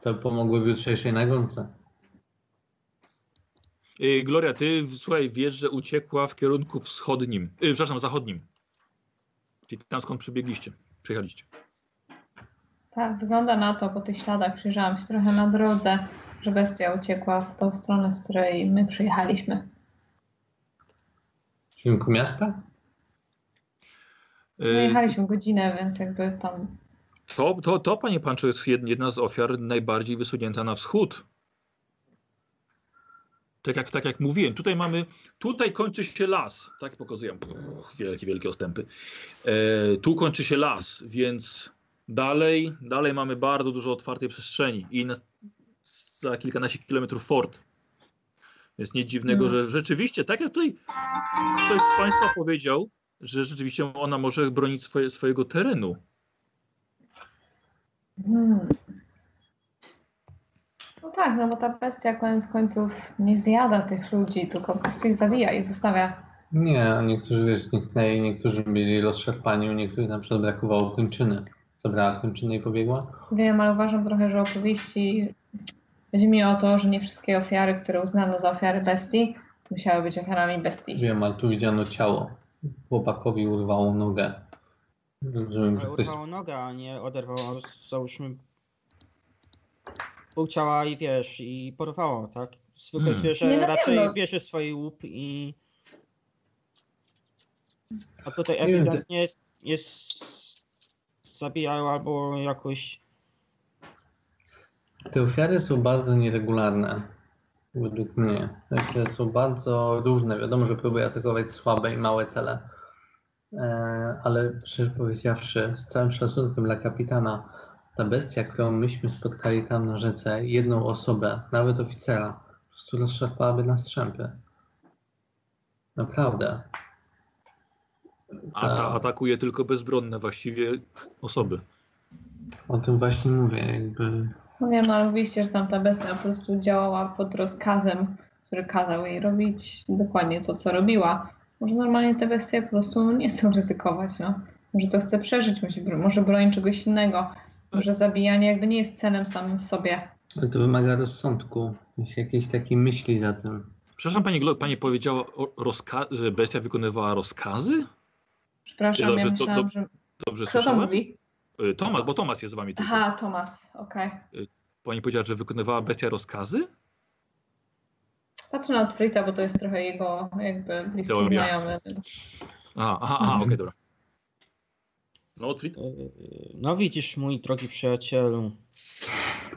To pomogły w jutrzejszej nagonce. Y, Gloria, ty słuchaj, wiesz, że uciekła w kierunku wschodnim, y, przepraszam, zachodnim. Czyli tam skąd przybiegliście, przyjechaliście. Tak, wygląda na to, po tych śladach przyjrzałam się trochę na drodze, że bestia uciekła w tą stronę, z której my przyjechaliśmy. W kierunku miasta? No, Y, jechaliśmy godzinę, więc jakby tam To, to, to, panie Pancho, jest jed- jedna z ofiar najbardziej wysunięta na wschód. Tak jak, tak jak mówiłem, tutaj mamy, tutaj kończy się las, tak pokazuję, Puh, wielkie, wielkie ostępy. E, tu kończy się las, więc dalej, dalej mamy bardzo dużo otwartej przestrzeni i na, za kilkanaście kilometrów fort. Więc nic dziwnego, Mhm. że rzeczywiście, tak jak tutaj ktoś z Państwa powiedział, że rzeczywiście ona może bronić swoje, swojego terenu. Hmm. No tak, no bo ta bestia koniec końców nie zjada tych ludzi, tylko po prostu ich zabija i zostawia. Nie, niektórzy wiesz, zniknęli, niektórzy byli rozszarpani, u niektórych na przykład brakowało kończyny. Zabrała kończynę i pobiegła. Wiem, ale uważam trochę, że opowieści chodzi mi o to, że nie wszystkie ofiary, które uznano za ofiary bestii, musiały być ofiarami bestii. Wiem, ale tu widziano ciało. Chłopakowi urwało nogę. Rozumiem, że Ale ktoś... urwało nogę, a nie oderwało, załóżmy, pół ciała i wiesz, i porwało, tak? Zwykłe Hmm. zwierzę Nie, no wiem, raczej no. bierze swój łup i... A tutaj Nie wiem, ewidentnie jest... Zabijają albo jakoś... Te ofiary są bardzo nieregularne. Według mnie. Są bardzo różne. Wiadomo, że próbuje atakować słabe i małe cele. E, ale szczerze powiedziawszy, z całym szacunkiem dla kapitana, ta bestia, którą myśmy spotkali tam na rzece, jedną osobę, nawet oficera, po prostu rozszarpałaby na strzępy. Naprawdę. A ta atakuje tylko bezbronne właściwie osoby. O tym właśnie mówię, jakby No wiem, no ale mówiliście, że tam ta bestia po prostu działała pod rozkazem, który kazał jej robić dokładnie to, co robiła. Może normalnie te bestie po prostu nie chcą ryzykować, no. Może to chce przeżyć, może, broni czegoś innego. Może zabijanie jakby nie jest celem samym w sobie. ale to wymaga rozsądku, jest jakiejś takiej myśli za tym. Przepraszam, pani pani powiedziała, że bestia wykonywała rozkazy? Przepraszam, Dobrze, ja to- myślałam, to- że... Dobrze Kto to słyszałem? mówi? Y, Tomasz, bo Tomasz jest z wami tylko. Aha, Tomas, okej. Pani powiedziała, że wykonywała bestia rozkazy? Patrzę na Otfrita, bo to jest trochę jego jakby bliski Teoria. znajomy. Aha, aha, aha okej, dobra. No, Otwit? Yy, No widzisz, mój drogi przyjacielu.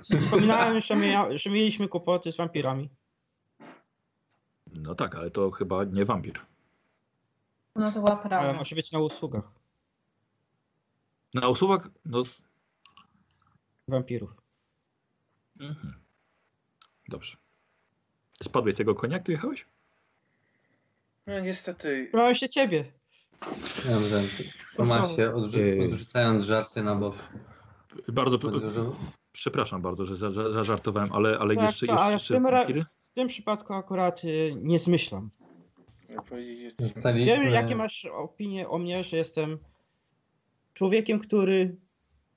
Wspominałem, że, mia- że mieliśmy kłopoty z wampirami. No tak, ale to chyba nie wampir. No to była Ale prawda. może być na usługach Na usługach, no... wampirów. Mhm. Dobrze. Spadłeś z tego konia, jak tu jechałeś? No niestety, Brałem się ciebie. Dobrze, Tomasie, odrzu- odrzucając żarty na bok. Bardzo, przepraszam bardzo, że za- za- zażartowałem, ale, ale Tak, jeszcze, co, jeszcze, ale w jeszcze tym, ra- w tym przypadku akurat y, nie zmyślam. jak powiedzieć, jesteśmy... Zostaliśmy... Wiem, jakie masz opinie o mnie, że jestem człowiekiem, który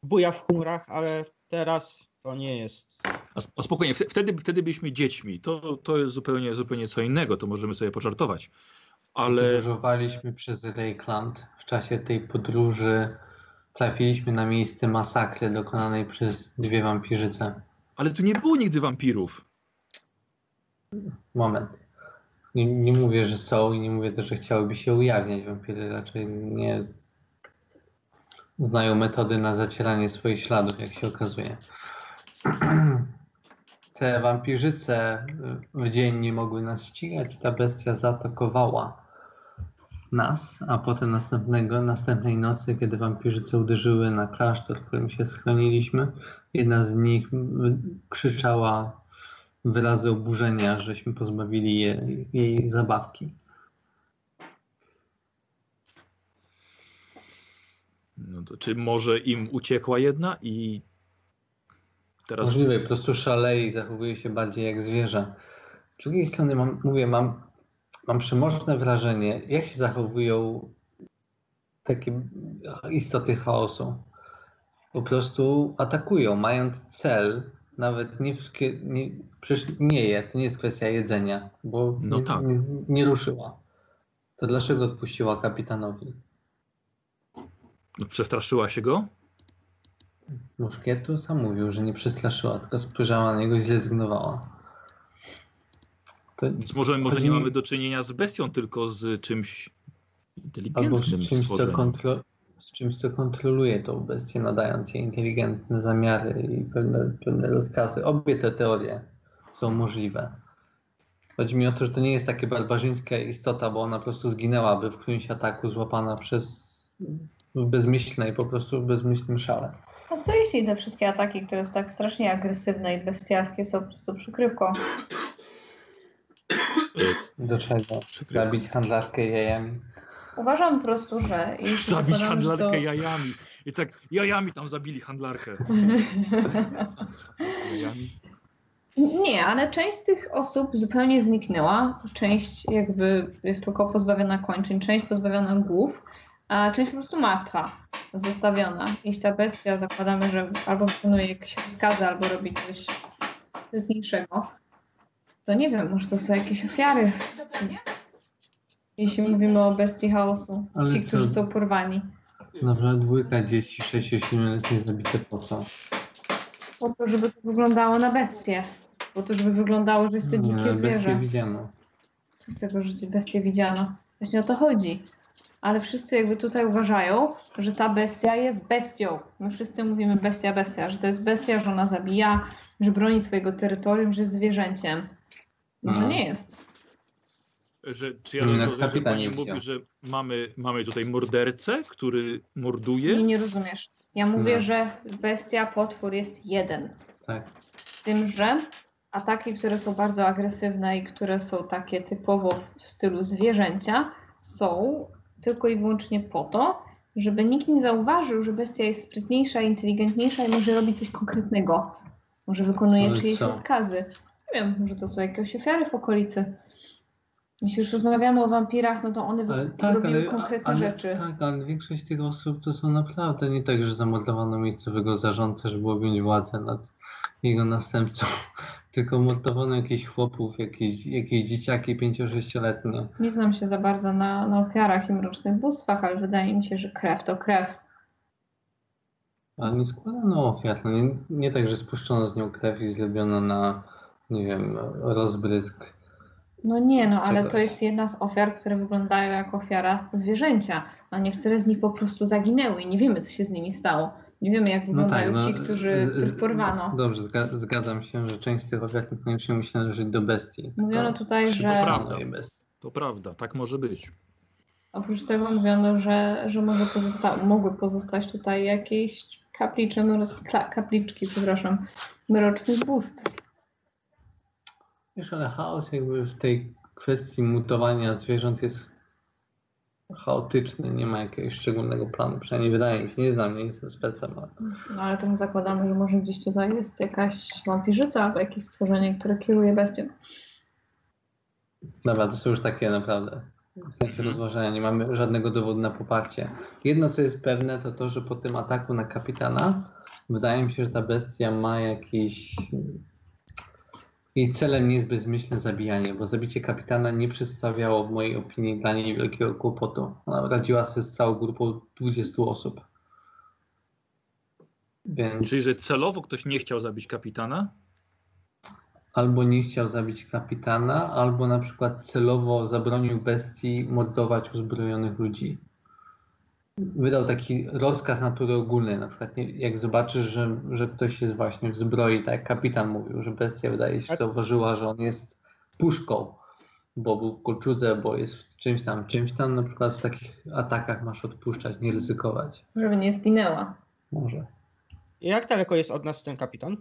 buja w chmurach, ale teraz to nie jest. A, sp- a spokojnie, wte- wtedy, wtedy byliśmy dziećmi. To, to jest zupełnie, zupełnie co innego, to możemy sobie pożartować. Ale Podróżowaliśmy przez Reikland. W czasie tej podróży trafiliśmy na miejsce masakry dokonanej przez dwie wampirzyce. Ale tu nie było nigdy wampirów. Moment. Nie, nie mówię, że są i nie mówię też, że chciałyby się ujawniać. Wampiry raczej nie znają metody na zacieranie swoich śladów, jak się okazuje. Te wampirzyce w dzień nie mogły nas ścigać. Ta bestia zaatakowała nas, a potem następnego, następnej nocy, kiedy wampirzyce uderzyły na klasztor, w którym się schroniliśmy, jedna z nich krzyczała wyrazy oburzenia, żeśmy pozbawili je, jej zabawki. No to czy może im uciekła jedna i teraz Możliwe, po prostu szaleje i zachowuje się bardziej jak zwierzę. Z drugiej strony mam, mówię, mam, mam przemożne wrażenie, jak się zachowują takie istoty chaosu. Po prostu atakują, mając cel, nawet nie, w, nie przecież nie je, to nie jest kwestia jedzenia, bo No nie, tak. nie, nie ruszyła. To dlaczego odpuściła kapitanowi? no, przestraszyła się go? Muszkietu sam mówił, że nie przestraszyła, tylko spojrzała na niego i zrezygnowała. To, Więc może, może nie mamy do czynienia z bestią, tylko z czymś albo inteligentnym z czymś, co kontro, z czymś, co kontroluje tą bestię, nadając jej inteligentne zamiary i pewne, pewne rozkazy. Obie te teorie są możliwe. Chodzi mi o to, że to nie jest takie barbarzyńska istota, bo ona po prostu zginęłaby w którymś ataku złapana przez w bezmyślnej, po prostu w bezmyślnym szale. A co jeśli te wszystkie ataki, które są tak strasznie agresywne i bestialskie, są po prostu przykrywką? Do czego? Przykrywką. Zabić handlarkę jajami. Uważam po prostu, że jeśli Zabić handlarkę to- jajami. I tak jajami tam zabili handlarkę. Jajami. Nie, ale część z tych osób zupełnie zniknęła. Część jakby jest tylko pozbawiona kończyn, część pozbawiona głów, a część po prostu martwa, zostawiona. Jeśli ta bestia zakładamy, że albo wykonuje jakieś rozkazy, albo robi coś sprytniejszego, to nie wiem, może to są jakieś ofiary. Jeśli mówimy o bestii chaosu, Ale ci, co- którzy są porwani. Dobra, dwójka dzieci 6-7-letnie zabite po co? Po to, żeby to wyglądało na bestię. Po to, żeby wyglądało, że jest to Nie, dzikie bestie zwierzę. widziano. Co z tego, że bestię widziano? Właśnie o to chodzi. Ale wszyscy jakby tutaj uważają, że ta bestia jest bestią. My wszyscy mówimy bestia, bestia, że to jest bestia, że ona zabija, że broni swojego terytorium, że jest zwierzęciem. Może No. nie jest. Że, czy ja Nie, rozumiem, że pani mówi, że mamy, mamy tutaj mordercę, który morduje? Nie, nie rozumiesz. Ja mówię, No. że bestia, potwór jest jeden. Tak. Z tym, że ataki, które są bardzo agresywne i które są takie typowo w stylu zwierzęcia, są tylko i wyłącznie po to, żeby nikt nie zauważył, że bestia jest sprytniejsza, inteligentniejsza i może robić coś konkretnego. Może wykonuje Ale czyjeś co? rozkazy. Nie wiem, może to są jakieś ofiary w okolicy. Jeśli już rozmawiamy o wampirach, no to one Ale tak, robiły ale, konkretne ale, rzeczy. tak, ale większość tych osób to są naprawdę nie tak, że zamordowano miejscowego zarządcę, żeby objąć władzę nad jego następcą, tylko mordowano jakichś chłopów, jakieś, jakieś dzieciaki 5-6-letnie. Nie znam się za bardzo na, na ofiarach i mrocznych bóstwach, ale wydaje mi się, że krew to krew. Ale nie składano ofiar. No nie, nie tak, że spuszczono z nią krew i zrobiono na, nie wiem, rozbrysk. No nie, no ale to Czegoś. jest jedna z ofiar, które wyglądają jak ofiara zwierzęcia, a niektóre z nich po prostu zaginęły i nie wiemy, co się z nimi stało. Nie wiemy, jak wyglądają ci, którzy, No tak, z- z- których porwano. Dobrze, zga, zgadzam się, że część z tych ofiar niekoniecznie musi należeć do bestii. Mówiono tylko tutaj, że przypisano Prawda. To prawda, tak może być. oprócz tego mówiono, że, że może pozosta- mogły pozostać tutaj jakieś kaplicze, kapliczki, przepraszam, mrocznych bóstw. Wiesz, ale chaos jakby w tej kwestii mutowania zwierząt jest chaotyczny, nie ma jakiegoś szczególnego planu, przynajmniej wydaje mi się, nie znam, nie jestem specem, ale No ale trochę zakładamy, że może gdzieś tutaj jest jakaś wampirzyca albo jakieś stworzenie, które kieruje bestią. Dobra, to są już takie naprawdę w sensie rozważania, nie mamy żadnego dowodu na poparcie. Jedno, co jest pewne, to to, że po tym ataku na kapitana wydaje mi się, że ta bestia ma jakiś... Jej celem nie jest bezmyślne zabijanie, bo zabicie kapitana nie przedstawiało w mojej opinii dla niej wielkiego kłopotu. Ona radziła sobie z całą grupą 20 osób. Więc... Czyli, że celowo ktoś nie chciał zabić kapitana? albo nie chciał zabić kapitana, albo na przykład celowo zabronił bestii mordować uzbrojonych ludzi. Wydał taki rozkaz natury ogólnej, na przykład nie, jak zobaczysz, że, że ktoś jest właśnie w zbroi, tak jak kapitan mówił, że bestia wydaje się zauważyła, że on jest puszką, bo był w kolczudze, bo jest w czymś tam, czymś tam, na przykład w takich atakach masz odpuszczać, nie ryzykować. Żeby nie zginęła. Może. Jak daleko jest od nas ten kapitan?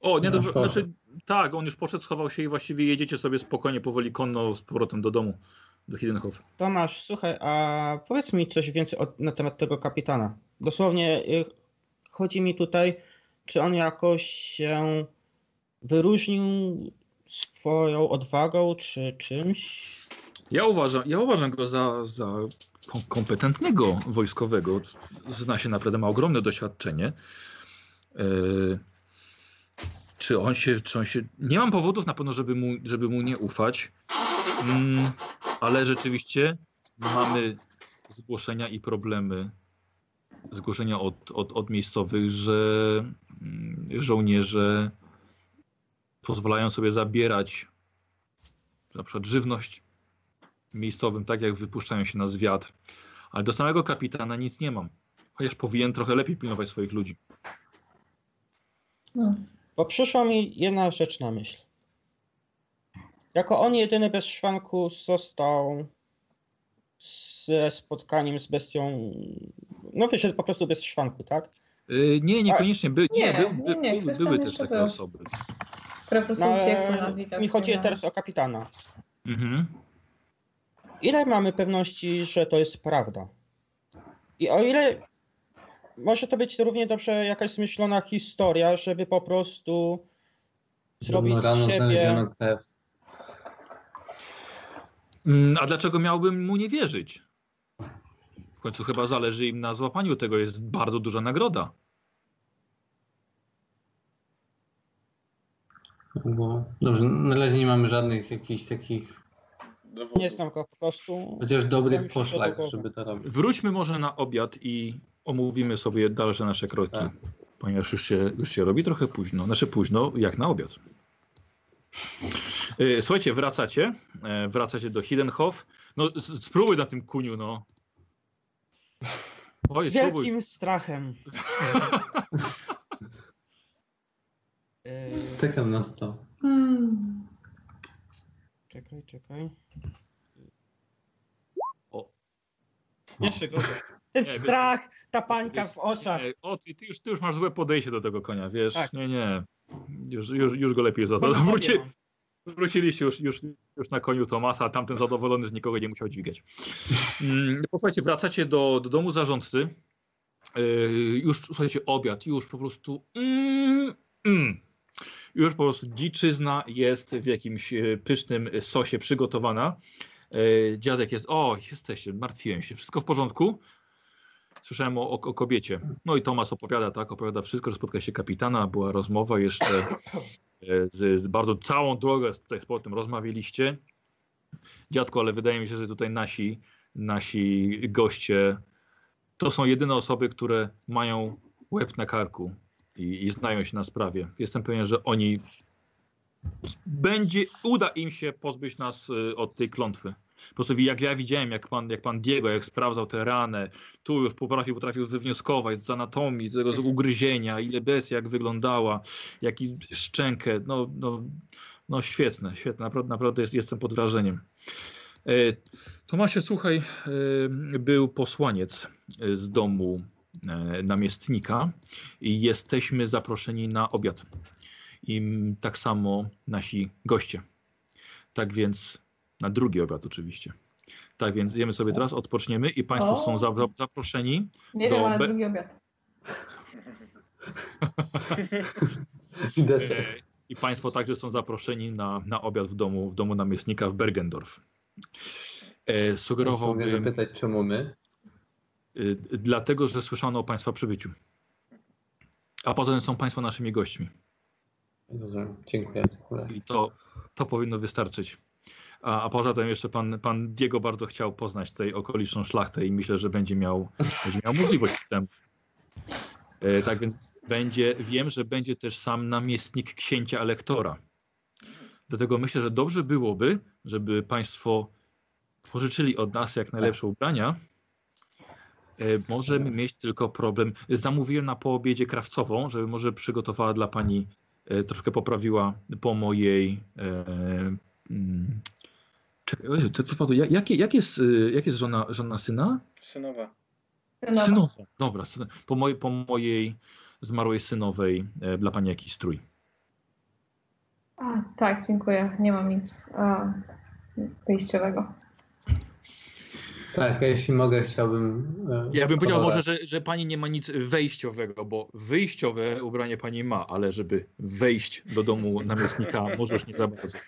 O, nie, dobrze, znaczy, tak, on już poszedł, schował się i właściwie jedziecie sobie spokojnie, powoli konno z powrotem do domu, do Hiddenhof. Tomasz, słuchaj, a powiedz mi coś więcej o, na temat tego kapitana. Dosłownie y, chodzi mi tutaj, czy on jakoś się wyróżnił swoją odwagą, czy czymś? Ja uważam, ja uważam go za, za kom- kompetentnego wojskowego. Zna się naprawdę, ma ogromne doświadczenie. E, czy on się, czy on się. Nie mam powodów na pewno, żeby mu, żeby mu nie ufać. Mm, ale rzeczywiście mamy zgłoszenia i problemy. Zgłoszenia od, od, od miejscowych, że mm, żołnierze pozwalają sobie zabierać na przykład żywność miejscowym, tak jak wypuszczają się na zwiat. Ale do samego kapitana nic nie mam. Chociaż powinien trochę lepiej pilnować swoich ludzi. No. Bo przyszła mi jedna rzecz na myśl. Jako on jedyny bez szwanku został ze spotkaniem z bestią. No wyszedł po prostu bez szwanku, tak? Yy, nie, niekoniecznie. By, nie, Nie, był, nie, by, nie, tam były też takie był. osoby. Które po prostu No, uciekły na ale widok. mi chodzi no. teraz o kapitana. Mhm. Ile mamy pewności, że to jest prawda? I o ile może to być równie dobrze jakaś zmyślona historia, żeby po prostu zrobić Rano z siebie. znaleziono krew. Mm, A dlaczego miałbym mu nie wierzyć? W końcu chyba zależy im na złapaniu tego. Jest bardzo duża nagroda. Bo, dobrze, na razie nie mamy żadnych jakichś takich, Dowodów. Nie znam go po prostu. chociaż Ja dobrych mi przyszło do poszlak, żeby to robić. Wróćmy może na obiad i omówimy sobie dalsze nasze kroki. Tak. Ponieważ już się, już się robi trochę późno. Znaczy późno, jak na obiad. Yy, Słuchajcie, wracacie. e, Wracacie do Hiddenhof. No, spróbuj na tym kuniu, no. Oj, Z spróbuj. wielkim strachem. Yy, Czekam na to. Hmm. czekaj, czekaj. O. Jeszcze gorzej. Ten Nie, wiesz- strach, ta panika w oczach. nie, O, ty, ty, już, ty już masz złe podejście do tego konia, wiesz? Tak. Nie, nie. Już, już, już go lepiej za to. Wróci. Wróciliście już, już, już na koniu Tomasa, tamten zadowolony, że nikogo nie musiał dźwigać. Mm, Posłuchajcie, wracacie do, do domu zarządcy. Yy, już, słuchajcie, obiad, już po prostu... Mm, mm. Już po prostu dziczyzna jest w jakimś e, pysznym sosie przygotowana. E, Dziadek jest, o, jesteście, martwiłem się, wszystko w porządku? Słyszałem o, o, o kobiecie. No i Tomasz opowiada, tak, opowiada wszystko, że spotka się kapitana, była rozmowa jeszcze z, z bardzo całą drogę tutaj z potem rozmawialiście. Dziadku, ale wydaje mi się, że tutaj nasi, nasi goście to są jedyne osoby, które mają łeb na karku i, i znają się na sprawie. Jestem pewien, że oni będzie, uda im się pozbyć nas y, od tej klątwy. Po prostu jak ja widziałem, jak pan, jak pan Diego, jak sprawdzał tę ranę, tu już potrafił, potrafił wywnioskować z anatomii, z tego z ugryzienia, ile bestia jak wyglądała, jaki szczękę, no, no, no świetne, świetne, naprawdę, naprawdę jest, jestem pod wrażeniem. E, Tomasie, słuchaj, e, był posłaniec e, z domu namiestnika i jesteśmy zaproszeni na obiad. I tak samo nasi goście. Tak więc na drugi obiad oczywiście. Tak więc jemy sobie teraz, odpoczniemy i Państwo O. są za, za, zaproszeni. Nie Do wiem, ale be- drugi obiad. E, I Państwo także są zaproszeni na, na obiad w domu, w domu namiestnika w Bergendorf. E, Mogę sugerowałbym, zapytać, czemu my? y, dlatego że słyszano o Państwa przybyciu. A poza tym są Państwo naszymi gośćmi. Dziękuję. Dziękuję. I to, to powinno wystarczyć. A, a poza tym jeszcze pan, pan Diego bardzo chciał poznać tej okoliczną szlachtę i myślę, że będzie miał, będzie miał możliwość tym. E, tak więc będzie, wiem, że będzie też sam namiestnik księcia elektora. Dlatego myślę, że dobrze byłoby, żeby Państwo pożyczyli od nas jak najlepsze ubrania. E, Możemy mieć tylko problem. Zamówiłem na poobiedzie krawcową, żeby może przygotowała dla Pani, e, troszkę poprawiła po mojej. E, mm, czekaj, Jezu, to, to, padło. Jak, jakie- jak, jest, e, jak jest żona, żona syna? Synowa. Synowa. Synowa. Dobra, syn, po, mojej, po mojej zmarłej synowej e, dla Pani jakiś strój. A, tak, dziękuję. Nie mam nic a, wyjściowego. Tak, jeśli mogę, chciałbym. e, Ja bym powiedział może, że, że pani nie ma nic wejściowego, bo wyjściowe ubranie pani ma, ale żeby wejść do domu namiestnika, może już nie za bardzo.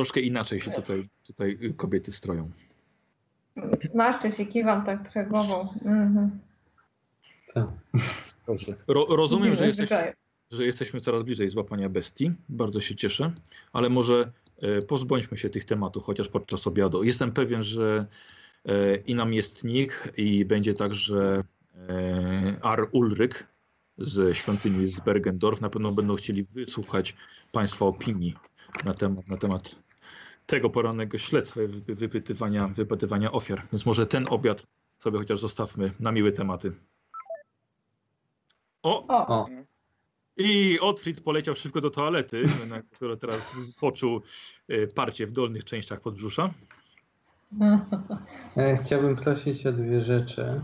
Troszkę inaczej się tutaj, tutaj kobiety stroją. Maszczę się, kiwam tak trochę głową. Mhm. Dobrze. Ro, rozumiem, że, jesteś, że jesteśmy coraz bliżej złapania bestii. Bardzo się cieszę, ale może e, pozbądźmy się tych tematów chociaż podczas obiadu. Jestem pewien, że e, i namiestnik, i będzie także e, Ar Ulryk ze świątyni z Bergendorf na pewno będą chcieli wysłuchać Państwa opinii na temat, na temat tego porannego śledztwa, i wypytywania, wypytywania ofiar. Więc może ten obiad sobie chociaż zostawmy na miłe tematy. O, O, O, i Otfrid poleciał szybko do toalety, na które teraz poczuł e, parcie w dolnych częściach podbrzusza. e, chciałbym prosić o dwie rzeczy.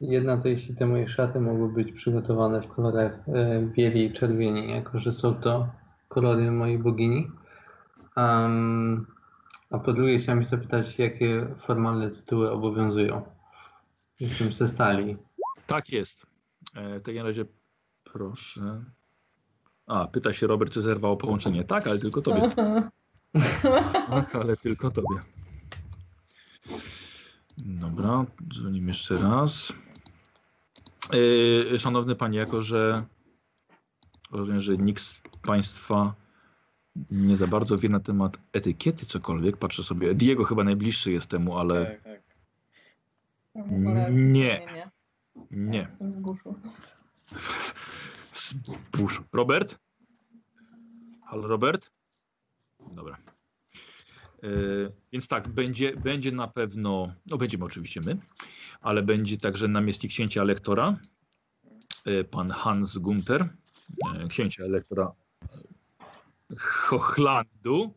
Jedna to jeśli te moje szaty mogły być przygotowane w kolorach e, bieli i czerwieni, jako że są to kolory mojej bogini. Am, a po drugie chciałem się zapytać, jakie formalne tytuły obowiązują. Jestem ze stali. Tak jest. E, w takim razie proszę. A, pyta się Robert, czy zerwało połączenie. Tak, ale tylko tobie. Tak, ale tylko tobie. Dobra, dzwonimy jeszcze raz. Yy, szanowny panie, jako że rozumiem, że nikt z państwa nie za bardzo wie na temat etykiety cokolwiek, patrzę sobie. Diego chyba najbliższy jest temu, ale Tak, tak. W ogóle Nie. nie. Jestem z guszu. Spójrz. Robert? Halo, Robert? Dobra. Yy, więc tak, będzie, będzie na pewno, no będziemy oczywiście my, ale będzie także namiestnik księcia elektora, yy, pan Hans Gunther, yy, księcia elektora Hochlandu,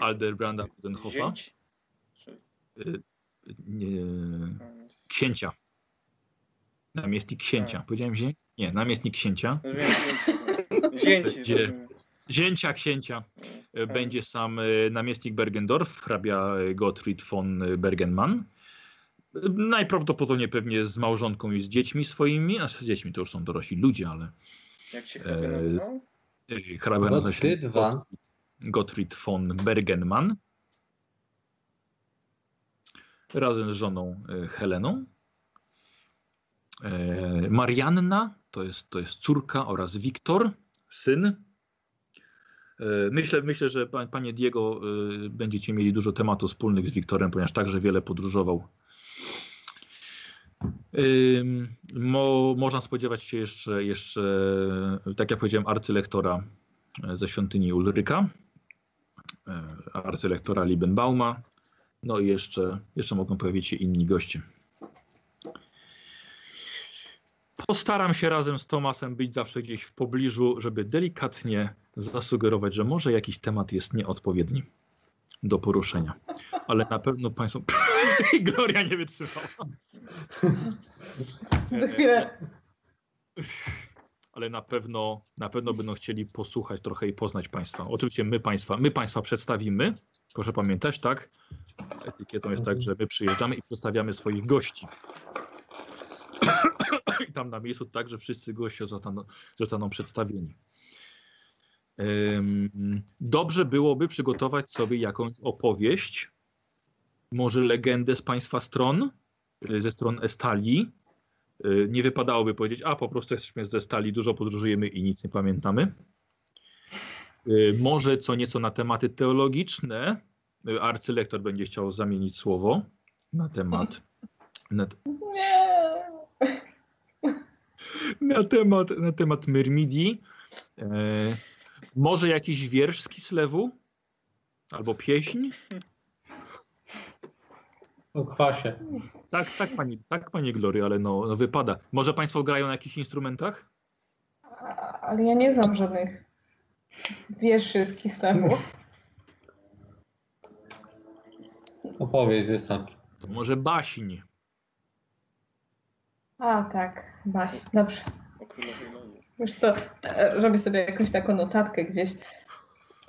Alderbranda Budenhofa? Czy... yy, nie, księcia. Namiestnik księcia. Tak. Powiedziałem zięć? Nie, namiestnik księcia. Zięć. Zięcia księcia e, będzie sam e, namiestnik Bergendorf, hrabia Gottfried von Bergenmann. Najprawdopodobniej pewnie z małżonką i z dziećmi swoimi, a z dziećmi to już są dorośli ludzie, ale Jak się hrabia e, nazywał? Hrabia nazywa się Gottfried Gottfried- von Bergenmann. Razem z żoną e, Heleną. E, Marianna to jest, to jest córka oraz Wiktor, syn. E, Myślę, myślę, że pa- panie Diego będziecie mieli dużo tematów wspólnych z Wiktorem, ponieważ także wiele podróżował. Mo, można spodziewać się jeszcze, jeszcze, tak jak powiedziałem, arcylektora e, ze świątyni Ulryka, e, arcylektora Liebenbauma, no i jeszcze, jeszcze mogą pojawić się inni goście. Postaram się razem z Tomasem być zawsze gdzieś w pobliżu, żeby delikatnie zasugerować, że może jakiś temat jest nieodpowiedni do poruszenia. Ale na pewno Państwo. Gloria nie wytrzymała. Za chwilę. Ale na pewno, na pewno będą chcieli posłuchać trochę i poznać Państwa. Oczywiście my Państwa, my Państwa przedstawimy. Proszę pamiętać, tak? Etykietą jest tak, że my przyjeżdżamy i przedstawiamy swoich gości. I tam na miejscu także wszyscy goście zostaną, zostaną przedstawieni. Dobrze byłoby przygotować sobie jakąś opowieść, może legendę z Państwa stron, y, ze stron Estalii. Y, Nie wypadałoby powiedzieć, a po prostu jesteśmy ze Stali, dużo podróżujemy i nic nie pamiętamy. Y, Może co nieco na tematy teologiczne. Arcylektor będzie chciał zamienić słowo na temat, na, Nie. na temat, na temat Myrmidii. Może jakiś wiersz z Kislewu? Albo pieśń? O kwasie. Tak, tak pani, tak pani Glory, ale no, no wypada. Może państwo grają na jakichś instrumentach? A- Ale ja nie znam żadnych wierszy z Kislewu. Opowiedź wystarczy. To może baśń. A tak, baś. Dobrze. O królowej lodu. Wiesz co, e, robię sobie jakąś taką notatkę gdzieś.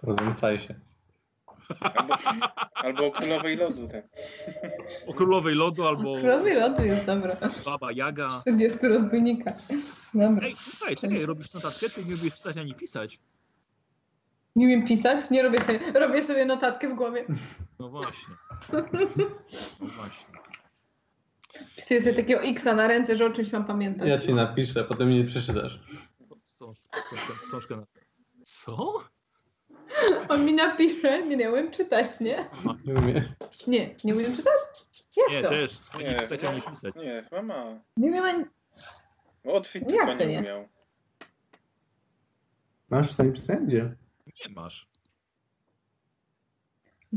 Rozłączaj się. Albo, albo o królowej lodu, tak. O królowej lodu albo Królowej lodu jest dobra. baba Jaga. 40 rozbójnika. Dobra. Ej, słuchaj, czekaj, robisz notatkę, ty nie umiesz czytać ani pisać. Nie umiem pisać, nie robię sobie, robię sobie notatkę w głowie. No właśnie. No właśnie. Pisuję sobie takiego X-a na ręce, że o czymś mam pamiętać. Ja ci napiszę, potem nie przeczytasz. Wstąż- wstążkę- Wstążkę na... Co? On mi napisze, nie, nie umiem czytać, nie? Nie umiem. Nie, nie umiem czytać? Jak Nie, to? też. Nie, Nie czytać ani pisać. Nie, chyba ma. Nie umiem ani... Otwit Jak tylko nie nie? umiał. Masz tam wszędzie. Nie masz.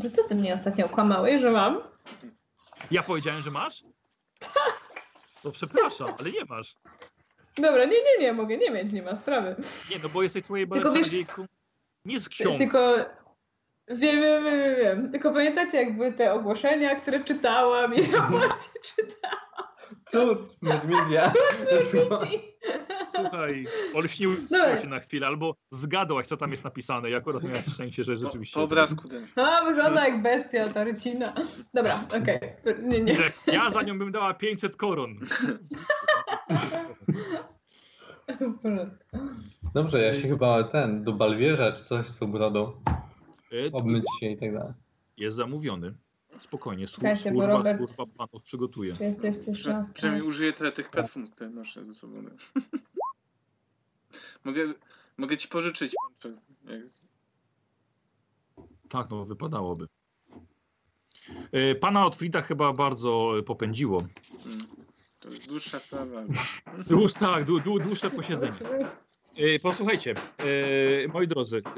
To co ty mnie ostatnio okłamałeś, że mam? Ja powiedziałem, że masz? To przepraszam, ale nie masz. Dobra, nie, nie, nie, mogę nie mieć, nie ma sprawy. Nie, no bo jesteś swojej czarodziejką. Nie z ksiąg. Tylko... Wiem, wiem, wiem, wiem. Tylko pamiętacie, jak były te ogłoszenia, które czytałam i ja bardziej czytałam. Cud, media. Słuchaj, olśnił cię na chwilę, albo zgadłaś, co tam jest napisane i akurat miałeś szczęście, że rzeczywiście... po obrazku ten. A, wygląda jak bestia, ta rycina. Dobra, okej. Nie, nie. Że Ja za nią bym dała 500 koron. Dobrze, ja się chyba ten, do balwierza czy coś z tą brodą. E, Obmyć się i tak dalej. Jest zamówiony. Spokojnie, słu- Czekajcie, bo służba, Robert- służba planów przygotuje. Czy jesteście Prze, szans? przynajmniej użyję tyle tych perfum, które noszę ze sobą. mogę, mogę ci pożyczyć. Pancho, jak- Tak, no wypadałoby. E, Pana Otfrida chyba bardzo popędziło. Mm. To jest dłuższa sprawa. Dłuż, tak, dłu, dłu, dłuższe posiedzenie. E, Posłuchajcie, e, moi drodzy, e,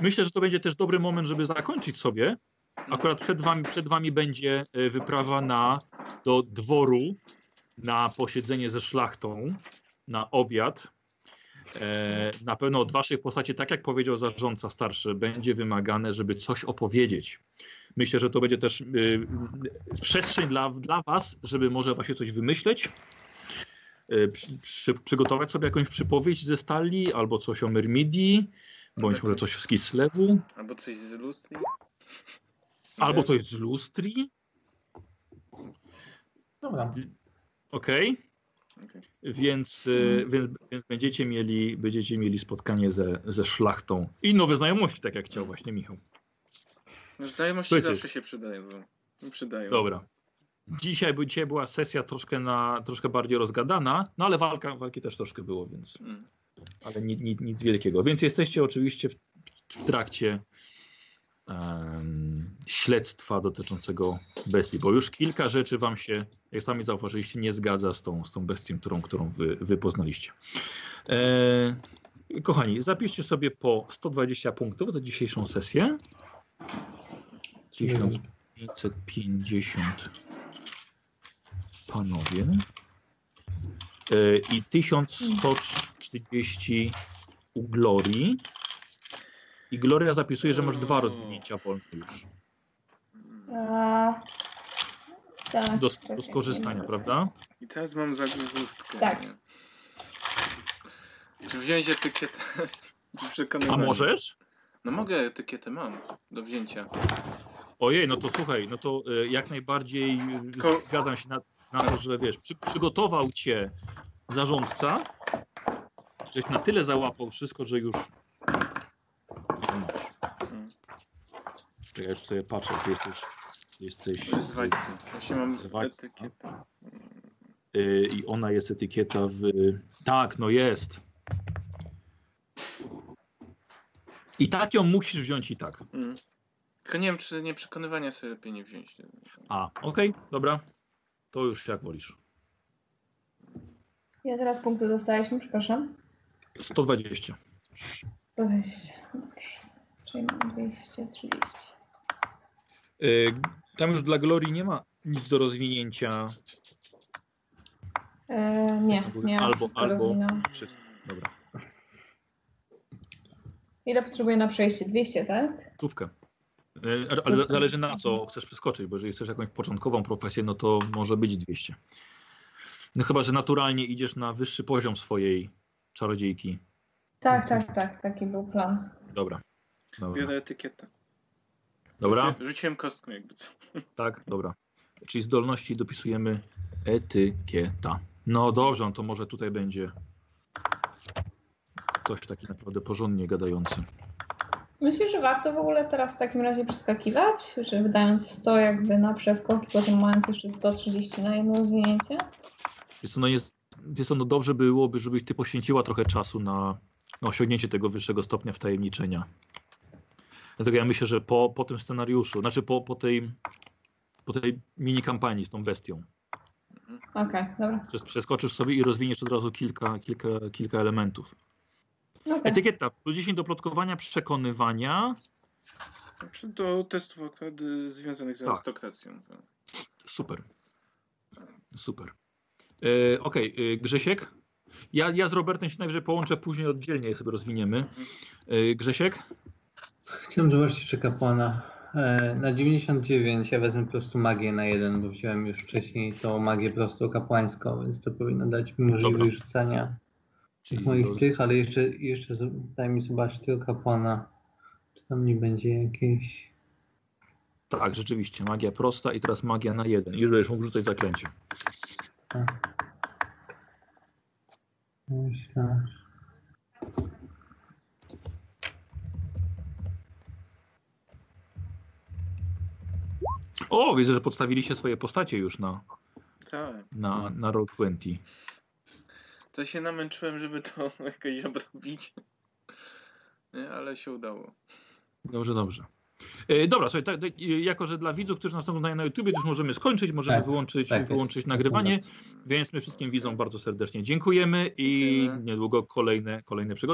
myślę, że to będzie też dobry moment, żeby zakończyć sobie. Akurat przed wami, przed wami będzie wyprawa na, do dworu na posiedzenie ze szlachtą, na obiad. Na pewno od waszych postaci, tak jak powiedział zarządca starszy, będzie wymagane, żeby coś opowiedzieć. Myślę, że to będzie też y, y, przestrzeń dla, dla was, żeby może właśnie coś wymyśleć, y, przy, przy, przygotować sobie jakąś przypowieść ze stali, albo coś o Myrmidii, bądź może coś z Kislewu, Albo coś z lustri. albo coś z Lustri. Dobra. Okej. Okej. Więc, y, więc, więc będziecie, mieli, będziecie mieli spotkanie ze, ze szlachtą i nowe znajomości, tak jak chciał właśnie Michał. No, znajomości Słuchajcie. zawsze się przydają. no. Przydają. Dobra. Dzisiaj, by- dzisiaj była sesja troszkę, na, troszkę bardziej rozgadana, no ale walka, walki też troszkę było, więc Mm. ale ni, ni, nic wielkiego. Więc jesteście oczywiście w, w trakcie em, śledztwa dotyczącego bestii, bo już kilka rzeczy wam się, jak sami zauważyliście, nie zgadza z tą, z tą bestią, którą, którą wy, wy poznaliście. E, kochani, zapiszcie sobie po 120 punktów za dzisiejszą sesję. 1550 panowie. E, I 1130 u Glorii. I Gloria zapisuje, że masz dwa rozwinięcia wolne już. A, tak, Do, czekaj, do skorzystania, nie prawda? I teraz mam zagłówkę. Tak. Czy wziąć etykietę? Czy A możesz? No mogę, etykietę mam do wzięcia. Ojej, no to słuchaj, no to e, jak najbardziej Tylko- zgadzam się na, na to, że wiesz, przy, przygotował cię zarządca, żeś na tyle załapał wszystko, że już. Czekaj, już sobie patrzę, ty jesteś, jesteś To jest z Wajcy. Właśnie mam etykietę. y, i ona jest etykieta w... Tak, no jest. I tak ją musisz wziąć i tak. Mm. Tylko nie wiem, czy nie przekonywania sobie lepiej nie wziąć. A, okej, dobra. To już jak wolisz. Ja teraz punktu dostaliśmy, przepraszam. 120. 120. Dobrze. Czyli mam 230. Y, Tam już dla Glorii nie ma nic do rozwinięcia. E, nie, nie. Albo- albo-. Wszystko. Dobra. Ile potrzebuję na przejście? 200, tak? Stówkę. Y, Ale zależy na co chcesz przeskoczyć, bo jeżeli chcesz jakąś początkową profesję, no to może być 200. No chyba, że naturalnie idziesz na wyższy poziom swojej czarodziejki. Tak, tak, tak. Taki był plan. Dobra. Dobra. Biorę etykietę. Dobra. Rzuci- Rzuciłem kostką jakby co. Tak, dobra. Czyli zdolności dopisujemy etykieta. No dobrze, no to może tutaj będzie ktoś taki naprawdę porządnie gadający. Myślisz, że warto w ogóle teraz w takim razie przeskakiwać? Czy wydając 100 jakby na przeskok i potem mając jeszcze 130 na jedno rozwinięcie? Jest to, no jest, to, no dobrze byłoby, żebyś ty poświęciła trochę czasu na, na osiągnięcie tego wyższego stopnia wtajemniczenia. Dlatego ja myślę, że po, po tym scenariuszu, znaczy po, po tej, po tej mini kampanii z tą bestią, Okej, dobra. przes- przeskoczysz sobie i rozwiniesz od razu kilka, kilka, kilka elementów. Okay. Etykieta. Plus 10 do plotkowania, przekonywania. Znaczy do testów akurat y, związanych z Tak. arystokracją. Super. Super. E, Okej, e, Grzesiek. Ja, ja z Robertem się najwyżej połączę później oddzielnie je sobie rozwiniemy. E, Grzesiek? Chciałem zobaczyć jeszcze kapłana. E, Na 99 ja wezmę po prostu magię na jeden, bo wziąłem już wcześniej tą magię prosto kapłańską, więc to powinno dać mi możliwość rzucania Czyli moich roz- tych, ale jeszcze, jeszcze daj mi zobaczyć tego kapłana. Czy tam nie będzie jakieś... Tak, rzeczywiście. Magia prosta i teraz magia na jeden. I będziesz mógł rzucać zaklęcie. Myślę. O, widzę, że podstawiliście swoje postacie już na, Tak. na, na Roll 20. To się namęczyłem, żeby to jakoś obrobić. Nie, ale się udało. Dobrze, dobrze. E, dobra, słuchaj, tak, tak, e, jako że dla widzów, którzy nas oglądają na YouTube, już możemy skończyć, możemy Tak, wyłączyć, tak wyłączyć nagrywanie. Więc my wszystkim widzom bardzo serdecznie dziękujemy i Dziękujemy. niedługo kolejne, kolejne przygody.